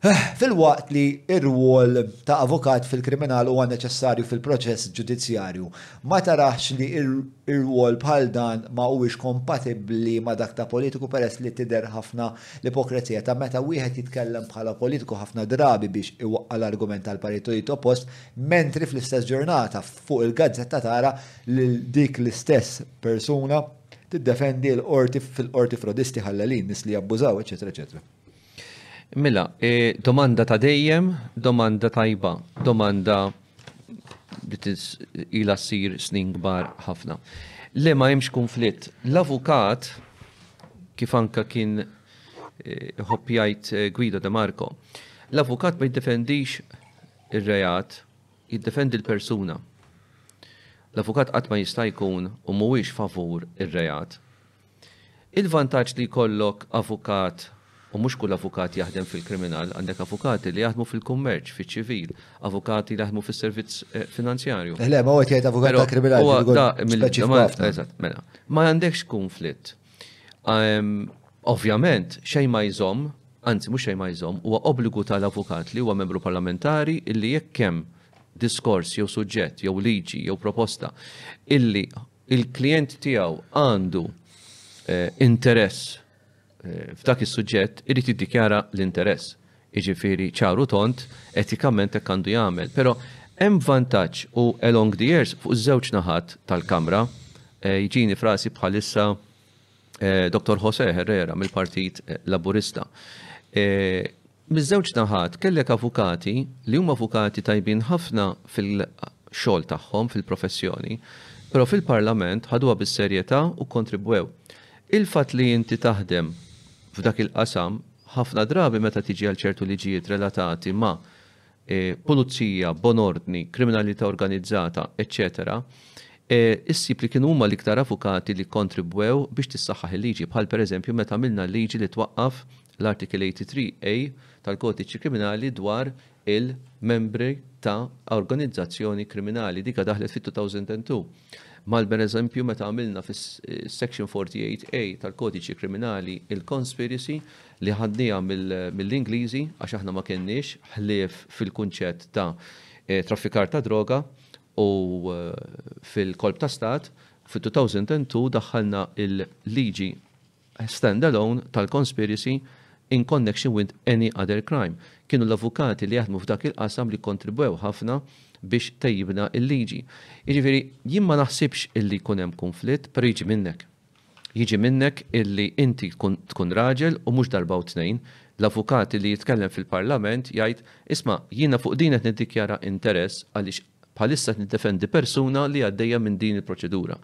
Filwaqt li r-rwol ta' avukat fil-kriminal huwa neċessarju fil-proċess ġudizzjarju, ma tarax li rwol bħal dan ma huwiex kompatibbli ma' dak ta' politiku peress li tidher ħafna l-ipokrezija ta' meta wieħed jitkellem bħala politiku ħafna drabi biex iwaqqa' l-argument tal-paritoit oppost mentri fl-istess ġurnata fuq il-gazzetta tara lil dik l-istess persuna tiddefendi l-qorti fil-qorti frodisti ħallelin nies li jabbużaw eċċetera eċċetera. Mela, eh, domanda ta' dejjem, domanda tajba, domanda li ila ssir snin kbar ħafna. Le ma hemmx konflitt. L-avukat kif anka kien eh, ħoppjajt eh, Guido De Marco, l-avukat ma jiddefendix ir-reat, jiddefendi l-persuna. L-avukat qatt ma jista' jkun u mhuwiex favur ir-reat. Il-vantaġġ li jkollok avukat, u mhux kull avukat jaħdem fil-kriminal, għandek avukati li jaħdmu fil-kummerċ, fiċ-ċivil, avukati li jaħdmu fis-servizz finanzjarju. Le, ma għod jgħid avukat ta' kriminal. Huwa da mill-ġemgħat. Mela, ma għandekx konflitt. Ovvjament, xejn ma jżomm, anzi mhux xejn ma jżomm, huwa obbligu tal-avukat li huwa membru parlamentari illi jekk hemm diskors jew suġġett jew liġi jew proposta illi il-klijent tiegħu għandu interess f'dak is-suġġett irid jiddikjara l-interess. Jiġifieri ċaru tont etikament hekk għandu jagħmel. Però hemm vantaġġ u along the years fuq iż-żewġ naħat tal-Kamra jġini frasi bħalissa Dr. Jose Herrera mill-Partit Laburista. Miż-żewġ naħat kellek avukati li huma avukati tajbin ħafna fil-xogħol tagħhom, fil-professjoni, però fil-Parlament ħaduha bis-serjetà u kkontribwew. Il-fatt li inti taħdem f'dak il-qasam, ħafna drabi meta tiġi għal ċertu liġijiet relatati ma' pulizija, bon ordni, kriminalità organizzata, eċċetera, issib li kienu huma l-iktar avukati li kkontribwew biex tissaħħaħ il-liġi, bħal pereżempju meta għamilna l-liġi li twaqqaf l-Article 83 A tal-Kodiċi Kriminali dwar il-membri ta' organizzazzjoni kriminali. Dika daħlet fit-2002. Bħal pereżempju meta għamilna fis-Section 48A tal-Kodiċi Kriminali il-conspiracy li ħadniha mill-Ingliżi għax aħna ma kenniex ħlief fil-kunċett ta' traffikar ta' droga u fil-kolp ta' stat, fit-2002 daħħalna l-liġi stand-alone tal-conspiracy in connection with any other crime. Kienu l-avukati li jaħdmu f'dak il-qasam li kkontribwew ħafna biex tejjibna l-liġi. Jiġifieri, jien ma naħsibx illi jkun hemm kunflitt, però jiġi minnek. Jiġi minnek illi inti tkun raġel u mhux darba u tnejn, l-avukat li jitkellem fil-Parlament jgħid, isma', jiena fuq din qed niddikjara interess għaliex, Bħalissa qed niddefendi persuna li għaddejja minn din il-proċedura.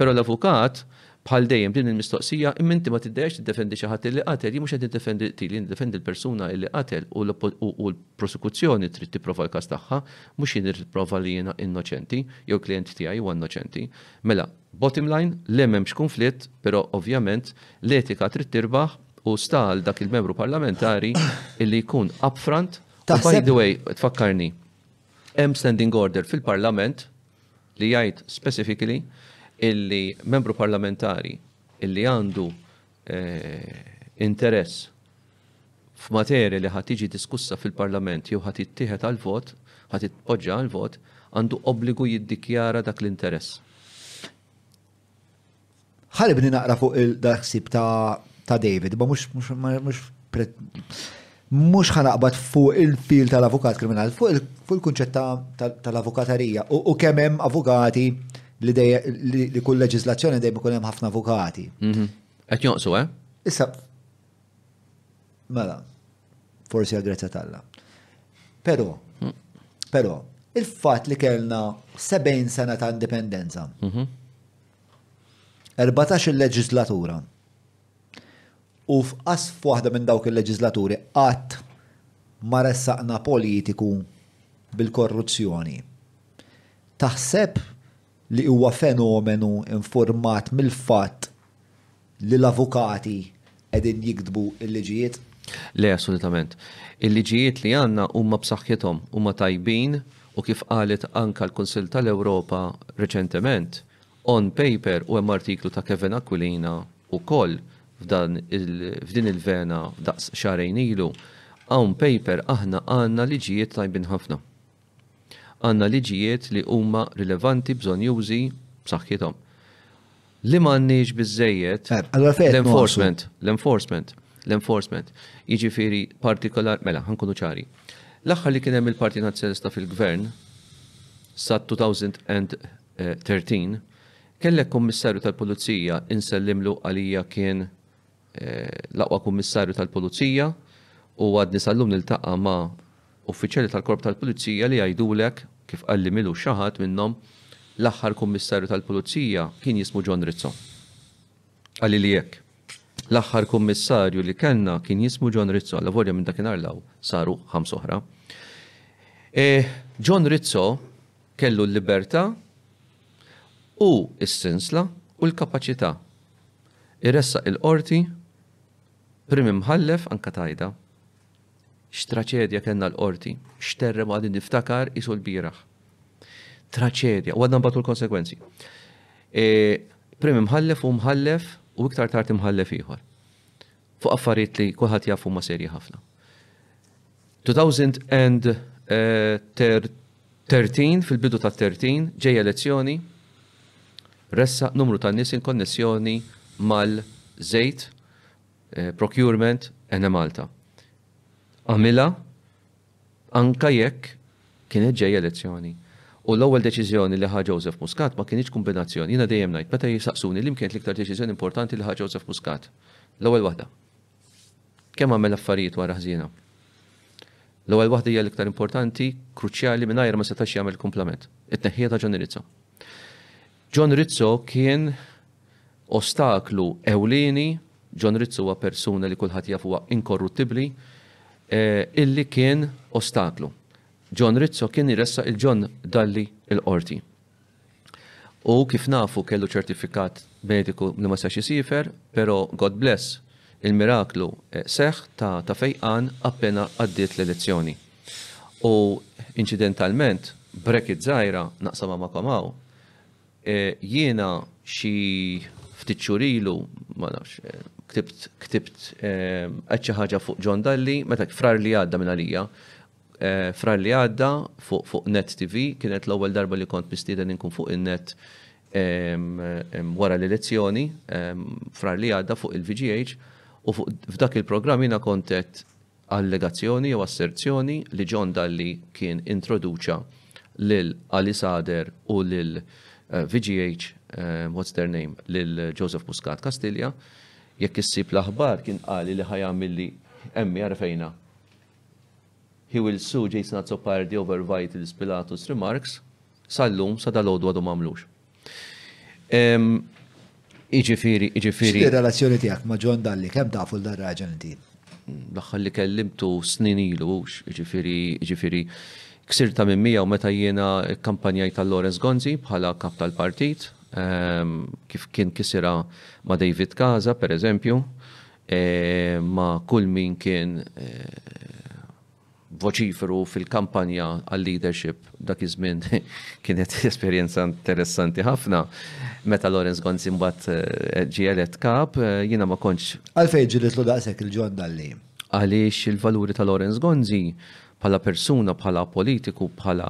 Però l-avukat, bħal dejjem, din il-mistoqsija, imma inti ma tiddejjax tiddefendi xi ħadd illi qatel, jien mhux qed niddefendi l-qtil, jien niddefendi l-persuna illi qatel u l-prosekuzzjoni trid tipprova l-każ tagħha, mhux jien irrid nipprova li jiena innoċenti jew il-klijent tiegħi huwa innoċenti. Mela, bottom line, le m'hemmx kunflitt, però ovvjament l-etika trid tirbaħ u sta għal dak il-membru parlamentari illi jkun upfront u by the way, tfakkarni, Hemm standing order fil-Parlament li jgħid specifically illi membru parlamentari illi għandu interess f'materja li ħa tiġi diskussa fil-Parlament jew ħa tittieħed għall-vot, ħa titpoġġa għall-vot, għandu obbligu jiddikjara dak l-interess. Ħalibni naqra fuq il-daħsib ta' David, ma mux mux ħanaqbat fuq il-fil tal-avukat kriminal, fuq il-kunċett tal-avukatarija u kemm hemm avukati li kull leġislazzjoni dejjem ikun hemm ħafna avukati. Mhm. Qed jonqsu, eh? Issa, Mela, forsi għagrazja talla. Pero, pero, il-fat li kellna 70 sena ta' indipendenza, 14 il-leġislatura, u f'qas f'waħda minn dawk il-leġislaturi qatt ma ressaqna politiku bil-korruzzjoni. Taħseb li huwa fenomenu infurmat mill-fatt li l-avukati qegħdin jiktbu l-liġijiet? Le, assolutament. Il-liġijiet li għandna huma b'saħħithom, huma tajbin u kif qalet anke l-Kunsill tal-Ewropa reċentement, on paper u hemm artiklu ta' Kevin Aquilina wkoll f'dan f'din il-vena daqs xahrejn ilu, on paper aħna għandna liġijiet tajbin ħafna. Għandna liġijiet li huma rilevanti, bżonnjużi, b'saħħithom. Li ma għandniex biżżejjed, l-enforcement, l-enforcement, l-enforcement, jiġifieri partikolar, mela, ħankunu ċari. L-aħħar li kien hemm il-Parti Nazzjonalista fil-Gvern, sa 2013, kellek kummissarju tal-Pulizija insellimlu għalija kien eh, l-aqwa kummissarju tal-Pulizija u għadni sallum niltaqa' ma' Uffiċjali tal-Korp tal-Pulizija li jgħidulek, kif qalli m'ilux xi ħadd minnhom, l-aħħar Kummissarju tal-Pulizija kien jismu John Rizzo. Qalili hekk. L-aħħar Kummissarju li kellna kien jismu John Rizzo, allavolja minn dakinhar 'l hawn saru ħamsa oħra. Eh, John Rizzo kellu l-libertà u s-sinsla u l-kapaċità iressaq il-Qorti Prim Imħallef anke tajda. X'traċedja kellna l-Qorti, x'terrem għadni niftakar qisu l-bieraħ. Traċedja, u għadna nbatu l-konsegwenzi. E, prim imħallef u mħallef u iktar tard imħallef ieħor. Fuq affarijiet li kulħadd jafu ma serji ħafna. 2013 eh, fil-bidu ta' 13 ġej elezzjoni ressa numru ta' nies in konnessjoni mal-żejt Procurement, Enemalta. Għamilha anke jekk kienet ġejja elezzjoni. U l-ewwel deċiżjoni li ħa Joseph Muscat ma kinitx kumbinazzjoni. Jiena dejjem ngħid, meta jisaqsuni liema kienet l-iktar deċiżjoni importanti li ħa Joseph Muscat. L-ewwel waħda. Kemm għamel affarijiet wara ħżiena. L-ewwel waħda hija l-iktar importanti, kruċjali mingħajr ma setax jagħmel kumplament. It-tneħħija ta' John Irizza. John Rizzo kien ostaklu ewlieni, John Rizzo huwa persuna li kulħadd jaf huwa inkorruttibbli, illi kien ostaklu. John Rizzo kien iressaq lil John Dalli l-Qorti. Hu kif nafu kellu ċertifikat mediku li ma setax isiefer, però God bless, il-miraklu seħħ ta' fejqan appena għaddiet l-elezzjoni. U inċidentalment, brekit żgħira naqsamha magħkom hawn, jiena xi ftit xhur ilu, ma nafx, ktibt ktibt qed xi ħaġa fuq John Dalli, meta frar li għadda minn għalija, frar li għadda fuq Net TV, kienet l-ewwel darba li kont mistieden inkun fuq in-net wara l-elezzjoni, frar li għadda fuq il-VGH, u f'dak il-programm jiena kont għedt allegazzjoni jew asserzjoni li John Dalli kien introduċa lil Ali Sadr u lil VGH, what's their name, lil Joseph Muscat Kastilja, jekk issib l-aħbar kien qali li ħa jagħmilli Emmi għarfejna. He will sue Jason Azzopardi over vital Spilatus remarks, sal-lum, sa dalgħodu għadhom m'għamlux. Iġifiri, iġifiri. Xi relazzjoni tiegħek ma' John Dalli kemm tafu l-dar raġel inti? L-aħħar li kellimtu snin ilu, iġifiri, iġifiri. Ksirta minn mija u meta jiena kampanjaj tal Lawrence Gonzi bħala kap tal-partit, ehm, kif kien kisira ma' David Kaza, per eżempju, ehm, ma' kull min kien, ehm, vociferu fil-kampanja għal-leadership dak iż-żmien kienet esperjenza interessanti ħafna. Meta Lawrence Gonzi mbagħad eh, ġie elett kap, eh, jiena ma kontx. Għalfejn ġilitlu daqshekk il-Ġon Dalli? Għaliex il-valuri ta' Lawrence Gonzi bħala persuna, bħala politiku, bħala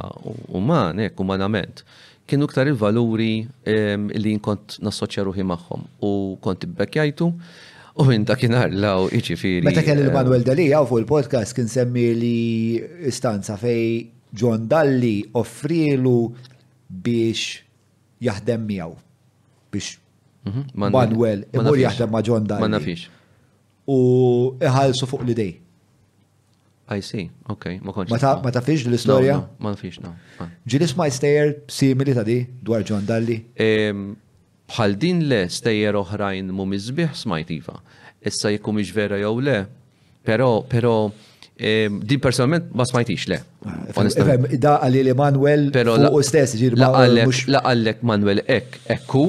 uman, hekk umanament, Kienu iktar il-valuri li jien kont nassoċja ruħi magħhom u kont ibbekkjajtu u minn dakinhar law iġifieri. Meta kelli l-Manuel Delia fuq il-podcast kien semmi li istanza fej John Dalli offrilu biex jaħdem miegħu biex mhm, Manuel imur jaħdem ma' John Dalli. Ma nafix. U iħallsu fuq l-idej. I see, ok, ma konċ. Ma tafix l-istoria? Ma nafix, no. Ah. Ġili smajt stejjer simili ta' di dwar John Dalli? Bħal din le stejjer oħrajn mu mizbieħ smajt iva. Issa jekku miex vera jew le, pero, pero, din personalment ma smajtix le. Da għalli li Manuel fuq stess ġir Laqallek Manuel ek, ekku,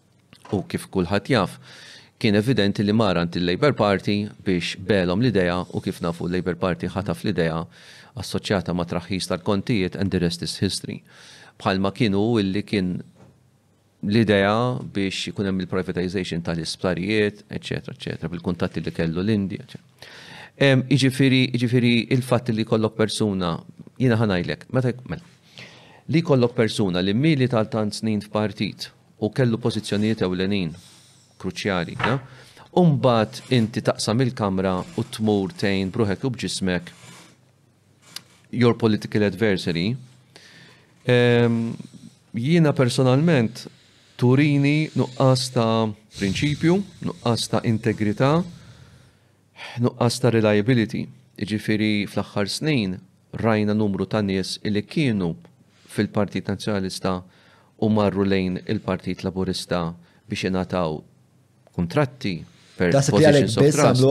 U kif kulħadd jaf, kien evidenti li mar għand il-Labour Party biex belhom l-idea u kif nafu l-Labour Party ħataf l-idea assoċjata ma' traħħis tal-kontijiet and the rest is history. Bħalma kien hu illi kien l-idea biex ikun hemm il-privatization tal-isptarijiet, eċetera, eċetera, bil-kuntatti li kellu l-Indja, eċetera. Iġifiri, iġifiri, il-fatt li kollok persuna, jina ħanajlek, meta mela, li kollok persuna li mili tal-tant snin f'partit u kellu pożizzjonijiet ewlenin, kruċjali, ha? U mbagħad inti taqsam il-Kamra u tmur tgħin b'ruħek u b'ġismek your political adversary. Ehm, jiena personalment turini nuqqas ta' prinċipju, nuqqas ta' integrità, Nuqqas ta' reliability, jiġifieri fl-aħħar snin rajna numru ta' nies li kienu fil-Partit Nazzjonalista u marru lejn il-Partit Laburista biex ingħataw kuntratti per positions of trust.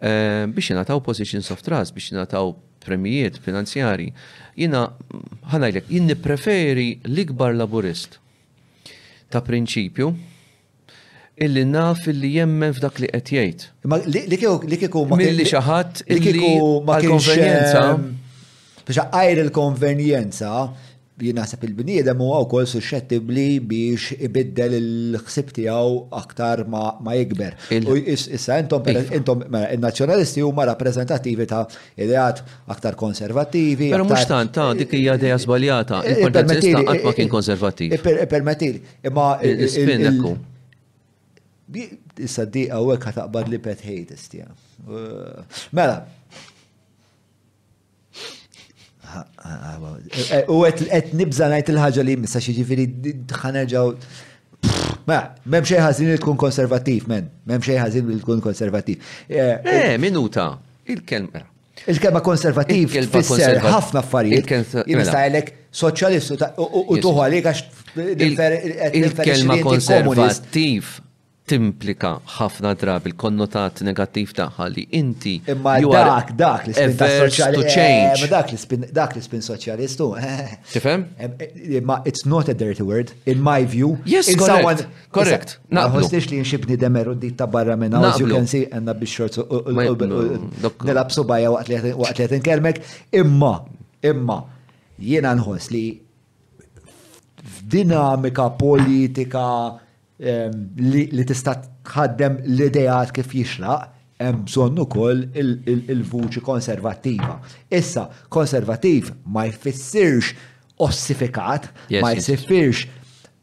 Biex ingħataw positions of trust, biex ingħataw premijiet finanzjari. Jiena ħanajlek, jien nippreferi l-ikbar Laburist ta' prinċipju, illi naf illi jemmen f'dak li qed jgħid. Imma li kieku ma Milli xi ħadd illi ma konvenjenza. Biex għajr il-konvenjenza li naħseb il-bniedem huwa wkoll suscettibbli biex ibiddel il-ħsib tiegħu aktar ma jikber. U issa intom intom mela, in-nazzjonalisti huma rappreżentattivi ta' ideat aktar konservattivi. Però mhux tant ta' dik hija idea żbaljata. Il-Partit qatt ma kien konservattiv. Permettili, Imma il-spin ekku. Issa diqa u ekka taqbad li pet hate istja. Mela. U għet nibza najt il-ħagġa li jmissa xieġifiri ħanerġaw. Ma, mem xej ħazin li tkun konservativ, men. Mem xej ħazin li tkun konservativ. Eh, eh, eh minuta. Il-kelma. Il-kelma konservativ tfisser ħafna affarijiet. Jimstajlek mela. soċjalistu u tuħu għalik għax il-kelma konservativ timplika ħafna drabi il-konnotat negattiv tagħha li inti. Imma dak, dak li spin soċjalistu. Dak li spin, dak li spin soċjalistu. Tifhem? Imma it's not a dirty word, in my view. Yes, in someone, Correct. Ma nħossix li nxib nidem eruddi ta' barra minna, as you can see, għanna biex xorz u nilab subajja waqt li għetin kelmek, imma, imma, jiena nħoss li f'dinamika politika li tista' tħaddem l-idejat kif jixraq, hemm bżonn ukoll il-vuċi konservattiva. Issa, konservattiv ma jfissirx ossifikat, ma jsifirx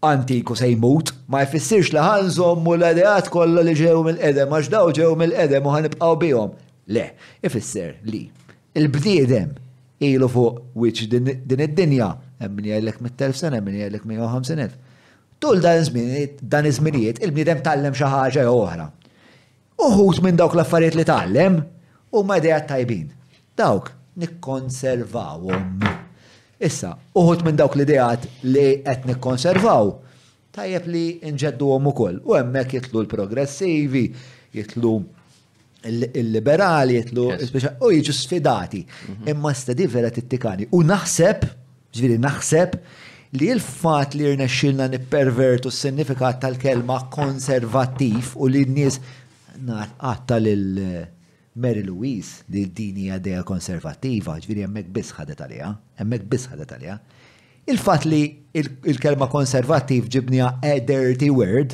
antiku se jmut, ma jfissirx li ħanżom u l-ideat kollha li ġew mill-qedem, għax daw ġew mill-qedem u ħanibqgħu bihom. Le, ifisser li il-bniedem ilu fuq wiċċ din id-dinja, hemm min jgħidlek mit-telf sena, min jgħidlek 150,000. Tul dan iż-żminijiet, il-bniedem tallem xi ħaġa jew oħra. Uħud minn dawk l-affarijiet li tgħallem huma idejat tajbin. Dawk nikkonservawhom. Issa, uħud minn dawk l-idejat li qed nikkonservaw, tajjeb li nġedduhom ukoll. U hemmhekk jitlu l-progressivi, jitlu il-liberali, jitlu u jiġu sfidati. Mhm. Imma stedi vera tittikani. U naħseb Ġifieri naħseb li l-fatt li rnexxielna nippervertu s-sinifikat tal-kelma konservattiv u li n-nies qatta lil Mary Louise li din hija dea konservattiva, ġifieri hemmhekk biss ħadet għaliha, hemmhekk biss ħadet għaliha. Il-fatt li l-kelma konservattiv ġibniha a dirty word,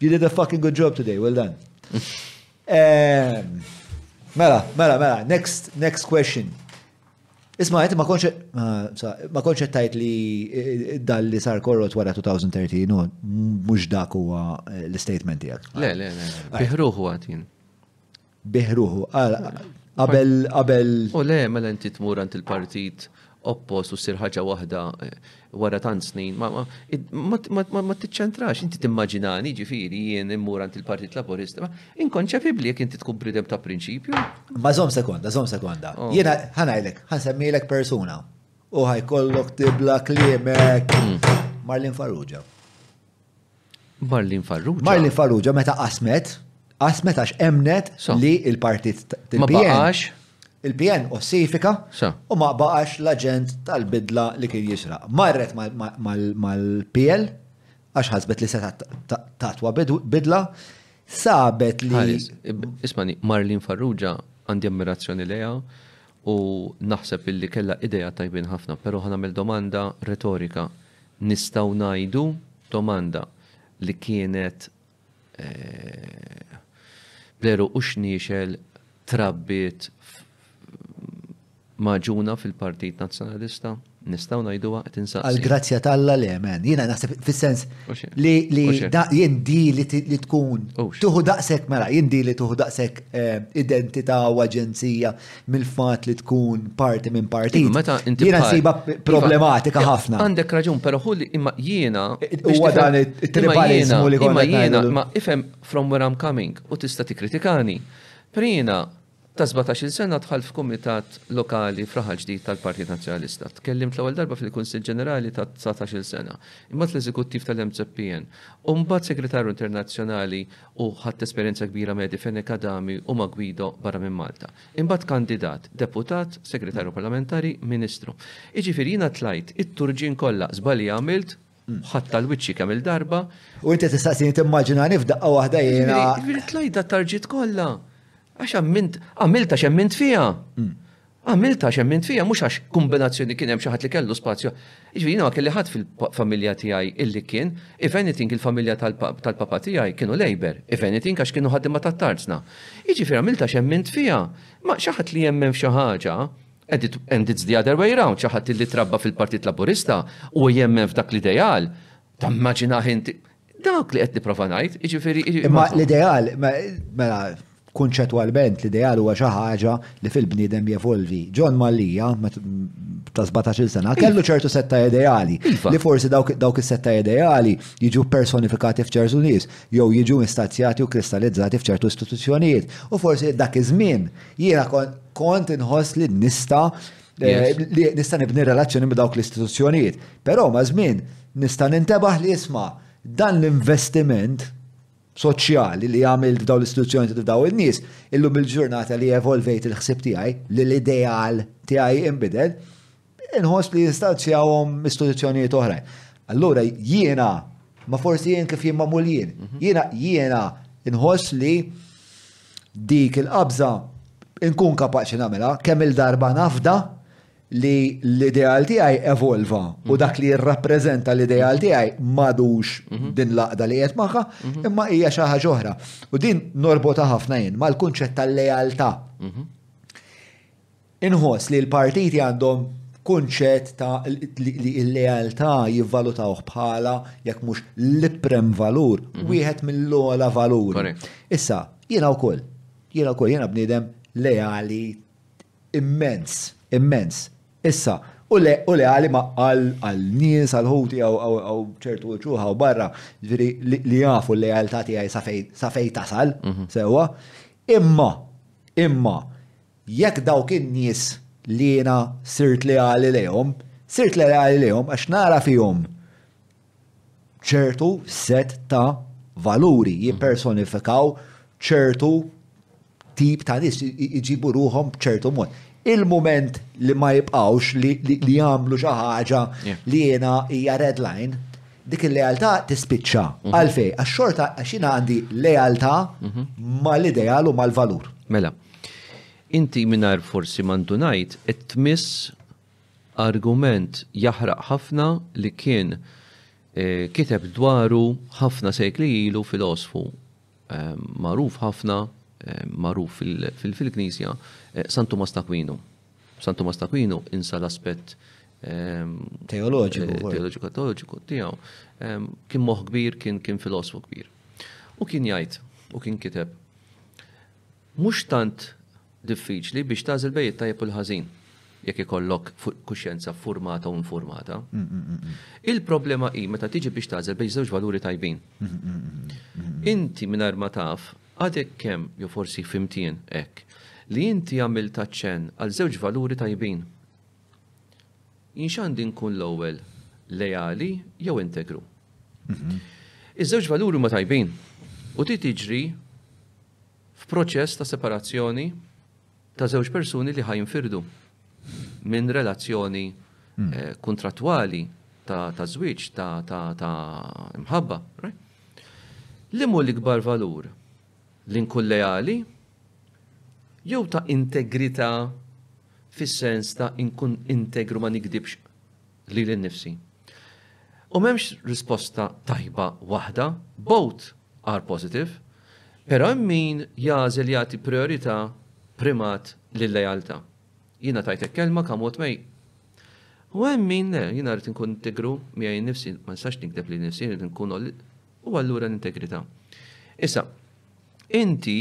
You did a fucking good job today, well done. Mela, mela, mela, next, next question. Isma, jt ma konċet, ma konċet tajt li eh, dal li sar korrot wara 2013, no, mux dak huwa eh, l-statement tijak. Le, le, le, biħruħu għatin. Bih ruħu, qabel qabel. U le, mela inti tmur għand il-partit oppost u ssir ħaġa waħda eh, wara tant snin, ma tiċċentrax, inti timmaġinani ġifiri jien immur għand il-Partit Laburista, inkonċepibli jekk inti tkun bridem ta' prinċipju. Ma zom sekonda, zom sekonda. Oh. Jiena ħanajlek, ħansemmilek persuna u ħajkollok tibla klimek mm. Marlin Farrugia. Marlin Farrugia. Marlin Farrugia meta qasmet, qasmet għax emnet li il-partit tal-PN. Il-PN ossifika u ma baqax l-aġent tal-bidla li kien jisraq. Marret mal-PL għax ħasbet li seta tatwa bidla, sabet li. Ismani, Marlin Farrugia għandi ammirazzjoni leja u naħseb illi kella ideja tajbin ħafna, pero ħanamil domanda retorika. Nistgħu ngħidu, domanda li kienet bl-għeruq u x-xniexel trabbiet magħġuna fil-Partit Nazzjonalista? Nistgħu ngħiduha? Qed insaqsi. Għall-grazzja t'Alla le, Amen. Jiena naħseb fis-sens li jien dili li tkun tieħu daqshekk, mela, jien dili tieħu daqshekk identità u aġenzija. mill-fatt li tkun parti minn partit. Iva, meta inti jiena nsiba iva, problematika ħafna. Għandek raġun, però hu li imma jiena. Huwa dan it-tribalizmu li konna jiena. Ma ifhem from where I'm coming u tista' tikkritikani. Prina ta' 17 sena tħall f'kumitat lokali fraħal ġdid tal-Partit Nazzjonalista. Tkellimt l-ewwel darba fil-Kunsill Ġenerali ta' 19 sena. Imbagħad l-eżekuttiv tal-MZPN. U mbagħad segretarju internazzjonali u ħadt esperjenza kbira ma' Eddie Fenech Adami u ma' Guido barra minn Malta. Imbagħad kandidat, deputat, segretarju parlamentari, ministru. Jiġifieri jiena tlajt it-turġien kollha, żbalji għamilt, ħadt għal wiċċi kemm-il darba. U inti tistaqsini timmaġinani f'daqqa waħda jiena. Jiġifieri tlajt dat-tarġiet kollha. Għax ammint, għamiltha x'emmint fiha. Għamilt għax emmint fija mhux għax kombinazzjoni kien hemm xi ħadd li kellu spazju. Jiġifieri jiena ma kelli ħadd fil-familja tiegħi illi kien, if anything il-familja tal-papa tiegħi kienu Labour, if anything għax kienu ħaddiema tat-tarzna. Jiġifieri għamilt għax emmint fija. Ma xi ħadd li jemmen f'xi ħaġa, and it's the other way round, xi ħadd illi trabba fil-Partit Laburista u jemmen f'dak l-ideal, Tammaġinah inti. Dak li qed nipprova ngħid, jiġifieri. Imma l-ideal, mela, kunċettwalment l-ideal huwa xi ħaġa li fil-bniedem jevolvi. John Mallija, ta' 17 sena, kellu ċertu setta ideali. Iva. Li forsi dawk is-setta ideali jiġu personifikati f'ċertu nies, jew jiġu instazzjati u kristallizzati f'ċertu istituzzjonijiet. U forsi dak iż-żmien jiena kont inħoss li nista' Eh, li nista' nibni relazzjoni ma' dawk l-istituzzjonijiet. Però ma' żmien nista' nintebaħ li jisma' dan l-investiment soċjali li għamilt f'daw l-istituzzjoni ta' daw in-nies, illum il-ġurnata li evolvejt il-ħsib tiegħi li l-ideal tiegħi inbidel, inħoss li jistanzjawhom istituzzjonijiet oħrajn. Allura jiena ma forsi jien kif jien magħmul jien. Mhm. Jiena jiena inħoss li Dik il-qabża nkun kapaċi nagħmilha kemm-il darba nafda li l-ideal tiegħi evolva u dak li jirrappreżenta l-ideal tiegħi m'għadux din l-għaqda li qiegħed magħha, imma hija xi ħaġa oħra. U din norbotha ħafna jien mal-kunċett tal-lealtà. Inħoss li l-partiti għandhom kunċett ta' li l-lealtà jivvalutawh bħala, jekk mhux l-iprem valur, wieħed mill-ogħla valuri. Issa, jiena wkoll, jiena wkoll, jiena bniedem leali immens, immens. Issa, u leali għal nies, għal ħuti, għal ċertu ċuħa u barra, ġviri li jafu l-lealtà tiegħi sa fej tasal, sewa. Imma, imma, Jekk dawk in-nies li jiena sirt leali lejhom, sirt leali lejhom għax nara fihom ċertu sett ta' valuri, jippersonifikaw ċertu tip ta' nies, iġibu ruhom b'ċertu mod. Il-mument li ma jibqgħux li jagħmlu xi ħaġa li jiena hija red line, dik il-lealtà tispiċċa. Mhm. Għalfej, għax-xorta għax jiena għandi lealtà mhm. mal-ideal u mal-valur. Mela. Inti mingħajr forsi ma ndunajt qed tmiss argument jaħraq ħafna li kien eh, kiteb dwaru ħafna sekli ilu filosfu eh, magħruf ħafna eh, magħruf fil-Knisja San Tomas Takwinu. San Tomas Takwinu insa l-aspett ehm, teoloġiku eh, teoloġiku teoloġiku tiegħu ehm, kien moħ kbir kien kien filosofu kbir. U kien jgħid u kien kiteb Mhux tant diffiċli biex tagħżel bejn it-tajjeb u l-ħażin jekk ikollok kuxjenza ffurmata u infurmata. Il-problema hi meta tiġi biex tagħżel bejn żewġ valuri tajbin. Inti mingħajr ma taf għadek kemm, jew forsi fimt jien hekk, li inti għamiltha ċenn għal żewġ valuri tajbin Jien x'għandi nkun l-ewwel, leali jew integru? Iż-żewġ valuri huma tajbin u trid tiġri f'proċess ta' separazzjoni ta' żewġ persuni li ħa jinfirdu minn relazzjoni kuntrattwali ta' żwieġ ta' mħabba. Liema hu l-ikbar valur? Li nkun leali, jew ta' integrità fis-sens ta' inkun integru ma nigdibx lili nnifsi. U m'hemmx risposta tajba waħda, both are positive, però hemm min jagħżel jagħti prijorità, primat, lil-lealtà. Jiena tajtek kelma, come what may. U hemm min le, jiena rrid inkun integru miegħi nnifsi, ma nistax nigdeb lili nnifsi, rrid inkun u allura l-integrità. Issa, inti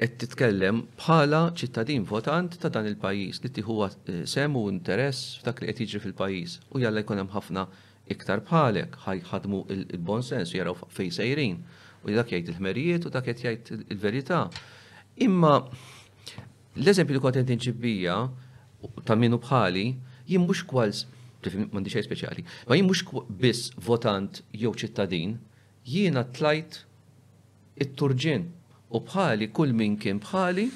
qed titkellem bħala ċittadin votant ta' dan il-pajjiż li tieħu sehem u interess f'dak li qed jiġri fil-pajjiż u jalla jkun hemm ħafna iktar bħalek ħa jħaddmu l-bon sens u jaraw fejn sejrin u dak jgħid il-ħmerijiet u dak qed jgħid il-verità. Imma L-eżempju li kont qed inġib bija ta' min hu bħali, jien mhux kwals, tifhimni, m'għandi xejn speċjali, ma jien mhux biss votant jew ċittadin, jiena tlajt it-turġien u bħali kull min kien bħali,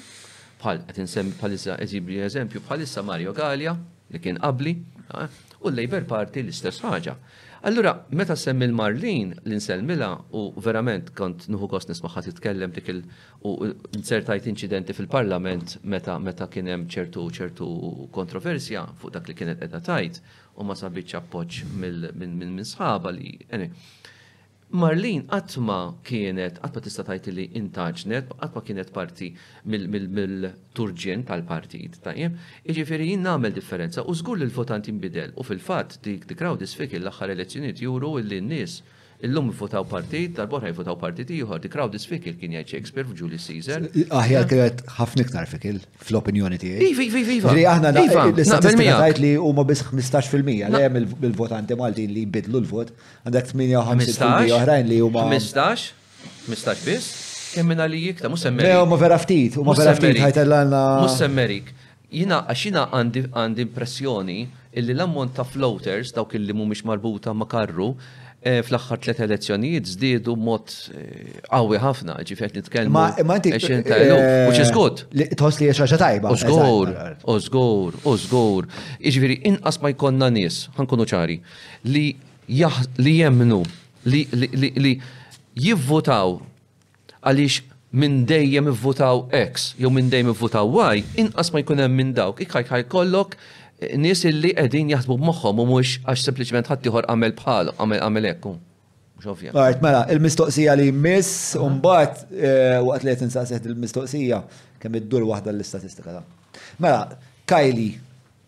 bħal qed insemmi bħalissa eżibli eżempju bħalissa Mario Galea li kien qabli, u l-Labour Party l-istess ħaġa. Allura, meta semmi l-Marlin li nsellmilha u verament kont nuħu gost nismaħħa titkellem dik u inzertajt inċidenti fil-Parlament meta meta kien hemm ċertu ċertu kontroversja fuq dak li kienet qiegħda tajt u ma sabitx appoġġ minn sħaba li Marlin qatt ma kienet qatt ma tista' tajt li intaġnet, qatt ma kienet parti mill-turġien tal-partit, tajjeb. Jiġifieri jien nagħmel differenza u żgur li l-votant jinbidel u fil-fatt dik dik crowd isfik l-aħħar elezzjonijiet juru illi n-nies Illum ivvutaw partit, darb'oħra jivvutaw partit ieħor. The crowd is fickle kien jgħid Shakespeare f'Julius Caesar. Aħjar kienet ħafna iktar fickle fl-opinjoni tiegħi. Iva, iva, iva, iva. Ġri aħna Iva, naqbel l-istatistika miegħek. tgħid li huma biss 15% le hemm il-votanti Maltin li jbidlu l-vot għandek 58% oħrajn li huma 15, 15 biss, kriminali iktar, mhux Le, semmerik. huma vera ftit, huma Mhux vera ftit semmerik. ħajtellana. Mhux semmerik. Jiena, għax jiena għandi għandi impressjoni illi l-ammont ta' floaters, dawk illi mhumiex marbuta ma' karru, fl-aħħar tliet elezzjonijiet żdiedu b'mod qawwi ħafna, jiġifieri qed nitkellmu 20 ta' eluf, which is good. Tħoss li hija xi ħaġa tajba. Żgur, żgur, żgur. Jiġifieri inqas ma jkollna nies, ħa nkunu ċari, li li jemmnu li li jivvutaw Għaliex minn dejjem ivvutaw X jew minn dejjem ivvutaw Y, inqas ma jkun hemm minn dawk, ikajk ħa jkollok nies illi qegħdin jaħsbu b'moħħhom u mhux għax sempliċement ħaddieħor għamel bħalhom, għamel għamel hekk hu. Mhux ovvja. Art, mela, il-mistoqsija li jmiss, u mbagħad waqt li qed insaqsih dil-mistoqsija kemm iddur waħda l-istatistika ta'. Mela, Kylie.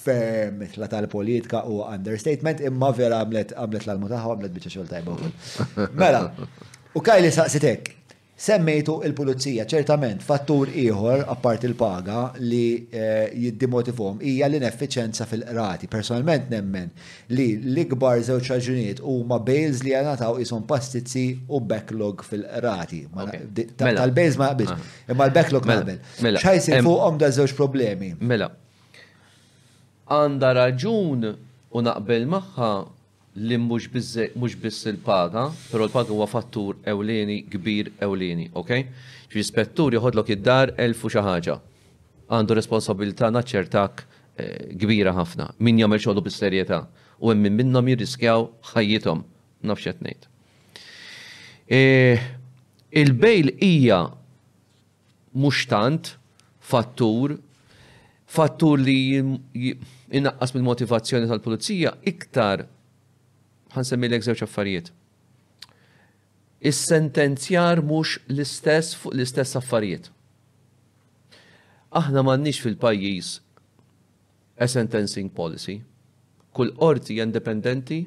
ferm mitla tal-politika u understatement, imma vera għamlet għamlet l-almu taħħa għamlet bieċa xol tajba u Mela, u kajli saqsitek, semmejtu il-pulizija, ċertament, fattur ieħor, apparti il-paga, li eh, jiddimotivom, hija l-ineffiċenza fil-qrati. Personalment nemmen li l-ikbar żewġ raġunijiet huma bails li għanataw isom pastizzi u backlog fil-qrati. Mela. Tal-bails ma naqbilx, ah. imma l-backlog mela. naqbel. Mela. Xħajsir fuqhom da żewġ problemi. Mela, Għandha raġun u naqbel magħha li mhux biżżej, mhux biss il-paga, però l-paga huwa fattur ewlieni, kbir, ewlieni, ok? Ġifieri spettur joħodlok id-dar elf u xi ħaġa. Għandu responsabbiltà naċċertak kbira ħafna. Min jagħmel xogħlu bis-serjetà u hemm min minnhom jirriskjaw ħajjithom. Ma nafx x'qed ngħid. Il-bail hija. mhux tant fattur, fattur li jnaqqas mill-motivazzjoni tal-pulizija iktar ħa nsemmilek żewġ affarijiet. Is-sentenzjar mhux l-istess fuq l-istess affarijiet. Aħna m'għandniex fil-pajjiż A sentencing policy, kull qorti hija indipendenti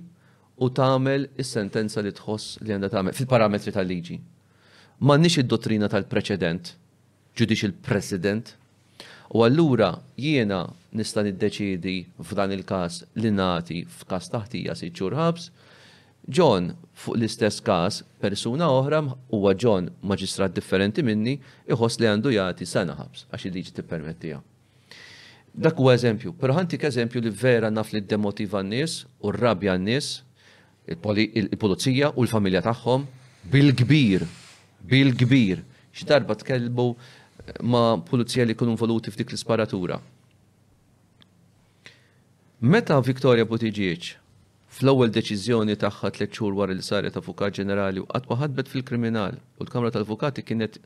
u tagħmel is-sentenza li tħoss li għandha tagħmel fil-parametri tal-liġi. M'għandniex id-dottrina tal-preċedent, judicial precedent, u allura jiena nista' niddeċiedi f'dan il-każ li nagħti f'każ ta' ħtija sitt xhur ħabs. John, fuq l-istess każ, persuna oħra, huwa John maġistrat differenti minni, iħoss li għandu jagħti sena ħabs għax il-liġi tippermettiha. Dak huwa eżempju, però ħantik eżempju li vera naf li ddemotiva n-nies u rrabja n-nies, il-pulizija u l-familja tagħhom, bil-kbir, bil-kbir. Xi darba tkellmu ma' pulizija li jkunu involuti f'dik l-isparatura. Meta Victoria Buttigieg fl-ewwel deċiżjoni tagħha tliet xhur wara li saret Avukat Ġenerali u qatt ma ħadmet fil-kriminal u l-Kamra tal-Avukati kienet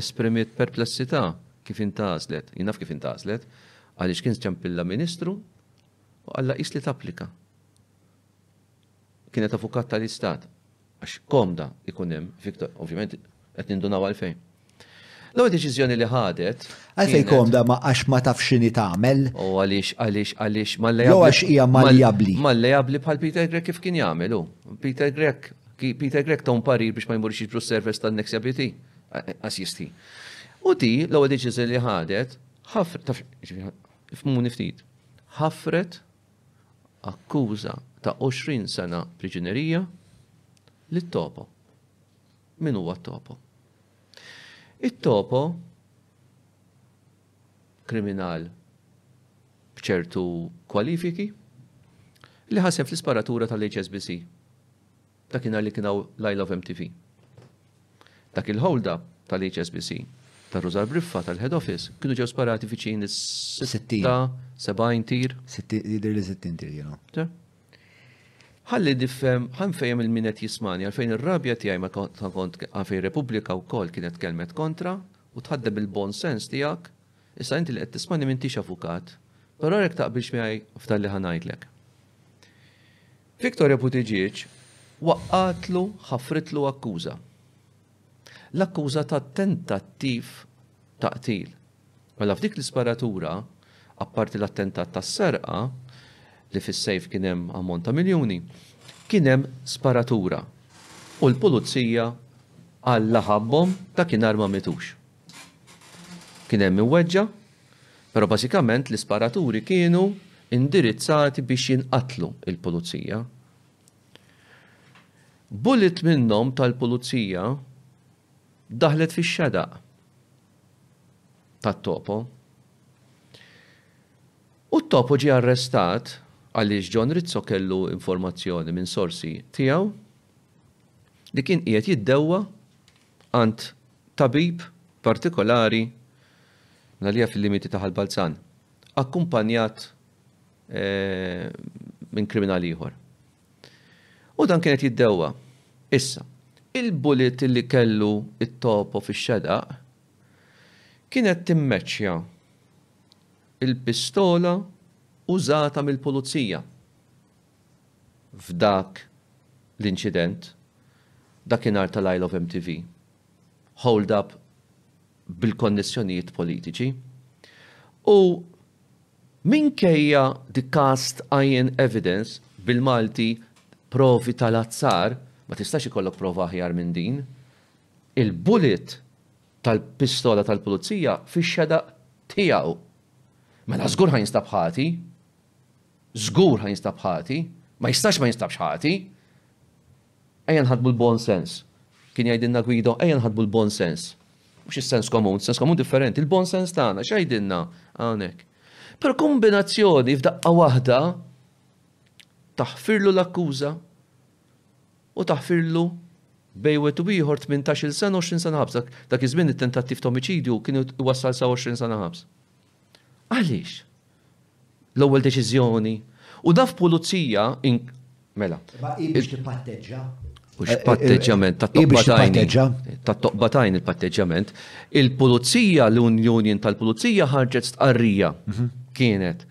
Esprimiet perplessità kif intgħażlet, jien naf kif intgħażlet, għaliex kien sċempillha Ministru u qallha qis li tapplika. Kienet Avukat tal-Istat, għax komda jkun hemm, ovvjament qed nindunaw għalfejn. L-ewwel deċiżjoni li ħadet. Għalfejn komda ma għax ma taf x'inhi tagħmel. U għaliex għaliex għaliex mallejabbli. Jew għax hija mallejabbli. Mallejabbli bħal Peter Grek kif kien jagħmel hu. Peter Grek Hi, Peter Grech ta' un parir biex ma jmurrux jiġbru s-servers tan-Next CBT. Qas jistħi. U di, l-ewwel deċiżjoni li ħadet, ħafr, taf, jiġifieri, ifhmuni ftit, ħafret akkuża ta' 20 sena priġunerija lit-topo. Min huwa t-topo? It-topo kriminal b'ċertu kwalifiki li ħa sehem fl-isparatura tal-HSBC dakinhar li kien hawn l-I Love MTV. Dak il-hold-up tal-HSBC ta' Rużar Briffa tal-Head Office kienu ġew sparati viċin is-sitta, 70 tir. Jidir li 60 tir jienu. Ħalli diffem, ħan fejem il-minet jismani, għalfejn ir-rabja tiegħi ma kont għafej Repubblika wkoll kienet kelmet kontra, u tħaddem il-bon sens tiegħek, issa inti li qed tismagħni m'intix avukat, però jekk taqbilx miegħi f'dan li ħa ngħidlek. Victoria Buttigieg waqqgħatlu, ħafritlu akkuża. L-akkuża ta' tentattiv ta' qtil. Mela f'dik l-isparatura apparti l-attentat tas-serqa, li fis-sejf kien hemm ammont ta' miljuni, kien hemm sparatura u l-Pulizija Alla ħabbhom dakinhar ma mietux. Kien hemm min weġġa', però bażikament l-isparaturi kienu indirizzati biex jinqatlu l-Pulizija. Bullet minnhom tal-Pulizija daħlet fix-xedaq tat-topo. U t-topo ġie arrestat għaliex John Rizzo kellu informazzjoni minn sorsi tiegħu li kien qiegħed jiddewwa għand tabib partikolari mingħalija fil-limiti ta' Ħal Balzan, akkumpanjat minn kriminal ieħor. U dan kien qed jiddewwa. Issa, il-bullet li kellu t-topo fix-xedaq kienet timmeċċja l-pistola użata mill-pulizija f'dak l-inċident dakinhar tal-Isle of MTV, hold-up bil-konnessjonijiet politiċi. U Minkejja the cast iron evidence, bil-Malti, provi tal-azzar, ma tistax ikollok prova aħjar minn din, il-bullet tal-pistola tal-Pulizija fix-xedaq tiegħu. Mela żgur ħa jinstab ħati. Żgur ħa jinstab ħati. Ma jistax ma jinstabx ħati. Ejja nħadmu l-buon sens. Kien jgħidilna Guido, ejja nħadmu l-buon sens. Mhux is-sens komun, is-sens komun differenti, il-buon sens tagħna, x'jgħidilna hawnhekk? Però kombinazzjoni f'daqqa waħda taħfirlu l-akkuża u taħfirlu bejn wieħed u ieħor tmintax-il sena u għoxrin sena ħabs. Dak iż-żmien it-tentattiv t'omiċidju kien iwassal sa għoxrin sena ħabs. Għaliex? L-ewwel deċiżjoni. U dan f'pulizija mela. Ma hi biex tippatteġġa. U x'patteġġjament ta' toqbatajn. Ta' toqbatajn il-patteġġjament. Il-pulizija, l-Union tal-Pulizija ħarġet stqarrija mhm. kienet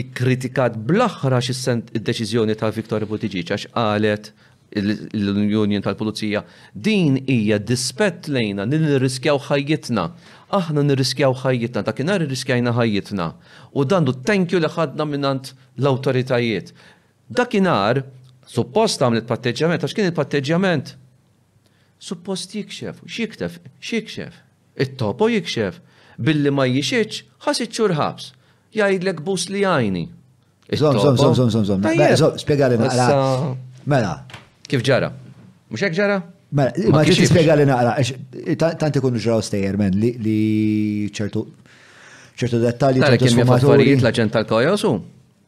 ikkritikat bl-aħħar għax id-deċiżjoni ta' Viktor Buttigieg għax qalet l-union tal-pulizija, din hija dispett lejna li nirriskjaw ħajjitna. Aħna nirriskjaw ħajjitna, dakinhar irriskjajna ħajjitna u dan hu t-thank you li ħadna mingħand l-awtoritajiet. Dakinhar suppost għamlet patteġġjament għax kien il-patteġġjament suppost jikxef, x'jiktef, x'jikxef. It-topo jikxef billi ma jixhidx ħa sitt xhur ħabs. Jgħidlek bus li għajni. Zom, zom, zom, zom, zom, zom. Spiegħali naqra. Mela. Kif ġara? Mux hekk ġara? Mela, ma ġiet spiegħali naqra. Tant ikunu ġraw stejjer men li ċertu ċertu dettalji. Tara kemm jaf affarijiet l ġen tal-kajosu?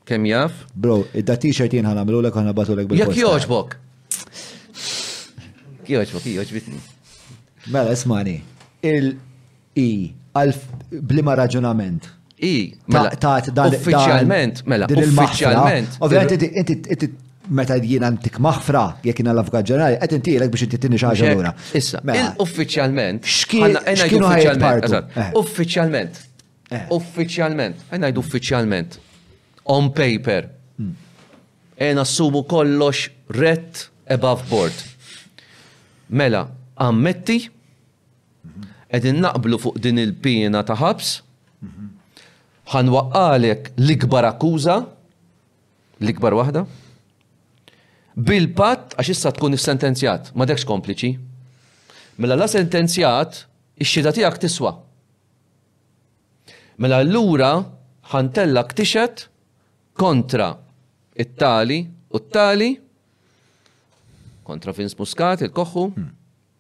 Kemm jaf? Bro, id-da t-shirt jien ħana milu l-ek ħana batu l-ek bil-posta. Jek joġbok! Joġbok, joġbitni. Mela, ismani. I, għal blima raġunament. I, mela, taħt dan uffiċjalment, mela, uffiċjalment. Ovvijament, inti meta jien għantik maħfra jekk jina l-Avukat Ġenerali, qed intilek biex inti tinni xaġa lura. Issa, mela. uffiċjalment. X'kien uffiċjalment? Eh. Uffiċjalment. Eh. Uffiċjalment. Għajna jdu uffiċjalment. On paper. Hmm. Ena sumu kollox red above board. Mela, ammetti Qegħdin naqblu fuq din il-piena ta' ħabs. Ħa nwaqqagħlek l-ikbar akkuża, l-ikbar waħda, bil-patt għax issa tkun issentenzjat, m'għadekx kompliċi. Mela la sentenzjat, ix-xhieda tiegħek tiswa. Mela allura ħantella ktixet kontra it-tali u t-tali, kontra Vince Muscat, il-koħħu, hmm.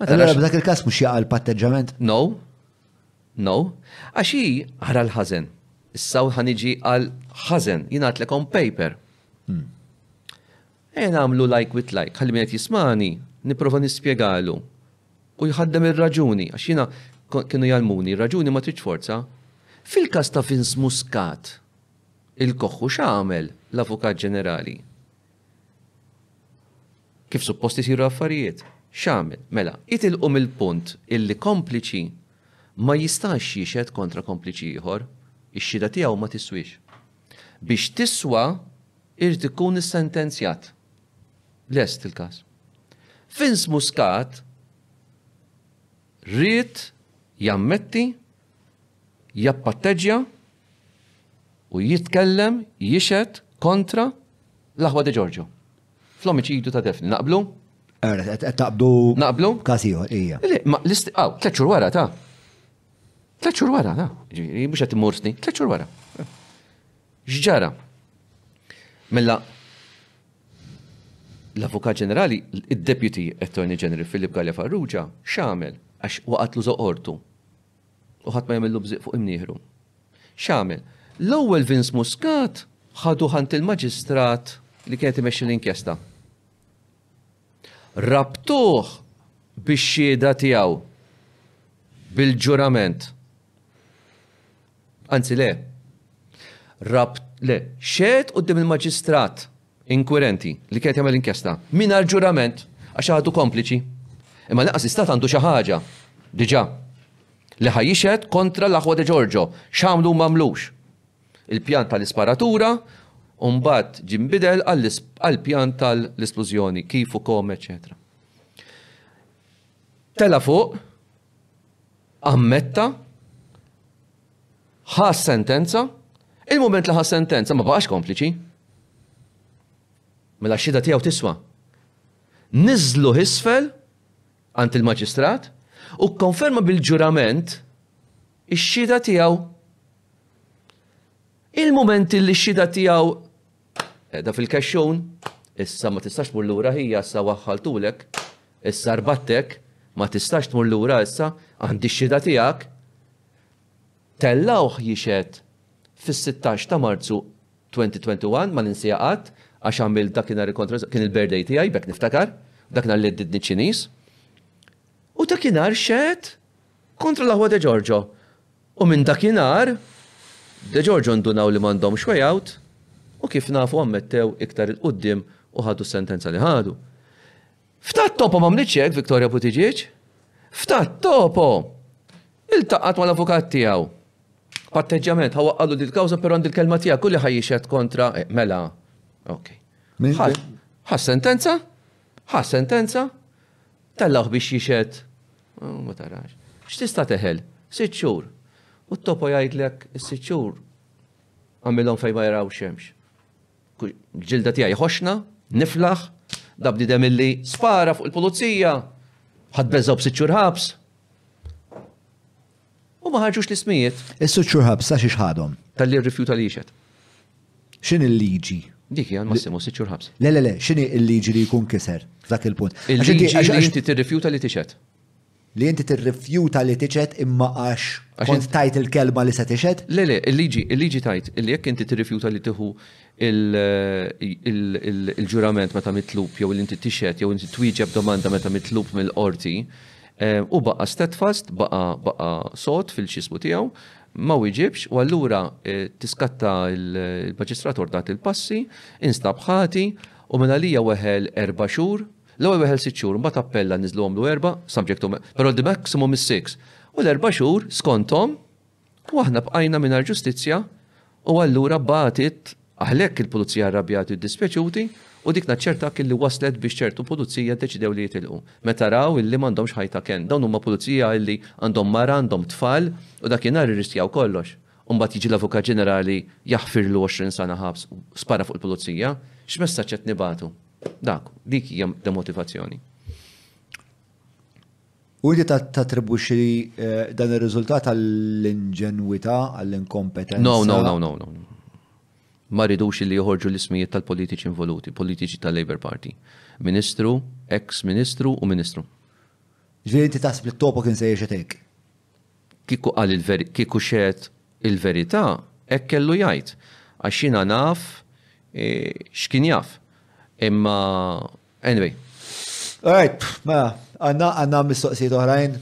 Ma Allura tarax. b'dak il-każ mhux jaqa' l-patteġġament? No. No. Għax hi ħra l-ħażen. Issa ħa niġi għal ħażen, jien għatlek on paper. Ejja nagħmlu like with like, ħalli min qed jismani, nipprova nispjegalu. U jħaddem ir-raġuni, għax jiena ko- kienu jalmuni, raġuni ma tridx forza. Fil-każ ta' Vince Muscat, il-koħħu x'għamel l-Avukat Ġenerali? Kif suppost isiru l-affarijiet? X'għamel? Mela, itilqu mill-punt illi kompliċi ma jistax jixhed kontra kompliċi ieħor, ix-xhieda tiegħu ma tiswiex. Biex tiswa irid ikun issentenzjat. Lest il-każ. Vince Muscat ried jammetti, jappatteġġja u jitkellem, jixhed kontra l-aħwa De Giorgio. Fl-omiċidju ta' Daphne, naqblu? Qed taqbdu. Naqblu? Każ ieħor, hija. Aw, tliet xhur wara ta'. Tliet xhur wara ta'. Ġifieri mhux qed immur snin, tliet xhur wara. X'ġara? Mela l-Avukat Ġenerali, id-Deputy Attorney General Philip Gallia Farrugia, x'għamel? Għax waqatlu żoqortu. u ħadd ma jagħmillu bżieq fuq imnieħru. X'għamel? L-ewwel Vince Muscat ħaduh għand il-maġistrat li kienet imexxi l-inkjesta. Rabtuh bix-xhieda tiegħu bil-ġurament. Anzi le, rabt le, xed qudiem il-maġistrat inkwirenti li kien qed jagħmel inkjesta mingħajr ġurament għax għadu kompliċi, imma l-inqas l-Istat għandu xi ħaġa, diġà, li ħa jixhed kontra l-aħwa De Giorgio, x'għamlu u m'għamlux. Il-pjan tal-isparatura u mbagħad ġie nbidel għall-pjan tal-isplużjoni, kif u kom, eċċetera. Tela' fuq, ammetta, Ħa s-sentenza, il-mument li ħa s-sentenza ma baqax kompliċi. Mela x-xhieda tiegħu tiswa. Niżlu ħisfel għand il-maġistrat u kkonferma bil-ġurament ix-xhieda tiegħu. Il-mument li x-xhieda tiegħu da fil-kexxun, issa ma tistax tmur lura ħija issa waħħaltulek, issa rbattek, ma tistax tmur lura issa għandi x-xhieda tiegħek, Tellgħuh jixhed fis-sittax ta' Marzu 2021, ma ninsiha qatt, għax għamilt dakinhar il-kontro, kien il-birthday tiegħi, b'hekk niftakar, dakinhar li għeddietni ċ-Ċiniż. U dakinhar xehed kontra l-aħwa De Giorgio. U minn dakinhar, De Giorgio ndunaw li m'għandhomx way out u kif nafu ammettew iktar 'il quddiem u ħadu s-sentenza li ħadu. Ftat topo m'għamlitx hekk Victoria Buttigieg. Ftat topo iltaqgħet mal-avukat tiegħu. Patteġġjament ħa waqqalu dil kawża però għandi l-kelma tiegħek kulli ħajjixed kontra eh, mela. Ok. Ħa sentenza, ħa sentenza, tellawh biex jixed. Oh, ma tarax. X'tista' teħel? Sitt xhur. U t-topo jgħidlek is-sitt xhur għamilhom fejn ma jaraw xemx. L-ġilda tiegħi jħoxxna, niflaħ, da bniedem illi spara fuq il-pulizija, ħadd beżgħu b'sitt xhur ħabs. U ma ħarġux l-ismijiet. Is-sitt xhur ħabs sa xi xħadhom? Talli rrifjuta li jixed. X'in il-liġi? Dik hija l-massimu sitt xhur ħabs. Le le le, x'inhi l-liġi li jkun kiser f'dak il-punt? Il-liġi li inti tirrifjuta li tixed. Li inti tirrifjuta li tixhed imma għax kont tgħid il-kelma li se tixhed? Le, le, il-liġi, il-liġi tgħid li jekk inti tirrifjuta li tieħu l-ġurament meta mitlub jew li inti tixhed jew inti twieġeb domanda meta mitlub mill-qorti, hu baqa' steadfast, baqa', baqa' sod fil-ġismu tiegħu, ma wieġibx u allura tiskatta l-maġistrat ordat il-passi, instab ħati u mingħalija weħel erba' xhur, L-ewwel weħel sitt xhur, imbagħad appella niżluhomlu erba', subject to, però the maximum is six. U l-erba' xhur skonthom u aħna bqajna mingħajr ġustizzja u allura bagħtet għalhekk il-Pulizija arrabjati u ddispjaċuti u dik naċċertak illi waslet biex ċertu Pulizija ddeċidew li jitilqu meta raw illi m'għandhomx ħajta kenn. Dawn huma Pulizija illi għandhom mara, għandhom tfal u dakinhar irriskjaw kollox. U mbagħad jiġi l-Avukat Ġenerali jaħfirlu għoxrin sena ħabs, spara fuq il-Pulizija. X'messaġġ qed nibagħtu? Dak, dik hija demotivazzjoni. U inti tattribwixxi eh, dan ir-riżultat għall-inġenwità, għall-inkompetenza. No, no, no, no, no. Ma ridux li joħorġu l-ismijiet tal-politiċi involuti, politiċi tal-Labour Party. Ministru, ex-ministru u ministru. Ġifieri inti taħseb li t-topo kien se jgħix Kieku qal il-ver, kieku xehed il-verità, hekk kellu jgħid, għax jiena naf x'kien jaf. Imma, anyway. Alright, mela, għandna, għandna mistoqsijiet oħrajn.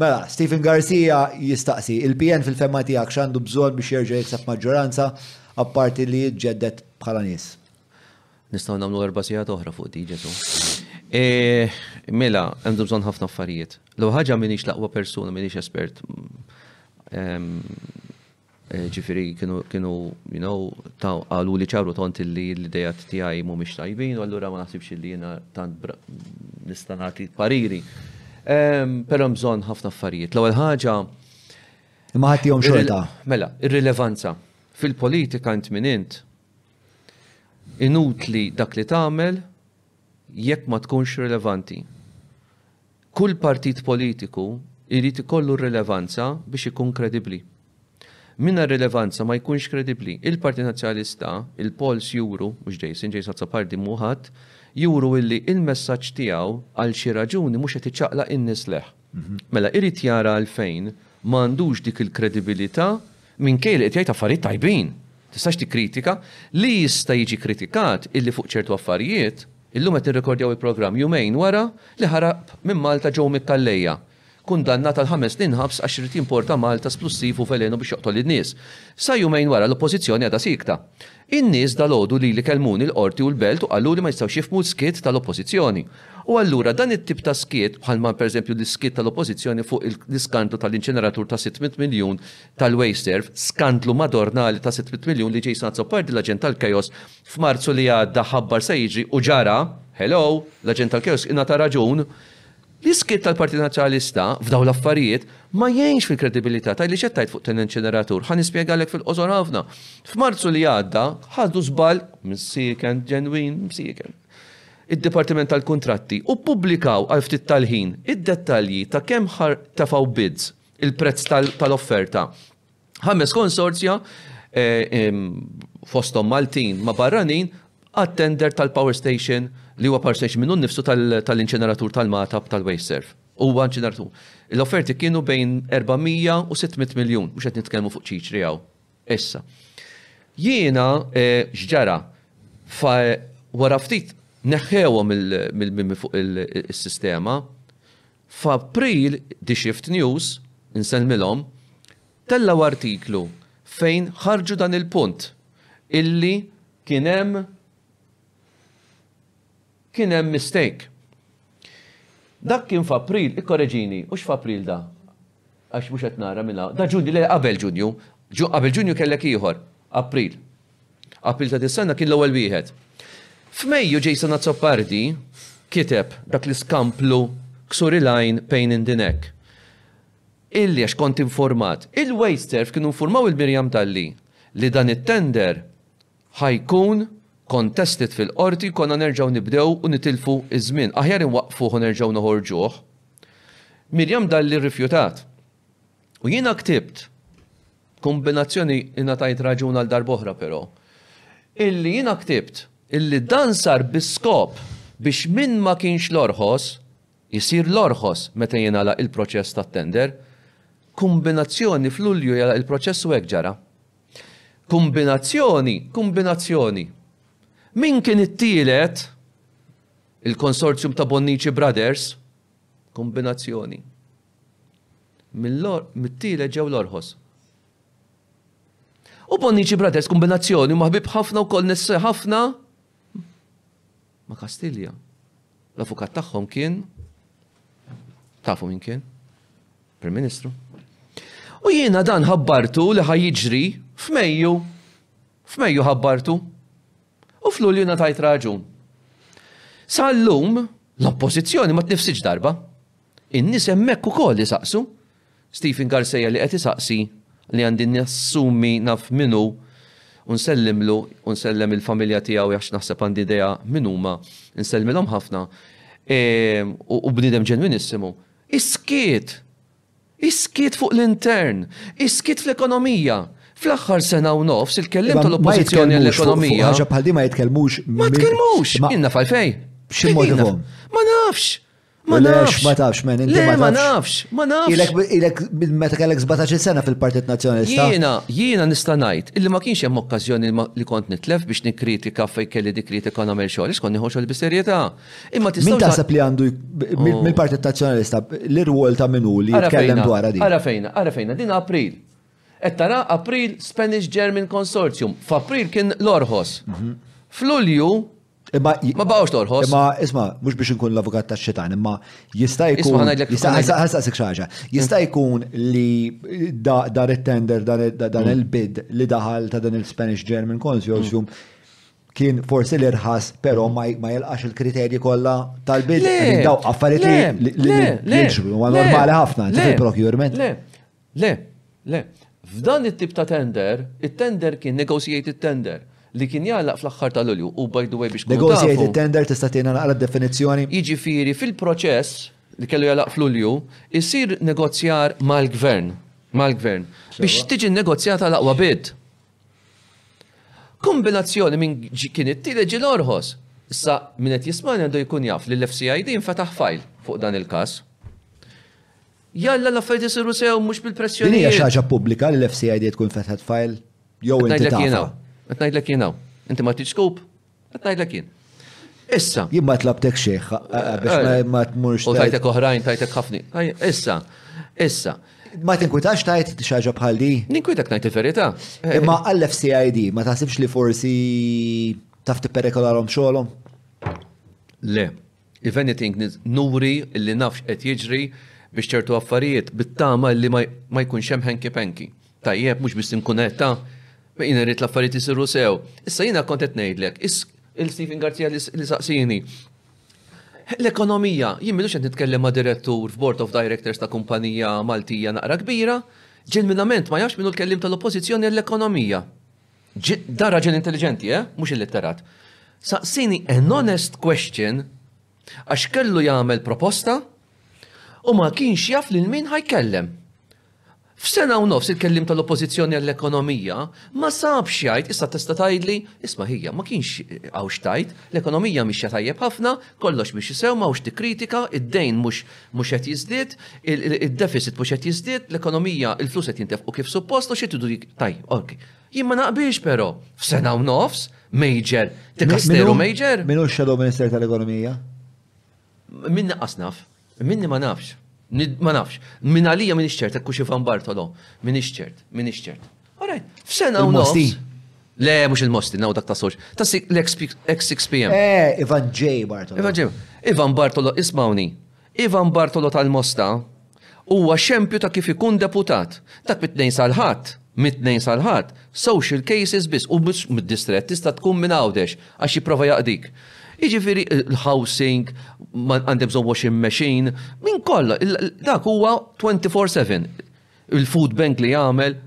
Mela, Stephen Garcia jistaqsi, il-PN fil-femma tiegħek x'għandu bżonn biex jerġa' jikseb maġġoranza apparti li jiġġedded bħala nies? Nistgħu nagħmlu erba' sigħat oħra fuq di Ġesu. E, mela, hemm bżonn ħafna affarijiet. L ħaġa m'iniex laqwa persuna, m'iniex espert. Mm, e, ġifieri kienu kienu you know ta' qalu li ċaru tont li l-idejat tiegħi mhumiex tajbin u allura ma naħsibx li jiena tant nista' nagħti pariri. Però hemm bżonn ħafna affarijiet. L-ewwel ħaġa Ma ħaddihom xorta. Mela, ir-rilevanza. Fil-politika int min int, Inutli dak li tagħmel jekk ma tkunx rilevanti. Kull partit politiku jrid ikollu r-rilevanza biex ikun kredibbli. Mingħajr rilevanza ma jkunx kredibbli. Il-Partit Nazzjonalista, il-polls juru, mhux Jason, Jason Azzopardi mhu ħadd, juru illi il-messaġġ tiegħu għal xi raġuni mhux qed iċaqlaq in-nies lejh. Mela irid jara għalfejn ma għandux dik il-kredibilità minkejja li qed jgħid affarijiet tajbin. Tistax tikkritika. Li jista' jiġi kritikat illi fuq ċertu affarijiet, illum qed nirrekordjaw il-programm jumejn wara li ħarab minn Malta Joe Micallejja, kundannat għal ħames snin ħabs għax ried jimporta Malta splussiv u velenu biex joqtol in-nies. Sa jumejn wara l-Oppożizzjoni għadha siekta. In-nies dalgħodu lili kellmuni l-Qorti u l-Belt u qaluli ma jistgħux jifhmu l-skiet tal-Oppożizzjoni. U allura dan it-tip ta' skiet, bħalma pereżempju l-iskiet tal-Oppożizzjoni fuq l-iskandlu tal-inċineratur ta' 600 miljun tal-Wasteserv, skandlu Madornali ta' 600 miljun li Jason Azzopardi l-aġent tal-Chaos f'Marzu li għadda ħabbar se jiġri u ġara, hello, l-aġent tal-Chaos ingħata raġun L-iskiet tal-Partit Nazzjonalista f'dawn l-affarijiet ma jgħinx fil-kredibilità ta' li x'qed tgħid fuq Tenent Ġeneratur. Ħa nispjegalek fil-qosor ħafna. F'Marzu li għadda ħadu żball, msieken, ġenwin, msieken, id-Dipartiment tal-Kuntratti u ppubblikaw għal ftit tal-ħin id-dettalji ta' kemm tefgħu bids, il-prezz tal-offerta, Ħames konsorzja fosthom Maltin ma' barranin għat-tender tal-power station li huwa power station minnu nnifsu tal-inċineratur tal-Magħtab tal-waste serv. Huwa inċineratur. L-offerti kienu bejn 400 u 600 miljun, mhux qed nitkellmu fuq ċiċri hawn. Issa. Jiena x'ġara? Wara ftit neħħewhom minn fuq is-sistema. F'April The Shift News, insellmilhom, tellgħu artiklu fejn ħarġu dan il-punt, illi kien hemm kien hemm mistake. Dak kien f'April, ikkoreġini, hux f'April da? Għax mhux qed nara minn hawn. Da Ġunju, le qabel Ġunju. Qabel Ġunju kellek ieħor, April. April ta' dis-sena kien l-ewwel wieħed. F'Mejju Jason Azzopardi kiteb dak li skamplu ksur il-għajn pain in the neck. Illi għax kont infurmat. Il-Wasteserv kienu nfurmaw il Miriam Dalli li dan it-tender ħa jkun contested fil-Qorti jkollna nerġgħu nibdew u nitilfu ż-żmien. Aħjar inwaqqfuh u nerġgħu noħorġuh. Miriam Dalli rrifjutat. U jiena ktibt kombinazzjoni ingħatajt raġun għal darb'oħra però, illi jiena ktibt illi dan sar bi skop biex min ma kienx l-orħos isir l-orħos meta jingħalaq il-proċess tat-tender. Kombinazzjoni f'Lulju jingħalaq il-proċess u hekk ġara. Kombinazzjoni, kombinazzjoni. Min kien it-tielet? Il-konsorzjum ta' Bonnici Brothers? Kombinazzjoni. Mit-tielet ġew l-Orħos. U Bonnici Brothers kombinazzjoni huma ħbieb ħafna wkoll nisse ħafna ma' Kastilja. L-avukat tagħhom kien tafu min kien? Prim Ministru. U jiena dan ħabbartu li ħajġri f'Mejju. F'Mejju ħabbartu. U flu li tajt raġun. Sal-lum, l-oppozizjoni ma tnifsiġ darba. In-nies hemmhekk ukoll isaqsu. Stephen Garceja li qed isaqsi li għandi nassumi naf min hu u nsellimlu u nsellem il-familja tiegħu għax naħseb għandi idea min huma, nsellmilhom ħafna, u bniedem ġenwinissimu, is-skiet! Is-skiet fuq l-intern! Is-skiet fl-ekonomija! Fl-aħħar sena u nofs il-kelliem tal-Oppożizzjoni għall-ekonomija. Ma ħaġa bħal din ma jitkellmux. Ma tkellmux! Inna falfej. X'immotivhom? Ma nafx! Ma nafx, ma tafx, men, inti ma nafx. Ma nafx. Ilek meta kellek 17 sena fil-Partit Nazzjonalista. Jiena, jiena nista' ngħid illi ma kienx hemm okkażjoni li kont nitlef biex nikkritika fej kelli dik kritika nagħmel xogħol, ix kont nieħu xogħol bis-serjetà. Imma tista' Min taħseb li għandu oh. mill-Partit Nazzjonalista l-irwol ta' minhu li jitkellem dwar din. Ara fejna, ara fejna, din April. Qed tara April Spanish German Consortium. F'April kien l-Orħos. Mhm. F'Lulju Imma ma baqgħux torħos. Imma isma' mhux biex inkun l-avukat tax-xitan, imma jista' jkun. Ħassaqsik xaġa. Jista' jkun li dar it-tender dan mm. il-bid li daħal ta' dan il-Spanish German Consortium mm. kien forsi li rħas però mm. ma jilqax il-kriterji kollha tal-bid. Daw affarijiet li jinġbru, ma normali ħafna, il-procurement. Le, le. F'dan it-tip ta' tender, it-tender kien negotiated tender li kien jagħlaq fl-aħħar ta' Lulju u by the way biex tkunu tafu. Negotiated tender tista' tgħinna naqra d-definizzjoni? Jiġifieri fil-proċess li kellu jagħlaq f'Lulju, isir negozjar mal-Gvern, mal-Gvern, biex tiġi nnegozjata l-aqwa bid. Kombinazzjoni minn kien it-tielet ġie l-orħos. Issa min qed jismagħni għandu jkun jaf li l-FCID nfetaħ fajl fuq dan il-każ. Jalla l-affarijiet isiru sew mhux bil-pressjonijiet. Din hija xi ħaġa pubblika li l-FCID tkun fetħet fajl jew inti tagħha. Qed ngħidlek jien hawn. Inti ma tridx scoop? Qed ngħidlek jien. Issa. Jien ma tlabtek xejn biex ma tmurx. U tajtek oħrajn, tajtek ħafni. Issa, issa. Ma tinkwitax tajt xaġa bħal di? Ninkwitak tajt il-verita. Imma għall-FCID, ma taħsibx li forsi taf tipperikolarhom xogħolhom? Le. If anything nuri illi naf x'qed jiġri biex ċertu affarijiet bit-tama illi ma jkunx hemm hanky panky. Tajjeb mhux biss inkun qed ta' jien irrid l-affarijiet isiru sew. Issa jiena kont qed ngħidlek, il-Stephen Garzija li saqsieni, l-ekonomija, jien m'ilux qed nitkellem ma' direttur f'board of directors ta' kumpanija Maltija naqra kbira, ġenwinament ma jafx min hu l-kelliem tal-Oppożizzjoni għall-ekonomija. Da raġel intelligenti, eh? Mux il-litterat. Saqsini an honest question għax kellu jagħmel proposta u ma kienx jaf lil min ħajkellem. F'sena u nofs il-kellim tal-oppozizjoni għall-ekonomija ma sabx jgħid issa testa tajdli, isma' hija ma kienx għaw xtajt, l-ekonomija mhix tajjeb ħafna, kollox mhix isew ma hux tikkritika, id-dejn mhux Mhux qed jiżdied, id-deficit mhux qed jiżdied, l-ekonomija, il-flus qed jintefqu kif suppost u xi tidu dik. Taj, ok. Jien ma naqbilx però, f'sena u nofs, major, dekasteru major. Minu x-shadow minister tal-ekonomija? Min naqqas naf, minni ma nafx. Ma nafx, minn għalija minn ixċert, ekku xifan Bartolo, minn ixċert, minn ixċert. F'sena u nofs. Le, mux il-mosti, naw dak ta' soċ. Ta' l-X6PM. Eh, Ivan J. Bartolo. Ivan J. Ivan Bartolo, ismawni. Ivan Bartolo tal-Mosta huwa xempju ta' kif ikun deputat. Dak mit-tnejn sal-ħadd, mit-tnejn sal-ħadd, social cases biss u mid-distret tista' tkun minn għawdex għax jipprova jaqdik. Jiġifieri l-housing, għandek bżonn washing machine, minn kollha, dak huwa 24/7. il-food bank li jagħmel.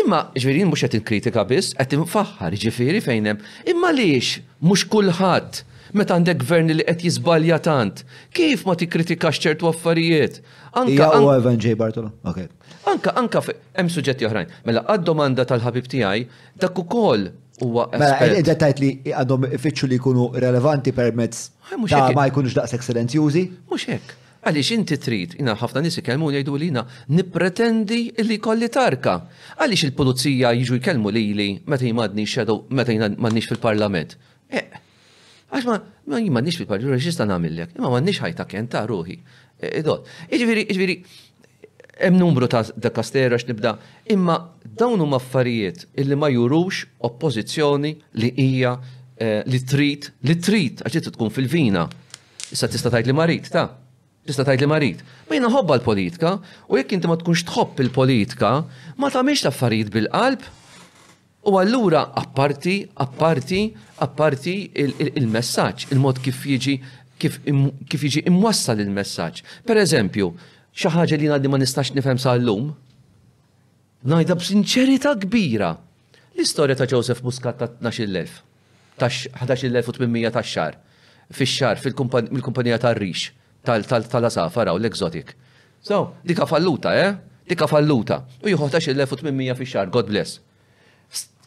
Imma ġifieri mhux qed il-kritika biss, qed infaħħar ġifieri fejn hemm. Imma għaliex mhux kulħadd meta għandek gvern li qed jiżbalja tant, kif ma tikkritikax ċertu affarijiet? Anka huwa Evan J. Bartolo. Okay. Anka anka hemm suġġetti oħrajn. Mela għad-domanda tal-ħabib tiegħi dak ukoll huwa Mela qed tajt li għandhom ifittxu li jkunu relevanti permezz ta' ma jkunux daqshekk silenzjużi? Mhux hekk. Għaliex inti trid, jiena ħafna nies ikellmuni jgħiduli jiena nippretendi li jkolli tarka. Għaliex il-pulizija jiġu jkellmu lili meta jien m'għadnix shadow, meta jiena m'għandnix fil-parlament? Eqq. Għax ma, ma jien m'għandnix fil-parlament, allura x'nista' nagħmillek? Imma m'għandnix ħajta kenn ta' ruħi. Idot. Jiġifieri, jiġifieri, hemm numru ta' dekastera x'nibda, imma dawn huma affarijiet illi ma jurux oppożizzjoni li hija li trid, li trid għax trid tkun fil-vina. Issa tista' tgħid li ma rrid, ta? Tista' tgħid li ma rrid. Ma jiena nħobbha l-politika u jekk inti ma tkunx tħobb il-politika, ma tagħmilx l-affarijiet bil-qalb. U allura apparti, apparti, apparti il-messaġġ, il-mod kif jiġi kif jiġi imwassal il-messaġġ. Per eżempju, xi ħaġa li ngħaddi ma nistax nifhem sal-lum, Ngħidha b'sinċerità kbira, l-istorja ta' Joseph Muscat ta' tnax-il elf, ta' ħdax-il elf u tmien mija tax-xahar, fix-xahar, fil-kumpan, mill-kumpanija tar-rix, tal, tal, tal-għasafar hawn, l-exotic. So, dika falluta, eh? Dika falluta. U jieħu ħdax-il elf u tmien mija fix-xahar, God bless.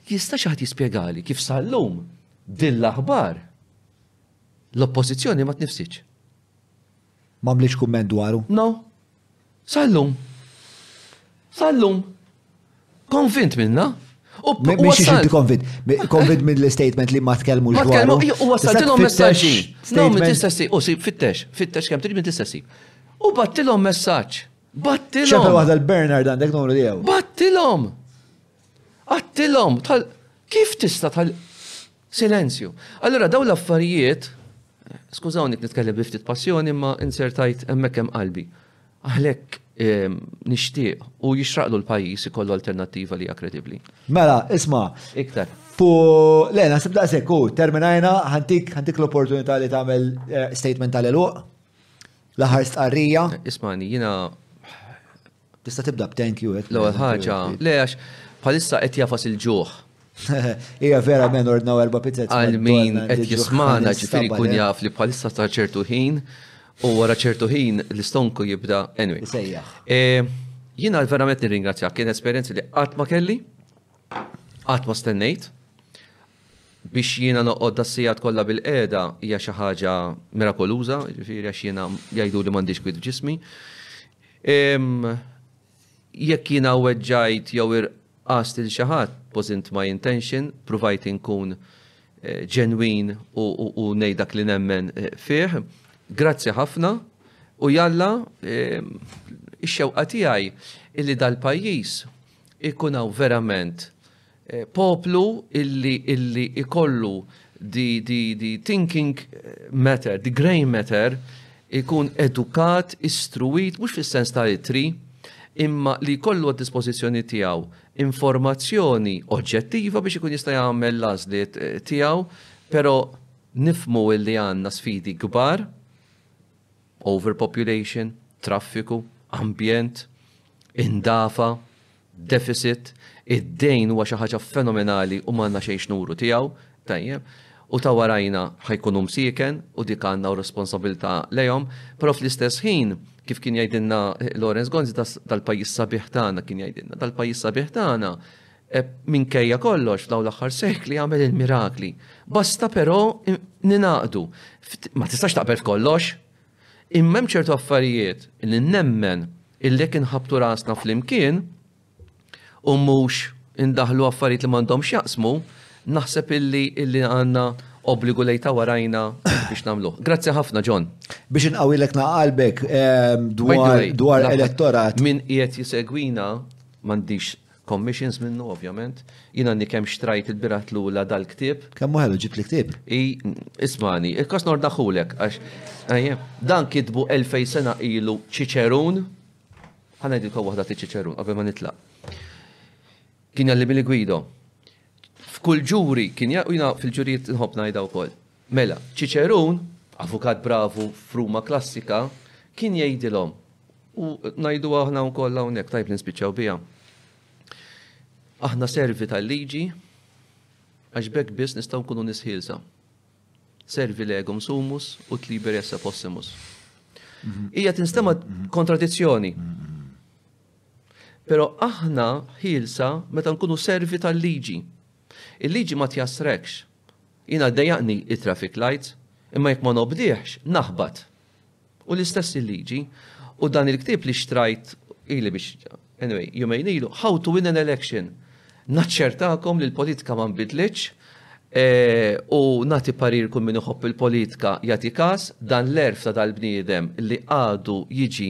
Jista' xi ħadd jispjegali kif sal-lum din l-aħbar l-Oppożizzjoni ma tnifsitx? M'għamlitx kumment dwaru? No. Sal-lum. Sal-lum. Konvint minna. Mhix ix inti konvint. Konvint minn l-statement li ma tkellmux dwar. Ma tkellmu, u wasaltilhom messaġġi. Staw minn tista' ssib, u sib fittex, fittex kemm trid minn tista' ssib. U battilhom messaġġ. Battilhom. Xepa waħda l-Bernard għandek numru tiegħu. Battilhom. Għattilhom tal kif tista' tal Silenzju. Allura dawn l-affarijiet, skużawni jekk nitkellem bi ftit passjoni imma insert għid hemmhekk hemm qalbi. Għalhekk nixtieq u jixraqlu l-pajjiż ikollu alternattiva li hija kredibbli. Mela, isma'. Iktar. Pu, le, naħseb daqshekk hu, terminajna, ħantik ħantik l-opportunità li tagħmel statement tal-għeluq. L-aħħar stqarrija. Ismani, jiena Tista' tibda b'thank you hekk. L-ewwel ħaġa, le għax bħalissa qed jagħfas il-ġuħ. Hija vera men ordnaw erba' pizzet. Għal min qed jismana ġifieri kun jaf li bħalissa ta' ċertu ħin u wara ċertu ħin l-istonku jibda anyway. Sejjaħ. Eh, jiena verament nirringrazzjak, kien esperjenzi li qatt ma kelli. Qatt ma stennejt. Biex jiena noqgħod das-sigħat kollha bil-qiegħda hija xi ħaġa mirakoluża, jiġifieri għax jiena jgħidu li m'għandix kwiet f'ġismi. Jekk jiena weġġajt jew irqast lil xi ħadd, wasn't my intention, pruvajt inkun ġenwin u ngħid dak li nemmen fih. Grazzi ħafna u jalla ix-xewqa tiegħi illi dal-pajjiż Ikun hawn verament poplu illi illi ikollu di, di, di thinking matter, di grey matter, ikun edukat, istruit, mhux fis-sens ta' itri, imma li jkollu għad-dispożizzjoni tiegħu informazzjoni oġġettiva biex ikun jista' jagħmel l-għażliet eh, tiegħu, però nifmu illi għandna sfidi kbar, overpopulation, traffiku, ambjent, indafa, deficit, id-dejn huwa xi ħaġa fenomenali u m'għandna xejn x'nuru tiegħu, tajjeb, u ta' warajna ħa jkunu msieken u dik għandna r-responsabilità lejhom, però fl-istess ħin, kif kien jgħidilna Lawrence Gonzi, dal-pajjiż sabiħ tagħna kien jgħidilna, dal-pajjiż sabiħ tagħna E minkejja kollox f'dawn l-aħħar sekli għamel il-mirakli. Basta però ninaqdu. Ma tistax taqbel f'kollox. Imma hemm ċertu affarijiet li nemmen illi kien ħabtu rasna flimkien u mhux indaħlu affarijiet li m'għandhomx jaqsmu, naħseb illi illi għandna obbligu lejta warajna biex namlu. Grazzi ħafna, John. Biex inqawilek naqalbek ehm, dwar elettorat. Min qiegħed jisegwina m'għandix Commissions minnu ovvjament. Jiena għandi kemm xtrajt il-birat l-ula dal-ktieb. Kemm hu ħelu ġibt l-ktieb? I, ismani, il-kos nordaħulek, għax, għajja, dan kitbu elfej sena ilu ċiċerun, ħanajdilkom waħda ti ċiċerun, qabel ma nitlaq. Kien jalli billi gwido. F'kull ġuri, kien jaqina fil-ġurijiet nħob najda u koll. Mela, Ċiċerun, avukat bravu f'Ruma klassika, kien jgħidilhom, u ngħiduha aħna wkoll hawnhekk, tajjeb li nispiċċaw biha, Aħna servi tal-liġi għax b'hekk biss nistgħu nkunu nies ħielsa. Servi legum sumus ut liber esse possimus. Hija tinstema' kontradizzjoni. Però aħna ħielsa meta nkunu servi tal-liġi. Il-liġi ma tjassrekx. Jiena ddejjaqni it-traffic lights imma jekk ma nobdihx naħbat. U l-istess il-liġi. U dan il-ktieb li xtrajt ili biex anyway jumejn ilu, How to Win an Election. Naċċertakom li l-politika ma nbidlitx u nagħti parir kull min iħobb il-politika jagħti każ, dan l-għerf ta' dal-bniedem li għadu jiġi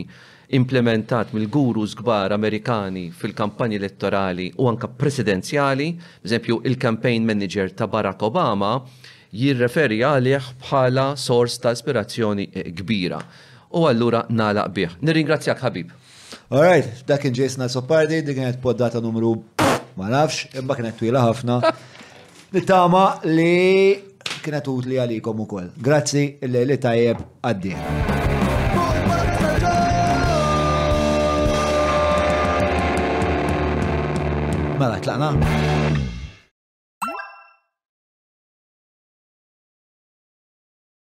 implementat mill-gurus kbar Amerikani fil-kampanji elettorali u anke presidenzjali, b'eżempju, il-campaign manager ta' Barack Obama jirreferi għalih bħala sors ta' ispirazzjoni kbira. U allura nagħlaq bih. Nirringrazzjak ħabib. All right, dak kien Jason Azzopardi, dik kienet poddata numru ma nafx, imma kienet twila ħafna. Nittama li kienet utli għalikom u koll. Grazzi li tajjeb għaddi. Mela, tlaqna.